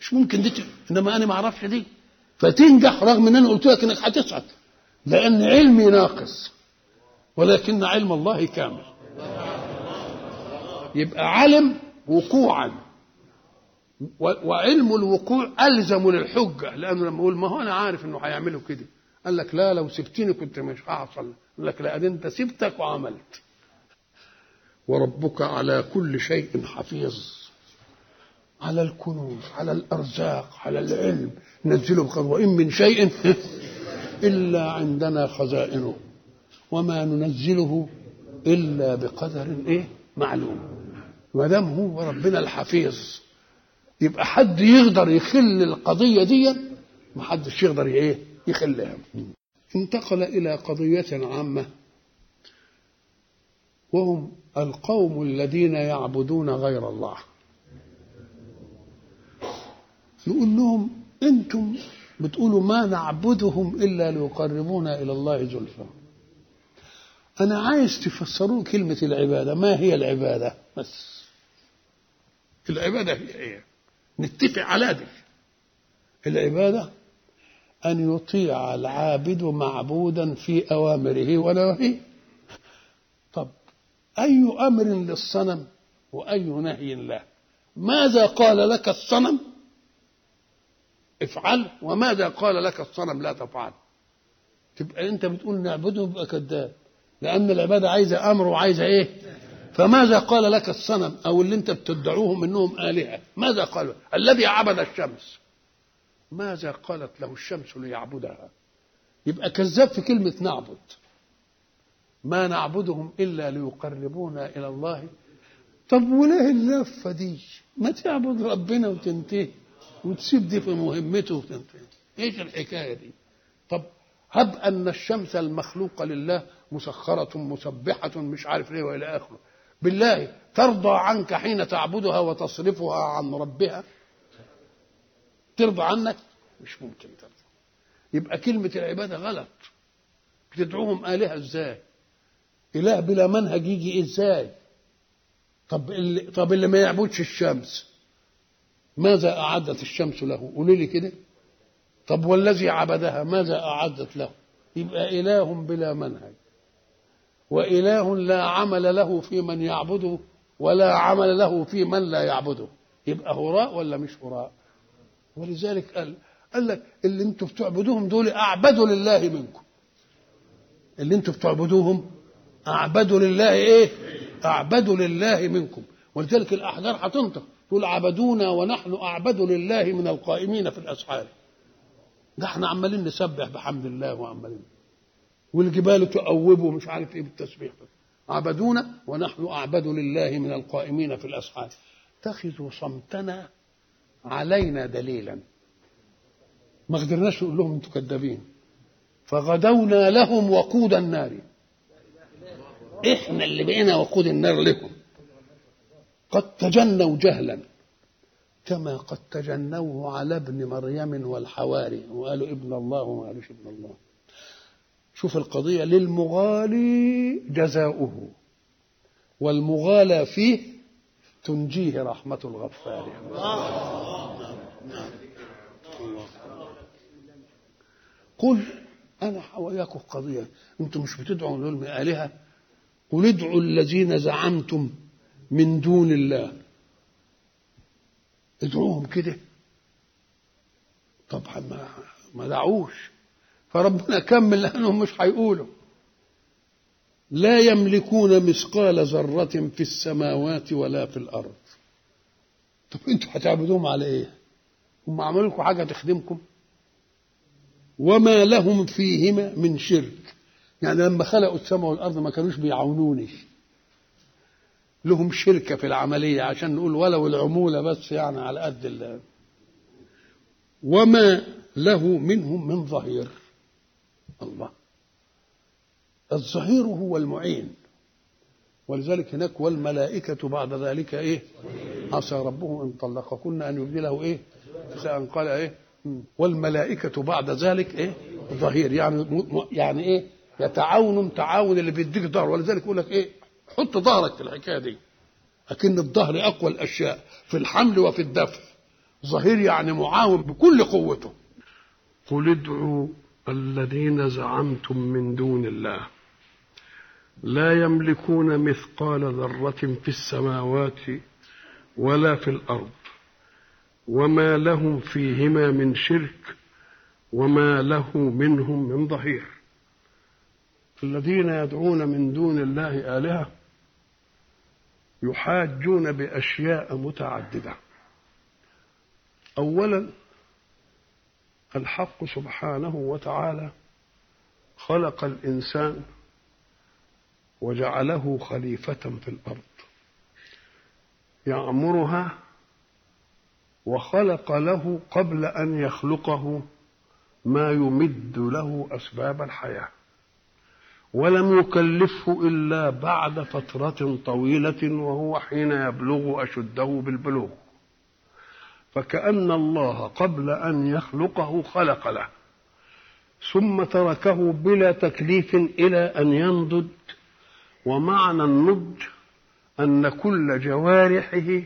مش ممكن دي إنما أنا ما أعرفش دي. فتنجح رغم إن أنا قلت لك إنك هتسعد لأن علمي ناقص ولكن علم الله كامل. يبقى علم وقوعا. وعلم الوقوع ألزم للحجة لأنه لما يقول ما هو أنا عارف إنه هيعملوا كده. قال لك لا لو سبتني كنت مش هحصل قال لك لا أنت سبتك وعملت. وربك على كل شيء حفيظ. على الكنوز على الأرزاق على العلم. نزله بخير وإن من شيء إلا عندنا خزائنه. وما ننزله إلا بقدر إيه؟ معلوم. ما دام هو ربنا الحفيظ. يبقى حد يقدر يخل القضية دي ما حدش يقدر إيه يخلها. انتقل إلى قضية عامة. وهم القوم الذين يعبدون غير الله. نقول لهم أنتم بتقولوا ما نعبدهم إلا ليقربونا إلى الله زلفى. أنا عايز تفسروا كلمة العبادة. ما هي العبادة؟ بس. العبادة هي إيه؟ نتفق على دي. العبادة أن يطيع العابد معبودا في أوامره ونواهيه. طب أي أمر للصنم وأي نهي له؟ ماذا قال لك الصنم؟ افعل وماذا قال لك الصنم؟ لا تفعل. تبقى أنت بتقول نعبده يبقى كذاب لأن العبادة عايزة أمر وعايزة إيه؟ فماذا قال لك الصنم أو اللي أنت بتدعوهم إنهم آلهة؟ ماذا قالوا؟ الذي عبد الشمس. ماذا قالت له الشمس ليعبدها؟ يبقى كذاب في كلمة نعبد. ما نعبدهم إلا ليقربونا إلى الله. طب وليه اللفة دي؟ ما تعبد ربنا وتنتهي وتسيب دي في مهمته وتنتهي. إيش الحكاية دي؟ طب هب أن الشمس المخلوقة لله مسخرة مسبحة مش عارف ليه وإلى آخره. بالله ترضى عنك حين تعبدها وتصرفها عن ربها. ترضى عنك؟ مش ممكن ترضى. يبقى كلمة العبادة غلط. بتدعوهم آلهة إزاي؟ إله بلا منهج يجي إزاي؟ طب اللي طب اللي ما يعبدش الشمس ماذا أعدت الشمس له؟ قولوا لي كده. طب والذي عبدها ماذا أعدت له؟ يبقى إله بلا منهج. وإله لا عمل له في من يعبده ولا عمل له في من لا يعبده. يبقى هراء ولا مش هراء؟ ولذلك قال قال لك اللي أنتوا بتعبدوهم دول أعبدوا لله منكم. اللي أنتوا بتعبدوهم أعبدوا لله إيه؟ أعبدوا لله منكم. ولذلك الأحجار هتنطق تقول عبدونا ونحن أعبد لله من القائمين في الأسحار. ده إحنا عمالين نسبح بحمد الله وعمالين. والجبال تؤوب ومش عارف إيه بالتسبيح عبدونا ونحن أعبد لله من القائمين في الأسحار. اتخذوا صمتنا علينا دليلا. ما قدرناش نقول لهم أنتوا كذابين. فغدونا لهم وقود النار. إحنا اللي بقينا وقود النار لكم قد تجنوا جهلا. كما قد تجنوه على ابن مريم والحواري. وقالوا ابن الله وما قالوش ابن الله. شوف القضية للمغالي جزاؤه والمغالى فيه تنجيه رحمة الغفار. قل أنا وياكم قضية أنتم مش بتدعوا لهم آلهة؟ قل ادعوا الذين زعمتم من دون الله. ادعوهم كده. طبعا ما ما دعوش. فربنا كمل لانهم مش هيقولوا لا يملكون مثقال ذرة في السماوات ولا في الأرض. طب أنتوا هتعبدوهم على إيه؟ هم عملوا لكم حاجة تخدمكم؟ وما لهم فيهما من شرك. يعني لما خلقوا السماء والأرض ما كانوش بيعاونوني. لهم شركة في العملية عشان نقول ولو العمولة بس يعني على قد ال وما له منهم من ظهير. الله. الظهير هو المعين. ولذلك هناك والملائكة بعد ذلك إيه؟ عسى ربه أن طلقكن أن يبدله إيه؟ فسأل قال إيه؟ والملائكة بعد ذلك إيه؟ ظهير يعني يعني إيه؟ يتعاون تعاون اللي بيديك ظهر. ولذلك يقول لك إيه؟ حط ظهرك في الحكاية دي. لكن الظهر أقوى الأشياء في الحمل وفي الدفع. ظهير يعني معاون بكل قوته. قل ادعوا الذين زعمتم من دون الله لا يملكون مثقال ذرة في السماوات ولا في الأرض وما لهم فيهما من شرك وما له منهم من ظهير. الذين يدعون من دون الله آلهة يحاجون بأشياء متعددة. أولا الحق سبحانه وتعالى خلق الإنسان وجعله خليفة في الأرض. يعمرها وخلق له قبل أن يخلقه ما يمد له أسباب الحياة. ولم يكلفه إلا بعد فترة طويلة وهو حين يبلغ أشده بالبلوغ. فكأن الله قبل أن يخلقه خلق له ثم تركه بلا تكليف إلى أن ينضج ومعنى النضج أن كل جوارحه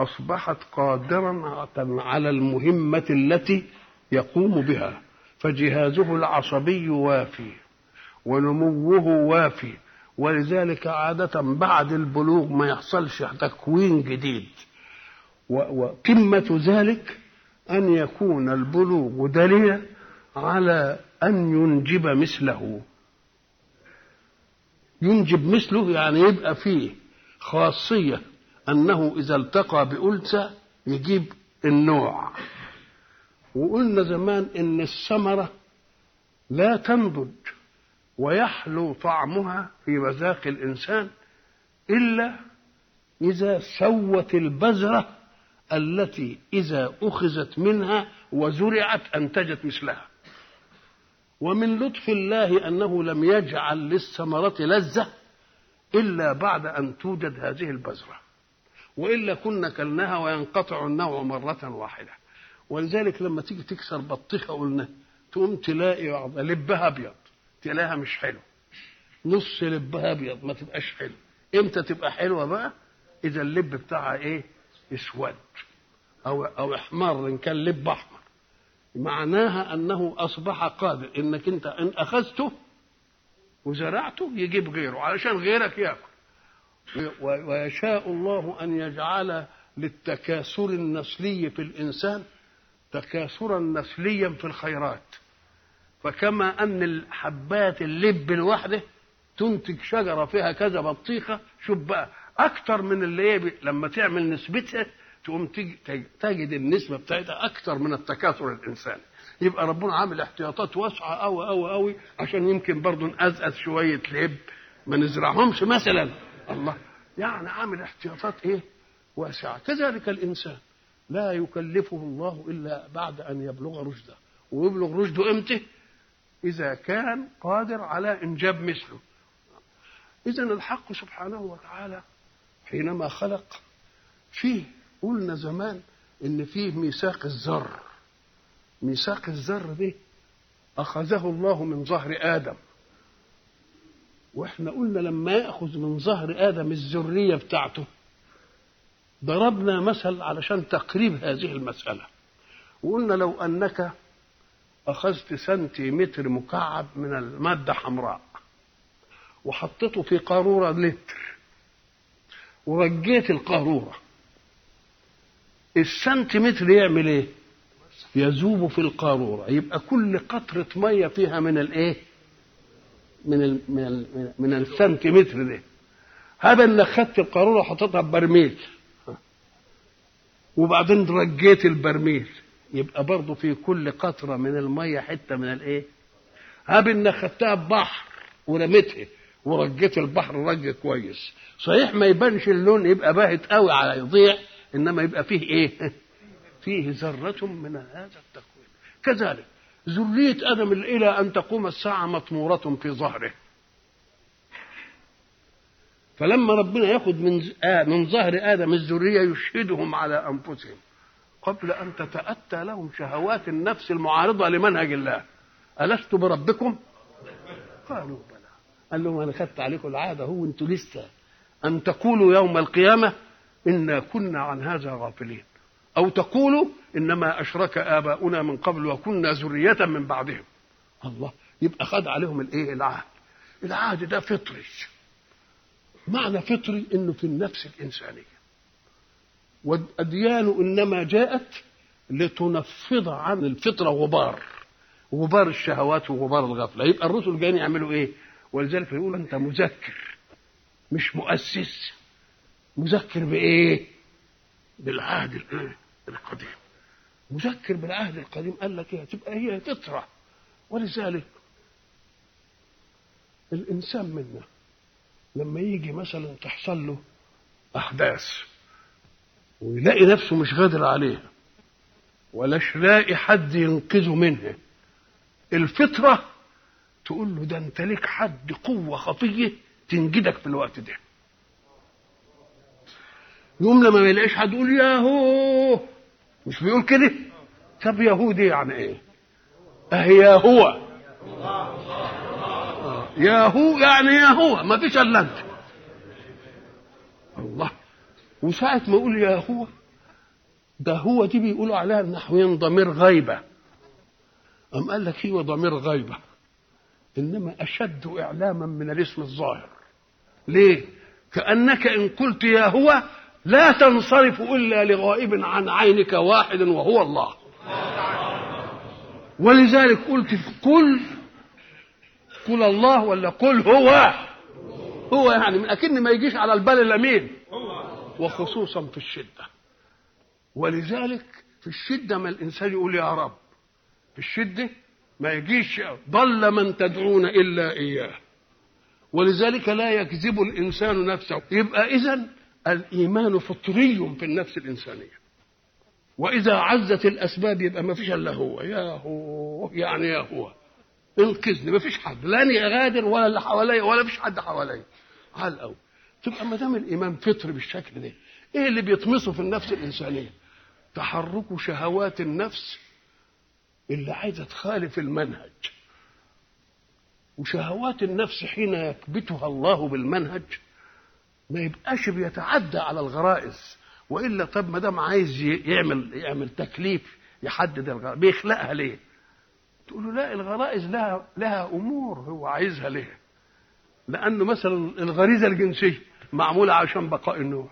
أصبحت قادرا على المهمة التي يقوم بها فجهازه العصبي وافي ونموه وافي ولذلك عادة بعد البلوغ ما يحصلش تكوين جديد. وقمة ذلك أن يكون البلوغ دليلا على أن ينجب مثله. ينجب مثله يعني يبقى فيه خاصية أنه إذا التقى بأنثى يجيب النوع. وقلنا زمان إن الثمرة لا تنضج ويحلو طعمها في مذاق الإنسان إلا إذا سوت البذرة التي إذا أخذت منها وزرعت أنتجت مثلها. ومن لطف الله أنه لم يجعل للثمرة لذة إلا بعد أن توجد هذه البذرة. وإلا كنا كلناها وينقطع النوع مرة واحدة. ولذلك لما تيجي تكسر بطيخة قلنا تقوم تلاقي لبها أبيض تلاقيها مش حلو نص لبها أبيض ما تبقاش حلو إمتى تبقى حلوة بقى؟ إذا اللب بتاعها إيه؟ اسود أو أو إحمر إن كان لب أحمر. معناها أنه أصبح قادر. إنك أنت إن أخذته وزرعته يجيب غيره علشان غيرك يأكل. ويشاء الله أن يجعل للتكاثر النسلي في الإنسان تكاثرا نسليا في الخيرات. فكما أن الحبات اللب الواحده تنتج شجرة فيها كذا بطيخة شوف بقى أكتر من اللي هي لما تعمل نسبتها تقوم تجد النسبة بتاعتها أكتر من التكاثر الإنساني. يبقى ربنا عامل احتياطات واسعة قوي قوي قوي عشان يمكن برضه نقزقز شوية لب ما نزرعهمش مثلا. الله. يعني عامل احتياطات إيه؟ واسعة. كذلك الإنسان لا يكلفه الله إلا بعد أن يبلغ رشده. ويبلغ رشده إمتى؟ إذا كان قادر على إنجاب مثله اذا الحق سبحانه وتعالى حينما خلق فيه قلنا زمان إن فيه ميثاق الذر. ميثاق الذر ده أخذه الله من ظهر آدم. وإحنا قلنا لما يأخذ من ظهر آدم الذرية بتاعته ضربنا مثل علشان تقريب هذه المسألة. وقلنا لو أنك أخذت سنتيمتر مكعب من المادة حمراء وحطيته في قارورة لتر ورجيت القاروره. السنتيمتر يعمل إيه؟ يذوب في القاروره. يبقى كل قطرة مية فيها من الإيه؟ من ال من ال من السنتيمتر ده. هذا انك خدت القاروره وحطيتها ببرميل. وبعدين رجيت البرميل. يبقى برضه في كل قطرة من المية حتة من الإيه؟ هاب انك خدتها ببحر ورميتها. ورجيت البحر رج كويس. صحيح ما يبانش اللون يبقى باهت قوي على يضيع إنما يبقى فيه إيه؟ فيه ذرة من هذا التكوين كذلك ذرية آدم إلى أن تقوم الساعة مطمورة في ظهره. فلما ربنا ياخد من من ظهر آدم الذرية يشهدهم على أنفسهم. قبل أن تتأتى لهم شهوات النفس المعارضة لمنهج الله. ألست بربكم؟ قالوا بلى. قال لهم أنا خدت عليكم العادة هو أنتوا لسه أن تقولوا يوم القيامة إنا كنا عن هذا غافلين. أو تقولوا إنما أشرك آباؤنا من قبل وكنا ذرية من بعدهم. الله يبقى خد عليهم الإيه؟ العهد. العهد ده فطري. معنى فطري إنه في النفس الإنسانية. والأديان إنما جاءت لتنفض عن الفطرة غبار. غبار الشهوات وغبار الغفلة. يبقى الرسل جايين يعملوا إيه؟ ولذلك يقول أنت مذكر مش مؤسس. مذكر بإيه؟ بالعهد الإيه القديم. مذكر بالعهد القديم. قال لك إيه؟ تبقى هي فطره ولذلك الإنسان منا لما يجي مثلا تحصل له أحداث ويلاقي نفسه مش قادر عليها ولاش لاقي حد ينقذه منها الفطرة تقول له ده انت ليك حد قوة خفية تنجدك في الوقت ده. يوم لما ما يلاقيش حد يقول ياهو مش بيقول كده؟ طب يهودي يعني إيه؟ أهي هو يا هو يعني يا هو ما فيش إلا أنت. الله وساعة ما يقول يا هو ده هو دي بيقولوا عليها النحويين ضمير غيبة. أم قال لك هو ضمير غيبة؟ إنما أشد إعلاما من الاسم الظاهر. ليه؟ كأنك إن قلت يا هو لا تنصرف إلا لغائب عن عينك واحد وهو الله. ولذلك قلت في قل قل الله ولا قل هو؟ هو يعني من أكن ما يجيش على البال إلا مين وخصوصا في الشدة. ولذلك في الشدة ما الإنسان يقول يا رب. في الشدة ما يجيش ضل من تدعون إلا إياه. ولذلك لا يكذب الإنسان نفسه. يبقى إذن الإيمان فطري في النفس الإنسانية. وإذا عزت الأسباب يبقى ما فيش إلا هو. يا هو يعني يا هو. انقذني. ما فيش حد. لا أنا غادر ولا اللي حواليا ولا فيش حد حواليا. على الأول. تبقى ما دام الإيمان فطري بالشكل ده إيه اللي بيطمسه في النفس الإنسانية؟ تحرك شهوات النفس اللي عايزة تخالف المنهج وشهوات النفس حين يكبتها الله بالمنهج ما يبقاش بيتعدى على الغرائز وإلا طب ما دام عايز يعمل يعمل تكليف يحدد الغرائز بيخلقها ليه؟ تقول له لا الغرائز لها لها أمور هو عايزها ليه؟ لأنه مثلا الغريزة الجنسية معمولة عشان بقاء النوع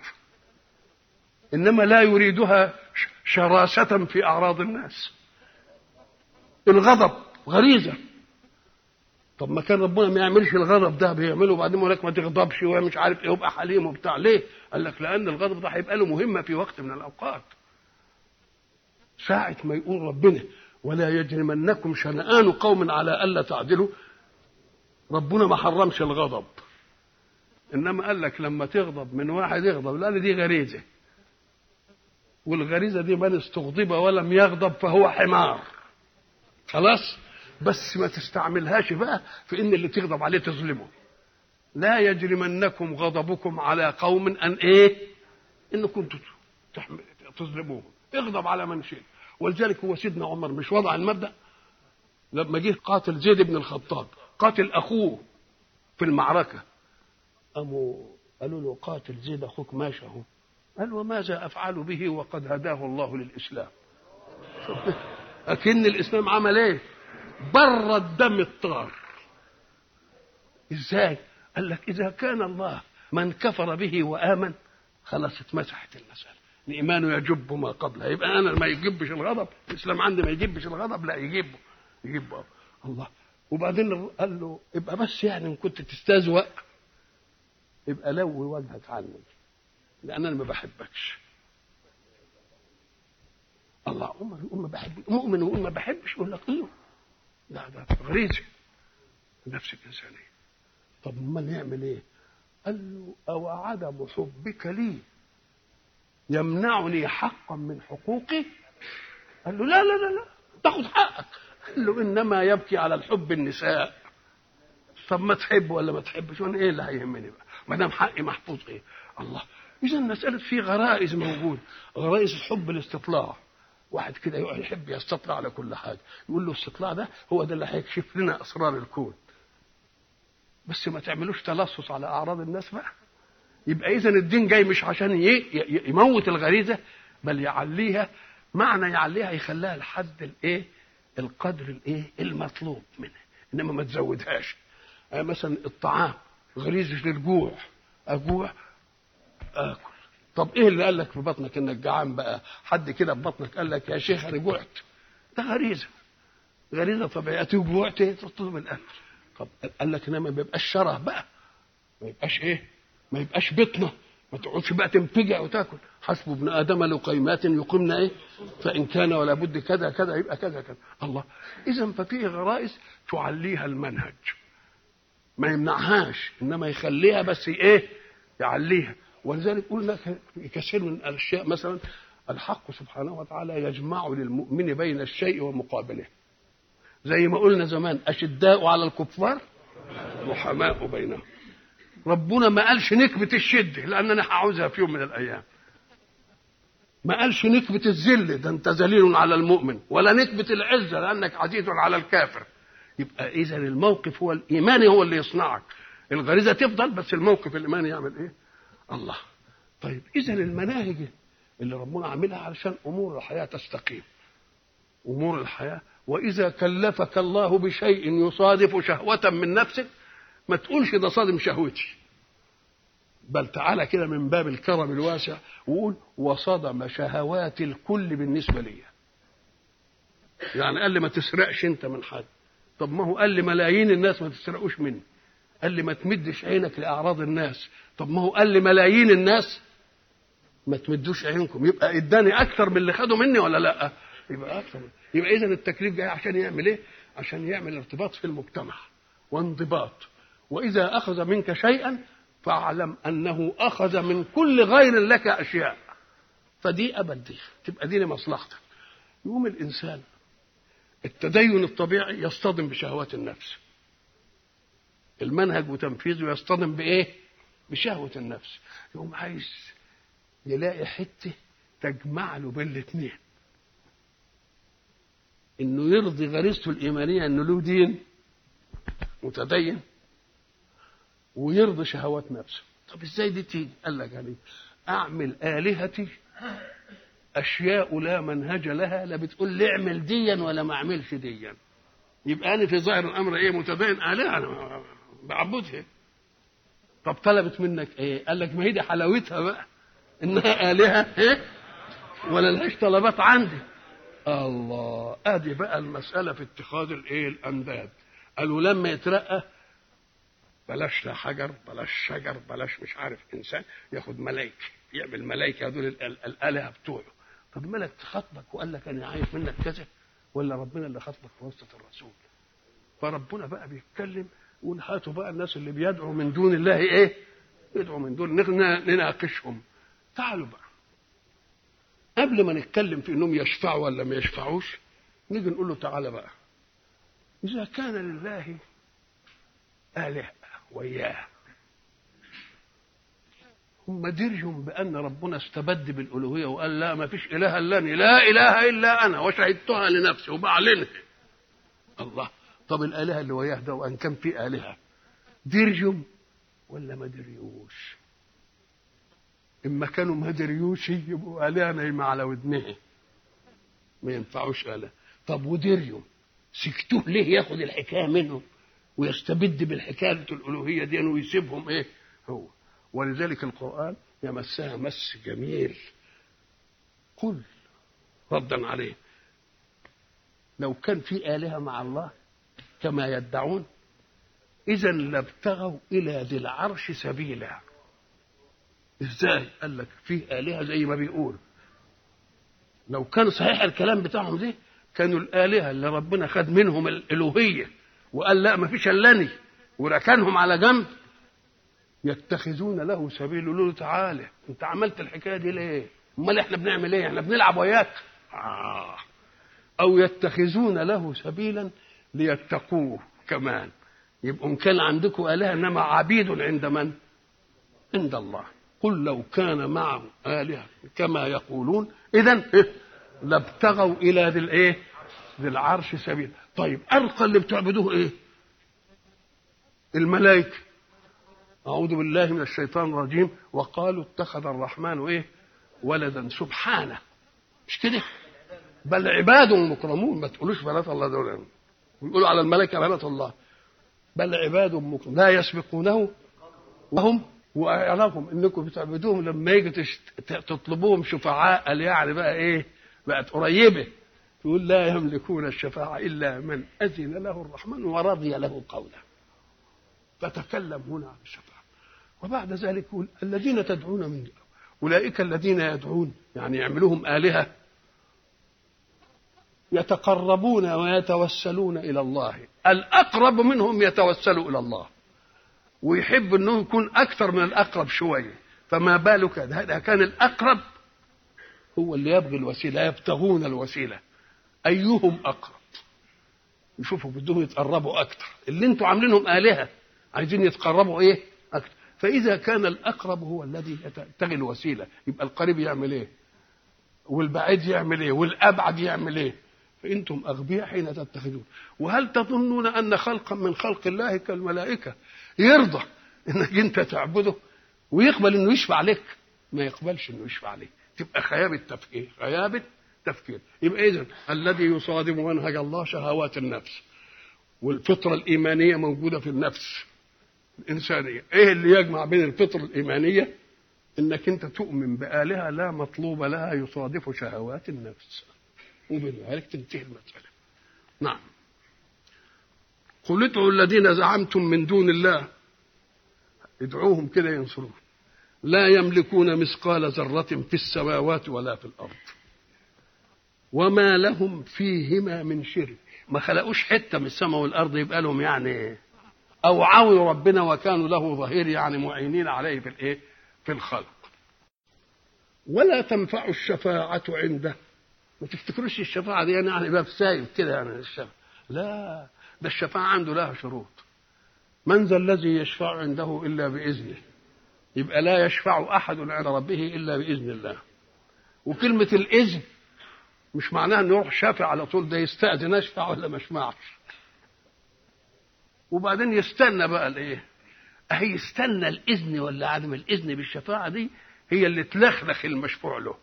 إنما لا يريدها شراسة في أعراض الناس الغضب غريزة. طب ما كان ربنا ما يعملش الغضب ده بيعمله وبعدين يقول لك ما تغضبش ومش عارف إيه وابقى حليم وبتاع. ليه؟ قال لك لأن الغضب ده هيبقى له مهمة في وقت من الأوقات. ساعة ما يقول ربنا ولا يجرمنكم شنآن قوم على ألا تعدلوا. ربنا ما حرمش الغضب. إنما قال لك لما تغضب من واحد يغضب لأن دي غريزة. والغريزة دي من استغضب ولم يغضب فهو حمار. خلاص؟ بس ما تستعملهاش بقى في إن اللي تغضب عليه تظلمه. لا يجرمنكم غضبكم على قوم أن إيه؟ إن كنتم تظلموهم. اغضب على من شئت. ولذلك هو سيدنا عمر مش وضع المبدأ؟ لما جه قاتل زيد بن الخطاب قاتل أخوه في المعركة. قاموا قالوا له قاتل زيد أخوك ماشي أهو. قال وماذا أفعل به وقد هداه الله للإسلام؟ أكن الإسلام عمل إيه؟ بر الدم الطار. إزاي؟ قال لك إذا كان الله من كفر به وآمن خلاص اتمسحت المسألة. الايمان يجب ما قبلها يبقى أنا ما يجبش الغضب الإسلام عندي ما يجبش الغضب لا يجبه يجبه الله. وبعدين قال له ابقى بس يعني إن كنت تستهزئ يبقى لوي وجهك عني لأن أنا ما بحبكش. الله أمر يقول ما بحب مؤمن ما بحبش يقول لك أيوه لا ده غريزه النفس الإنسانية. طب امال يعمل إيه؟ قال له أو عدم حبك لي يمنعني حقا من حقوقي؟ قال له لا لا لا لا تاخد حقك. قال له إنما يبكي على الحب النساء. طب ما تحب ولا ما تحبش؟ وأنا إيه اللي هيهمني بقى؟ ما دام حقي محفوظ إيه؟ الله. إذا مساله في غرائز موجود. غرائز الحب الاستطلاع. واحد كده يحب يستطلع على كل حاجة. يقول له الاستطلاع ده هو ده اللي هيكشف لنا أسرار الكون. بس ما تعملوش تلصص على أعراض الناس بقى. يبقى اذا الدين جاي مش عشان يموت الغريزة بل يعليها معنى يعليها يخليها لحد الإيه؟ القدر الإيه؟ المطلوب منها إنما ما تزودهاش. يعني مثلا الطعام غريزه للجوع. أجوع آكل. طب إيه اللي قال لك في بطنك إنك جعان بقى؟ حد كده في بطنك قال لك يا شيخ أنا جوعت ده غريزة. غريزة طبيعية. جوعت تطلب الاكل طب قال لك إنما ما بيبقاش شره بقى. ما يبقاش إيه؟ ما يبقاش بطنة. ما تقعدش بقى تنفجع وتاكل. حسب ابن آدم لقيمات يقمن إيه؟ فإن كان ولا بد كذا كذا يبقى كذا كذا. الله. اذا ففيه غرائز تعليها المنهج. ما يمنعهاش. إنما يخليها بس إيه؟ يعليها. ولذلك قلنا كثير من الأشياء مثلا الحق سبحانه وتعالى يجمع للمؤمن بين الشيء ومقابله. زي ما قلنا زمان أشداء على الكفار رحماء بينهم. ربنا ما قالش نكبة الشدة لأن أنا هعوزها في يوم من الأيام. ما قالش نكبة الذل ده أنت ذليل على المؤمن. ولا نكبة العزة لأنك عزيز على الكافر. يبقى إذا الموقف هو الإيماني هو اللي يصنعك. الغريزة تفضل بس الموقف الإيماني يعمل إيه؟ الله. طيب إذا المناهج اللي ربنا عاملها علشان أمور الحياة تستقيم. أمور الحياة. وإذا كلفك الله بشيء يصادف شهوة من نفسك ما تقولش ده صادم شهوتي. بل تعالى كده من باب الكرم الواسع وقول وصدم شهوات الكل بالنسبة لي يعني قال لي ما تسرقش أنت من حد. طب ما هو قال لي ملايين الناس ما تسرقوش مني. قال لي ما تمدش عينك لأعراض الناس. طب ما هو قال لي ملايين الناس. ما تمدوش عينكم. يبقى اداني أكثر من اللي خدوا مني ولا لأ؟ يبقى أكثر. يبقى اذا التكليف جاي عشان يعمل إيه؟ عشان يعمل ارتباط في المجتمع وانضباط. وإذا أخذ منك شيئا فاعلم أنه أخذ من كل غير لك أشياء. فدي ابد دي تبقى دي لمصلحتك. يقوم الإنسان. التدين الطبيعي يصطدم بشهوات النفس. المنهج وتنفيذه يصطدم بإيه؟ بشهوة النفس. يقوم عايز يلاقي حتة تجمع له بين الاثنين إنه يرضي غريزته الإيمانية إنه له دين متدين ويرضي شهوات نفسه. طب إزاي دي تيجي؟ قال لك يعني أعمل آلهتي أشياء لا منهج لها لا بتقول لي اعمل ديا ولا ما أعملش ديا. يبقى أنا في ظاهر الأمر إيه؟ متدين. آلهة. بعبدها. طب طلبت منك إيه؟ قال لك ما هي دي حلاوتها بقى. إنها آلهة إيه؟ ولا لهاش طلبات عندي. الله. أدي بقى المسألة في اتخاذ الإيه؟ الأنداد. قالوا لما يترقى بلاش لا حجر بلاش شجر بلاش مش عارف إنسان ياخد ملائكه يعمل ملائكه دول الآلهة بتوعه. طب ملك خطبك وقال لك أنا عايز منك كذا؟ ولا ربنا اللي خطبك في وسط الرسول؟ فربنا بقى بيتكلم يقول هاتوا بقى الناس اللي بيدعوا من دون الله إيه؟ يدعوا من دون نناقشهم. تعالوا بقى. قبل ما نتكلم في إنهم يشفعوا ولا ما يشفعوش نيجي نقول له تعالى بقى. إذا كان لله اله وياه هم درجهم بأن ربنا استبد بالألوهية وقال لا ما فيش إلا اني لا إله إلا أنا. وشهدتها لنفسي وبعلنها. الله. طب الاله اللي وياه ده وأن كان في آلهة درجهم ولا ما دريوش اما كانوا ما دريوش يبقوا آلهة نايمة على ودنها ما ينفعوش اله طب ودريهم سكتوه ليه ياخد الحكاية منهم ويستبد بالحكاية الألوهية دي ويسيبهم إيه؟ هو. ولذلك القرآن يمسها مس جميل. قل ردا عليه. لو كان في آلهة مع الله كما يدعون إذا لابتغوا إلى ذي العرش سبيلا إزاي قال لك فيه آلهة زي ما بيقول لو كان صحيح الكلام بتاعهم ده كانوا الآلهة اللي ربنا خد منهم الالوهيه وقال لا ما فيش إلا وركنهم على جنب يتخذون له سبيل يقولوا له تعالى أنت عملت الحكاية دي ليه؟ أمال إحنا بنعمل إيه؟ إحنا بنلعب وياك آه. أو يتخذون له سبيلا ليتقوه كمان. يبقوا إن كان عندكم آلهة إنما عبيد عند من؟ عند الله. قل لو كان معه آلهة كما يقولون. اذا إيه؟ لابتغوا إلى ذي الايه؟ ذي العرش سبيل. طيب أرقى اللي بتعبدوه إيه؟ الملائكة. أعوذ بالله من الشيطان الرجيم. وقالوا اتخذ الرحمن إيه؟ ولدا. سبحانه. مش كده؟ بل عباد مكرمون. ما تقولوش بنات الله دول. ويقولوا على الملائكة بنات الله. بل عباد مكرمون لا يسبقونه وهم ويعلمهم إنكم بتعبدوهم لما يجي تطلبوهم شفعاء. يعني بقى إيه؟ بقت قريبة. يقول لا يملكون الشفاعة إلا من أذن له الرحمن ورضي له قولا فتكلم هنا عن الشفاعة. وبعد ذلك يقول الذين تدعون من أولئك الذين يدعون يعني يعملوهم آلهة يتقربون ويتوسلون إلى الله. الأقرب منهم يتوسل إلى الله. ويحب أنه يكون أكثر من الأقرب شوية. فما بالك؟ ده كان الأقرب هو اللي يبغي الوسيلة يبتغون الوسيلة. أيهم أقرب؟ يشوفوا بدهم يتقربوا أكثر. اللي أنتوا عاملينهم آلهة عايزين يتقربوا إيه؟ أكثر. فإذا كان الأقرب هو الذي يبتغي الوسيلة. يبقى القريب يعمل إيه؟ والبعيد يعمل إيه؟ والأبعد يعمل إيه؟ فأنتم أغبياء حين تتخذون. وهل تظنون أن خلقا من خلق الله كالملائكة يرضى إنك أنت تعبده ويقبل إنه يشفع لك ما يقبلش إنه يشفع لك تبقى خيابة تفكير خيابة تفكير يبقى اذا الذي يصادم منهج الله شهوات النفس. والفطرة الإيمانية موجودة في النفس الإنسانية. إيه اللي يجمع بين الفطرة الإيمانية؟ إنك أنت تؤمن بآلهة لا مطلوب لها يصادف شهوات النفس. وبذلك تنتهي المسألة. نعم. قل ادعوا الذين زعمتم من دون الله. ادعوهم كده ينصروه لا يملكون مثقال ذرة في السماوات ولا في الأرض. وما لهم فيهما من شرك ما خلقوش حتة من السماء والأرض يبقى لهم يعني أو عاونوا ربنا وكانوا له ظهير يعني معينين عليه في الإيه؟ في الخلق. ولا تنفع الشفاعة عنده. ما تفتكروش الشفاعة دي؟ يعني, يعني باب سايب كده يعني الشفاعة لا ده الشفاعة عنده لها شروط. من ذا الذي يشفع عنده إلا بإذنه؟ يبقى لا يشفع أحد عند ربه إلا بإذن الله. وكلمة الإذن مش معناها إنه يروح شافع على طول ده يستأذن اشفع ولا ما اشفعش وبعدين يستنى بقى الإيه؟ أهي يستنى الإذن ولا عدم الإذن بالشفاعة دي؟ هي اللي تلخلخ المشفوع له.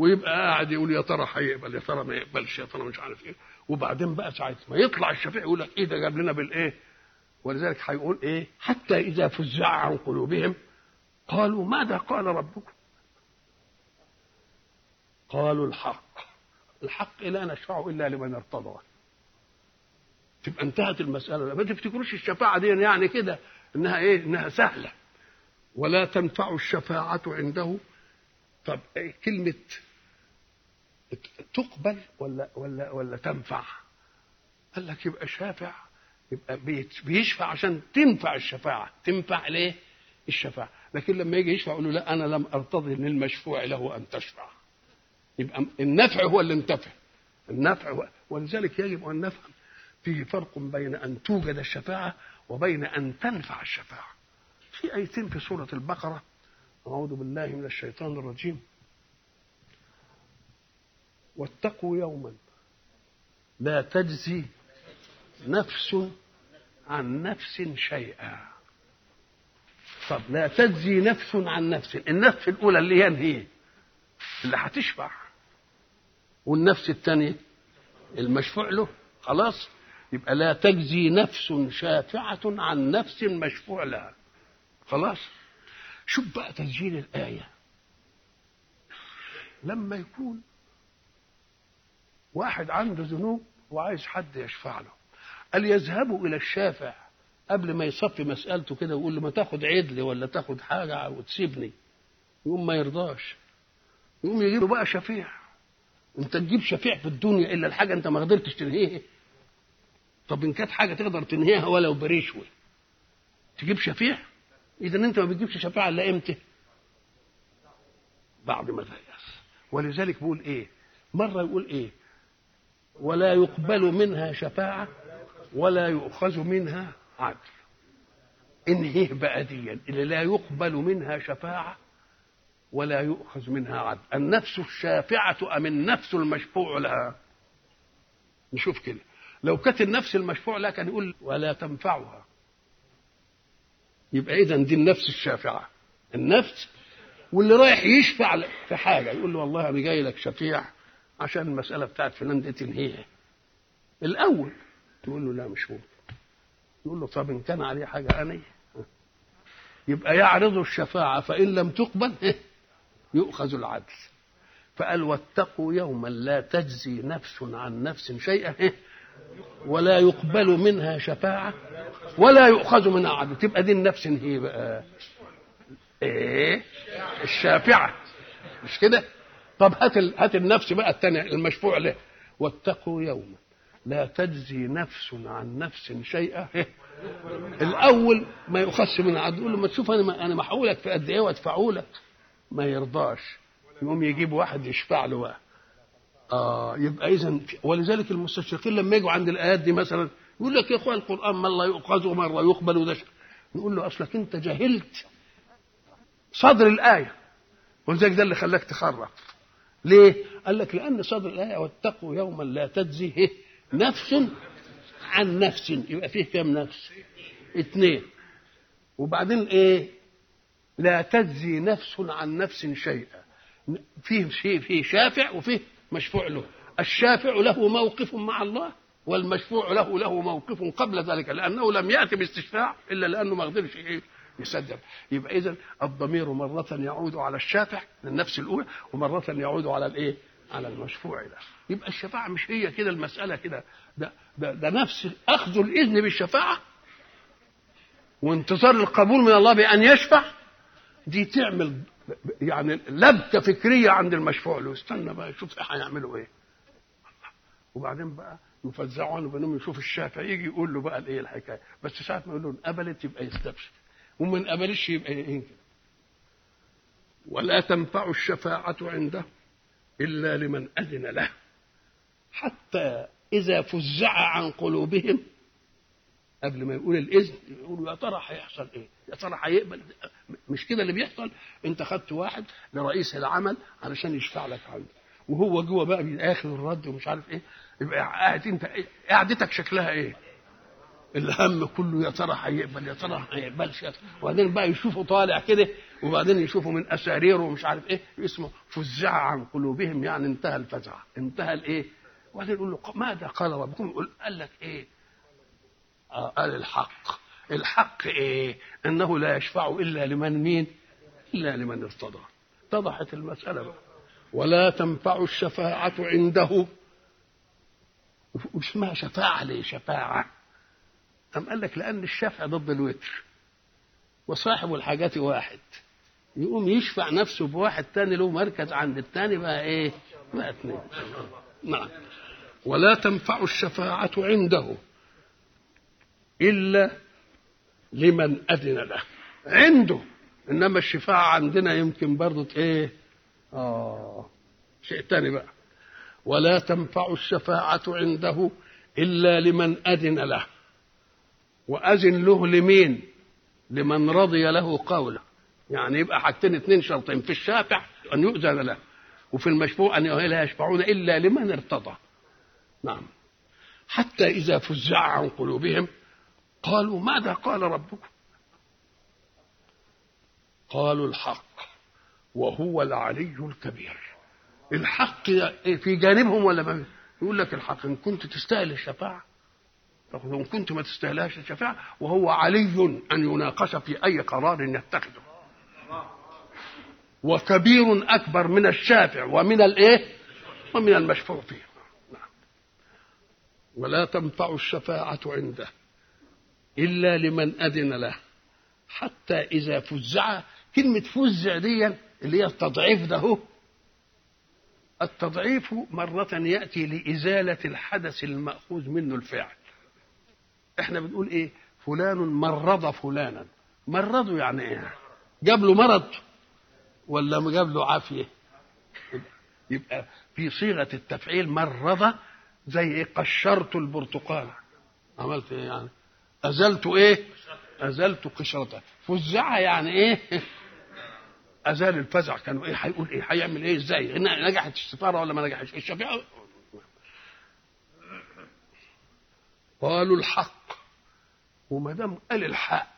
ويبقى قاعد يقول يا ترى هيقبل يا ترى ما يقبلش يا ترى مش عارف إيه. وبعدين بقى ساعه ما يطلع الشفيع يقول لك إيه ده جاب لنا بالإيه؟ ولذلك هيقول إيه؟ حتى إذا فزع عن قلوبهم قالوا ماذا قال ربكم؟ قالوا الحق. الحق لا نشفع إلا لمن ارتضى. تبقى انتهت المسألة. ما تفتكروش الشفاعة دي يعني كده إنها إيه؟ إنها سهلة. ولا تنفع الشفاعة عنده. طب إيه كلمة تقبل ولا ولا ولا تنفع؟ قال لك يبقى شافع يبقى بيشفع عشان تنفع الشفاعة. تنفع ليه؟ الشفاعة. لكن لما يجي يشفع يقول له لا أنا لم أرتضي للمشفوع له أن تشفع. يبقى النفع هو اللي انتفع. النفع هو ولذلك يجب أن نفهم فيه فرق بين أن توجد الشفاعة وبين أن تنفع الشفاعة. في آيتين في سورة البقرة. أعوذ بالله من الشيطان الرجيم. واتقوا يوما. لا تجزي نفس عن نفس شيئا. طب لا تجزي نفس عن نفس. النفس الأولى اللي هي هي اللي هتشفع والنفس الثانية المشفوع له. خلاص. يبقى لا تجزي نفس شافعة عن نفس مشفوع لها. خلاص. شوف بقى تسجيل الآية. لما يكون واحد عنده ذنوب وعايز حد يشفع له. قال يذهبوا إلى الشافع قبل ما يصفي مسألته كده ويقول له ما تاخد عدل ولا تاخد حاجة وتسيبني. يقوم ما يرضاش. يقوم يجيب بقى شفيع. انت تجيب شفيع في الدنيا إلا الحاجة انت ما قدرتش تنهيها. طب إن كانت حاجة تقدر تنهيها ولو بريشوه تجيب شفيع؟ اذا أنت ما بتجيبش شفاعه إلا إمتى؟ بعد ما تيأس ولذلك بيقول إيه؟ مرة يقول إيه؟ ولا يقبل منها شفاعة ولا يؤخذ منها عدل. انهيه بقى ديا اللي لا يقبل منها شفاعة ولا يؤخذ منها عدل. النفس الشافعة أم النفس المشفوع لها؟ نشوف كده. لو كانت النفس المشفوع لها كان يقول ولا تنفعها. يبقى إذا دي النفس الشافعة. النفس واللي رايح يشفع في حاجة يقول له والله أنا جاي لك شفيع عشان المسألة بتاعت فلان دي تنهيها. الأول تقول له لا مش ممكن يقول له طب إن كان عليه حاجة أنا يبقى يعرض الشفاعة فإن لم تقبل يؤخذ العدل. فقال واتقوا يوما لا تجزي نفس عن نفس شيئا ولا يقبل منها شفاعة ولا يؤخذ منها عدل تبقى دي النفس هي بقى. إيه الشافعة. مش كده؟ طب هات هات النفس بقى الثانية المشفوع له. واتقوا يوما لا تجزي نفس عن نفس شيئا. الأول ما يؤخذش من عدل يقول له ما تشوف أنا أنا محولك في قد إيه وادفعه لك. ما يرضاش. يقوم يجيب واحد يشفع له بقى. آه يبقى اذا ولذلك المستشرقين لما يجوا عند الآيات دي مثلا يقول لك يا إخوان القرآن مره يؤخذ ومره يقبل وده نقول له أصلك أنت جهلت صدر الآية. ولذلك ده اللي خلاك تخرف ليه؟ قال لك لأن صدر الآية واتقوا يوما لا تجزي نفس عن نفس يبقى فيه كام نفس؟ اثنين وبعدين إيه؟ لا تجزي نفس عن نفس شيئا فيه شيء فيه شافع وفيه مشفوع له الشافع له موقف مع الله والمشفوع له له موقف قبل ذلك لأنه لم يأتي باستشفاع إلا لأنه ما قدرش إيه يسدد. يبقى اذا الضمير مرة يعود على الشافع للنفس الأولى ومرة يعود على الإيه؟ على المشفوع له يبقى الشفاعة مش هي كده المسألة كده. ده, ده ده نفس أخذ الإذن بالشفاعة وانتظار القبول من الله بأن يشفع. دي تعمل يعني لبكه فكرية عند المشفوع له. استنى بقى يشوف هيعملوا إيه. وبعدين بقى يفزعوا عنه بانهم يشوف الشافع يجي يقول له بقى الإيه الحكاية. بس ساعة ما يقول له قبلت يبقى يستبشر. ومن قبلش يبقى ينكر ولا تنفع الشفاعة عنده إلا لمن أذن له حتى إذا فزع عن قلوبهم قبل ما يقول الإذن يقولوا يا ترى هيحصل إيه؟ يا ترى هيقبل مش كده اللي بيحصل؟ أنت خدت واحد لرئيس العمل علشان يشفع لك عنده وهو جوه بقى بيآخذ الرد ومش عارف إيه يبقى قاعد أنت إيه؟ قعدتك شكلها إيه؟ الهم كله يا ترى هيقبل يا ترى هيقبلش وبعدين بقى يشوفوا طالع كده وبعدين يشوفوا من أساريره ومش عارف إيه اسمه فزع عن قلوبهم يعني انتهى الفزع انتهى الإيه؟ وبعدين يقول له ماذا قال ربكم يقول قال لك إيه؟ آه قال الحق. الحق إيه؟ إنه لا يشفع إلا لمن مين؟ إلا لمن ارتضى. اتضحت المسألة بقى. ولا تنفع الشفاعة عنده. اسمها شفاعة ليه شفاعة؟ أم قال لك لأن الشفع ضد الوتر وصاحب الحاجات واحد. يقوم يشفع نفسه بواحد تاني له مركز عند التاني بقى إيه؟ بقى اتنين. نعم. ولا تنفع الشفاعة عنده إلا لمن أذن له. عنده. إنما الشفاعة عندنا يمكن برضه إيه؟ آه. شيء تاني بقى. ولا تنفع الشفاعة عنده إلا لمن أذن له. وأذن له لمين؟ لمن رضي له قوله. يعني يبقى حاجتين اثنين شرطين في الشافع أن يؤذن له وفي المشفوع أن لا يشفعون إلا لمن ارتضى. نعم. حتى إذا فزع عن قلوبهم قالوا ماذا قال ربكم؟ قالوا الحق وهو العلي الكبير. الحق في جانبهم ولا ما؟ يقول لك الحق إن كنت تستاهل الشفاعة. إن كنت ما تستاهلهاش الشفاعة وهو علي أن يناقش في أي قرار يتخذه. وكبير أكبر من الشافع ومن الإيه؟ ومن المشفوع فيه. نعم. ولا تنفع الشفاعة عنده إلا لمن أذن له. حتى إذا فزع كلمة فزع دي اللي هي التضعيف ده هو التضعيف مرة يأتي لإزالة الحدث المأخوذ منه الفعل. إحنا بنقول إيه؟ فلان مرض فلانا. مرضه يعني إيه؟ جاب له مرض ولا جاب له عافية؟ يبقى في صيغة التفعيل مرض زي إيه؟ قشرت البرتقال. عملت إيه يعني؟ أزلت إيه؟ أزلت قشرته. فزعها يعني إيه؟ أزال الفزع. كانوا إيه؟ هيقول إيه؟ هيعمل إيه؟ إزاي؟ نجحت السفارة ولا ما نجحتش؟ الشفيعه قالوا الحق. وما دام قال الحق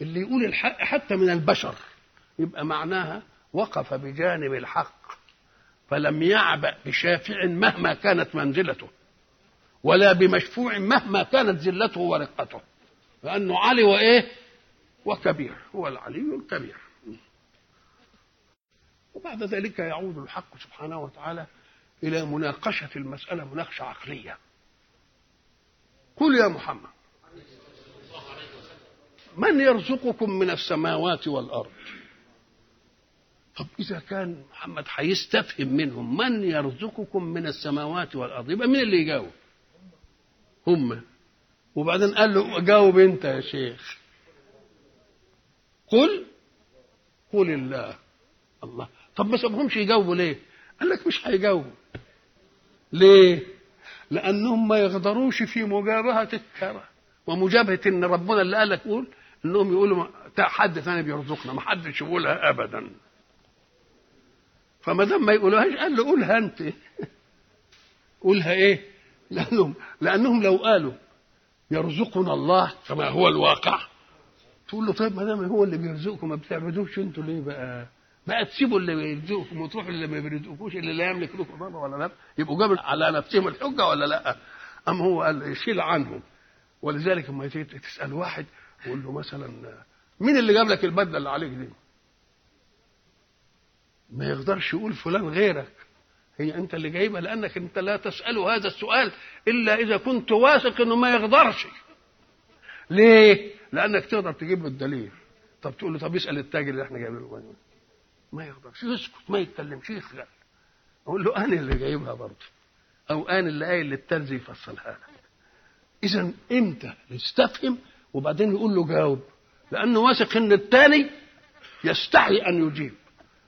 اللي يقول الحق حتى من البشر يبقى معناها وقف بجانب الحق فلم يعبأ بشافع مهما كانت منزلته ولا بمشفوع مهما كانت ذلته ورقته لأنه علي وإيه؟ وكبير هو العلي الكبير. وبعد ذلك يعود الحق سبحانه وتعالى إلى مناقشة المسألة مناقشة عقلية. قل يا محمد. من يرزقكم من السماوات والأرض؟ طب إذا كان محمد هيستفهم منهم من يرزقكم من السماوات والأرض؟ يبقى مين اللي يجاوب؟ هم. وبعدين قال له جاوب أنت يا شيخ. قل؟ قل الله. الله. طب ما سابهمش يجاوبوا ليه؟ قال لك مش هيجاوبوا. ليه؟ لأنهم ما يقدروش في مجابهة الكرة ومجابهة إن ربنا اللي قال لك قول انهم يقولوا حد ثاني بيرزقنا ما حدش يقولها ابدا. فما دام ما يقولوهاش قال له قولها أنت. قولها إيه؟ لانهم لأنهم لو قالوا يرزقنا الله كما هو الواقع. تقول له طيب ما دام هو اللي بيرزقكم ما بتعبدوش أنتوا ليه بقى؟ بقى تسيبوا اللي بيرزقكم وتروحوا اللي ما بيرزقكوش اللي لا يملك لكم ضرر ولا لا يبقوا جابوا على نفسهم الحجة ولا لا؟ اما هو قال شيل عنهم. ولذلك لما تسأل واحد يقول له مثلا مين اللي جاب لك البدلة اللي عليك دي؟ ما يقدرش يقول فلان غيرك. هي أنت اللي جايبها لأنك أنت لا تسأل هذا السؤال إلا إذا كنت واثق إنه ما يقدرش. ليه؟ لأنك تقدر تجيب له الدليل. طب تقول له طب اسأل التاجر اللي إحنا جايبينه ما يقدرش. يسكت ما يتكلمش يخلق أقول له أنا اللي جايبها برضه. أو أنا اللي قايل للترزي يفصلها لك. اذا إمتى؟ يستفهم وبعدين يقول له جاوب لأنه واثق إن الثاني يستحي أن يجيب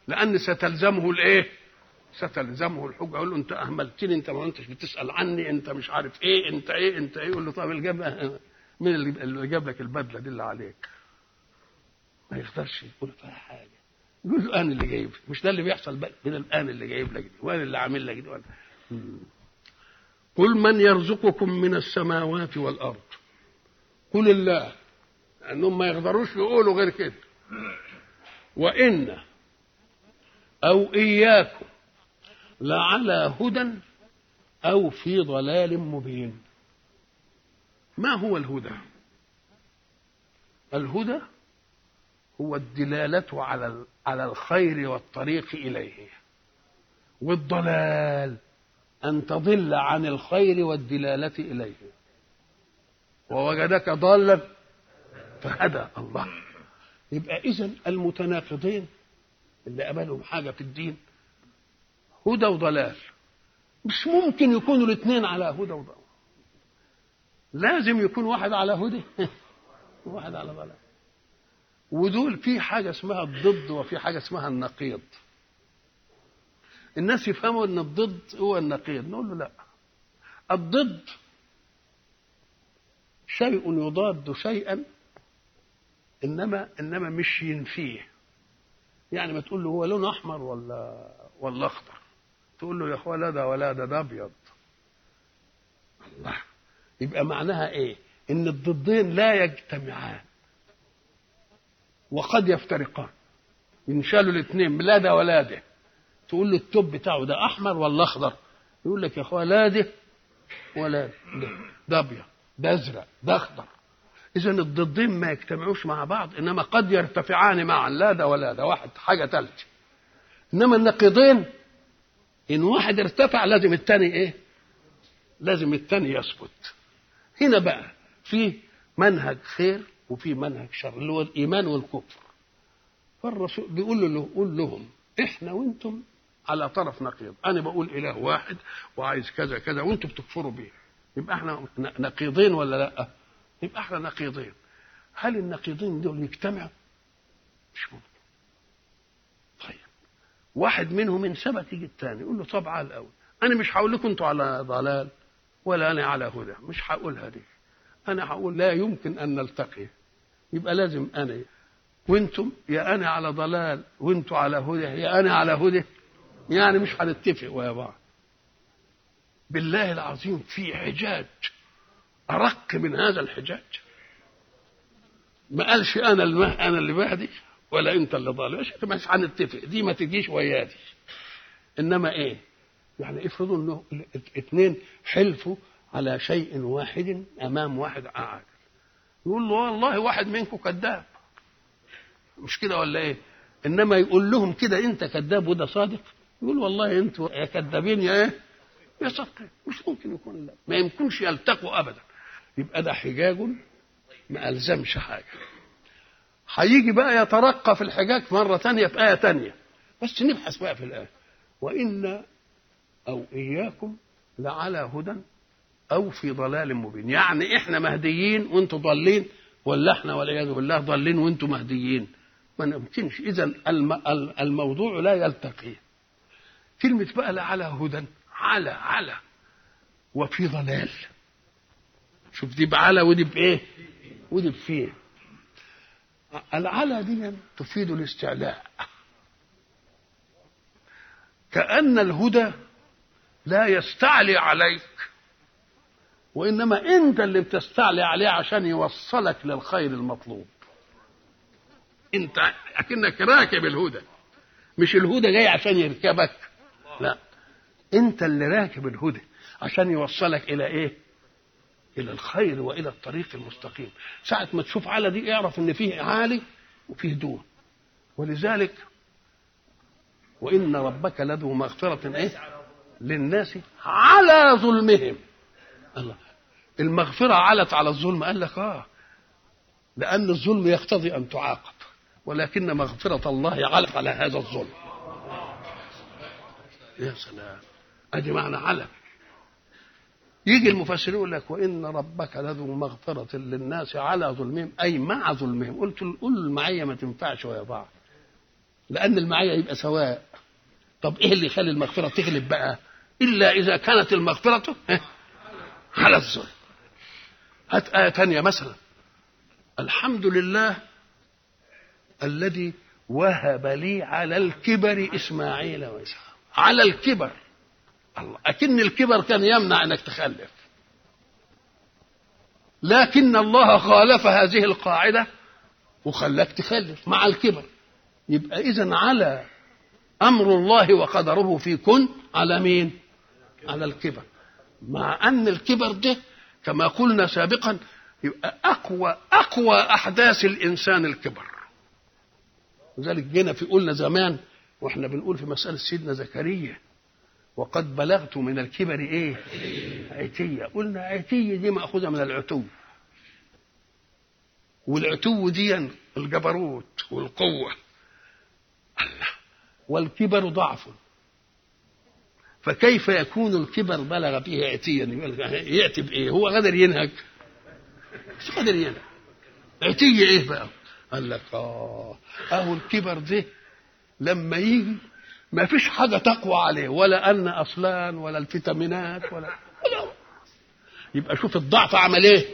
لأن ستلزمه الإيه؟ ستلزمه الحجة. يقول له أنت أهملتني أنت ما انتش بتسأل عني أنت مش عارف إيه أنت إيه أنت إيه؟ يقول له طب الجاب مين اللي جاب لك البدلة دي اللي عليك؟ ما يقدرش يقول فيها حاجة. يقول له أنا اللي جايب مش ده اللي بيحصل بقى؟ من الآن اللي جايب لك دي؟ وأنا اللي عامل لك دي؟ قل من يرزقكم من السماوات والأرض. قل الله. لأنهم ما يقدروش يقولوا غير كده. وإن أو إياكم لعلى هدى أو في ضلال مبين. ما هو الهدى؟ الهدى هو الدلالة على على الخير والطريق إليه. والضلال أن تضل عن الخير والدلالة إليه. ووجدك ضالا فهدى الله. يبقى إذا المتناقضين اللي قبلهم حاجة في الدين هدى وضلال. مش ممكن يكونوا الاثنين على هدى وضلال. لازم يكون واحد على هدى. وواحد على ضلال. ودول في حاجة اسمها الضد وفي حاجة اسمها النقيض. الناس يفهموا إن الضد هو النقيض. نقول له لا. الضد شيء يضاد شيئا إنما إنما مش ينفيه يعني ما تقول له هو لون أحمر ولا ولا أخضر. تقول له يا اخويا لا ده ولا ده ده أبيض. الله. يبقى معناها إيه؟ إن الضدين لا يجتمعان. وقد يفترقان. ينشالوا الاثنين لا ده ولا ده. تقول له التوب بتاعه ده أحمر ولا أخضر. يقول لك يا اخويا لا ده ولا ده ده أبيض. ده ازرق ده اخضر اذا الضدين ما يجتمعوش مع بعض إنما قد يرتفعان معا لا ده ولا ده واحد حاجة ثالثه إنما النقيضين إن واحد ارتفع لازم الثاني إيه؟ لازم الثاني يثبت هنا بقى في منهج خير وفي منهج شر اللي هو الإيمان والكفر. فالرسول بيقول له قول لهم إحنا وأنتم على طرف نقيض. أنا بقول إله واحد وعايز كذا كذا وأنتم بتكفروا بيه. يبقى إحنا نقيضين ولا لا؟ يبقى إحنا نقيضين. هل النقيضين دول يجتمعوا؟ مش ممكن. طيب. واحد منهم ان ثبت يجي الثاني يقول له طب على الأول. أنا مش هقول لكم أنتوا على ضلال ولا أنا على هدى. مش هقولها دي أنا هقول لا يمكن أن نلتقي. يبقى لازم أنا. وأنتم؟ يا أنا على ضلال وأنتم على هدى. يا أنا على هدى. يعني مش هنتفق ويا بعض. بالله العظيم في حجاج. أرق من هذا الحجاج. ما قالش أنا الم... أنا اللي بهدي ولا أنت اللي ضال مش هنتفق. دي ما تجيش ويا دي. إنما إيه؟ يعني افرضوا إنه اثنين حلفوا على شيء واحد أمام واحد عادل يقول له والله واحد منكم كذاب. مش كده ولا إيه؟ إنما يقول لهم كده أنت كذاب وده صادق. يقول والله أنتوا يا كذابين يا إيه؟ صادقين مش ممكن يكون لا. ما يمكنش يلتقوا ابدا. يبقى ده حجاج ما ألزمش حاجة. هيجي بقى يترقى في الحجاج مرة تانية في آية تانية. بس نبحث بقى في الآية. وإن أو إياكم لعلى هدى أو في ضلال مبين. يعني إحنا مهديين وأنتم ضالين ولا إحنا والعياذ بالله ضالين وأنتم مهديين. ما يمكنش إذا الموضوع لا يلتقي. كلمة بقى لعلى هدى. على على. وفي ضلال. شوف دي بعلى ودي بإيه؟ ودي بفيه العلا دي تفيد الاستعلاء. كأن الهدى لا يستعلي عليك وإنما أنت اللي بتستعلي عليه عشان يوصلك للخير المطلوب. أنت أكنك راكب الهدى مش الهدى جاي عشان يركبك لا. أنت اللي راكب الهدى عشان يوصلك إلى إيه؟ إلى الخير وإلى الطريق المستقيم. ساعة ما تشوف على دي اعرف إن فيه عالي وفيه دون. ولذلك وإن ربك لذو مغفرة إيه؟ للناس على ظلمهم. الله. المغفرة علت على الظلم. قال لك آه. لأن الظلم يقتضي أن تعاقب. ولكن مغفرة الله علت على هذا الظلم. يا سلام. ادي معنى علم يجي المفسرين يقول لك وإن ربك لذو مغفرة للناس على ظلمهم أي مع ظلمهم. قلت قول المعية ما تنفعش ويا بعض لأن المعية يبقى سواء. طب إيه اللي يخلي المغفرة تغلب بقى؟ إلا إذا كانت المغفرة على الظلم. هات آية ثانية مثلا. الحمد لله الذي وهب لي على الكبر إسماعيل وإسحاق. على الكبر. الله. أكن الكبر كان يمنع أنك تخلف. لكن الله خالف هذه القاعدة وخلاك تخلف مع الكبر. يبقى إذا على أمر الله وقدره في كن على مين؟ على الكبر. مع أن الكبر ده كما قلنا سابقا يبقى أقوى أقوى أحداث الإنسان الكبر. لذلك جينا في قلنا زمان وإحنا بنقول في مسألة سيدنا زكريا وقد بلغت من الكبر إيه؟ عتية قلنا عتية دي مأخوذة من العتو. والعتو دي الجبروت والقوة. الله والكبر ضعف. فكيف يكون الكبر بلغ فيه عتيا يأتي بإيه؟ هو قادر ينهج مش قادر ينهج عتية إيه بقى؟ قال لك آه. أهو الكبر ده لما يجي ما فيش حاجة تقوى عليه ولا أن أصلان ولا الفيتامينات ولا, يبقى شوف الضعف عمل إيه.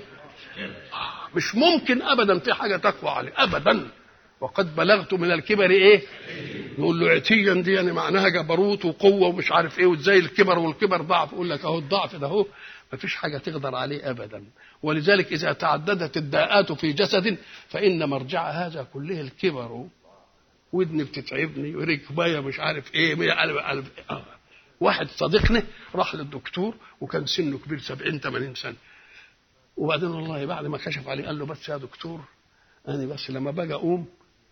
مش ممكن أبدا في حاجة تقوى عليه أبدا. وقد بلغت من الكبر إيه؟ يقول له عتيا دي يعني معناها جبروت وقوة ومش عارف إيه وإزاي الكبر والكبر ضعف يقول لك أهو الضعف ده هو ما فيش حاجة تقدر عليه أبدا. ولذلك إذا تعددت الداءات في جسد فإن مرجع هذا كله الكبر. ودني بتتعبني وركباية مش عارف إيه قلب قلب آه. واحد صديقنا راح للدكتور وكان سنه كبير 70 80 سنة. وبعدين والله بعد ما كشف عليه قال له بس يا دكتور أنا بس لما باجي أقوم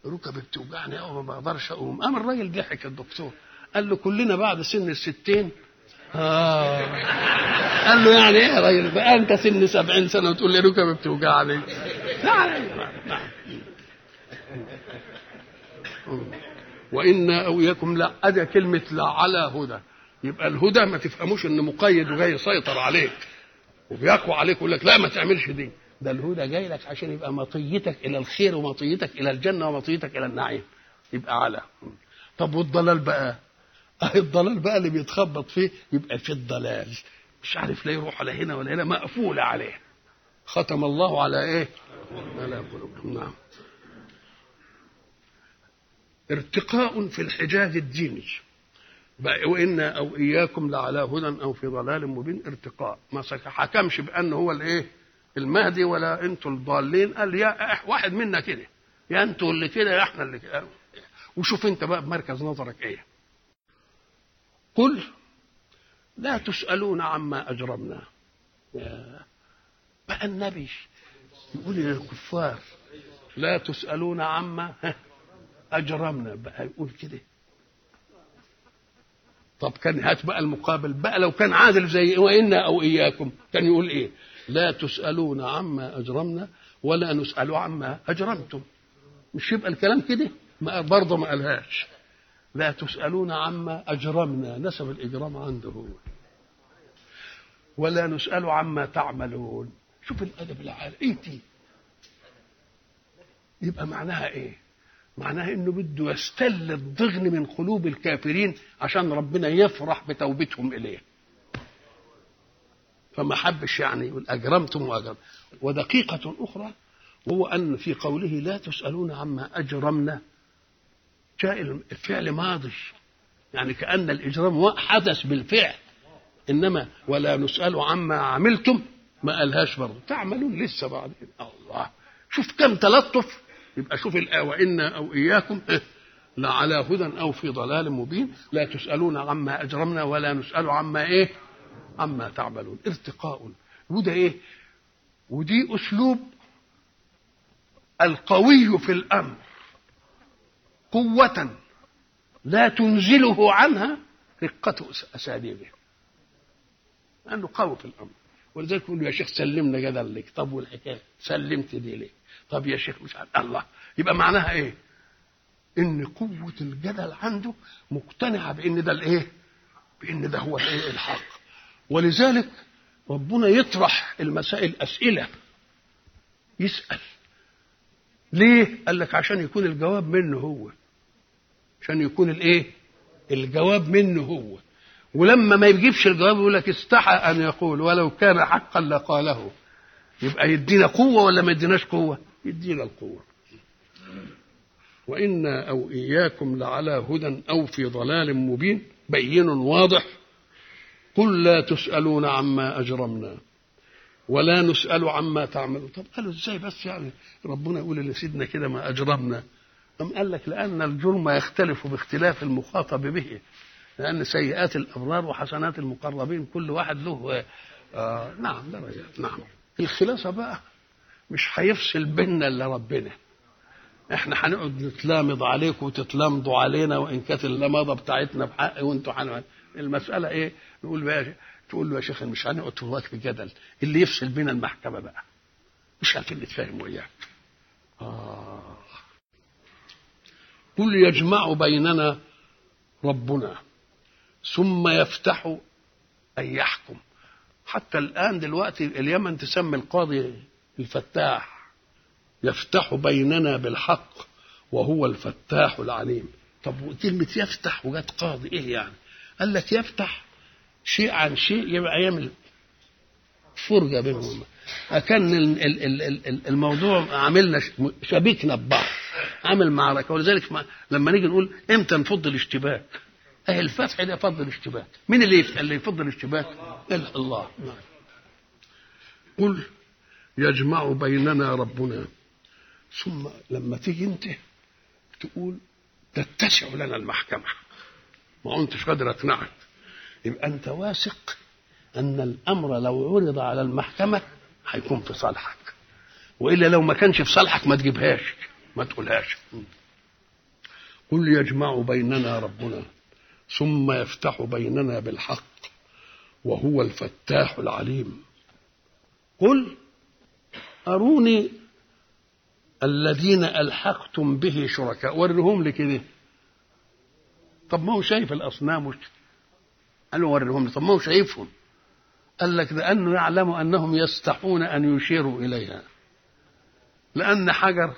ركبي بتوجعني أو ما بقدرش أقوم. قام الراجل ضحك الدكتور. قال له كلنا بعد سن الستين. آه. قال له يعني إيه يا راجل؟ أنت سن 70 سنة وتقول لي ركبي بتوجعني نعم وإنا أو إياكم لا أدى كلمة لا على هدى. يبقى الهدى ما تفهموش إن مقيد وجاي يسيطر عليك وبيقوى عليك يقول لك لا ما تعملش دي. ده الهدى جاي لك عشان يبقى مطيتك إلى الخير ومطيتك إلى الجنة ومطيتك إلى النعيم. يبقى على طب والضلال بقى؟ اهي الضلال بقى اللي بيتخبط فيه يبقى في الضلال. مش عارف لا يروح على هنا ولا هنا مقفول عليه. ختم الله على إيه؟ على قلوبهم. نعم. ارتقاء في الحجاج الديني. وإنا أو إياكم لعلى هدى أو في ضلال مبين. ارتقاء. ما حكمش بأن هو الإيه؟ المهدي ولا أنتوا الضالين. قال يا واحد منا كده. يا أنتوا اللي كده يا إحنا اللي كده. وشوف أنت بقى بمركز نظرك إيه. قل لا تسألون عما أجرمنا. بقى النبي يقول للكفار لا تسألون عما أجرمنا بقى يقول كده. طب كان هات بقى المقابل بقى لو كان عادل زي وإنا أو إياكم كان يقول إيه؟ لا تسألون عما أجرمنا ولا نسأل عما أجرمتم. مش يبقى الكلام كده؟ برضه ما قالهاش. لا تسألون عما أجرمنا نسب الإجرام عنده. هو ولا نسأل عما تعملون. شوف الأدب العالي. دي؟ يبقى معناها إيه؟ معناها إنه بده يستل الضغن من قلوب الكافرين عشان ربنا يفرح بتوبتهم إليه. فما حبش يعني يقول أجرمتم وأجرم. ودقيقة أخرى وهو أن في قوله لا تسألون عما أجرمنا. جاء الفعل ماضي. يعني كأن الإجرام حدث بالفعل. إنما ولا نسأل عما عملتم. ما قالهاش برضه. تعملون لسه بعدين. الله. شوف كم تلطف. يبقى شوف الآية وإنا أو إياكم لعلى هدى أو في ضلال مبين. لا تسألون عما أجرمنا ولا نسأل عما إيه؟ عما تعملون. ارتقاء. وده إيه؟ ودي أسلوب القوي في الأمر. قوة لا تنزله عنها رقة أساليبه. لأنه قوي في الأمر. ولذلك يقول يا شيخ سلمنا جدل لك طب والحكاية؟ سلمت دي ليه؟ طب يا شيخ مش عارف. الله. يبقى معناها إيه؟ إن قوة الجدل عنده مقتنعة بإن ده الإيه؟ بإن ده هو الإيه؟ الحق. ولذلك ربنا يطرح المسائل أسئلة. يسأل. ليه؟ قال لك عشان يكون الجواب منه هو. عشان يكون الإيه؟ الجواب منه هو. ولما ما يجيبش الجواب يقول لك استحى أن يقول ولو كان حقا لقاله. يبقى يدينا قوة ولا ما يديناش قوة؟ يدينا القوة. وأنا أو إياكم لعلى هدى أو في ضلال مبين. بين واضح. قل لا تسألون عما أجرمنا ولا نسأل عما تعملون. طب قالوا إزاي بس يعني؟ ربنا يقول لسيدنا كده ما أجرمنا. أم قال لك لأن الجرم يختلف باختلاف المخاطب به لأن سيئات الأبرار وحسنات المقربين كل واحد له آه نعم درجات نعم. الخلاصة بقى مش هيفصل بيننا إلا ربنا. إحنا هنقعد نتلامض عليكم وتتلامضوا علينا وإن كانت اللمضه بتاعتنا بحق وإنتوا حن... المسألة إيه؟ نقول بقى تقول له يا شيخ مش هنقعد طول في جدل. اللي يفصل بين المحكمة بقى. مش عارفين نتفاهم وياك. آه. قل يجمع بيننا ربنا ثم يفتح أن يحكم. حتى الآن دلوقتي اليمن تسمي القاضي الفتاح يفتح بيننا بالحق وهو الفتاح العليم. طب كلمة يفتح وجت قاضي إيه يعني؟ قال لك يفتح شيء عن شيء يبقى يعمل فرجة بينهم. كان الموضوع عملنا شبكنا ببعض عمل معركة. ولذلك لما نيجي نقول إمتى نفض الاشتباك؟ اهي الفتح ده فضل الاشتباك. مين اللي اللي يفضل الاشتباك؟ الله. نعم. قل يجمع بيننا ربنا. ثم لما تيجي انت تقول تتسع لنا المحكمة. ما انتش قادر أقنعك. يبقى أنت واثق أن الأمر لو عرض على المحكمة هيكون في صالحك. وإلا لو ما كانش في صالحك ما تجيبهاش ما تقولهاش. قل يجمع بيننا ربنا. ثم يفتح بيننا بالحق وهو الفتاح العليم. قل أروني الذين ألحقتم به شركاء. ورهم لي كده طب ما هو شايف الأصنام قال له ورهم لي طب ما هو شايفهم؟ قال لك لأنه يعلم أنهم يستحون أن يشيروا إليها. لأن حجر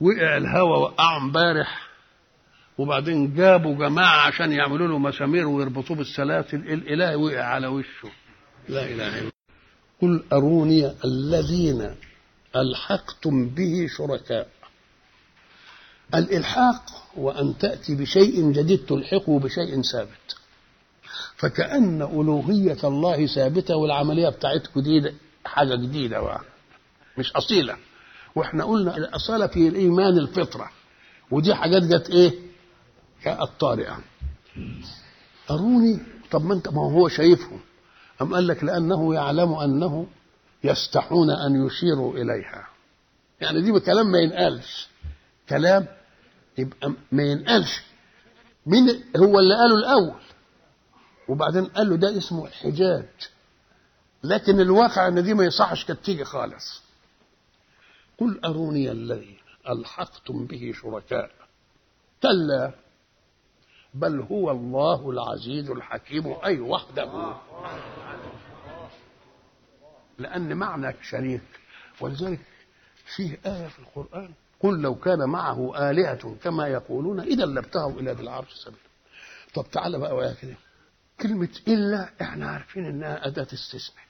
وقع الهوا وقعه امبارح وبعدين جابوا جماعة عشان يعملوا له مسامير ويربطوه بالسلاسل. الإله وقع على وشه. لا إله إلا قل أروني الذين ألحقتم به شركاء. الإلحاق وأن تأتي بشيء جديد تلحقه بشيء ثابت. فكأن ألوهية الله ثابتة والعملية بتاعتكم دي حاجة جديدة بقى. مش أصيلة. وإحنا قلنا الأصالة في الإيمان الفطرة. ودي حاجات جت إيه؟ جاءت طارئة أروني طب ما أنت ما هو شايفهم؟ أم قال لك لأنه يعلم أنه يستحون أن يشيروا إليها. يعني دي كلام ما ينقالش. كلام يبقى ما ينقالش. مين هو اللي قاله الأول؟ وبعدين قال له ده اسمه الحجاج لكن الواقع إن دي ما يصحش كانت تيجي خالص. قل أروني الذي ألحقتم به شركاء. كلا. بل هو الله العزيز الحكيم أي وحده. لأن معنى شريك ولذلك فيه آية في القرآن قل لو كان معه آلهة كما يقولون إذا لابتغوا إلى ذي العرش سبيلا. طب تعالى بقى ويا كده. كلمة إلا إحنا عارفين إنها أداة استثناء.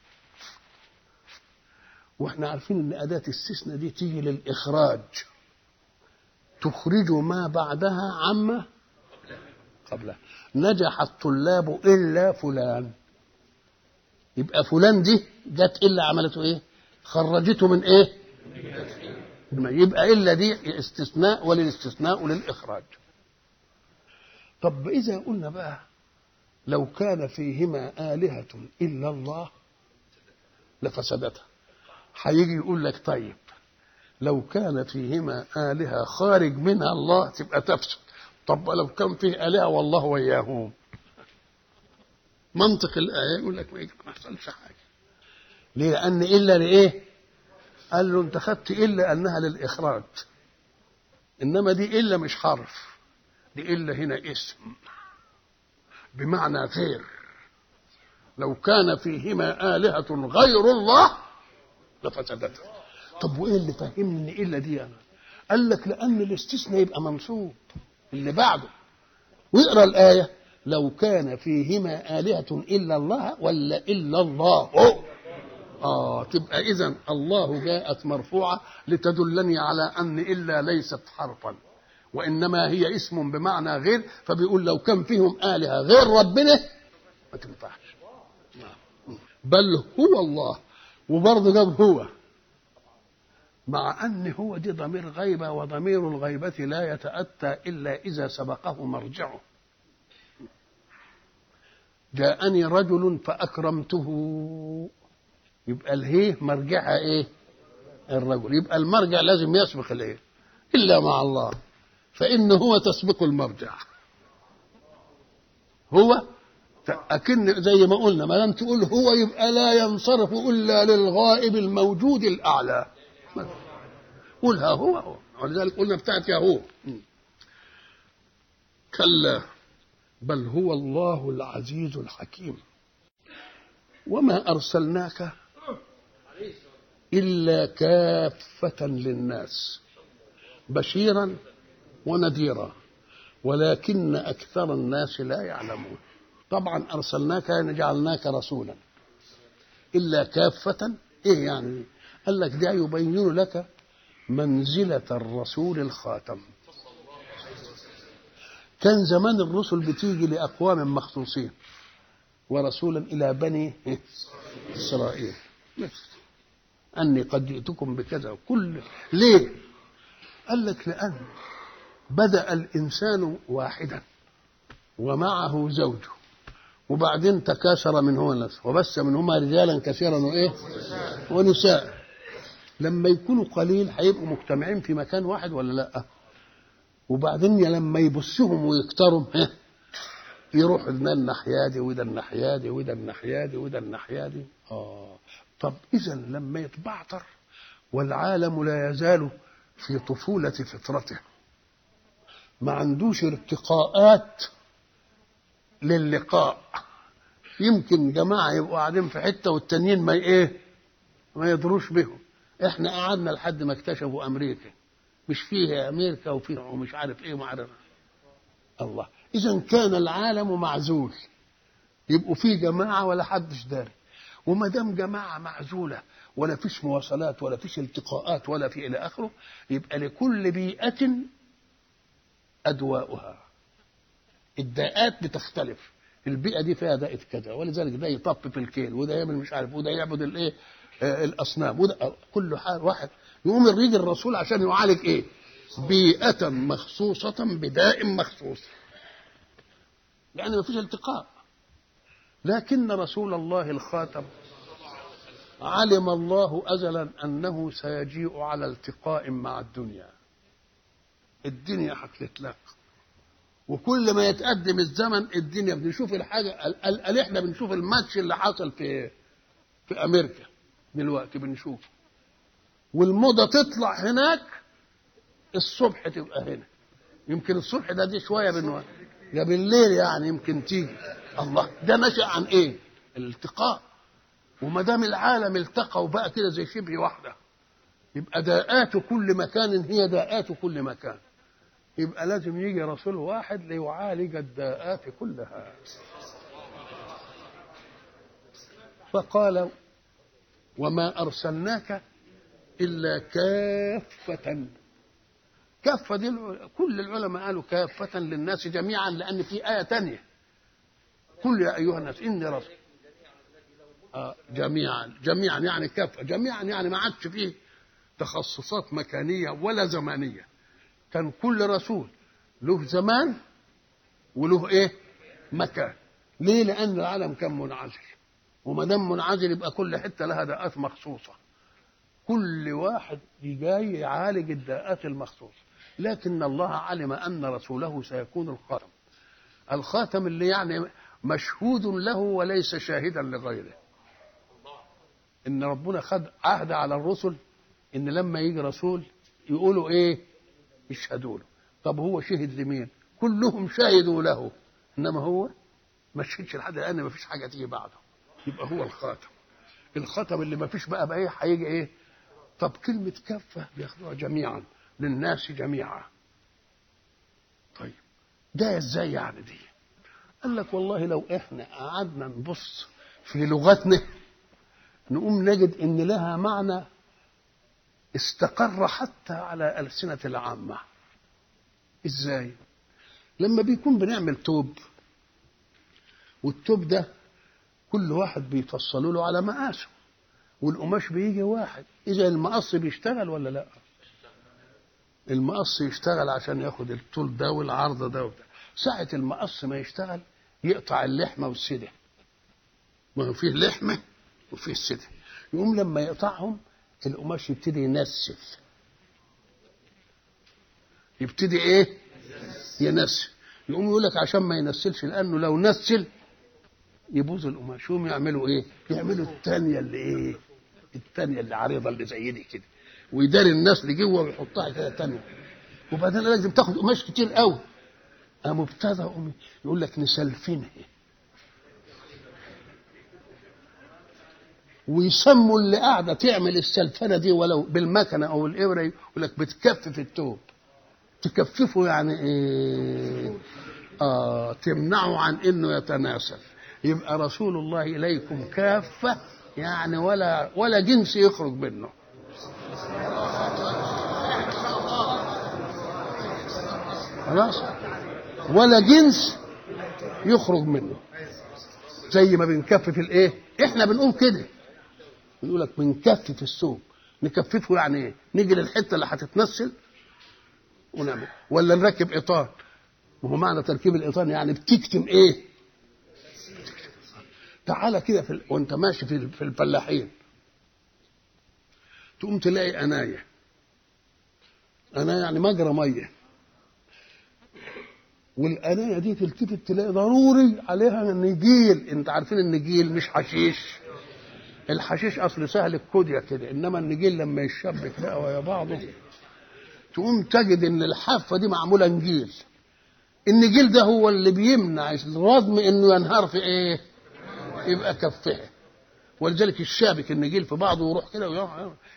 وإحنا عارفين إن أداة الاستثناء دي تيجي للإخراج. تخرج ما بعدها عما قبلها. نجح الطلاب إلا فلان. يبقى فلان دي جت إلا عملته إيه؟ خرجته من إيه؟ يبقى إلا دي استثناء وللاستثناء وللإخراج. طب إذا قلنا بقى لو كان فيهما آلهة إلا الله لفسدتها. هيجي يقول لك طيب لو كان فيهما آلهة خارج منها الله تبقى تفسد. طب لو كان فيه آلهة والله وياهم منطق الآية يقول لك ما يحصلش حاجة. ليه؟ لأن إلا لإيه؟ قال له أنت خدت إلا أنها للإخراج. إنما دي إلا مش حرف. دي إلا هنا اسم. بمعنى غير. لو كان فيهما آلهة غير الله لفسدتا طب وإيه اللي فهمني إلا دي أنا؟ قال لك لأن الاستثناء يبقى منصوب. اللي بعده. واقرا الآية لو كان فيهما آلهة إلا الله ولا إلا الله. آه تبقى إذا الله جاءت مرفوعة لتدلني على أن إلا ليست حرفا وإنما هي اسم بمعنى غير فبيقول لو كان فيهم آلهة غير ربنا ما تنفعش. بل هو الله وبرضه جاب هو. مع أن هو دي ضمير غيبة وضمير الغيبة لا يتأتى إلا إذا سبقه مرجعه. جاءني رجل فأكرمته. يبقى الهيه مرجعها إيه؟ الرجل. يبقى المرجع لازم يسبق الايه إلا مع الله. فانه هو تسبق المرجع. هو أكن زي ما قلنا ما دام تقول هو يبقى لا ينصرف إلا للغائب الموجود الأعلى. قولها هو. هو ولذلك قلنا بتاعت يا هو كلا بل هو الله العزيز الحكيم. وما أرسلناك إلا كافة للناس بشيرا ونذيرا ولكن أكثر الناس لا يعلمون. طبعا أرسلناك يعني جعلناك رسولا. إلا كافة إيه يعني؟ قال لك ده يبين لك منزلة الرسول الخاتم كان زمان الرسل بتيجي لأقوام مخصوصين ورسولا إلى بني إسرائيل أني قد جئتكم بكذا كل ليه؟ قال لك لأن بدأ الإنسان واحدا ومعه زوجه وبعدين تكاثر منهما الناس وبث منهما رجالا كثيرا وإيه؟ ونساء لما يكونوا قليل هيبقوا مجتمعين في مكان واحد ولا لأ؟ وبعدين لما يبصهم ويكتروا يروح ده الناحية دي وده الناحية دي وده الناحية دي وده الناحية دي. آه. طب إذا لما يتبعتر والعالم لا يزال في طفولة فطرته ما عندوش ارتقاءات للقاء. يمكن جماعة يبقوا قاعدين في حتة والتانيين ما إيه ما يدروش بهم إحنا قعدنا لحد ما اكتشفوا أمريكا. مش فيه أمريكا وفيه ومش عارف إيه وما عارف. الله. اذا كان العالم معزول. يبقوا فيه جماعة ولا حدش داري. وما دام جماعة معزولة ولا فيش مواصلات ولا فيش التقاءات ولا في إلى آخره يبقى لكل بيئة أدواؤها. الداءات بتختلف. البيئة دي فيها داءة كذا ولذلك ده يطب في الكيل وده يعمل مش عارف وده يعبد الإيه؟ الأصنام. وده كل واحد يقوم يريد الرسول عشان يعالج إيه؟ بيئة مخصوصة بداء مخصوص. يعني ما فيش التقاء. لكن رسول الله الخاتم علم الله أزلا أنه سيجيء على التقاء مع الدنيا. الدنيا هتتلقى وكل ما يتقدم الزمن الدنيا بنشوف الحاجة ال- ال- إحنا بنشوف الماتش اللي حصل في في أمريكا. دلوقتي بنشوفه والموضة تطلع هناك الصبح تبقى هنا. يمكن الصبح ده دي شوية بنوع ده بالليل يعني يمكن تيجي. الله ده نشأ عن إيه؟ الالتقاء. وما دام العالم التقى وبقى كده زي شبه واحدة يبقى داءات كل مكان هي داءات كل مكان. يبقى لازم يجي رسول واحد ليعالج الداءات كلها. فقال وما أرسلناك إلا كافة. كافة دي كل العلماء قالوا كافة للناس جميعا لأن في آية تانية. قل يا أيها الناس إني رسول آه جميعا جميعا يعني كافة جميعا يعني ما عادش فيه تخصصات مكانية ولا زمانية. كان كل رسول له زمان وله إيه؟ مكان. ليه؟ لأن العالم كان منعزل. وما دام منعزل يبقى كل حتة لها دقات مخصوصة. كل واحد جاي يعالج الداءات المخصوصة. لكن الله علم أن رسوله سيكون الخاتم. الخاتم اللي يعني مشهود له وليس شاهدا لغيره. إن ربنا خد عهد على الرسل إن لما يجي رسول يقولوا إيه؟ يشهدوا له. طب هو شهد لمين؟ كلهم شهدوا له. إنما هو ما شهدش لحد الآن ما فيش حاجة تيجي بعده. يبقى هو الخاتم. الخاتم اللي ما فيش بقى بقى إيه هيجي إيه؟ طب كلمة كافه بياخدوها جميعا للناس جميعا. طيب ده إزاي يعني دي؟ قال لك والله لو إحنا قعدنا نبص في لغتنا نقوم نجد إن لها معنى استقر حتى على ألسنة العامة. إزاي؟ لما بيكون بنعمل توب والتوب ده كل واحد بيفصلوا له على مقاسه. والقماش بيجي واحد. إذا المقص بيشتغل ولا لا؟ المقص يشتغل عشان ياخد الطول ده والعرض ده وده ساعة المقص ما يشتغل يقطع اللحمة والسدة. ما هو فيه لحمة وفيه سدة. يقوم لما يقطعهم القماش يبتدي ينسف. يبتدي إيه؟ ينسل يقوم يقول لك عشان ما ينسلش لأنه لو نسل يبوظ القماش يقوم يعملوا إيه؟ يعملوا الثانية اللي إيه؟ الثانية اللي عريضة اللي زي دي كده. ويداري النسل جوه ويحطها كده ثانية وبعدين لازم تاخد قماش كتير قوي. قام ابتدى يقول لك نسلفنه ويسموا اللي قاعدة تعمل السلفنة دي ولو بالمكنة أو الإبرة يقول لك بتكفف التوب. تكففه يعني إيه؟ آه تمنعه عن إنه يتناسل يبقى رسول الله إليكم كافة يعني ولا ولا جنس يخرج منه. خلاص؟ ولا جنس يخرج منه. زي ما بنكفف الإيه؟ إحنا بنقول كده. يقول لك بنكفف الثوب نكففه يعني إيه؟ نيجي للحتة اللي هتتنسل ونعمل. ولا نركب ايطان ما هو معنى تركيب الايطان يعني بتكتم إيه؟ تعالى كده في ال... وانت ماشي في في الفلاحين. تقوم تلاقي انايه انايه يعني مجرى مية. والانايه دي تلتفت تلاقي ضروري عليها نجيل. انت عارفين النجيل مش حشيش. الحشيش أصل سهل الكودية كده. إنما النجيل لما يشبك بقى ويا بعضه تقوم تجد إن الحافة دي معمولة نجيل. النجيل ده هو اللي بيمنع الرضم إنه ينهار في إيه؟ يبقى كفها ولذلك الشابك النجيل في بعضه ويروح كده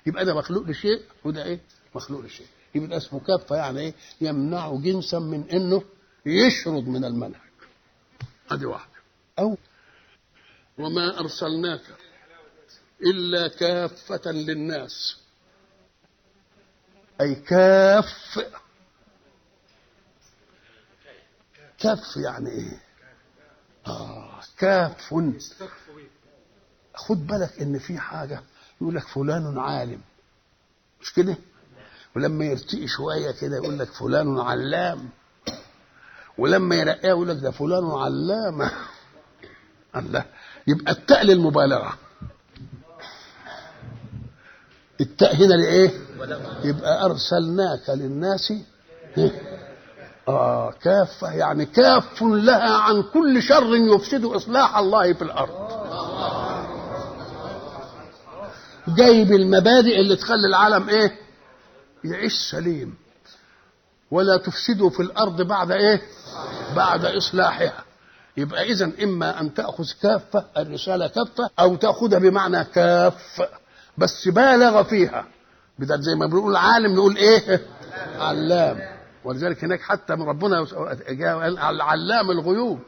يبقى ده مخلوق لشيء وده إيه؟ مخلوق لشيء. يبقى اسمه كفة يعني إيه؟ يمنع جنسا من إنه يشرد من المنهج. ادي واحدة. أو وما أرسلناك إلا كافة للناس. أي كاف. كف يعني إيه؟ آه كاف خد بالك إن في حاجة يقول لك فلان عالم. مش كده؟ ولما يرتقي شوية كده يقول لك فلان علام. ولما يرقيه يقول لك ده فلان علامة. الله. يبقى التاء للمبالغة. التاء هنا لإيه؟ يبقى أرسلناك للناس. آه كافة يعني كاف لها عن كل شر يفسد إصلاح الله في الأرض. جايب المبادئ اللي تخلي العالم إيه؟ يعيش سليم. ولا تفسدوا في الأرض بعد إيه؟ بعد إصلاحها. يبقى اذا إما أن تأخذ كافه الرسالة كافة أو تاخذها بمعنى كاف. بس بالغ فيها. بدل زي ما بنقول عالم نقول إيه؟ علام. ولذلك هناك حتى من ربنا قال علام الغيوب.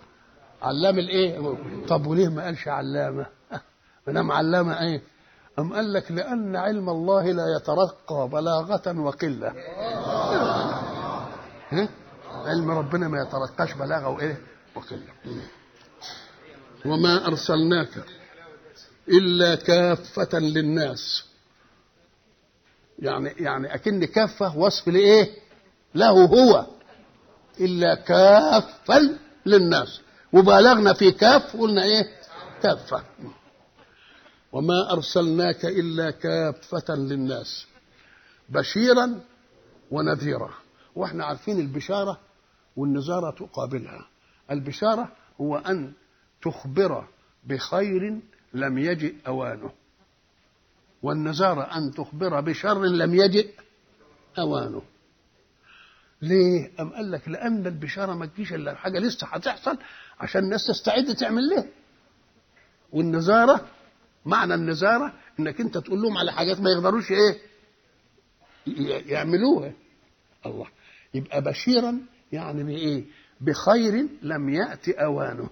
علام الإيه؟ طب وليه ما قالش علامة؟ ما دام علامة إيه؟ أم قال لك لأن علم الله لا يترقى بلاغة وقلة. ها؟ علم ربنا ما يترقاش بلاغة وإيه؟ وقلة. وما أرسلناك إلا كافة للناس. يعني يعني أكن كافة وصف لإيه؟ له هو إلا كافا للناس. وبالغنا في كاف قلنا إيه؟ كافة. وما أرسلناك إلا كافة للناس. بشيرا ونذيرا. وإحنا عارفين البشارة والنذارة تقابلها. البشارة هو أن تخبر بخير لم يجئ أوانه. والنذارة أن تخبر بشر لم يجئ أوانه. ليه؟ أم قال لك لأن البشارة ما تجيش إلا حاجة لسه هتحصل عشان الناس تستعد تعمل ليه. والنذارة معنى النزارة إنك أنت تقول لهم على حاجات ما يقدروش إيه؟ يعملوها. الله. يبقى بشيرا يعني بإيه؟ بخير لم يأتي أوانه.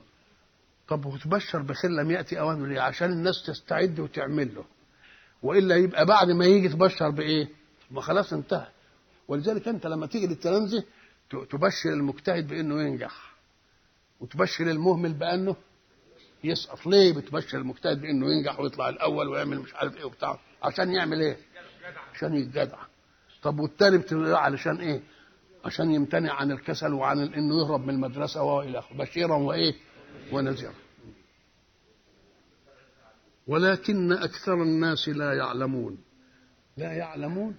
طب وتبشر بخير لم يأتي أوانه ليه؟ عشان الناس تستعد وتعمل له. وإلا يبقى بعد ما يجي تبشر بإيه؟ ما خلاص انتهى. ولذلك أنت لما تيجي للتلامذة تبشر المجتهد بأنه ينجح. وتبشر المهمل بأنه يسقط. ليه بتبشر المجتهد بانه ينجح ويطلع الأول ويعمل مش عارف إيه وبتاع؟ عشان يعمل إيه؟ عشان يتجدع. طب والتاني بتبقى علشان إيه؟ عشان يمتنع عن الكسل وعن إنه يهرب من المدرسة والى آخره. بشيرا وإيه؟ ونذيرا. ولكن أكثر الناس لا يعلمون. لا يعلمون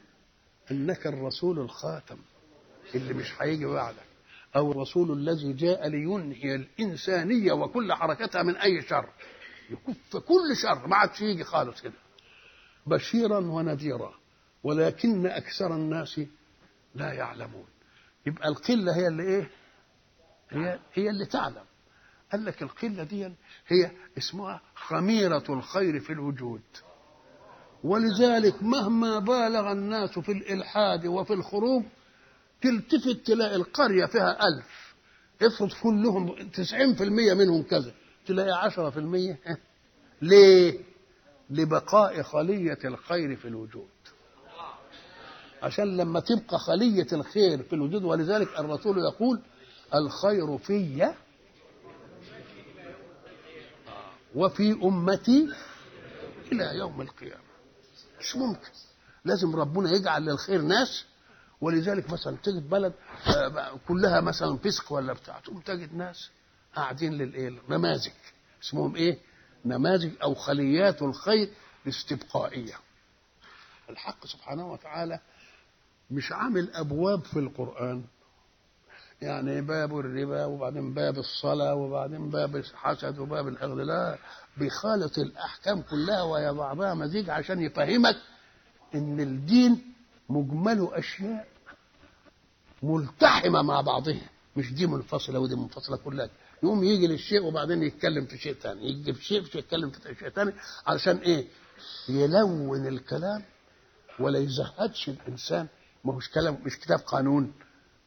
أنك الرسول الخاتم اللي مش هيجي بعدك أو الرسول الذي جاء لينهي الإنسانية وكل حركتها من أي شر. يكف كل شر ما عادش يجي خالص كده. بشيرا ونذيرا ولكن أكثر الناس لا يعلمون. يبقى القلة هي اللي إيه؟ هي, هي اللي تعلم. قال لك القلة دي هي اسمها خميرة الخير في الوجود. ولذلك مهما بالغ الناس في الإلحاد وفي الخروج تلتفت تلاقي القرية فيها ألف. افرض كلهم تسعين في المية منهم كذا تلاقي عشرة في المية. ليه؟ لبقاء خلية الخير في الوجود. عشان لما تبقى خلية الخير في الوجود ولذلك الرسول يقول الخير في وفي أمتي إلى يوم القيامة. مش ممكن. لازم ربنا يجعل للخير ناس ولذلك مثلا تجد بلد كلها مثلا فسق ولا بتاع تقوم تجد ناس قاعدين للايه نماذج. اسمهم إيه؟ نماذج أو خليات الخير الاستبقائيه الحق سبحانه وتعالى مش عامل أبواب في القرآن. يعني باب الربا وبعدين باب الصلاة وبعدين باب الحسد وباب لا بيخالط الأحكام كلها ويا بعضها مزيج عشان يفهمك إن الدين مجمله أشياء ملتحمة مع بعضها. مش دي منفصلة ودي منفصلة كلها. يقوم يجي للشيء وبعدين يتكلم في شيء ثاني يجي في شيء في يتكلم في شيء ثاني علشان إيه؟ يلون الكلام ولا يزهدش الإنسان. ما هوش كلام مش كتاب قانون.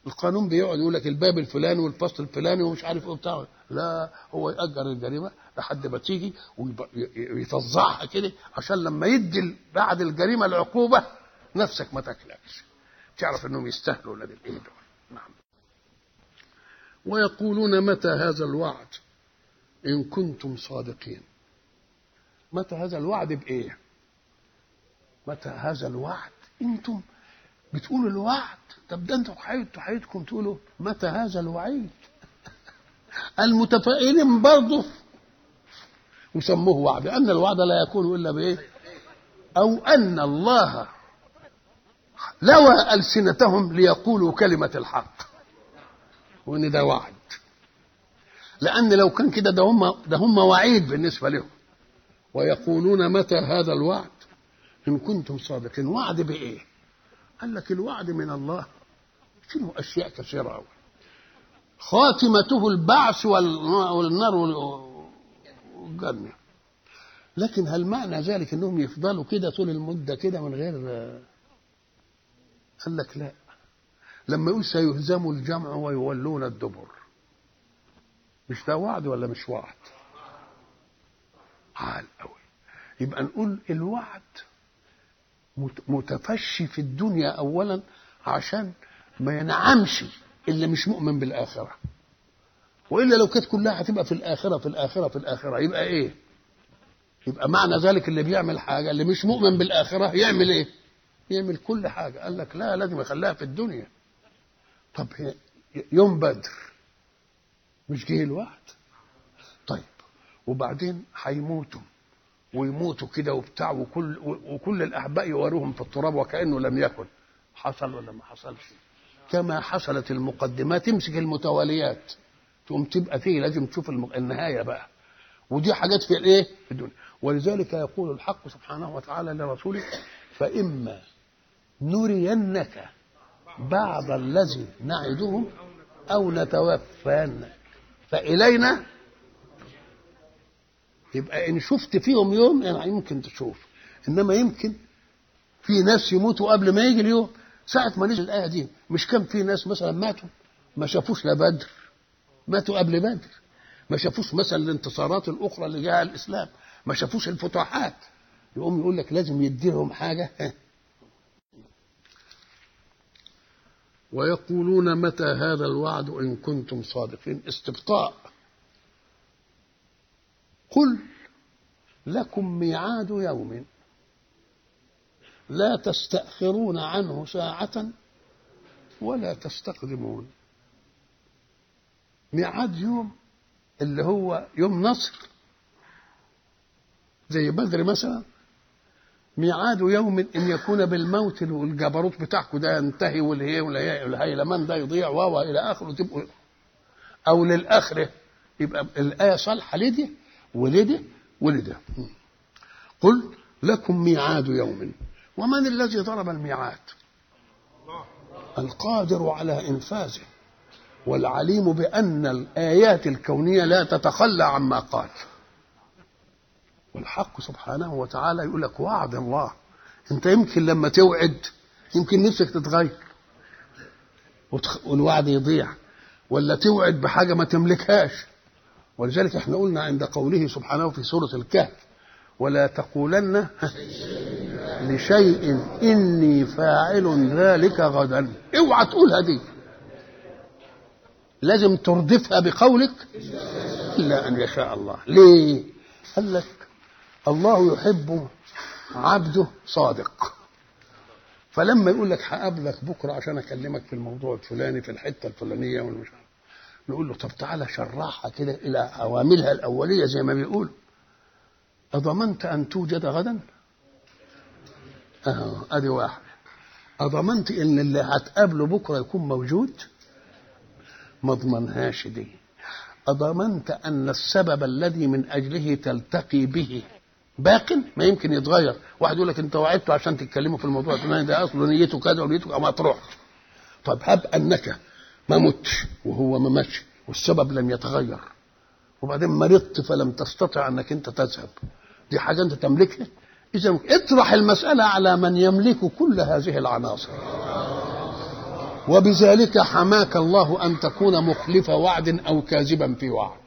القانون بيقعد يقول لك الباب الفلاني والفصل الفلاني ومش عارف إيه بتاع لا هو يأجر الجريمة لحد ما تيجي ويفظعها كده عشان لما يدي بعد الجريمة العقوبة نفسك ما تاكلكش تعرف إنهم يستاهلوا ولاد الايه دول. نعم. ويقولون متى هذا الوعد؟ إن كنتم صادقين. متى هذا الوعد بإيه؟ متى هذا الوعد؟ أنتم بتقولوا الوعد. طب ده أنتوا حياتكم حياتكم تقولوا متى هذا الوعيد؟ المتفائلين برضه وسموه وعد لأن الوعد لا يكون إلا بإيه؟ أو أن الله لوى ألسنتهم ليقولوا كلمة الحق. وإن ده وعد. لأن لو كان كده ده هم ده هم وعيد بالنسبة لهم. ويقولون متى هذا الوعد؟ إن كنتم صادقين. وعد بإيه؟ قال لك الوعد من الله. فيه أشياء كثيرة قوي خاتمته البعث والنار والجنه لكن هل معنى ذلك أنهم يفضلوا كده طول المدة كده من غير قال لك لا. لما يقول سيهزم الجمع ويولون الدبر. مش ده وعد ولا مش وعد؟ عال قوي يبقى نقول الوعد متفشي في الدنيا اولا عشان ما ينعمش اللي مش مؤمن بالآخرة. وإلا لو كانت كلها هتبقى في الآخرة في الآخرة في الآخرة يبقى إيه؟ يبقى معنى ذلك اللي بيعمل حاجة اللي مش مؤمن بالآخرة يعمل إيه؟ يعمل كل حاجة. قال لك لا لازم يخليها في الدنيا. طب يوم بدر مش جه الوعد؟ طيب. وبعدين هيموتوا. ويموتوا كده وبتاع وكل وكل الأحباء يواروهم في التراب وكأنه لم يكن. حصل ولا ما حصلش؟ كما حصلت المقدمات تمسك المتواليات تقوم تبقى فيه لازم تشوف النهاية بقى. ودي حاجات في الإيه؟ في الدنيا. ولذلك يقول الحق سبحانه وتعالى لرسوله فإما نرينك بعض الذي نعدهم أو نتوفانك فإلينا يبقى إن شفت فيهم يوم يعني يمكن تشوف. إنما يمكن في ناس يموتوا قبل ما يجي اليوم. ساعة ما نزل الآية دي مش كان في ناس مثلا ماتوا؟ ما شافوش لا بدر. ماتوا قبل بدر. ما شافوش مثلا الانتصارات الأخرى اللي جاء الإسلام. ما شافوش الفتوحات. يقوم يقول لك لازم يديلهم حاجة. ويقولون متى هذا الوعد إن كنتم صادقين؟ استبطاء قل لكم ميعاد يوم لا تستأخرون عنه ساعة ولا تستقدمون. ميعاد يوم اللي هو يوم نصر. زي بدر مثلا ميعاد يوم إن يكون بالموت والجبروت بتاعكم ده ينتهي والهي والهيلمان ده يضيع واو إلى آخره تبقوا أو للآخرة يبقى الآية صالحة لدي ولدي ولده. قل لكم ميعاد يوم. ومن الذي ضرب الميعاد؟ القادر على إنفاذه. والعليم بأن الآيات الكونية لا تتخلى عما قال. والحق سبحانه وتعالى يقول لك وعد الله. أنت يمكن لما توعد يمكن نفسك تتغير. والوعد يضيع. ولا توعد بحاجة ما تملكهاش. ولذلك إحنا قلنا عند قوله سبحانه في سورة الكهف ولا تقولن لشيء إني فاعل ذلك غدا. اوعى تقولها دي لازم تردفها بقولك إلا أن يشاء الله. ليه؟ قال لك الله يحب عبده صادق. فلما يقول لك هقابلك بكرة عشان أكلمك في الموضوع الفلاني في الحتة الفلانية والمش نقول له طب تعالى شرحها كده إلى عواملها الأولية زي ما بيقول أضمنت أن توجد غدا؟ آه أدي واحد. أضمنت إن اللي هتقابله بكرة يكون موجود؟ ما أضمنهاش دي. أضمنت أن السبب الذي من أجله تلتقي به باق؟ ما يمكن يتغير. واحد يقول لك أنت وعدته عشان تتكلموا في الموضوع. الفلاني ده؟ اصله نيته كذا ونيته ما تروح. طب هب أنك ما متش وهو ما ماتش والسبب لم يتغير. وبعدين مرضت فلم تستطع أنك أنت تذهب. دي حاجة أنت تملكها. اذا اطرح المسألة على من يملك كل هذه العناصر. وبذلك حماك الله أن تكون مخلف وعد أو كاذبا في وعد.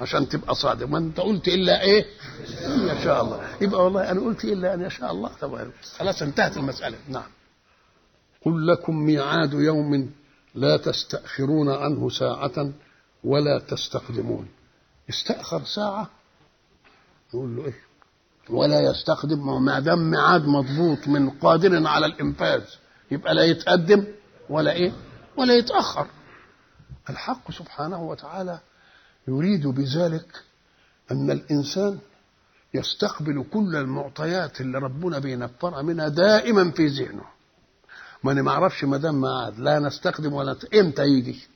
عشان تبقى صادق. ما أنت قلت إلا إيه؟ إن يشاء الله. يبقى والله أنا قلت إلا أن يشاء الله. طبعا خلاص انتهت المسألة. نعم. قل لكم ميعاد يوم لا تستأخرون عنه ساعة ولا تستقدمون استأخر ساعة. يقول له إيه؟ ولا يستقدم ما دام ميعاد مضبوط من قادر على الإنفاذ يبقى لا يتقدم ولا إيه؟ ولا يتأخر. الحق سبحانه وتعالى يريد بذلك أن الإنسان يستقبل كل المعطيات اللي ربنا بينفرها منها دائما في ذهنه. ما أنا ما أعرفش ما دام ميعاد لا نستخدم ولا. إمتى يجي؟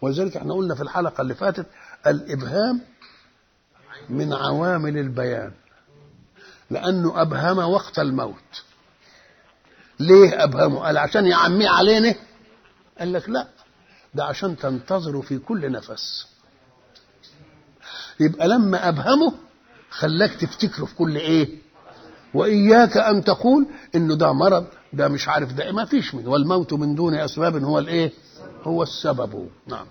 ولذلك إحنا قلنا في الحلقة اللي فاتت الإبهام من عوامل البيان. لأنه أبهم وقت الموت. ليه أبهمه؟ قال عشان يعميه علينا. قال لك لا ده عشان تنتظروا في كل نفس. يبقى لما أبهمه خلاك تفتكره في كل إيه؟ وإياك أن تقول إنه ده مرض. ده مش عارف ده ما فيش منه والموت من دون أسباب هو الإيه؟ هو السبب. نعم.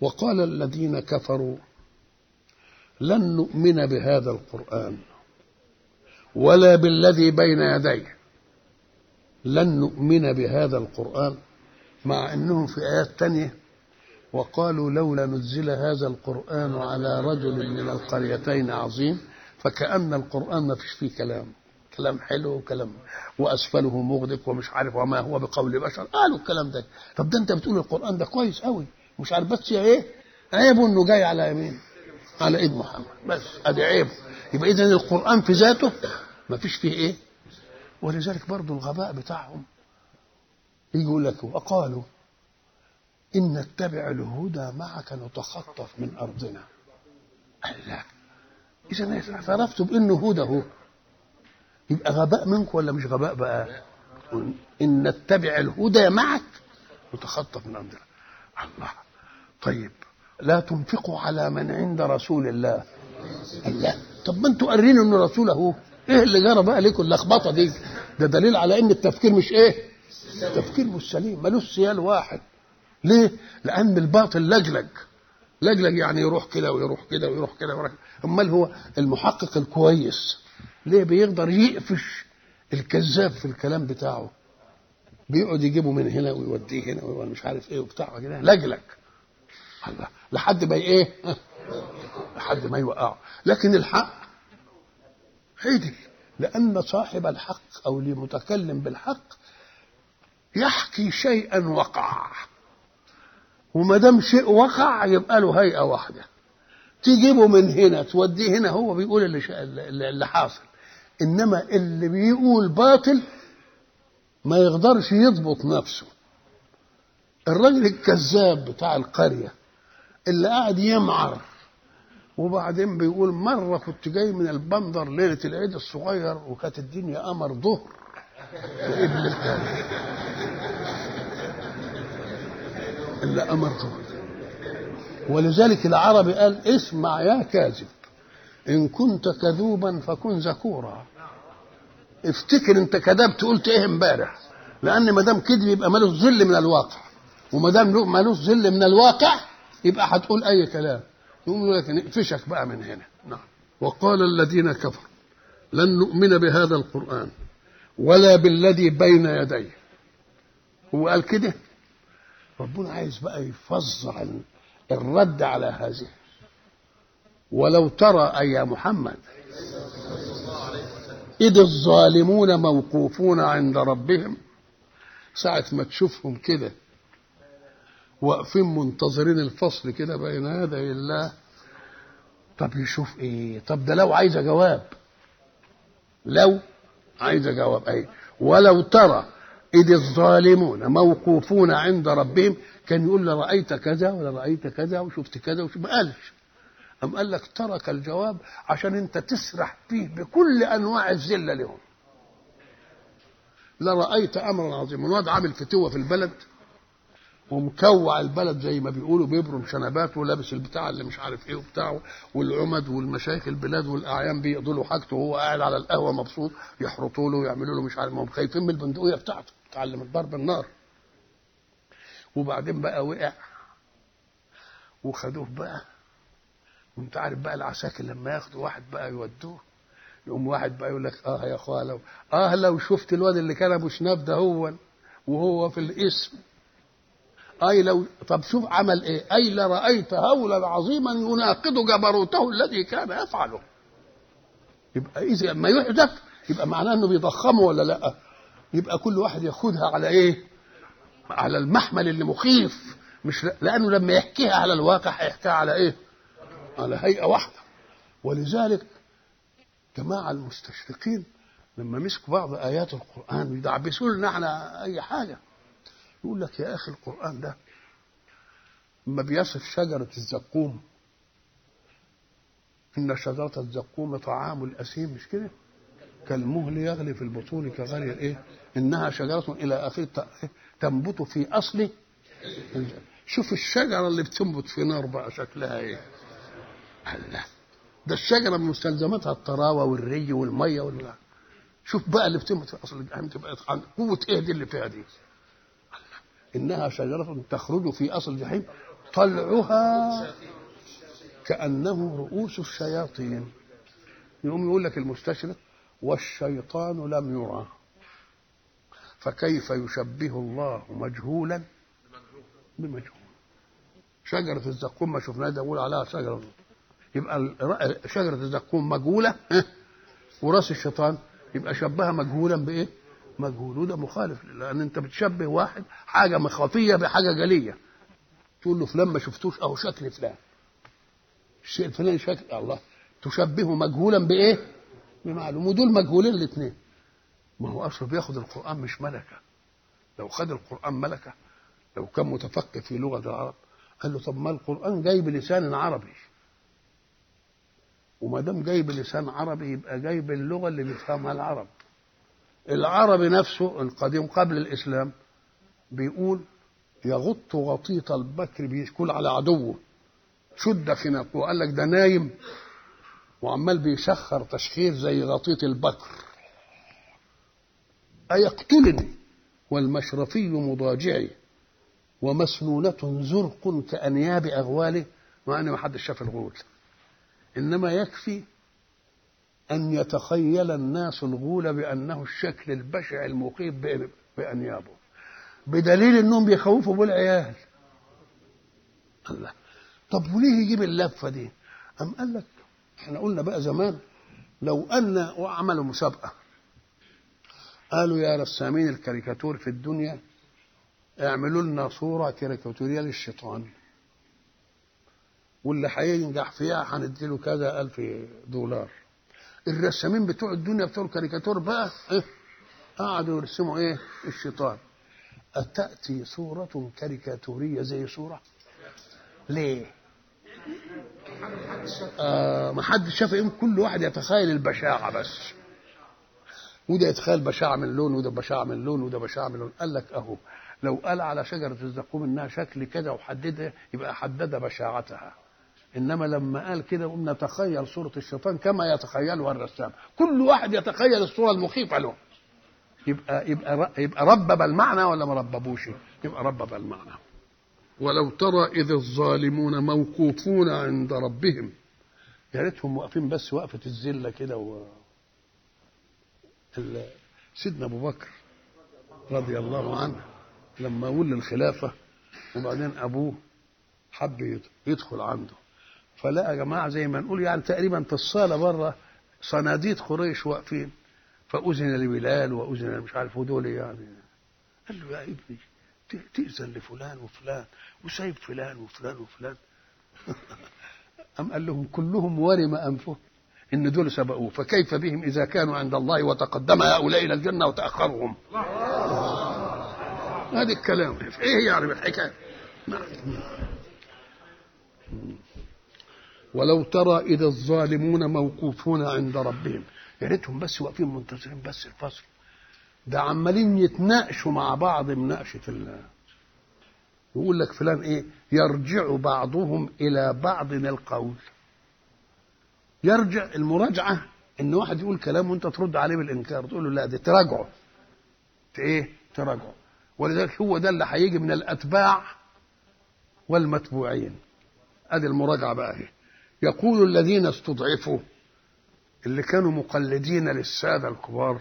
وقال الذين كفروا لن نؤمن بهذا القرآن ولا بالذي بين يديه. لن نؤمن بهذا القرآن. مع إنهم في آيات تانية وقالوا لولا نزل هذا القرآن على رجل من القريتين عظيم فكأن القرآن ما فيش فيه كلام. كلام حلو وكلام وأسفله مغدق ومش عارف وما هو بقول بشر قالوا الكلام ده. طب ده أنت بتقول القرآن ده كويس قوي مش عارف بس يا إيه؟ عيبه إنه جاي على يمين على إيد محمد. بس أدي عيبه يبقى إذا القرآن في ذاته ما فيش فيه إيه؟ ولذلك برضو الغباء بتاعهم يقول لك وقالوا إن نتبع الهدى معك نتخطف من أرضنا. الله إذا اعترفتوا بأنه هدى هو. يبقى غباء منك ولا مش غباء بقى؟ إن نتبع الهدى معك. نتخطف من أرضنا الله. طيب. لا تنفقوا على من عند رسول الله. الله. طب ما أنتوا قارين إنه رسول اهو إيه اللي جرى بقى لكم اللخبطة دي؟ ده دليل على إن التفكير مش إيه؟ التفكير مش سليم. ملوش سيال واحد. ليه؟ لأن الباطل لجلج. لجلج يعني يروح كده ويروح كده ويروح كده أمال هو المحقق الكويس. ليه بيقدر يقفش الكذاب في الكلام بتاعه؟ بيقعد يجيبه من هنا ويوديه هنا ومش عارف إيه وبتاع. الله. لحد ما إيه؟ لحد ما يوقعه. لكن الحق عدل. لأن صاحب الحق أو المتكلم بالحق يحكي شيئا وقع. وما دام شيء وقع يبقى له هيئة واحدة. تجيبه من هنا توديه هنا هو بيقول اللي. اللي حاصل. إنما اللي بيقول باطل ما يقدرش يضبط نفسه. الراجل الكذاب بتاع القرية اللي قاعد يمعر وبعدين بيقول مرة كنت جاي من البندر ليلة العيد الصغير وكانت الدنيا قمر ظهر. وابن الكلب اللي قمر ظهر. ولذلك العربي قال اسمع يا كاذب. إن كنت كذوبا فكن ذكورا افتكر أنت كذبت قلت إيه امبارح. لأن ما دام كذب يبقى مالوش ظل من الواقع. وما دام مالوش ظل من الواقع يبقى هتقول أي كلام. يقوم لك نقفشك بقى من هنا. نعم. وقال الذين كفروا لن نؤمن بهذا القرآن ولا بالذي بين يديه هو قال كده؟ ربنا عايز بقى يفظع الرد على هذه. ولو ترى أي يا محمد. إذ الظالمون موقوفون عند ربهم. ساعة ما تشوفهم كده. واقفين منتظرين الفصل كده بين يدي الله. طب يشوف إيه؟ طب ده لو عايزة جواب. لو عايزة جواب. أي. ولو ترى إذ الظالمون موقوفون عند ربهم. كان يقول له رأيت كذا ولا رأيت كذا وشفت كذا وشفت. ما قالش. أم قال لك ترك الجواب عشان أنت تسرح فيه بكل أنواع الذلة لهم لرأيت أمرا عظيما. واد عامل فتوة في البلد ومكوع البلد زي ما بيقولوا بيبرم شنبات ولابس البتاع اللي مش عارف إيه وبتاعه والعمد والمشايخ البلاد والأعيان بيقضوا له حاجته وهو قاعد على القهوة مبسوط يحرطوا له ويعملوا له مش عارف ما هم خايفين من البندقية بتاعته تعلم الضرب النار. وبعدين بقى وقع وخدوه بقى وانت عارف بقى العساكر لما ياخدوا واحد بقى يودوه يقوم واحد بقى يقول لك آه يا أخويا لو آه لو شفت الواد اللي كان أبو شناب ده هو وهو في الاسم. أي لو طب شوف عمل إيه؟ أي لرأيت هولا عظيما يناقض جبروته الذي كان يفعله. يبقى إذا ما يحدث يبقى معناه إنه بيضخمه ولا لأ؟ يبقى كل واحد ياخدها على إيه؟ على المحمل اللي مخيف مش لأنه لما يحكيها على الواقع هيحكيها على إيه؟ على هيئة واحدة. ولذلك جماعة المستشرقين لما مسكوا بعض آيات القرآن يدعبسوا لنا إحنا أي حاجة. يقول لك يا أخي القرآن ده لما بيصف شجرة الزقوم إن شجرة الزقوم طعام الأثيم مش كده؟ كالمهل يغلي في البطون كغلي الإيه؟ إنها شجرة إلى آخره تنبت في أصل شوف الشجرة اللي بتنبت في نار بقى شكلها إيه؟ الله ده الشجرة مستلزماتها الطراوة والري والمية وال شوف بقى اللي في أصل تبقى عن قوة إيه دي اللي فيها دي؟ إنها شجرة تخرج في أصل الجحيم طلعها كأنه رؤوس الشياطين. يقوم يقول لك المستشرق والشيطان لم يرى. فكيف يشبه الله مجهولا؟ بمجهول. شجرة الزقوم ما شفناها ده يقول عليها شجرة. يبقى شجرة الزقوم مجهولة وراس الشيطان يبقى شبهها مجهولا بإيه؟ مجهول. وده مخالف لأن أنت بتشبه واحد حاجة خفية بحاجة جلية. تقول له فلان ما شفتوش أهو شكل فلان. الشيء الفلاني شكل الله. تشبهه مجهولا بإيه؟ بمعلوم. ودول مجهولين الاثنين. ما هو أصله بياخد القرآن مش ملكة. لو خد القرآن ملكة لو كان متفقه في لغة العرب قال له طب ما القرآن جاي بلسان عربي. وما دام جاي بلسان عربي يبقى جاي باللغة اللي بيفهمها العرب. العربي نفسه القديم قبل الإسلام بيقول يغط غطيط البكر بيشكل على عدوه. شد خناقه وقال لك ده نايم وعمال بيسخر تسخير زي غطيط البكر. أيقتلني؟ والمشرفي مضاجعي. ومسنونة زرق كأنياب أغواله مع أن ما حدش شاف الغول. إنما يكفي أن يتخيل الناس الغول بأنه الشكل البشع المخيف بأنيابه بدليل أنهم بيخوفوا بالعيال. الله طب وليه يجيب اللفة دي؟ أم قال لك إحنا قلنا بقى زمان لو أن وعملوا مسابقة. قالوا يا رسامين الكاريكاتور في الدنيا اعملوا لنا صورة كاريكاتورية للشيطان. واللي هينجح فيها هنديله كذا ألف دولار. الرسامين بتوع الدنيا بتوع الكاريكاتور بقى إيه؟ قعدوا يرسموا إيه؟ الشيطان. أتأتي صورة كاريكاتورية زي صورة؟ ليه؟ آه ما حد شاف إيه كل واحد يتخيل البشاعة بس. وده يتخيل بشاعة من لون وده بشاعة من لون وده بشاعة من لون. قال لك أهو لو قال على شجرة الزقوم إنها شكل كده وحددها يبقى حدد بشاعتها. إنما لما قال كده قلنا نتخيل صورة الشيطان كما يتخيلها الرسام. كل واحد يتخيل الصورة المخيفة له. يبقى يبقى يبقى ربب المعنى ولا ما رببوش؟ يبقى ربب المعنى ولو ترى إذ الظالمون موقوفون عند ربهم. يا ريتهم واقفين بس وقفة الذلة كده و... سيدنا أبو بكر رضي الله عنه لما ولي الخلافة وبعدين أبوه حب يدخل عنده. فلقى جماعة زي ما نقول يعني تقريبا في الصالة بره صناديد قريش واقفين فأذن لبلال وأذن مش عارف دول يعني. قال له يا ابني تأذن لفلان وفلان وسايب فلان وفلان وفلان. أم قال لهم كلهم ورم أنفهم إن دول سبقوه فكيف بهم إذا كانوا عند الله وتقدم هؤلاء إلى الجنة وتأخرهم؟ هذا الكلام. إيه يعني بالحكاية ولو ترى إذا الظالمون موقوفون عند ربهم. يا ريتهم بس واقفين منتظرين بس الفصل. ده عمالين يتناقشوا مع بعض مناقشة الله يقول لك فلان إيه؟ يرجع بعضهم إلى بعض القول. يرجع المراجعة إن واحد يقول كلام وأنت ترد عليه بالإنكار تقول له لا دي تراجعه إيه؟ تراجعه ولذلك هو ده اللي هيجي من الأتباع والمتبوعين. أدي المراجعة بقى أهي. يقول الذين استضعفوا اللي كانوا مقلدين للسادة الكبار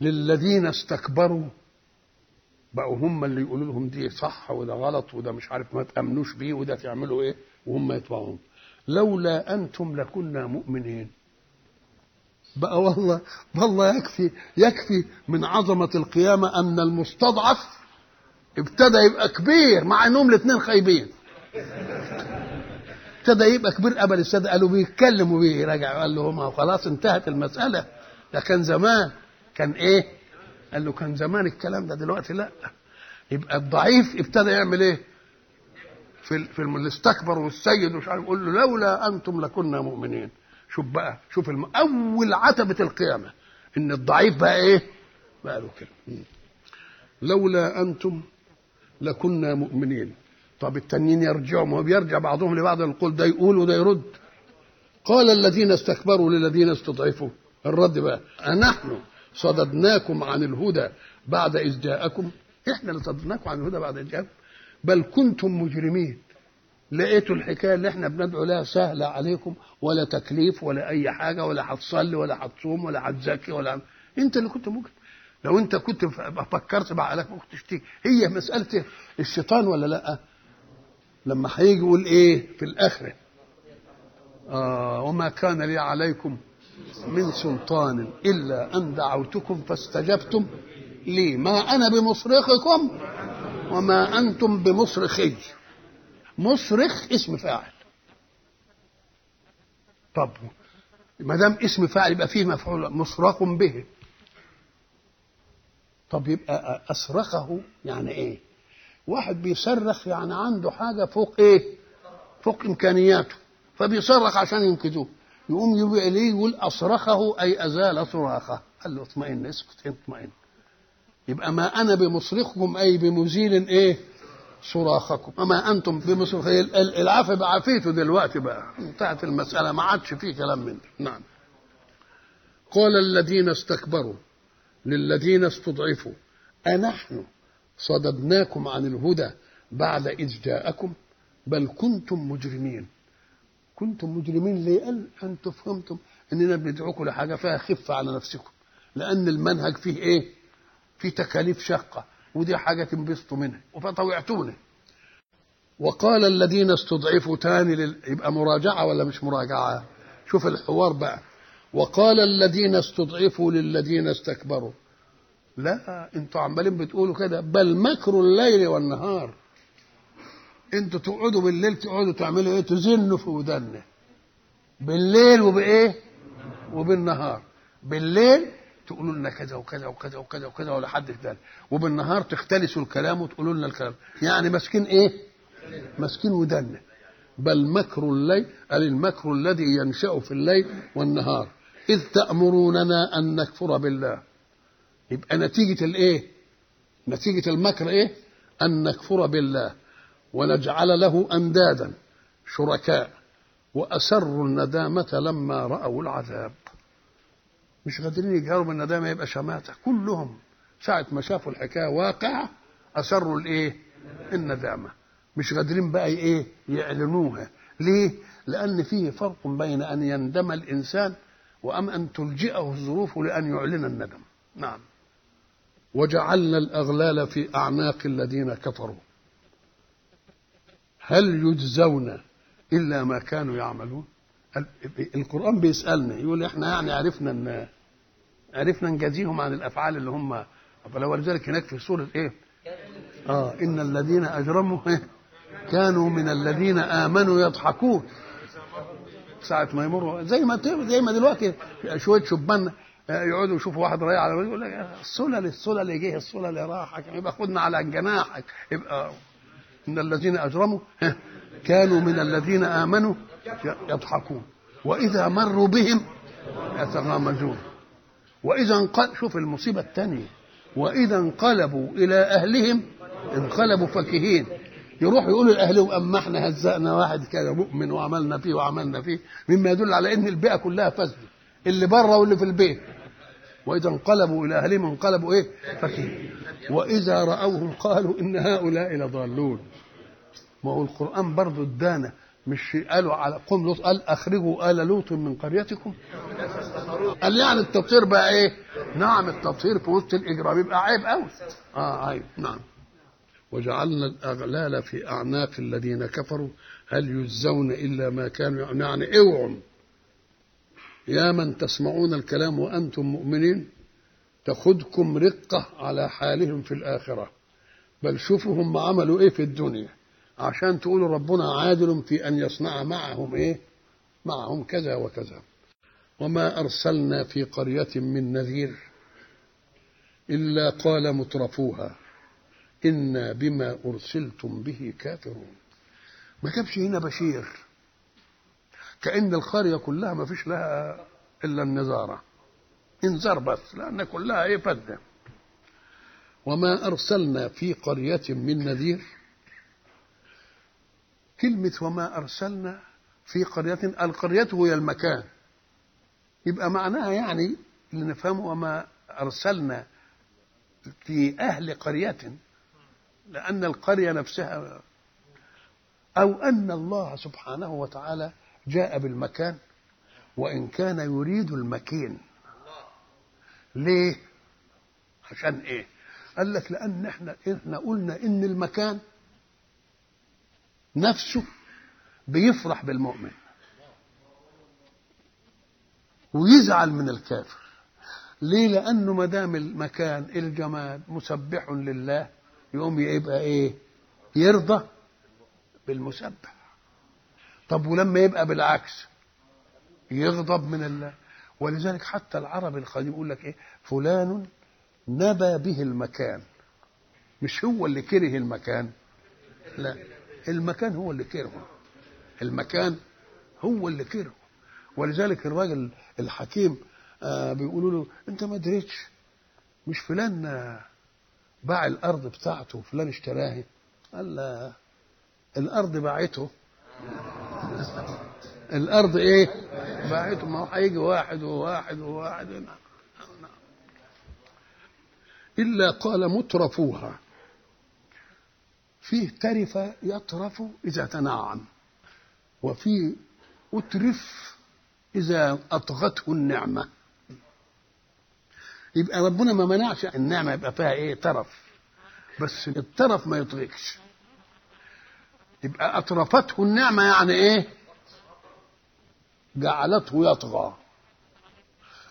للذين استكبروا بقوا هم اللي يقولوا لهم دي صح وده غلط وده مش عارف ما تأمنوش بيه وده تعملوا إيه وهم يتبعون لولا أنتم لكنا مؤمنين. بقى والله والله يكفي يكفي من عظمة القيامة أن المستضعف ابتدى يبقى كبير مع إنهم الاثنين خايبين. ابتدى يبقى كبير قبل السادة قالوا بيتكلموا بيه رجع قال له ما خلاص انتهت المسألة. ده كان زمان. كان إيه؟ قال له كان زمان الكلام ده دلوقتي لأ. يبقى الضعيف ابتدى يعمل إيه؟ في في اللي استكبر والسيد ومش عارف يقول له لولا أنتم لكنا مؤمنين. شوف بقى شوف الم... أول عتبة القيامة. إن الضعيف بقى إيه؟ بقى له كده لولا أنتم لكنا مؤمنين. طب التانيين يرجعوا ما هو بيرجع بعضهم لبعض القول ده يقول وده يرد. قال الذين استكبروا للذين استضعفوا. الرد بقى أنحن صددناكم عن الهدى بعد إذ جاءكم. إحنا اللي صددناكم عن الهدى بعد إذ جاءكم. بل كنتم مجرمين. لقيتوا الحكاية اللي إحنا بندعو لها سهلة عليكم ولا تكليف ولا أي حاجة ولا هتصلي ولا هتصوم ولا هتزكي ولا أنت اللي كنت مجرم. لو أنت كنت فكرت بعقلك ما كنتش هي مسألة الشيطان ولا لأ؟ لما هيجي يقول إيه في الآخرة. آه وما كان لي عليكم من سلطان إلا أن دعوتكم فاستجبتم لي. ما أنا بمصرخكم وما أنتم بمصرخي. مصرخ اسم فاعل. طب ما دام اسم فاعل يبقى فيه مفعول مصرخ به. طب يبقى أصرخه يعني إيه؟ واحد بيصرخ يعني عنده حاجة فوق إيه؟ فوق إمكانياته. فبيصرخ عشان ينقذوه. يقوم يبقى اليه يقول أصرخه أي أزال صراخه. قال له اطمئن اسكت اطمئن. يبقى ما أنا بمصرخكم أي بمزيل إيه؟ صراخكم. اما أنتم بمصرخ العافيه بعافيته دلوقتي بقى. انتهت المسألة ما عادش فيه كلام من نعم. قال الذين استكبروا للذين استضعفوا أنحن صددناكم عن الهدى بعد إذ جاءكم بل كنتم مجرمين. كنتم مجرمين ليه؟ أنتم فهمتم أننا بندعوكم لحاجة فيها خفة على نفسكم. لأن المنهج فيه إيه؟ فيه تكاليف شاقة ودي حاجة تنبسطوا منها فطوعتونا وقال الذين استضعفوا تاني لل... يبقى مراجعة ولا مش مراجعة؟ شوف الحوار بقى. وقال الذين استضعفوا للذين استكبروا. لا أنتوا عمالين بتقولوا كده بل مكر الليل والنهار. أنتوا تقعدوا بالليل تقعدوا تعملوا إيه؟ تزنوا في ودنا بالليل وبايه؟ وبالنهار. بالليل تقولوا لنا كذا وكذا وكذا وكذا وكذا ولا حد ذلك وبالنهار تختلسوا الكلام وتقولوا لنا الكلام. يعني ماسكين إيه؟ ماسكين ودنا بل مكر الليل قال المكر الذي ينشأ في الليل والنهار. إذ تأمروننا أن نكفر بالله. يبقى نتيجة الإيه؟ نتيجة المكر إيه؟ أن نكفر بالله ونجعل له أندادا شركاء وأسروا الندامة لما رأوا العذاب. مش قادرين يجهروا بالندامة يبقى شماتة. كلهم ساعة ما شافوا الحكاية واقعة أسروا الإيه؟ الندامة. مش قادرين بقى إيه؟ يعلنوها. ليه؟ لأن فيه فرق بين أن يندم الإنسان وأم أن تلجئه الظروف لأن يعلن الندم. نعم. وجعلنا الأغلال في اعناق الذين كفروا. هل يجزون إلا ما كانوا يعملون؟ القرآن بيسألنا يقول إحنا يعني عرفنا إن عرفنا نجازيهم عن الأفعال اللي هم ولذلك هناك في سورة إيه؟ آه إن الذين أجرموا كانوا من الذين آمنوا يضحكون. ساعة ما يمروا زي ما زي ما دلوقتي شوية شبان يقعدوا يشوفوا واحد رايح على يقول لك السلل السلل جه السلل راحك يبقى خدنا على جناحك. يبقى إن الذين أجرموا كانوا من الذين آمنوا يضحكون. وإذا مروا بهم يتغامزون. وإذا انقل شوف المصيبة الثانية. وإذا انقلبوا إلى أهلهم انقلبوا فكهين يروحوا يقولوا لاهلهم اما إحنا هزقنا واحد كده مؤمن وعملنا فيه وعملنا فيه مما يدل على إن البيئة كلها فاسدة. اللي بره واللي في البيت. وإذا انقلبوا إلى أهلهم انقلبوا إيه؟ فكهين وإذا رأوهم قالوا إن هؤلاء لضالون. ما هو القرآن برضه ادانا مش قالوا على قوم لوط قال أخرجوا آل لوط من قريتكم. قال يعني التطهير بقى إيه؟ نعم التطهير في وسط الإجرام يبقى عيب قوي آه عيب. نعم. وجعلنا الأغلال في أعناق الذين كفروا. هل يجزون إلا ما كانوا يعني اوعوا يا من تسمعون الكلام وأنتم مؤمنين تاخذكم رقة على حالهم في الآخرة. بل شوفوا هم عملوا إيه في الدنيا. عشان تقولوا ربنا عادل في أن يصنع معهم إيه؟ معهم كذا وكذا. وما أرسلنا في قرية من نذير إلا قال مترفوها إنا بما أرسلتم به كافرون. ما جابش هنا بشير. كأن القرية كلها ما فيش لها إلا النزارة. انذار بس لأن كلها إيه فدة وما أرسلنا في قرية من نذير. كلمة وما أرسلنا في قرية القرية هي المكان. يبقى معناها يعني اللي نفهمه وما أرسلنا في أهل قرية لأن القرية نفسها أو أن الله سبحانه وتعالى جاء بالمكان وإن كان يريد المكين. ليه؟ عشان إيه؟ قال لك لأن إحنا إحنا قلنا إن المكان نفسه بيفرح بالمؤمن ويزعل من الكافر. ليه؟ لأنه ما دام المكان الجماد مسبح لله يقوم يبقى إيه؟ يرضى بالمسبح. طب ولما يبقى بالعكس يغضب من الله ولذلك حتى العرب القديم يقول لك إيه؟ فلان نبى به المكان. مش هو اللي كره المكان. لا المكان هو اللي كرهه. المكان هو اللي كرهه. ولذلك الراجل الحكيم آه بيقولوا له انت ما دريتش. مش فلان آه باع الأرض بتاعته وفلان اشتراها. قال لا الأرض باعته. الأرض إيه؟ باعته ما هيجي واحد وواحد وواحد. إلا قال مترفوها. فيه ترف يطرف إذا تنعم وفيه أترف إذا أطغته النعمة. يبقى ربنا ما منعش النعمة يبقى فيها إيه؟ ترف. بس الترف ما يطغيكش. يبقى اطرفته النعمة يعني إيه؟ جعلته يطغى.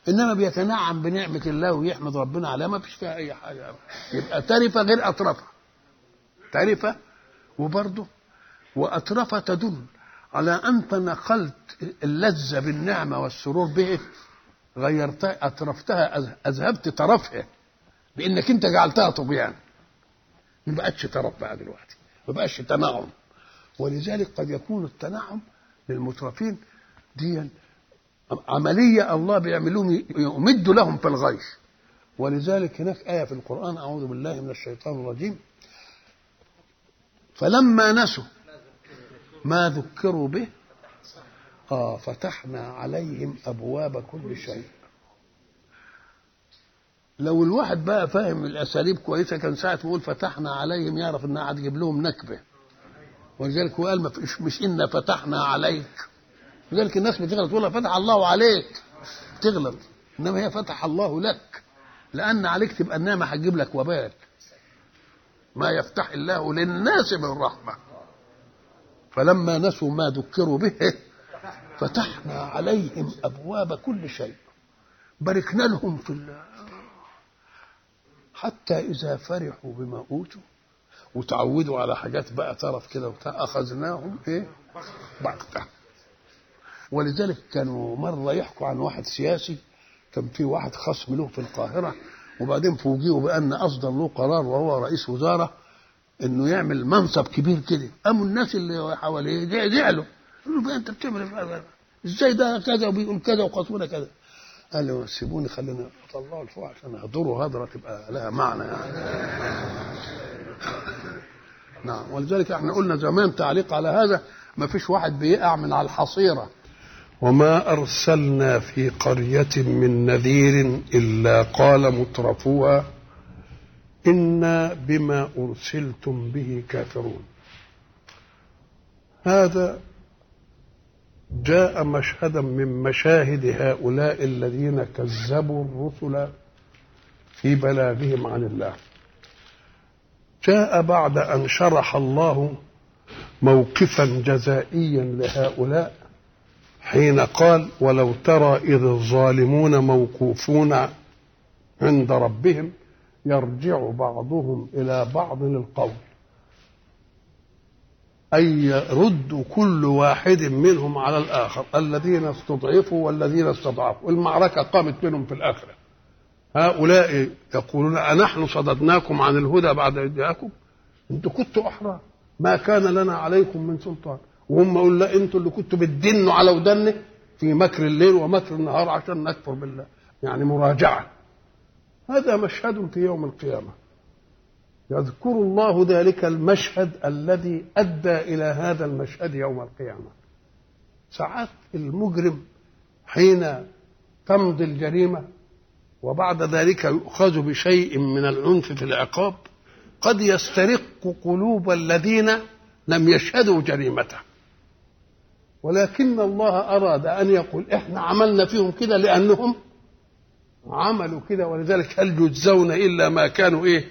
إنما بيتنعم بنعمة الله ويحمد ربنا عليها ما فيش فيها أي حاجة. يبقى ترفة غير اطرفه ترفة وبرضه واطرفه تدل على أنت نقلت اللذة بالنعمة والسرور به غيرتها أطرفتها أذهبت طرفها بإنك أنت جعلتها طغيان ما بقتش طرف بقى دلوقتي. ما بقاش تنعم ولذلك قد يكون التنعم للمترفين دي عملية الله بيعملوهم يمد لهم في الغيش. ولذلك هناك آية في القرآن أعوذ بالله من الشيطان الرجيم. فلما نسوا ما ذكروا به آه فتحنا عليهم أبواب كل شيء. لو الواحد بقى فاهم الأساليب كويسة كان ساعة يقول فتحنا عليهم يعرف إنها هتجيب لهم نكبة. ولذلك هو قال مش, مش إنا فتحنا عليك. لذلك الناس بتغلط تقول فتح الله عليك. تغلط. إنما هي فتح الله لك. لأن عليك تبقى النعمة هتجيب لك وبال. ما يفتح الله للناس من رحمة. فلما نسوا ما ذكروا به فتحنا عليهم أبواب كل شيء. باركنا لهم في الله. حتى إذا فرحوا بما أوتوا وتعودوا على حاجات بقى طرف كده وبتاع أخذناهم إيه؟ بغته ولذلك كانوا مرة يحكوا عن واحد سياسي كان في واحد خصم له في القاهرة وبعدين فوجئوا بأن أصدر له قرار وهو رئيس وزارة إنه يعمل منصب كبير كده. قاموا الناس اللي حواليه زعلوا. قالوا أنت بتعمل إزاي ده كذا وبيقول كذا وخصمنا كذا. قال له سيبوني خلينا اطلعوا لفوق عشان اهدروا هدرة تبقى لها معنى يعني. نعم ولذلك إحنا قلنا زمان تعليق على هذا ما فيش واحد بيقع من على الحصيرة. وما أرسلنا في قرية من نذير إلا قال مترفوها إنا بما أرسلتم به كافرون. هذا جاء مشهدا من مشاهد هؤلاء الذين كذبوا الرسل في بلاغهم عن الله. جاء بعد أن شرح الله موقفا جزائيا لهؤلاء حين قال ولو ترى إذ الظالمون موقوفون عند ربهم يرجع بعضهم إلى بعض القول أي يرد كل واحد منهم على الآخر الذين استضعفوا والذين استضعفوا. المعركة قامت بينهم في الآخرة. هؤلاء يقولون أنحن صددناكم عن الهدى بعد إذ جاءكم؟ أنتوا كنتوا أحرار. ما كان لنا عليكم من سلطان. وهم يقول لا أنتوا اللي كنتوا بتدنوا على ودنه في مكر الليل ومكر النهار عشان نكفر بالله. يعني مراجعة. هذا مشهد في يوم القيامة. يذكر الله ذلك المشهد الذي أدى إلى هذا المشهد يوم القيامة. ساعات المجرم حين تمضي الجريمة وبعد ذلك يؤخذ بشيء من العنف في العقاب قد يسترق قلوب الذين لم يشهدوا جريمته. ولكن الله أراد أن يقول إحنا عملنا فيهم كده لأنهم عملوا كده ولذلك هل يجزون إلا ما كانوا إيه؟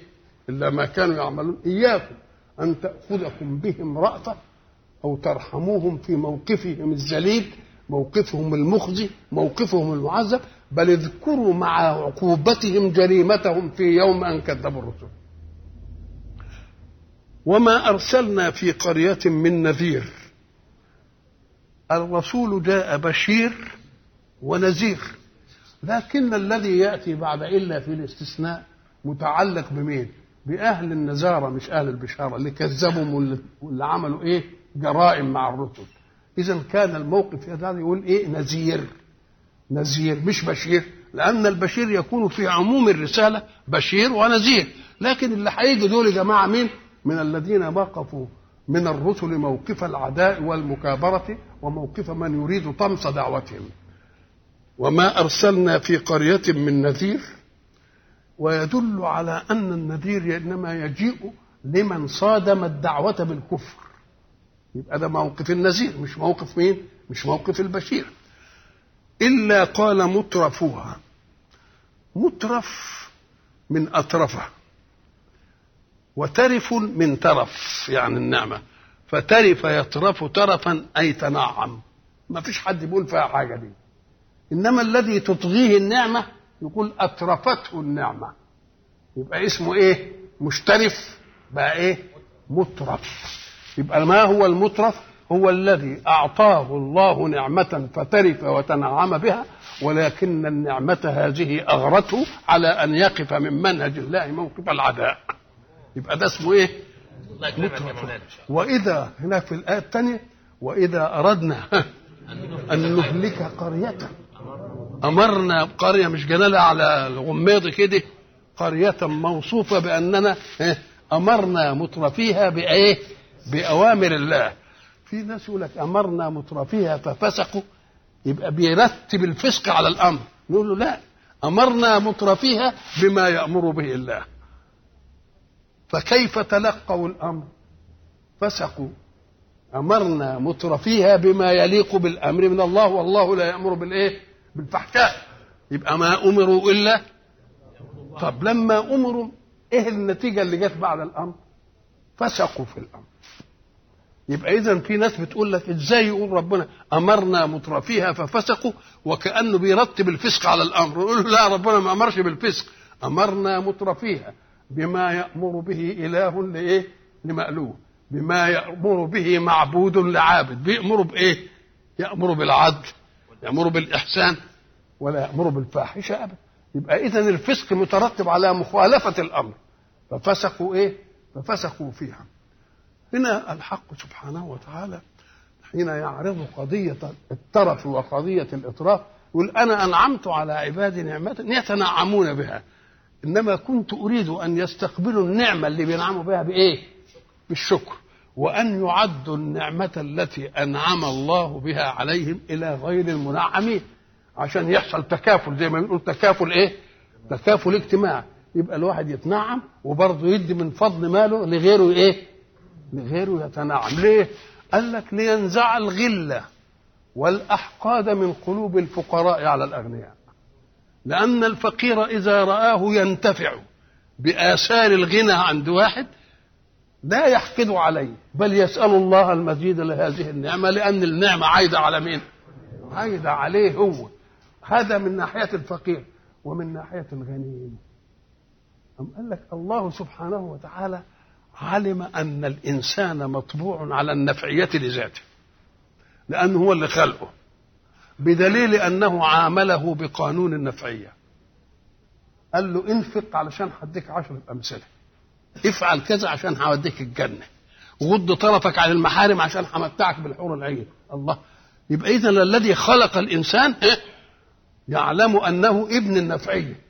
إلا ما كانوا يعملون. إياكم أن تأخذكم بهم رأفة أو ترحموهم في موقفهم الذليل موقفهم المخزي موقفهم المعذب. بل اذكروا مع عقوبتهم جريمتهم في يوم أن كذبوا الرسل. وما أرسلنا في قرية من نذير. الرسول جاء بشير ونذير. لكن الذي يأتي بعد إلا في الاستثناء متعلق بمين؟ بأهل النزارة مش أهل البشارة. اللي كذبوا واللي, عملوا إيه؟ جرائم مع الرسل. إذا كان الموقف هذا يقول إيه؟ نذير. نذير مش بشير لأن البشير يكون في عموم الرسالة بشير ونذير لكن اللي هيجي دول يا جماعة مين؟ من الذين وقفوا من الرسل موقف العداء والمكابرة وموقف من يريد طمس دعوتهم. وما أرسلنا في قرية من نذير. ويدل على أن النذير إنما يجيء لمن صادم الدعوة بالكفر. يبقى ده موقف النذير مش موقف مين؟ مش موقف البشير. إلا قال مترفوها. مترف من أطرفه وترف من ترف يعني النعمة. فترف يطرف ترفا أي تنعم. ما فيش حد بيقول فيها حاجة دي. إنما الذي تطغيه النعمة يقول أترفته النعمة. يبقى اسمه إيه؟ مشترف. بقى إيه؟ مترف. يبقى ما هو المترف؟ هو الذي أعطاه الله نعمة فترف وتنعم بها ولكن النعمة هذه أغرته على أن يقف من منهج الله موقف العداء. يبقى ده اسمه إيه؟ وإذا هناك في الآية الثانية وإذا أردنا أن نهلك قرية. أمرنا قرية مش جنالها على الغميض كده؟ قرية موصوفة بأننا أمرنا مترفيها بإيه؟ بأوامر الله. في ناس يقول لك أمرنا مترفيها ففسقوا يبقى بيرتب الفسق على الأمر. نقول له لا أمرنا مترفيها بما يأمر به الله. فكيف تلقوا الأمر؟ فسقوا أمرنا مترفيها بما يليق بالأمر من الله والله لا يأمر بالإيه؟ بالفحشاء يبقى ما أمروا إلا طب لما أمروا إيه النتيجة اللي جت بعد الأمر فسقوا في الأمر يبقى اذا في ناس بتقول لك إزاي يقول ربنا أمرنا مترفيها ففسقوا وكأنه بيرتب الفسق على الأمر. يقول لا ربنا ما أمرش بالفسق. أمرنا مترفيها بما يأمر به إله لإيه؟ لمألوه. بما يأمر به معبود لعابد. بيأمر بإيه؟ يأمر بالعدل يأمر بالإحسان ولا يأمر بالفاحشة أبدا. يبقى إذا الفسق مترتب على مخالفة الأمر. ففسقوا إيه؟ ففسقوا فيها. هنا الحق سبحانه وتعالى حين يعرض قضية الترف وقضية الإطراف يقول أنا أنعمت على عبادي نعمه يتنعمون بها. إنما كنت أريد أن يستقبلوا النعمة اللي بينعموا بها بإيه؟ بالشكر. وأن يعدوا النعمة التي أنعم الله بها عليهم إلى غير المنعمين. عشان يحصل تكافل زي ما بنقول تكافل إيه؟ تكافل اجتماعي. يبقى الواحد يتنعم وبرضه يدي من فضل ماله لغيره إيه؟ لغيره يتنعم ليه؟ قال لك لينزع الغله والأحقاد من قلوب الفقراء على الأغنياء. لأن الفقير إذا رآه ينتفع بآثار الغنى عند واحد لا يحقد عليه بل يسأل الله المزيد لهذه النعمة لأن النعمة عايدة على مين؟ عايدة عليه هو. هذا من ناحية الفقير ومن ناحية الغني. أم قال لك الله سبحانه وتعالى علم أن الإنسان مطبوع على النفعية لذاته لأنه هو اللي خلقه بدليل أنه عامله بقانون النفعية. قال له انفق علشان هديك عشرة أمثلة. افعل كذا عشان هوديك الجنة. غض طرفك عن المحارم عشان همتعك بالحور العين. الله. يبقى إذا الذي خلق الإنسان يعلم أنه ابن النفعية.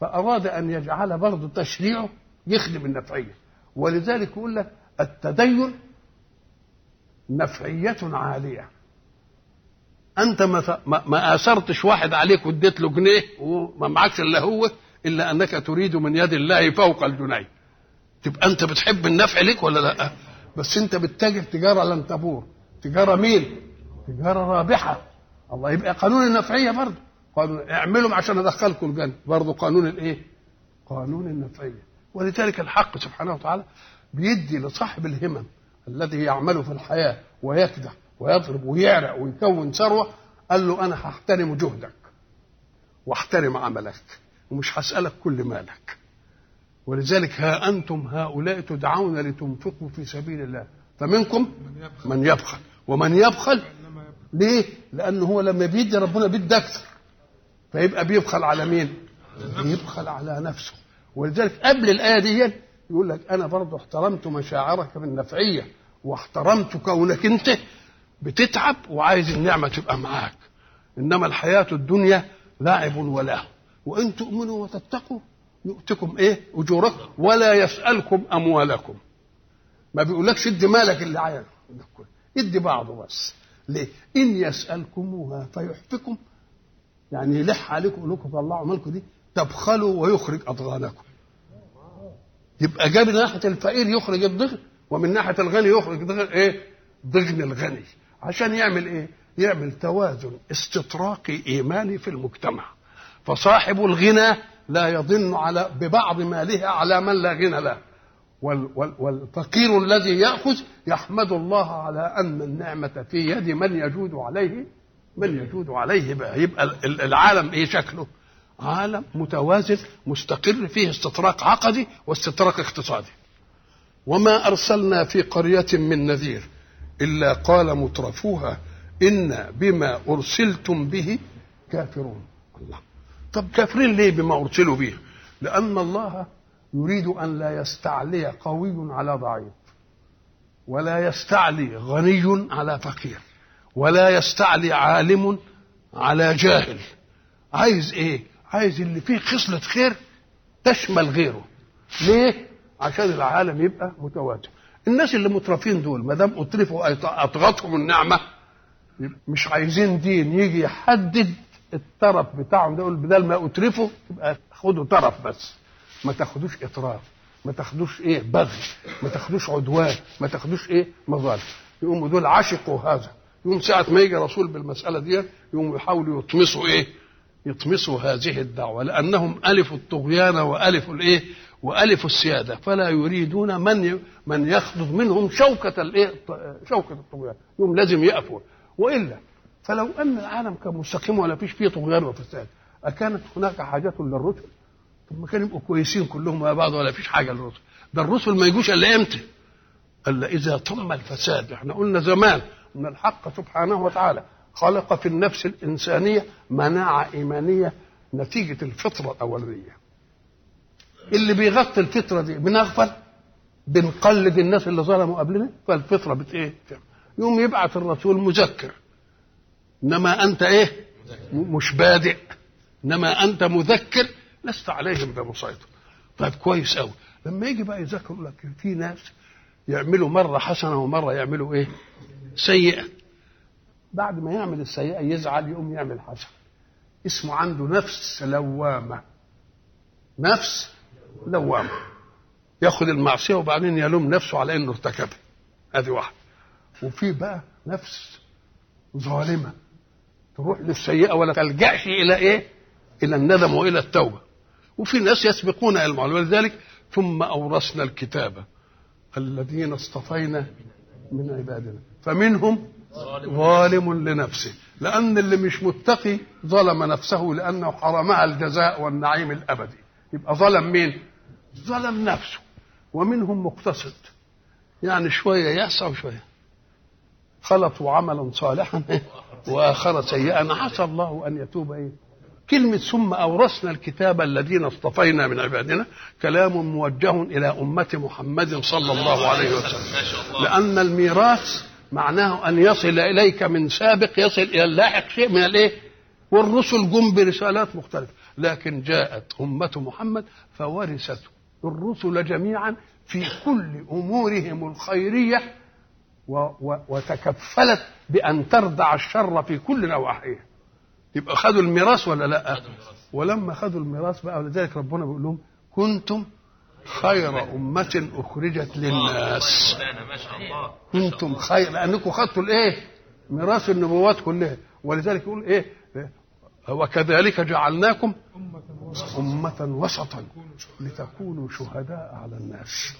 فأراد أن يجعل برضه تشريعه يخدم النفعية. ولذلك يقول لك التدين نفعية عالية. أنت ما ما آثرتش واحد عليك واديت له جنيه وما معكش إلا هو إلا أنك تريد من يد الله فوق الجنيه تبقى أنت بتحب النفع لك ولا لأ؟ بس أنت بتتاجر تجارة لن تبور تجارة مين تجارة رابحة. الله يبقى قانون النفعية برضه. قانون اعملوا عشان أدخلكم الجنة. برضه قانون الإيه؟ قانون النفعية. ولذلك الحق سبحانه وتعالى بيدي لصاحب الهمم الذي يعمل في الحياة ويكدح ويضرب ويعرق ويكون ثروه قال له أنا هحترم جهدك واحترم عملك ومش هسألك كل مالك. ولذلك ها أنتم هؤلاء تدعون لتنفقوا في سبيل الله. فمنكم من يبخل. ومن يبخل ليه؟ لأنه هو لما بيدي ربنا بيدي أكثر فيبقى بيبخل على مين؟ بيبخل على نفسه. ولذلك قبل الآية دي يقول لك أنا برضه احترمت مشاعرك بالنفعية واحترمت كونك أنت بتتعب وعايز النعمة تبقى معاك. إنما الحياة الدنيا لعب ولهو وإن تؤمنوا وتتقوا يؤتكم إيه؟ أجوركم. ولا يسألكم أموالكم. ما بيقولكش ادي مالك اللي عايز. ادي بعضه بس. ليه؟ إن يسألكموها فيحفكم. يعني يلح عليكم يقول لكم طلعوا مالكم دي. تبخلوا ويخرج أضغانكم. يبقى جاب ناحية الفقير يخرج الضغن ومن ناحية الغني يخرج ضغن إيه؟ ضغن الغني. عشان يعمل إيه؟ يعمل توازن استطراقي إيماني في المجتمع. فصاحب الغنى لا يظن على ببعض ماله على من لا غنى له. وال وال والفقير الذي يأخذ يحمد الله على أن النعمة في يد من يجود عليه من يجود عليه بقى يبقى العالم إيه شكله؟ عالم متوازن مستقر فيه استطراق عقدي واستطراق اقتصادي. وما أرسلنا في قرية من نذير إلا قال مترفوها إن بما أرسلتم به كافرون. الله. طب كافرين ليه بما أرسلوا به؟ لأن الله يريد أن لا يستعلي قوي على ضعيف ولا يستعلي غني على فقير ولا يستعلي عالم على جاهل. عايز إيه؟ عايز اللي فيه خصلة خير تشمل غيره. ليه؟ عشان العالم يبقى متوازن الناس اللي مترفين دول ما دام أترفوا أطغتهم النعمة مش عايزين دين يجي يحدد الطرف بتاعهم ده بدل ما أترفوا يبقى خدوا طرف بس. ما تاخدوش اطراف ما تاخدوش إيه؟ بغي ما تاخدوش عدوان ما تاخدوش إيه؟ مظالم. يقوموا دول عشقوا هذا. يوم ساعة ما يجي رسول بالمسألة دي يقوموا يحاولوا يطمسوا إيه؟ يطمسوا هذه الدعوة لأنهم ألفوا الطغيان وألفوا الإيه؟ وألفوا السيادة فلا يريدون من من يخضض منهم شوكة الإيه؟ شوكة الطغيان يوم لازم يقفوا وإلا فلو أن العالم كان مستقيم ولا فيش فيه طغيان وفساد أكانت هناك حاجة للرسل؟ ما كانوا يبقوا كويسين كلهم مع بعض ولا فيش حاجة للرسل ده الرسل ما يجوش إلا إمتى؟ إلا إذا طم الفساد إحنا قلنا زمان إن الحق سبحانه وتعالى خلق في النفس الإنسانية مناعة إيمانية نتيجة الفطرة الاوليه اللي بيغطي الفطرة دي بنغفل؟ بنقلد الناس اللي ظلموا قبلنا؟ فالفطرة بت إيه؟ يوم يبعث الرسول مذكر. إنما أنت إيه؟ مش بادئ. إنما أنت مذكر. لست عليهم بمسيطر. طيب كويس قوي لما يجي بقى يذكر لك في ناس يعملوا مرة حسنة ومرة يعملوا إيه؟ سيئة. بعد ما يعمل السيئة يزعل يقوم يعمل حسنه اسمه عنده نفس لوامة. نفس لوامة. ياخذ المعصية وبعدين يلوم نفسه على إنه ارتكبها. هذه واحدة. وفي بقى نفس ظالمة. تروح للسيئة ولا تلجأش إلى إيه؟ إلى الندم وإلى التوبة. وفي ناس يسبقون إلى المعلوم ولذلك ثم أورثنا الكتاب الذين اصطفينا من عبادنا. فمنهم ظالم لنفسه. لأن اللي مش متقي ظلم نفسه لأنه حرمها الجزاء والنعيم الأبدي. يبقى ظلم مين؟ ظلم نفسه. ومنهم مقتصد. يعني شوية يعصى وشويه خلطوا عملا صالحا وآخر سيئا. عسى الله أن يتوب إيه كلمة ثم أورثنا الكتاب الذين اصطفينا من عبادنا. كلام موجه إلى أمة محمد صلى الله عليه وسلم. لأن الميراث معناه أن يصل إليك من سابق يصل إلى اللاحق شيء من الإيه؟ والرسل جم برسالات مختلفة. لكن جاءت أمة محمد فورثت الرسل جميعا في كل أمورهم الخيرية وتكفلت بأن تردع الشر في كل نواحيه يبقى خدوا الميراث ولا لا؟ ولما خدوا الميراث بقى ولذلك ربنا بيقول لهم كنتم خير أمة أخرجت للناس. كنتم خير لأنكم خدتوا الإيه؟ ميراث النبوات كلها. ولذلك يقول إيه؟ وكذلك جعلناكم أمة وسطا لتكونوا شهداء على الناس.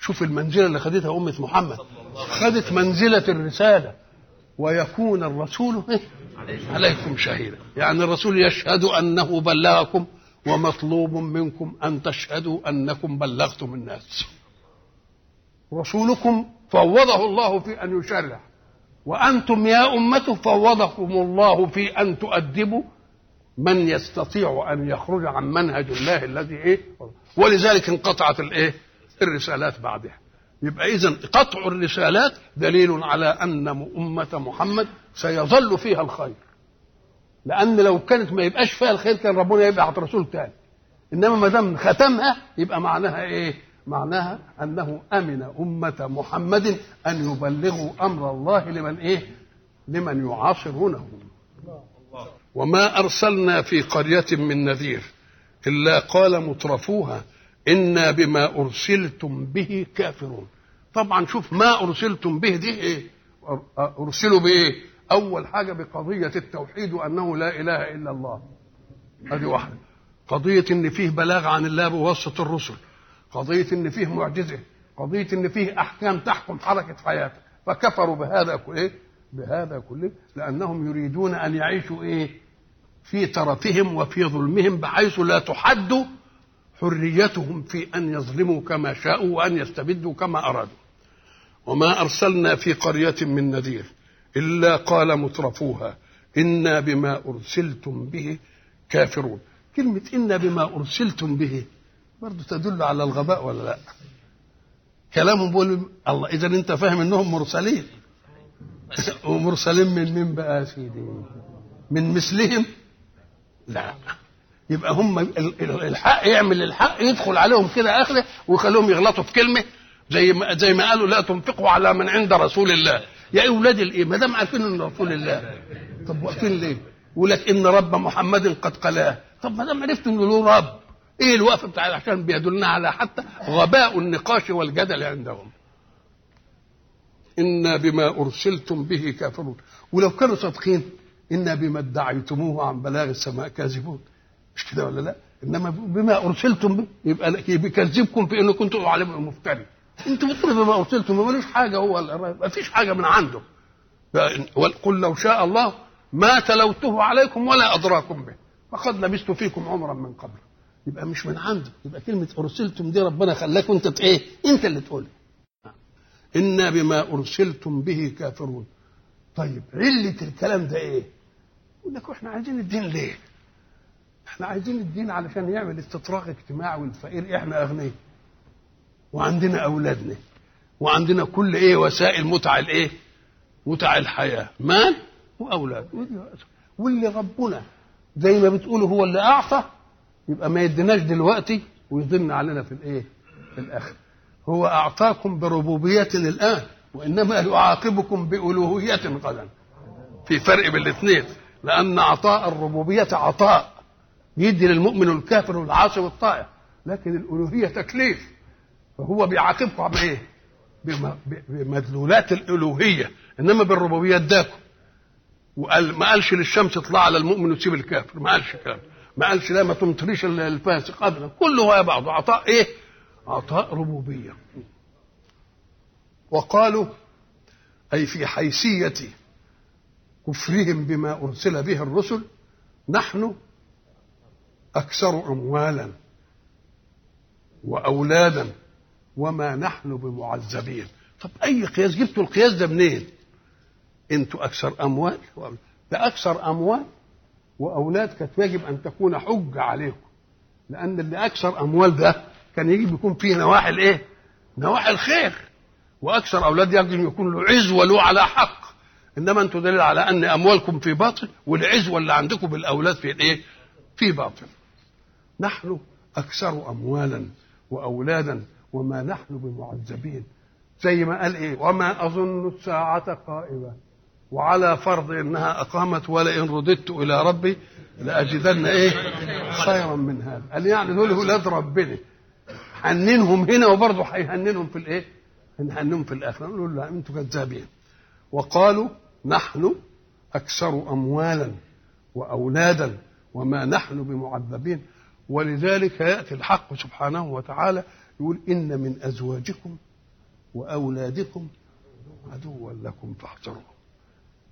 شوف المنزلة اللي خدتها أمة محمد. خدت منزلة الرسالة ويكون الرسول عليكم شهيدا. يعني الرسول يشهد أنه بلغكم ومطلوب منكم أن تشهدوا أنكم بلغتم الناس. رسولكم فوضه الله في أن يشرع وأنتم يا أمته فوضكم الله في أن تؤدبوا من يستطيع أن يخرج عن منهج الله الذي إيه؟ ولذلك انقطعت الإيه؟ الرسالات بعدها. يبقى إذا قطع الرسالات دليل على أن أمة محمد سيظل فيها الخير. لأن لو كانت ما يبقاش فيها الخير كان ربنا يبعث رسول تاني. إنما ما دام ختمها يبقى معناها إيه؟ معناها أنه أمن أمة محمد أن يبلغوا أمر الله لمن إيه؟ لمن يعاصرونه. وما أرسلنا في قرية من نذير إلا قال مترفوها إنا بما أرسلتم به كافرون. طبعا شوف ما أرسلتم به دي إيه؟ أرسلوا بإيه؟ أول حاجة بقضية التوحيد وأنه لا إله إلا الله. هذه واحدة. قضية إن فيه بلاغ عن الله بواسطة الرسل. قضية إن فيه معجزة. قضية إن فيه أحكام تحكم حركة حياته. فكفروا بهذا إيه؟ بهذا كله لأنهم يريدون أن يعيشوا إيه؟ في ترفهم وفي ظلمهم بحيث لا تحد حريتهم في أن يظلموا كما شاءوا وأن يستبدوا كما أرادوا. وما أرسلنا في قرية من نذير. إلا قال مترفوها إنا بما أرسلتم به كافرون. كلمة إنا بما أرسلتم به برضو تدل على الغباء ولا لا؟ كلامهم بيقول الله إذا أنت فاهم إنهم مرسلين. ومرسلين من مين بقى يا سيدي؟ من مثلهم؟ لا. يبقى هم الحق يعمل الحق يدخل عليهم كده آخره ويخليهم يغلطوا في كلمة زي ما زي ما قالوا لا تنفقوا على من عند رسول الله. يا أولاد الايه ما دام عارفين ان رسول الله. طب واقفين ليه؟ يقول لك إن رب محمد قد قلاه. طب ما دام عرفت إنه له رب إيه الوقفه بتاع عشان بيدلنا على حتى غباء النقاش والجدل عندهم. إنا بما أرسلتم به كافرون. ولو كانوا صادقين إنا بما ادعيتموه عن بلاغ السماء كاذبون. مش كده ولا لا؟ إنما بما أرسلتم به يبقى بيكذبكم في إنكم كنتم عليهم مفتري أنتوا بتقولوا بما أرسلتم ما ملوش حاجة هو ما فيش حاجة من عنده. قل لو شاء الله ما تلوته عليكم ولا أدراكم به. فقد لبثت فيكم عمرا من قبل. يبقى مش من عنده. يبقى كلمة أرسلتم دي ربنا خلاك وأنت إيه؟ أنت اللي تقول. إنا بما أرسلتم به كافرون. طيب علة الكلام ده إيه؟ يقول لك إحنا عايزين الدين ليه؟ إحنا عايزين الدين علشان يعمل استطراق اجتماعي والفقير إحنا أغنياء. وعندنا أولادنا وعندنا كل إيه وسائل متع الإيه؟ متع الحياة مال وأولاد. واللي ربنا زي ما بتقولوا هو اللي أعطى يبقى ما يديناش دلوقتي ويضن علينا في الإيه؟ في الآخر. هو أعطاكم بربوبية الان وإنما يعاقبكم بألوهية غدا. في فرق بين الاثنين لأن عطاء الربوبية عطاء يدي للمؤمن والكافر والعاصي والطائع لكن الألوهية تكليف. فهو بيعاقبكم إيه بم- بمدلولات الالوهيه انما بالربوبيه اداكم. وقال ما قالش للشمس اطلع على المؤمن وتسيب الكافر ما قالش كلام ما قالش لا ما تمطريش الفاسق ابدا. كله هو بعضه. عطاء إيه؟ عطاء ربوبيه. وقالوا أي في حيثية كفرهم بما أرسل به الرسل نحن أكثر اموالا وأولادا. وما نحن بمعذبين. طب أي قياس؟ جبتوا القياس ده منين؟ أنتوا أكثر أموال. ده أكثر أموال واولاد كانت يجب أن تكون حجه عليكم. لأن اللي أكثر أموال ده كان يجب يكون فيه نواحي الإيه؟ نواحي الخير. وأكثر أولاد يجب يكون له عزوه له على حق. إنما أنتوا دليل على أن أموالكم في باطل والعزوه اللي عندكم بالأولاد في الايه في باطل. نحن أكثر اموالا وأولادا وما نحن بمعذبين. زي ما قال إيه؟ وما أظن الساعة قائمة. وعلى فرض إنها أقامت ولئن رددت إلى ربي لأجدن إيه؟ خيرا من هذا. قال يعني دول ولاد ربنا. حننهم هنا وبرضه هيهننهم في الإيه؟ هنهنهم في الآخرة. نقول لا أنتوا كذابين. وقالوا نحن أكثر اموالا وأولادا وما نحن بمعذبين. ولذلك يأتي الحق سبحانه وتعالى يقول إن من أزواجكم وأولادكم عدوا لكم فاحذروه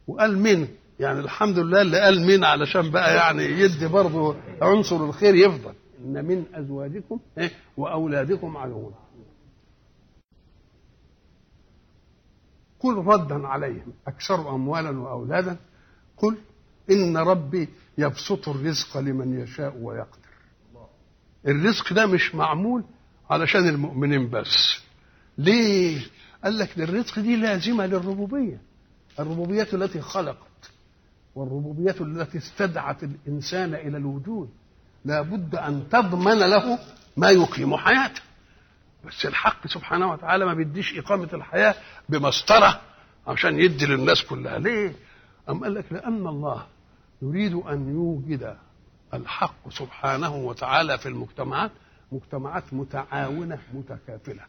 وقال من يعني الحمد لله اللي قال من علشان بقى يعني يدي برضه عنصر الخير يفضل. إن من أزواجكم إيه؟ وأولادكم عدوا قل ردا عليهم أكثر أموالا وأولادا. قل إن ربي يبسط الرزق لمن يشاء ويقدر. الرزق ده مش معمول علشان المؤمنين بس. ليه؟ قال لك الرزق دي لازمة للربوبية. الربوبية التي خلقت والربوبية التي استدعت الإنسان إلى الوجود. لا بد أن تضمن له ما يقيم حياته. بس الحق سبحانه وتعالى ما بيديش إقامة الحياة بمسطرة عشان يدي للناس كلها. ليه؟ أم قال لك لأن الله يريد أن يوجد الحق سبحانه وتعالى في المجتمعات مجتمعات متعاونة متكافلة.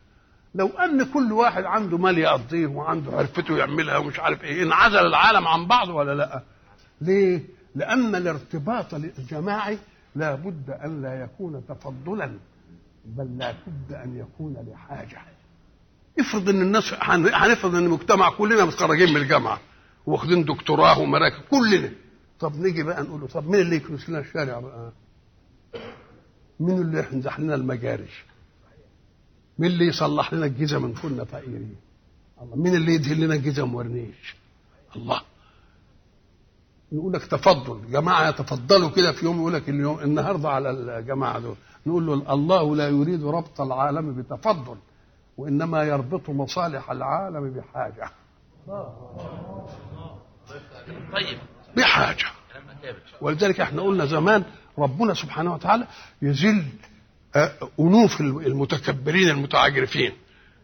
لو أن كل واحد عنده مال يقضيه وعنده عرفته يعملها ومش عارف إيه انعزل العالم عن بعض ولا لأ؟ ليه؟ لأن الارتباط الجماعي لا بد أن لا يكون تفضلا بل لا بد أن يكون لحاجة. افرض إن الناس هن- هنفرض إن المجتمع كلنا متخرجين من الجامعة واخدين دكتوراه ومراكز كلنا. طب نيجي بقى نقول طب مين اللي يكنس لنا الشارع بقى؟ مين اللي يمزح لنا المجاري؟ مين اللي يصلح لنا الجزم من كنا فقيرين؟ الله مين اللي يدهن لنا الجزم ورنيش؟ الله يقول لك تفضل جماعة يتفضلوا كده في يوم يقول لك اليوم النهارده على الجماعة دول نقول له الله لا يريد ربط العالم بتفضل وإنما يربط مصالح العالم بحاجة طيب بحاجة أكابر ولذلك إحنا قلنا زمان ربنا سبحانه وتعالى يذل آه، أنوف المتكبرين المتعجرفين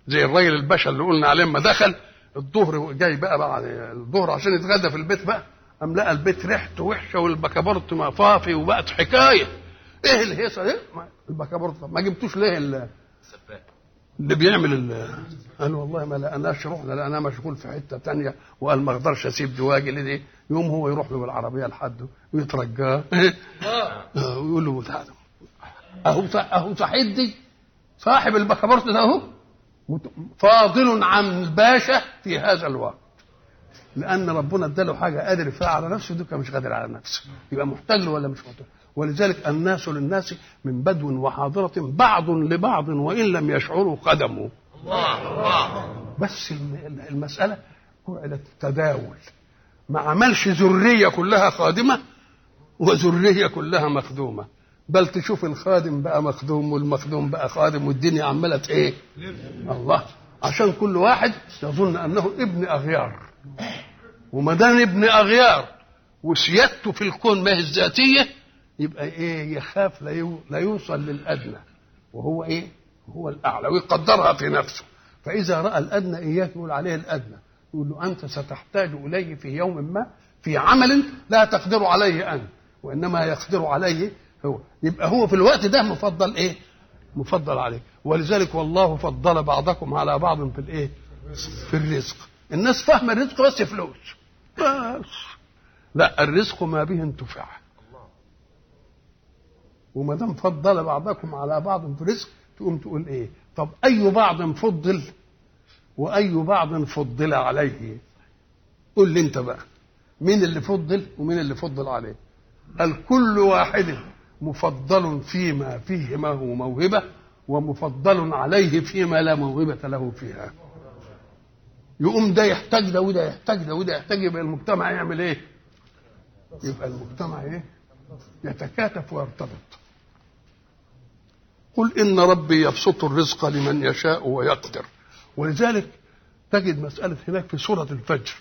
زي الراجل الباشا اللي قلنا عليه لما دخل الظهر جاي بقى بعد الظهر عشان يتغدى في البيت بقى قام لقى البيت ريحته وحشة والبكابورت طفافي وبقت حكاية. إيه الهيصة دي؟ ما- البكابورت ما جبتوش ليه ال- سباك اللي بيعمل ال قال والله ما لقناش رحنا لقناه مشغول في حتة تانية وقال ما أقدرش أسيب دواجي دي يوم هو يروح له بالعربية لحده ويترجاه. آه، ويقول له تعالى أهو أهو صحيح دي صاحب البكابورت ده أهو. فاضل عن الباشا في هذا الوقت. لأن ربنا اداله حاجة قادر يفعل على نفسه دوكا مش قادر على نفسه. يبقى محتاج له ولا مش محتاج ولذلك الناس للناس من بدو وحاضرة بعض لبعض وإن لم يشعروا قدموا الله الله. بس الم- المسألة جعلت تداول. ما عملش ذرية كلها خادمة وذرية كلها مخدومة. بل تشوف الخادم بقى مخدوم والمخدوم بقى خادم والدنيا عمالة إيه؟ الله. عشان كل واحد يظن أنه ابن أغيار. وما دام ابن أغيار وسيادته في الكون ما هي الذاتية يبقى إيه يخاف لا يو- لا يوصل للأدنى وهو إيه؟ هو الأعلى ويقدرها في نفسه. فإذا رأى الأدنى اياك يقول عليه الأدنى. يقول له أنت ستحتاج إليه في يوم ما في عمل لا تقدر عليه أنت وإنما يقدر عليه هو. يبقى هو في الوقت ده مفضل إيه؟ مفضل عليه ولذلك والله فضل بعضكم على بعض في الإيه؟ في الرزق. الناس فاهمة الرزق بس فلوس. بس. لا الرزق ما به انتفع. وما دام فضل بعضكم على بعض في الرزق تقوم تقول إيه؟ طب أي بعض فضل؟ وأي بعض فضل عليه؟ قول لي أنت بقى مين اللي فضل ومين اللي فضل عليه؟ قال كل واحد مفضل فيما فيه ما هو موهبة ومفضل عليه فيما لا موهبة له فيها. يقوم ده يحتاج ده وده يحتاج ده وده يحتاج يبقى المجتمع يعمل إيه؟ يبقى المجتمع إيه؟ يتكاتف ويرتبط. قل إن ربي يبسط الرزق لمن يشاء ويقدر. ولذلك تجد مسألة هناك في سورة الفجر.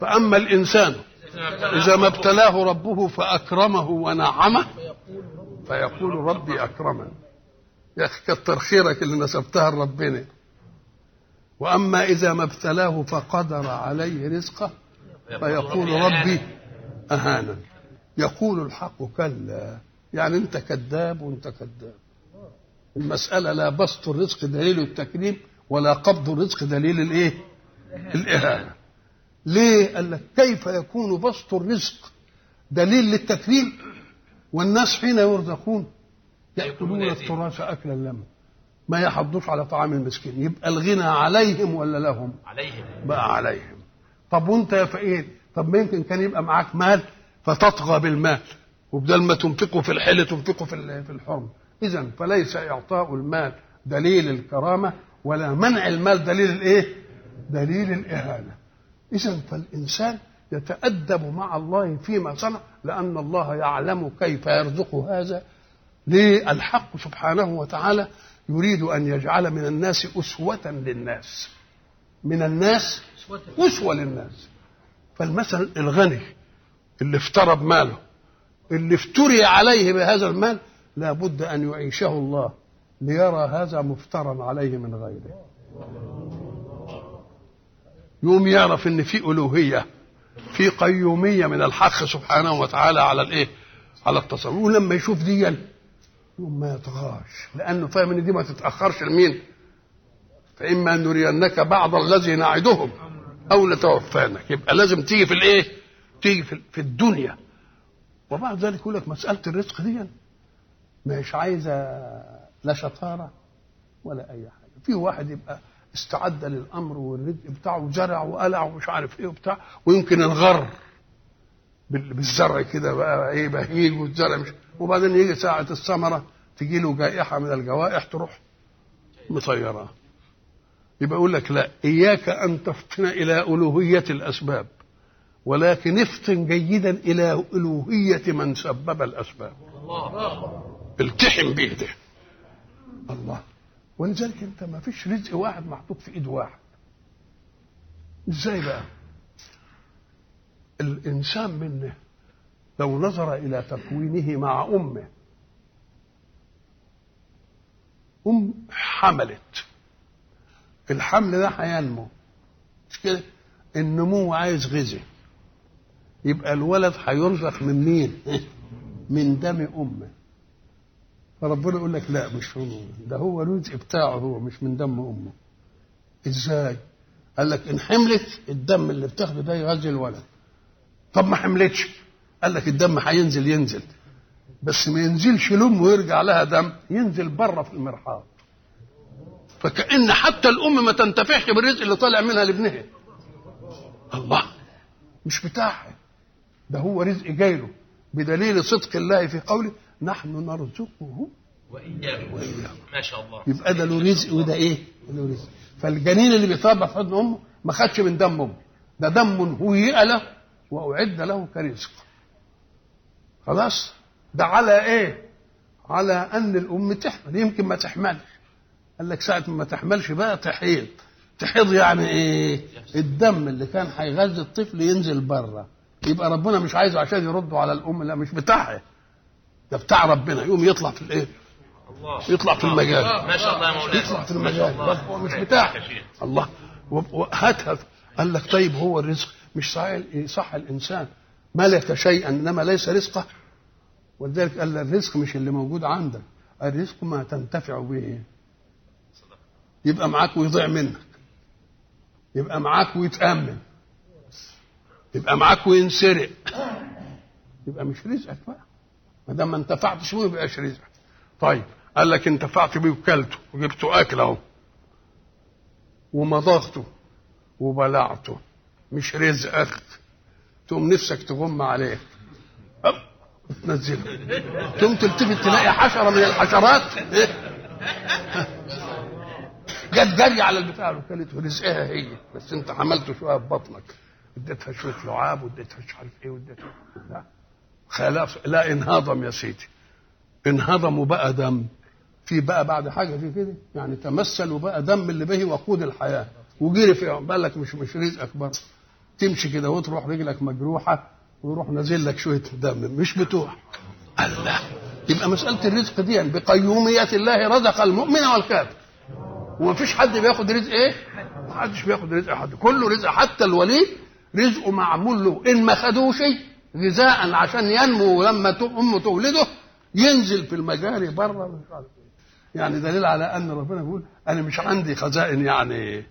فأما الإنسان إذا ما ابتلاه ربه فأكرمه ونعمه فيقول ربي اكرمن يا أخي كتر خيرك اللي نسبتها لربنا. وأما إذا ما ابتلاه فقدر عليه رزقه فيقول ربي اهانا يقول الحق كلا. يعني أنت كذاب وأنت كذاب. المسألة لا بسط الرزق دليل التكريم ولا قبض الرزق دليل الإيه؟ الإهانة. ليه؟ قال لك كيف يكون بسط الرزق دليل للتكريم؟ والناس حين يرزقون يأكلون التراث أكلا لما ما يحضوش على طعام المسكين. يبقى الغنى عليهم ولا لهم؟ عليهم. بقى عليهم. طب وانت يا فقير؟ طب ما يمكن كان يبقى معاك مال فتطغى بالمال. وبدل ما تنفقه في الحل تنفقه في في الحرم. إذا فليس إعطاء المال دليل الكرامة ولا منع المال دليل الإيه؟ دليل الإهانة. إذا فالإنسان يتأدب مع الله فيما صنع لأن الله يعلم كيف يرزق هذا. للحق سبحانه وتعالى يريد أن يجعل من الناس أسوة للناس. من الناس أسوة للناس. فالمثل الغني اللي افترض ماله اللي افتري عليه بهذا المال لابد أن يعيشه الله ليرى هذا مفترا عليه من غيره. يوم يعرف إن في ألوهية في قيومية من الحق سبحانه وتعالى على الإيه؟ على التصرف. ولما يشوف دي يوم ما يطغاش لأنه فاهم إن دي ما تتأخرش لمين؟ فإما أن نرينك بعض الذي نعدهم أو نتوفانك يبقى لازم تيجي في الإيه؟ تيجي في, الدنيا. وبعد ذلك يقول لك مسألة الرزق دي مش عايزة لا شطارة ولا أي حاجة. في واحد يبقى استعد للأمر والرزق بتاعه وزرع وقلع ومش عارف إيه وبتاع ويمكن انغر بال- بالزرع كده بقى إيه بهيج والزرع مش وبعدين يجي ساعة الثمرة تجي له جائحة من الجوائح تروح مطيراه يبقى يقول لك لا إياك أن تفطن إلى ألوهية الأسباب ولكن افطن جيدا إلى ألوهية من سبب الأسباب. التحم به ده الله. ولذلك انت ما فيش رزق واحد محطوط في ايد واحد. إزاي بقى؟ الانسان منه لو نظر إلى تكوينه مع امه ام حملت. الحمل ده هينمو مش كده؟ النمو عايز غذاء. يبقى الولد هيرزق من مين؟ من دم امه. فربنا يقول لك لا مش هو. ده هو الرزق بتاعه هو مش من دم أمه. إزاي؟ قال لك إن حملت الدم اللي بتاخده ده يغذي الولد. طب ما حملتش. قال لك الدم هينزل ينزل. بس ما ينزلش لام ويرجع لها دم ينزل بره في المرحاض. فكأن حتى الأم ما تنتفعش بالرزق اللي طالع منها لابنها. الله مش بتاعها. ده هو رزق جايله. بدليل صدق الله في قوله نحن نرزقه وإياكم وإياكم ما شاء الله. يبقى ده له رزق وده إيه؟ له رزق. فالجنين اللي بيتربى في حضن أمه ما خدش من دم أمه. ده دم هيئ له وأعد له كرزق. خلاص؟ ده على إيه؟ على أن الأم تحمل. يمكن ما تحملش. قال لك ساعة ما تحملش بقى تحيض. تحيض يعني إيه؟ الدم اللي كان هيغذي الطفل ينزل بره. يبقى ربنا مش عايزه عشان يردوا على الأم لا مش بتاعها. ده بتاع ربنا يقوم يطلع في الإيه؟ الله. يطلع في المجال. ما شاء الله يا مولانا. يطلع في المجال. هو مش شيخ. الله. وهاتها قال لك طيب هو الرزق. مش صحيح صح الإنسان. ملك شيئا إنما ليس رزقه. ولذلك قال الرزق مش اللي موجود عندك. الرزق ما تنتفع به. يبقى معاك ويضيع منك. يبقى معاك ويتأمن. يبقى معاك وينسرق. يبقى مش رزقك بقى. ما دام ما انتفعتش بيه يبقاش رزقك طيب قال لك انتفعت بيه وكلته وجبته أكل أهو. ومضغته وبلعته. مش رزقك. تقوم نفسك تغم عليه. تنزله تقوم تلتفت تلاقي حشره من الحشرات؟ جت جري على البتاع وكلته رزقها هي. بس انت عملته شوية في بطنك. اديتها شوية لعاب واديتها مش عارف إيه واديتها خلاص لا انهضم يا سيدي. انهضم وبقى دم. في بقى بعد حاجة في كده؟ يعني تمثل وبقى دم اللي به وقود الحياة. وجري في بالك مش مش رزقك برضه تمشي كده وتروح رجلك مجروحة ويروح نازل لك شوية دم. مش بتوع. الله. يبقى مسألة الرزق دي بقيومية الله رزق المؤمن والكافر. ومفيش حد بياخد رزق إيه؟ محدش بياخد رزق حد كله رزق. حتى الوليد رزقه معمول له. إن ما خدوش غذاء عشان ينمو ولما أمه تولده ينزل في المجاري بره عارف. يعني دليل على أن ربنا بيقول أنا مش عندي خزائن يعني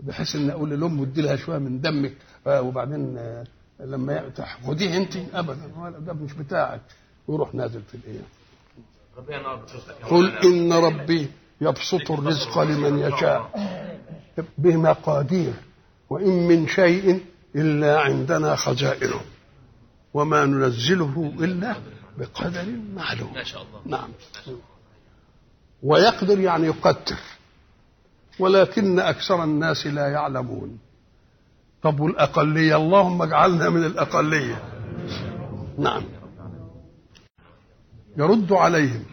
بحيث إن أقول لأمه ادي لها شوية من دمك وبعدين آه، لما خديه أنت. ابدا. ده مش بتاعك. ويروح نازل في الايه قل. إن ربي يبسط الرزق لمن يشاء. بمقادير وإن من شيء إلا عندنا خزائنه. وما ننزله إلا بقدر معلوم. ما شاء الله. نعم. ويقدر يعني يقدر. ولكن أكثر الناس لا يعلمون. طب والأقلية اللهم اجعلنا من الأقلية. نعم. يرد عليهم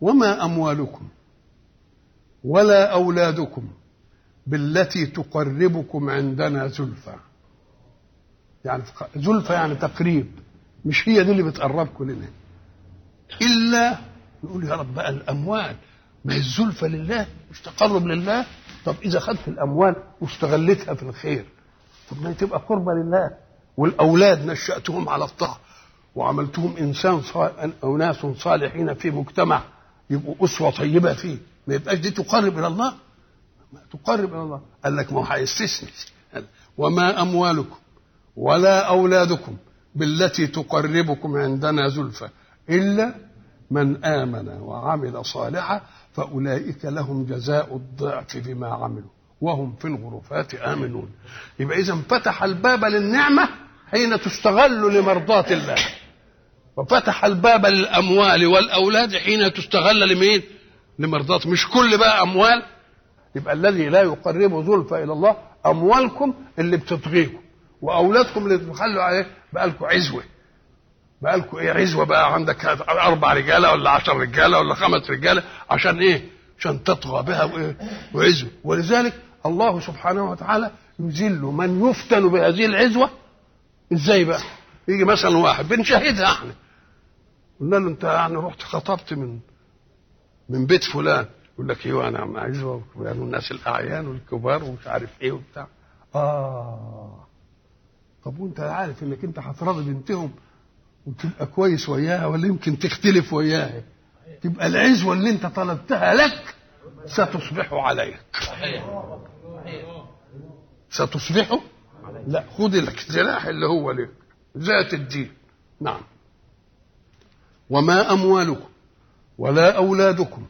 وما أموالكم ولا أولادكم بالتي تقربكم عندنا زلفى؟ يعني زلفى يعني تقريب. مش هي دي اللي بتقربكم لنا. إلا نقول يا رب بقى الأموال ما هي الزلفى لله مش تقرب لله. طب إذا خدت الأموال واستغلتها في الخير طب ما تبقى قربة لله. والأولاد نشأتهم على الطاعة وعملتهم إنسان صالح أو ناس صالحين في مجتمع يبقوا أسوة طيبة فيه. ما يبقاش دي تقرب إلى الله؟ تقرب إلى الله. قال لك ما هو هيستثني. وما أموالكم ولا أولادكم بالتي تقربكم عندنا زلفى. إلا من آمن وعمل صالحا فأولئك لهم جزاء الضعف بما عملوا. وهم في الغرفات آمنون. يبقى إذا فتح الباب للنعمة حين تستغل لمرضاة الله. وفتح الباب للأموال والأولاد حين تستغل لمين؟ لمرضاة. مش كل بقى أموال. يبقى الذي لا يقرب زلفى إلى الله أموالكم اللي بتطغيكم. وأولادكم اللي تخلوا عليه عزوة. بقى لكم إيه عزوة بقى؟ عندك أربع رجالة ولا عشر رجالة ولا خمس رجالة عشان إيه؟ عشان تطغى بها وإيه وعزوة. ولذلك الله سبحانه وتعالى يذل من يفتن بهذه العزوة. إزاي بقى؟ يجي مثلا واحد بنشاهدها إحنا. قلنا له أنت يعني رحت خطبت من من بيت فلان. يقول لك إيوه أنا عزوة يعني الناس الأعيان والكبار ومش عارف إيه وبتاع. آه. طب وانت عارف انك انت هتراضي بنتهم وتبقى كويس وياها ولا يمكن تختلف وياها؟ تبقى العزوه اللي انت طلبتها لك ستصبح عليك. ستصبح لا خذ الاقتراح اللي هو لك ذات الدين. نعم. وما أموالكم ولا أولادكم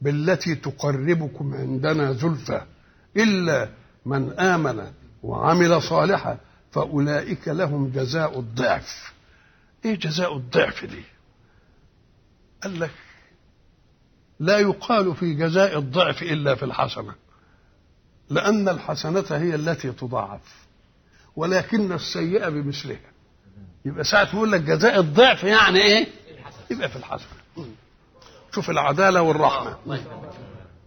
بالتي تقربكم عندنا زلفى إلا من آمن وعمل صالحا فأولئك لهم جزاء الضعف. إيه جزاء الضعف دي؟ قال لك لا يقال في جزاء الضعف إلا في الحسنة لأن الحسنة هي التي تضاعف ولكن السيئة بمثلها. يبقى ساعة يقول لك جزاء الضعف يعني إيه؟ يبقى في الحسنة. شوف العدالة والرحمة.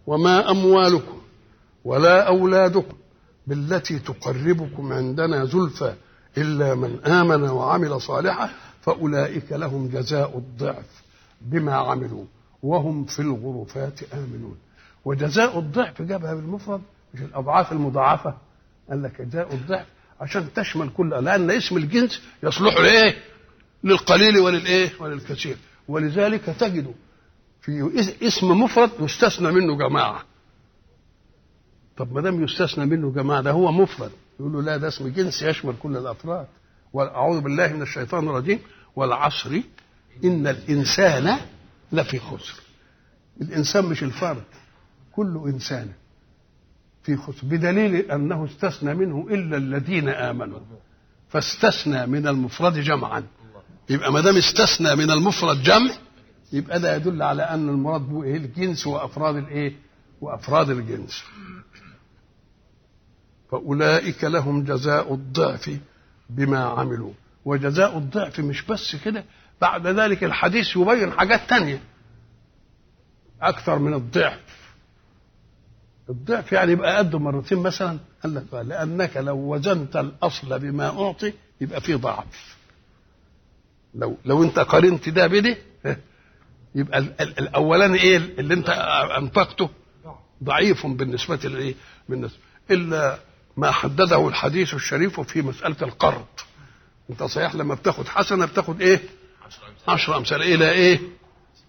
وما أموالكم ولا أولادكم بالتي تقربكم عندنا زلفى إلا من آمن وعمل صالحا فأولئك لهم جزاء الضعف بما عملوا وهم في الغرفات آمنون وجزاء الضعف جابها بالمفرد مش الأضعاف المضاعفة قال لك جزاء الضعف عشان تشمل كل لأن اسم الجنس يصلح لإيه؟ للقليل وللإيه؟ وللكثير ولذلك تجد في اسم مفرد يستثنى منه جماعة طب ما دام يستثنى منه جماعة ده هو مفرد. يقول له لا ده اسم جنس يشمل كل الأفراد. وأعوذ بالله من الشيطان الرجيم. والعصر إن الإنسان لفي خسر. الإنسان مش الفرد كل إنسان في خسر. بدليل أنه استثنى منه إلا الذين آمنوا. فاستثنى من المفرد جمعا. يبقى ما دام استثنى من المفرد جمع يبقى ده يدل على أن المراد به الجنس وأفراد الإيه؟ وأفراد الجنس. فأولئك لهم جزاء الضعف بما عملوا. وجزاء الضعف مش بس كده بعد ذلك الحديث يبين حاجات تانية أكثر من الضعف. الضعف يعني يبقى قده مرتين مثلا قال لك لأنك لو وزنت الأصل بما أعطي يبقى فيه ضعف. لو لو أنت قارنت ده بده يبقى ال- ال- الأولاني إيه اللي أنت أنفقته؟ ضعيف بالنسبة لإيه؟ بالنسبة إلا ما حدده الحديث الشريف في مسألة القرض. أنت صحيح لما بتاخد حسنة بتاخد إيه؟ عشر أمثال. إلى إيه؟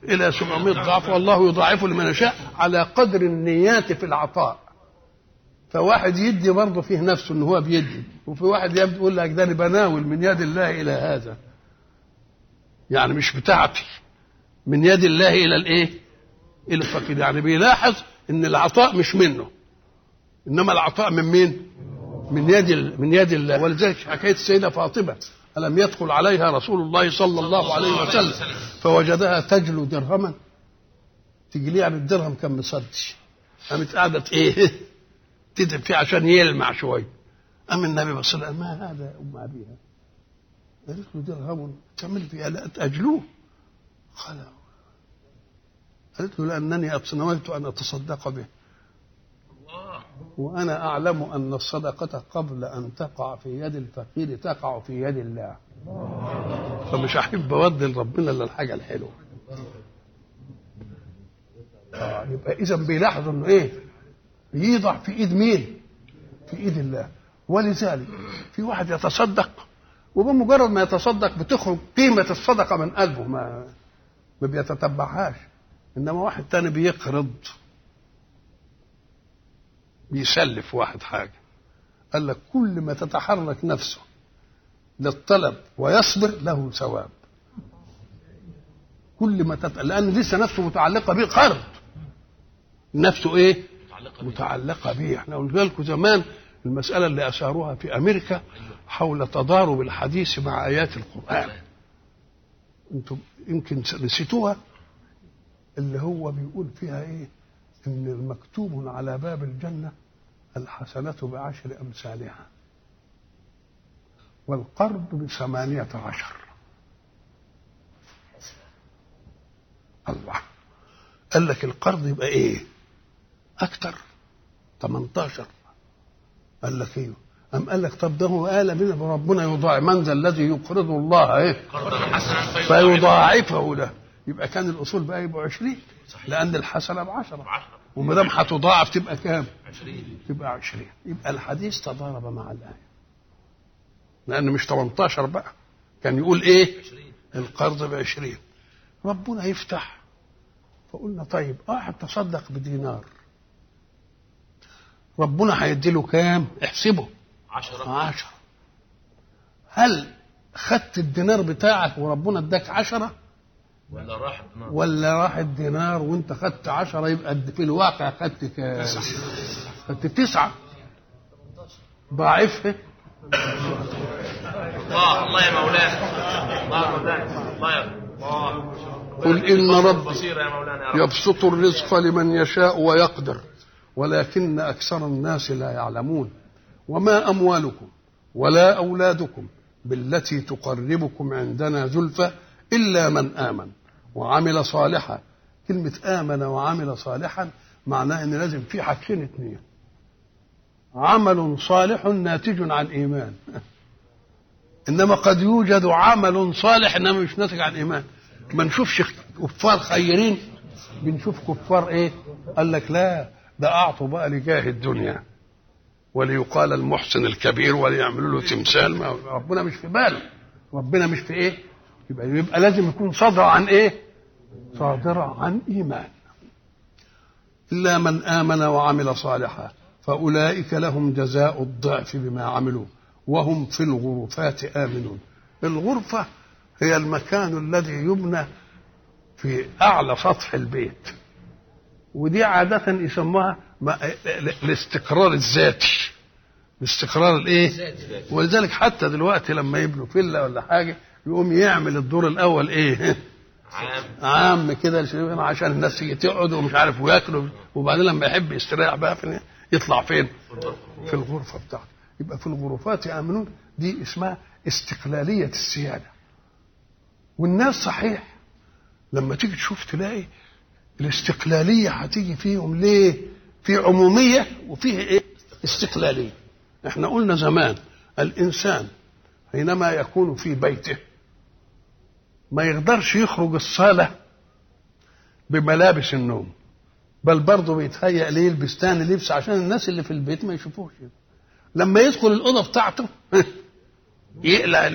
إلى 700 ضعف. والله يضاعف لمن يشاء على قدر النيات في العطاء. فواحد يدي برضه فيه نفسه إن هو بيدي. وفي واحد يبدو يقول لك ده أنا بناول من يد الله إلى هذا. يعني مش بتاعتي. من يد الله إلى الإيه؟ إلى الفقير. يعني بيلاحظ إن العطاء مش منه. إنما العطاء من مين؟ من يد من يد الله. ولذلك حكاية السيدة فاطمة ألم يدخل عليها رسول الله صلى الله عليه وسلم؟ فوجدها تجلو درهما. تجليه يعني الدرهم كان مصدش قامت قعدت إيه؟ تدب فيه عشان يلمع شوية. قام النبي بص لها ما هذا يا أم أبيها؟ قالت له درهم تعمل فيها لا اجلوه قال قالت له لأنني نويت أن أتصدق به. الله وأنا أعلم أن الصدقة قبل أن تقع في يد الفقير تقع في يد الله. فمش احب اودي لربنا إلا الحاجة الحلوة. آه يبقى اذا بيلاحظوا إنه إيه؟ يضع في إيد مين؟ في إيد الله. ولذلك في واحد يتصدق وبمجرد ما يتصدق بتخرج قيمة الصدقة من قلبه ما ما بيتتبعهاش. إنما واحد تاني بيقرض. بيسلف واحد حاجة. قال لك كل ما تتحرك نفسه للطلب ويصبر له ثواب. كل ما تت... لأن لسه نفسه متعلقة به قرض. نفسه إيه؟ متعلقة بيه. به. إحنا قلنا لكم زمان المسألة اللي أثاروها في أمريكا حول تضارب الحديث مع آيات القرآن. أنتم يمكن نسيتوها؟ اللي هو بيقول فيها إيه؟ إن المكتوب على باب الجنة الحسنة بعشر أمثالها والقرض بثمانية عشر. الله. قال لك القرض يبقى إيه؟ أكتر. 18 قال لك إيه؟ أم قال لك طب ده هو قال من ربنا يضاعف. من ذا الذي يقرض الله إيه؟ فيضاعفه له. يبقى كان الأصول بقى يبقوا 20 لأن الحسنة ب 10 بعشرة. وما دام هتضاعف تبقى كام؟ عشرين. تبقى 20 يبقى الحديث تضارب مع الآية. لأن مش 18 بقى. كان يقول إيه؟ عشرين. القرض ب 20 ربنا يفتح. فقلنا طيب واحد تصدق بدينار. ربنا هيدي له كام؟ احسبه. عشرة. عشرة. هل خدت الدينار بتاعك وربنا اداك عشرة؟ ولا راح الدماغ ولا راح الدينار وانت خدت عشرة يبقى في الواقع خدت كام خدت تسعة. ضاعفها الله الله يا مولانا. الله يا مولانا. الله يا الله. قل إن ربي يبسط الرزق لمن يشاء ويقدر ولكن أكثر الناس لا يعلمون. وما أموالكم ولا أولادكم بالتي تقربكم عندنا زلفى إلا من آمن وعمل صالحا. كلمة آمن وعمل صالحا معناه إن لازم في حاجتين اتنين. عمل صالح ناتج عن إيمان. إنما قد يوجد عمل صالح إنما مش ناتج عن إيمان. ما نشوفش كفار خيرين بنشوف كفار إيه؟ قال لك لا ده أعطوا بقى لجاه الدنيا. وليقال المحسن الكبير وليعملوا له تمثال. ما ربنا مش في باله. ربنا مش في إيه؟ يبقى, يبقى لازم يكون صادر عن إيه؟ صادر عن إيمان. إلا من آمن وعمل صالحا فأولئك لهم جزاء الضعف بما عملوا وهم في الغرفات آمنون. الغرفة هي المكان الذي يبنى في أعلى سطح البيت. ودي عادة يسموها الاستقرار الذاتي. الاستقرار الإيه؟ ولذلك حتى دلوقتي لما يبنوا فيلا ولا حاجة يقوم يعمل الدور الأول إيه؟ عام. عام كده عشان الناس تيجي تقعد ومش عارف وياكلوا. وبعدين لما يحب يستريح بقى فين يطلع فين؟ في الغرفة بتاعته. يبقى في الغرفات يأمنون دي اسمها استقلالية السيادة. والناس صحيح. لما تيجي تشوف تلاقي الاستقلالية هتيجي فيهم ليه؟ في عمومية وفيه إيه؟ استقلالية. إحنا قلنا زمان الإنسان حينما يكون في بيته ما يقدرش يخرج الصالة بملابس النوم بل برضه بيتهيأ ليه يلبس تاني لبس عشان الناس اللي في البيت ما يشوفوش. لما يدخل الأوضة بتاعته يقلع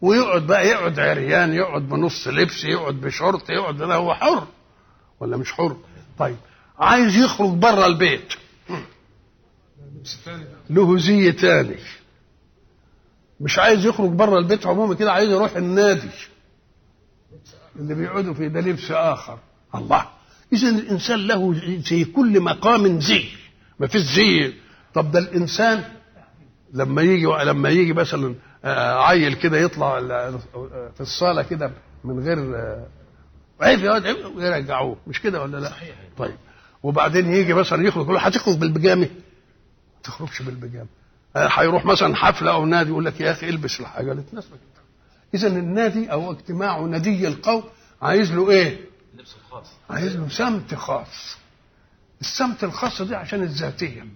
ويقعد بقى يقعد عريان يقعد بنص لبس يقعد بشورت يقعد لا هو حر ولا مش حر؟ طيب عايز يخرج بره البيت. له زي تاني. مش عايز يخرج بره البيت عموما كده عايز يروح النادي. اللي بيقعدوا فيه ده لبس آخر. الله. اذا الإنسان له زي كل مقام زي ما فيش زي طب ده الإنسان لما يجي لما يجي مثلا آه، عيل كده يطلع في الصالة كده من غير آه، عيب يا واد عيب ويرجعوه مش كده ولا لا؟ طيب. وبعدين يجي مثلا يخرج يقول له هتخرج بالبيجامه ما تخرجش بالبيجامه آه، هيروح مثلا حفلة أو نادي يقول لك يا أخي إلبس الحاجة اللي تناسبك. اذا النادي أو اجتماع ندي القوم عايز له إيه؟ اللبس الخاص عايز له سمت خاص. السمت الخاص دي عشان الذاتية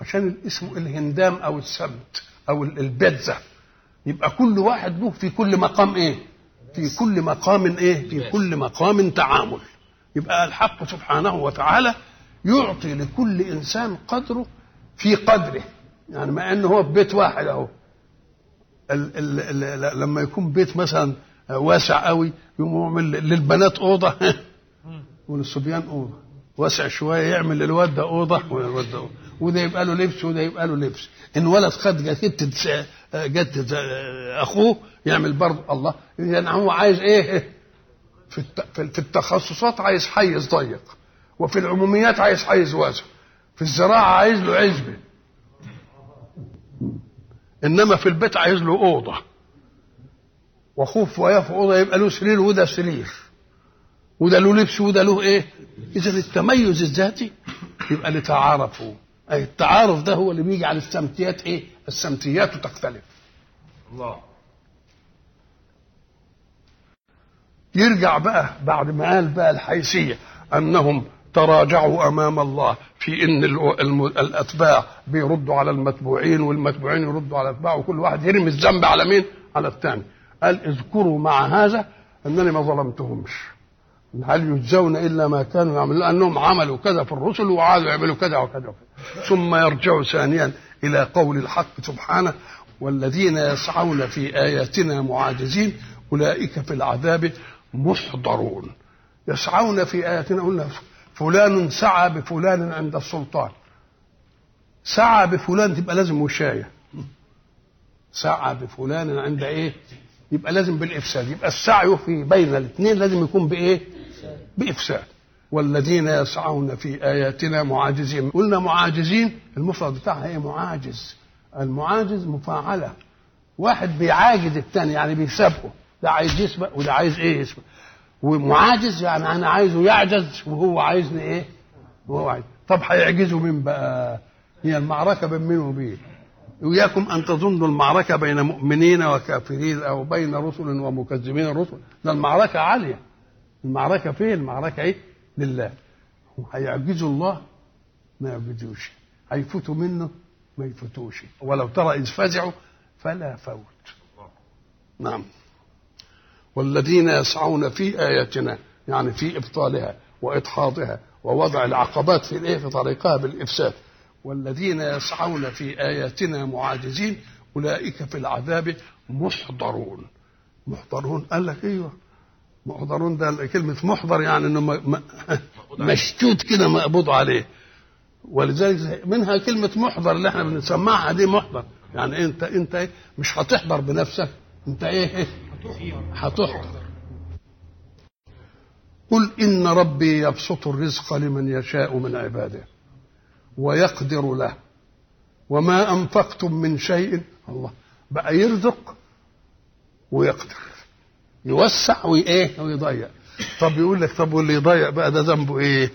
عشان الاسم الهندام أو السمت أو ال- البتزه يبقى كل واحد له في كل مقام إيه؟ في كل مقام إيه؟ في كل مقام تعامل. يبقى الحق سبحانه وتعالى يعطي لكل إنسان قدره في قدره. يعني مع إنه هو في بيت واحد أهو. ال ال ال لما يكون بيت مثلا واسع قوي يقوم يعمل للبنات أوضة. وللصبيان أوضة. واسع شوية يعمل للواد ده أوضة. وللواد ده أوضة. وده يبقى له لبس وده يبقى له لبس. إن ولد خد جدد جدد أخوه يعمل برضه الله. يعني هو عايز إيه؟ في في التخصصات عايز حيز ضيق. وفي العموميات عايز حيز واسع. في الزراعة عايز له عزبة. إنما في البيت عايز له أوضة. وأخوه في وياه في أوضة يبقى له سرير وده سرير. وده له لبس وده له إيه؟ إذا التميز الذاتي يبقى لتعارفوا أي التعارف ده هو اللي بيجي على السمتيات إيه؟ السمتيات تختلف. الله. يرجع بقى بعد ما قال بقى الحيثية أنهم تراجعوا أمام الله في إن ال- الم- الأتباع بيردوا على المتبوعين والمتبوعين يردوا على الأتباع وكل واحد يرمي الذنب على مين؟ على الثاني. قال اذكروا مع هذا أنني ما ظلمتهمش. هل يجزون إلا ما كانوا يعملون؟ لأنهم عملوا كذا في الرسل وعادوا يعملوا كذا وكذا وكذا. ثم يرجعوا ثانيا إلى قول الحق سبحانه والذين يسعون في آياتنا معاجزين أولئك في العذاب محضرون. يسعون في آياتنا قلنا فلان سعى بفلان عند السلطان. سعى بفلان تبقى لازم وشاية. سعى بفلان عند إيه؟ يبقى لازم بالإفساد. يبقى السعي في بين الاثنين لازم يكون بإيه؟ بإفساد. والذين يسعون في آياتنا معاجزين. قلنا معاجزين المفرد بتاعها إيه؟ معاجز. المعاجز مفاعلة. واحد بيعاجز الثاني يعني بيسابقه. ده عايز يسبق وده عايز إيه يسبق. ومعاجز يعني أنا عايزه يعجز وهو عايزني إيه؟ وهو عايز. طب هيعجزوا مين بقى؟ هي المعركة بين مين وبين إياكم أن تظنوا المعركة بين مؤمنين وكافرين أو بين رسل ومكذبين الرسل ده المعركة عالية. المعركة فين المعركة إيه؟ لله. هيعجزوا الله؟ ما يعجزوش. هيفوتوا منه؟ ما يفوتوش. ولو ترى إذ فزعوا فلا فوت. نعم. والذين يسعون في آياتنا يعني في إبطالها وإدحاضها ووضع العقبات في الإيه في طريقها بالإفساد. والذين يسعون في آياتنا معاجزين أولئك في العذاب محضرون. محضرون؟ قال لك أيوه. محضرون ده كلمة محضر يعني م- مشتوت كده مقبوض عليه. ولذلك منها كلمة محضر اللي إحنا بنسمعها دي محضر. يعني أنت أنت إيه؟ مش هتحضر بنفسك. أنت إيه إيه؟ هتحضر قل إن ربي يبسط الرزق لمن يشاء من عباده ويقدر له. وما أنفقتم من شيء الله بقى يرزق ويقدر. يوسع وإيه؟ ويضيق. طب يقول لك طب واللي يضيق بقى ده ذنبه إيه؟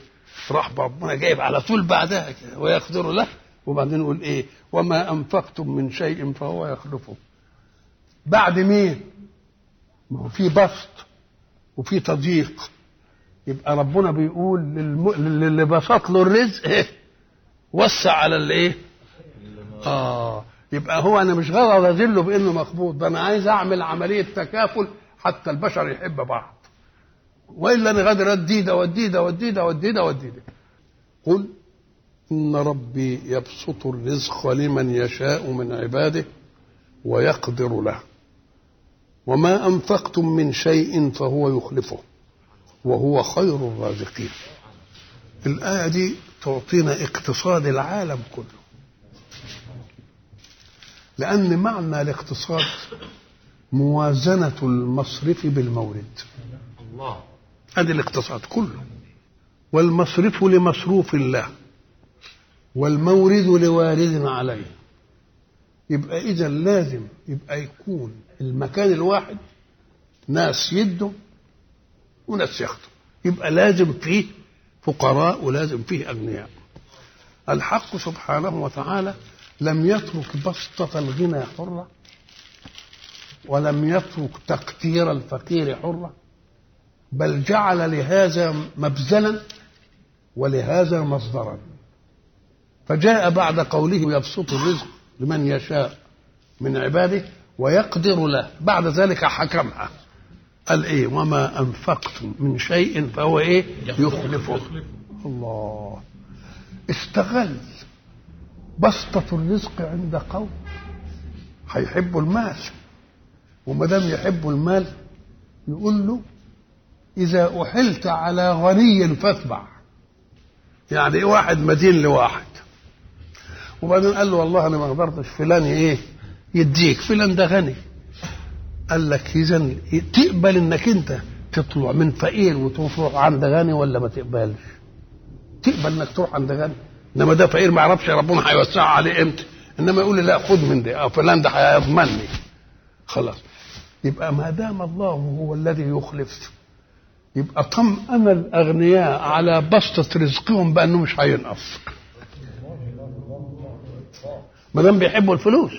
راح ربنا جايب على طول بعدها كده ويقدر له. وبعدين يقول إيه؟ وما أنفقتم من شيء فهو يخلفه. بعد مين؟ ما هو في بسط وفي تضييق. يبقى ربنا بيقول للم... للي بسط له الرزق؟ وسع على الايه آه. يبقى هو أنا مش غرض أذله بإنه مقبوض ده أنا عايز أعمل عملية تكافل حتى البشر يحب بعض. وإلا أنا غادر ادي ده وادي ده وادي ده وادي ده وادي ده قل إن ربي يبسط الرزق لمن يشاء من عباده ويقدر له. وما أنفقتم من شيء فهو يخلفه وهو خير الرازقين. الآية دي تعطينا اقتصاد العالم كله. لأن معنى الاقتصاد موازنة المصرف بالمورد. الله. هذا الاقتصاد كله. والمصرف لمصروف الله والمورد لوارد عليه. يبقى إذا لازم يبقى يكون المكان الواحد ناس يدوا وناس ياخدوا يبقى لازم فيه فقراء ولازم فيه أغنياء. الحق سبحانه وتعالى لم يترك بسطة الغنى حرة ولم يترك تقتير الفقير حرة بل جعل لهذا مبذلا ولهذا مصدرا. فجاء بعد قوله يبسط الرزق لمن يشاء من عباده ويقدر له. بعد ذلك حكمها. قال إيه؟ وما أنفقتم من شيء فهو إيه؟ يخلفه. الله. استغل بسطة الرزق عند قوم. هيحبوا المال. وما دام يحبوا المال يقول له إذا أحلت على غني فاتبع. يعني إيه واحد مدين لواحد؟ وبعدين قال له والله أنا ما قدرتش فلان إيه؟ يديك فلان ده غني. قال لك إذا تقبل إنك أنت تطلع من فقير وتروح عند غني ولا ما تقبلش؟ تقبل إنك تروح عند غني. إنما ده فقير ما يعرفش ربنا هيوسع عليه إمتى. إنما يقول لي لا خد من ده أو فلان ده هيضمني خلاص. يبقى ما دام الله هو الذي يخلف يبقى طمأن الأغنياء على بسطة رزقهم بأنه مش هينقص. ما دام بيحبوا الفلوس.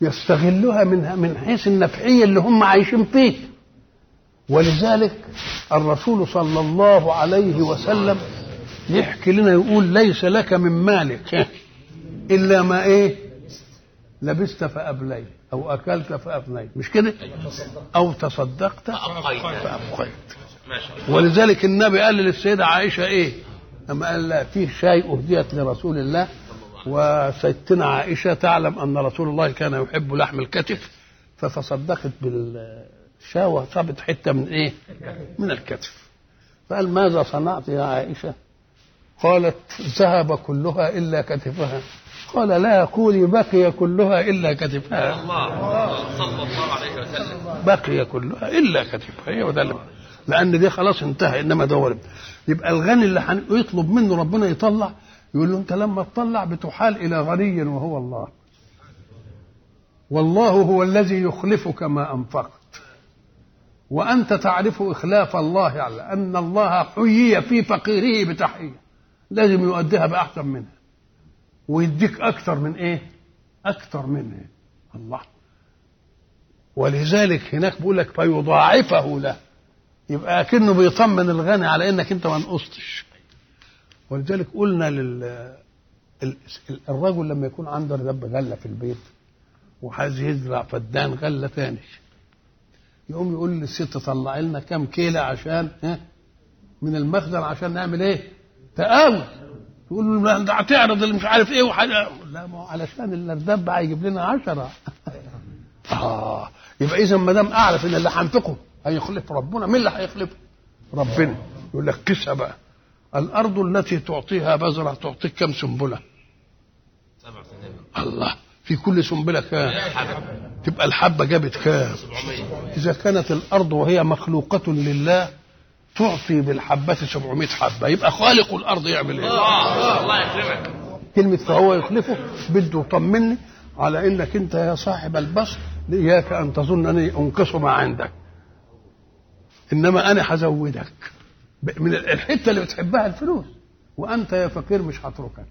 يستغلوها من من حيث النفعية اللي هم عايشين فيه. ولذلك الرسول صلى الله عليه وسلم يحكي لنا يقول ليس لك من مالك. إلا ما إيه؟ لبست فابليت أو أكلت فافنيت مش كده؟ أو تصدقت. فأبقيت. ولذلك النبي قال للسيدة عائشة إيه؟ اما قال لا فيه شاي أهديت لرسول الله وسيدتنا عائشة تعلم أن رسول الله كان يحب لحم الكتف فتصدقت بالشاي وصابت حتة من إيه؟ من الكتف. فقال ماذا صنعت يا عائشة؟ قالت ذهب كلها إلا كتفها. قال لا قولي بقي كلها إلا كتفها. الله صلى الله عليه وسلم بقي كلها إلا كتفها. هي وده لأن دي خلاص انتهى إنما ده يبقى الغني اللي حن- يطلب منه ربنا يطلع يقول له انت لما تطلع بتحال إلى غني وهو الله. والله هو الذي يخلفك ما أنفقت. وأنت تعرف إخلاف الله على أن الله حيي في فقيره بتحية. لازم يؤديها بأحسن منها. ويديك أكثر من إيه؟ أكثر منها الله. ولذلك هناك بيقول لك فيضاعفه له. يبقى أكنه بيطمن الغني على إنك أنت ما نقصتش. ولذلك قلنا لل ال- ال- الرجل لما يكون عنده دب غلة في البيت وعايز يزرع فدان غلة تاني. يقوم يقول للست طلع لنا كام كيلة عشان ها من المخزن عشان نعمل إيه؟ تقاوي تقول له ده هتعرض اللي مش عارف إيه وحاجة. لا ما هو علشان الارداب بقى يجيب لنا عشرة. آه يبقى اذا ما دام أعرف إن اللي هنفقه هيخلف ربنا مين اللي هيخلفه؟ ربنا. يقول لك قسها بقى. الأرض التي تعطيها بذرة تعطيك كم سنين الله في كل سنبلة كام؟ تبقى الحبة جابت كام؟ 700 إذا كانت الأرض وهي مخلوقة لله تعطي بالحبة 700 حبة. يبقى خالق الأرض يعمل إيه؟ الله يكرمك. كلمة فهو يخلفه بده يطمني على إنك أنت يا صاحب البصر إياك أن تظن أني أنقص ما عندك. إنما أنا هزودك. من الحتة اللي بتحبها الفلوس. وأنت يا فقير مش هتركك.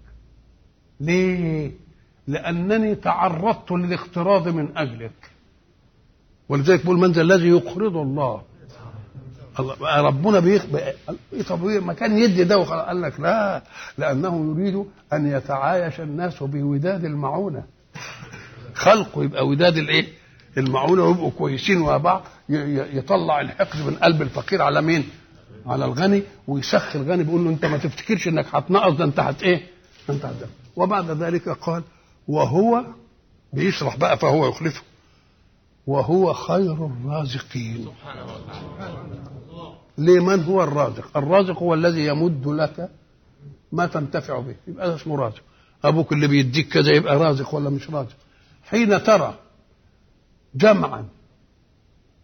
ليه؟ لأنني تعرضت للاقتراض من أجلك. ولذلك بيقول من ذا الذي يقرض الله؟ الله ربنا بيخبئ طب إيه ما كان يدي ده وخلاص. قال لك لا لأنه يريد أن يتعايش الناس بوداد المعونة. خلقه يبقى وداد الإيه؟ المعونة ويبقوا كويسين مع بعض يطلع الحقد من قلب الفقير على مين؟ على الغني ويسخي الغني بيقول له انت ما تفتكرش انك هتنقص ده انت هت إيه؟ انت هت وبعد ذلك قال وهو بيشرح بقى فهو يخلفه وهو خير الرازقين. وتعالى لمن هو الرازق؟ الرازق هو الذي يمد لك ما تنتفع به يبقى ده اسمه رازق. أبوك اللي بيديك كذا يبقى رازق ولا مش رازق؟ حين ترى جمعا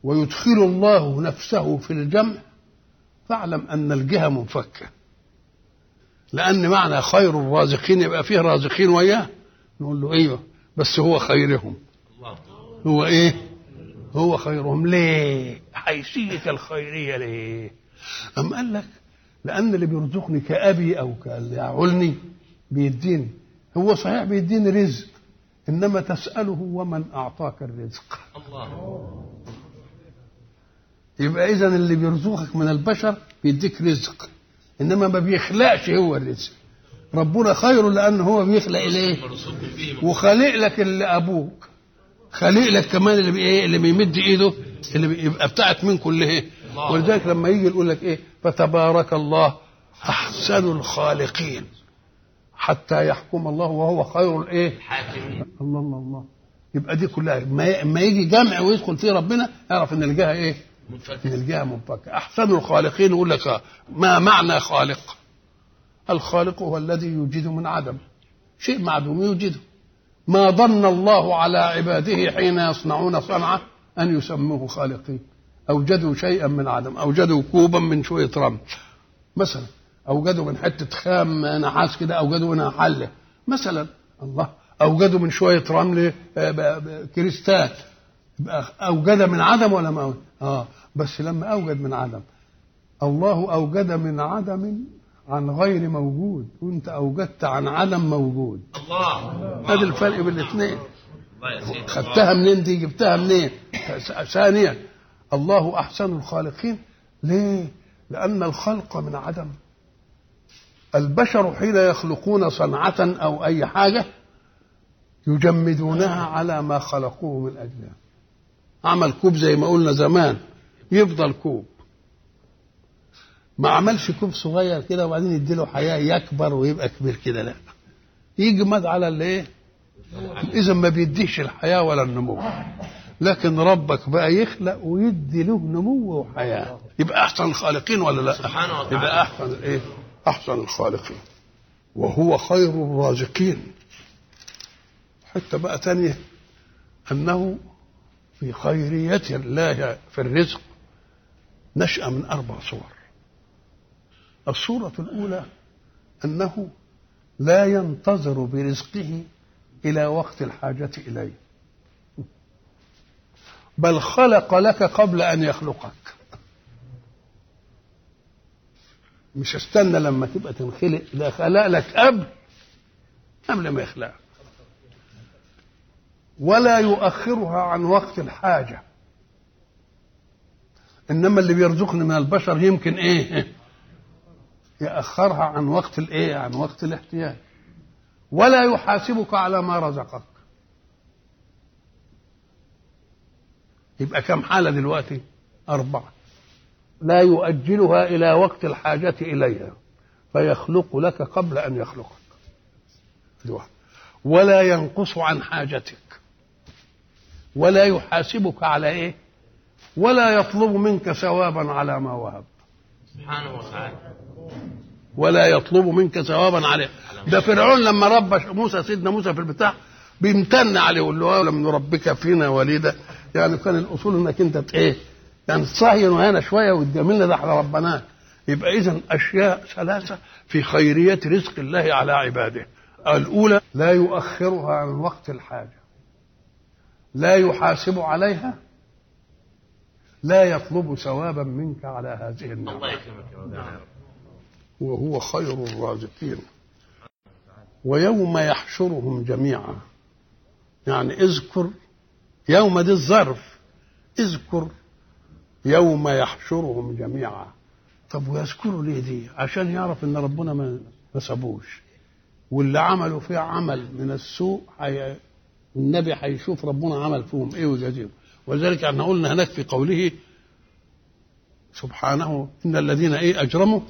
ويدخل الله نفسه في الجمع فاعلم أن الجهة منفكة. لأن معنى خير الرازقين يبقى فيه رازقين وياه. نقول له أيوه بس هو خيرهم. هو إيه؟ هو خيرهم. ليه؟ حيثية الخيرية ليه؟ أم قال لك لأن اللي بيرزقني كأبي أو يعولني بيديني. هو صحيح بيديني رزق إنما تسأله ومن أعطاك الرزق. الله. يبقى إذا اللي بيرزقك من البشر بيديك رزق. إنما ما بيخلقش هو الرزق. ربنا خير لأن هو بيخلق به وخالق لك اللي أبوك. خالق لك كمان اللي إيه؟ اللي بيمد إيده اللي بيبقى بتاعت من كل إيه. ولذلك لما يجي يقول لك إيه؟ فتبارك الله أحسن الخالقين حتى يحكم الله وهو خير الإيه؟ حاكمين الله الله الله. يبقى دي كلها. ما يجي جمع ويدخل فيه ربنا اعرف إن الجهة إيه؟ من الجهه منفكه أحسن الخالقين يقول لك ما معنى خالق؟ الخالق هو الذي يوجد من عدم. شيء معدوم يوجده ما ظن الله على عباده حين يصنعون صنعة أن يسموه خالقين. أوجدوا شيئا من عدم. أوجدوا كوبا من شوية رمل مثلا أوجدوا من حتة خام نحاس كده أوجدوا منها حلة. مثلا الله أوجدوا من شوية رمل آه، كريستال. أوجد من عدم ولا ما؟ آه. بس لما أوجد من عدم. الله أوجد من عدم عن غير موجود. وأنت أوجدت عن عدم موجود. الله. هذا الفرق بين الاثنين. خدتها منين دي؟ جبتها منين؟ ثانيا الله أحسن الخالقين. ليه؟ لأن الخلق من عدم. البشر حين يخلقون صنعة أو أي حاجة يجمدونها على ما خلقوه من اجلها عمل كوب زي ما قلنا زمان. يفضل كوب. ما عملش كوب صغير كده وبعدين يديله حياة يكبر ويبقى كبير كده لا. يجمد على الايه؟ إذا ما بيديش الحياة ولا النمو. لكن ربك بقى يخلق ويدي له نمو وحياة. يبقى أحسن الخالقين ولا لا؟ سبحانه وتعالى. يبقى أحسن إيه؟ أحسن الخالقين. وهو خير الرازقين. حتى بقى تانية أنه في خيرية الله في الرزق. نشأ من أربع صور. الصورة الأولى أنه لا ينتظر برزقه إلى وقت الحاجة إليه. بل خلق لك قبل أن يخلقك. مش استنى لما تبقى تنخلق ده خلق لك قبل قبل ما يخلقك ولا يؤخرها عن وقت الحاجة. إنما اللي بيرزقني من البشر يمكن إيه؟ يأخرها عن وقت الإيه؟ عن وقت الاحتياج ولا يحاسبك على ما رزقك. يبقى كم حالة دلوقتي؟ أربعة. لا يؤجلها إلى وقت الحاجة إليها. فيخلق لك قبل أن يخلقك. دي. ولا ينقص عن حاجتك. ولا يحاسبك على إيه؟ ولا يطلب منك ثوابا على ما وهب. سبحانه وتعالى. ولا يطلب منك ثوابا عليه. ده فرعون لما ربى موسى سيدنا موسى في البتاع بيمتن عليه يقول له لم نربك فينا وليدا. يعني كان الأصول إنك أنت إيه؟ يعني تصهين هنا شوية وتجاملنا ده إحنا ربناك يبقى اذا أشياء ثلاثة في خيرية رزق الله على عباده. الأولى لا يؤخرها عن وقت الحاجة. لا يحاسب عليها لا يطلب ثوابا منك على هذه النعمة. الله يكرمك وهو خير الرازقين. ويوم يحشرهم جميعا. يعني اذكر يوم دي الظرف. اذكر يوم يحشرهم جميعا. طب ويذكروا ليه دي عشان يعرف إن ربنا ما سابوش واللي عملوا فيه عمل من السوء حي... النبي هيشوف ربنا عمل فيهم إيه ويجازيهم ولذلك إحنا قلنا هناك في قوله سبحانه إن الذين إيه أجرموا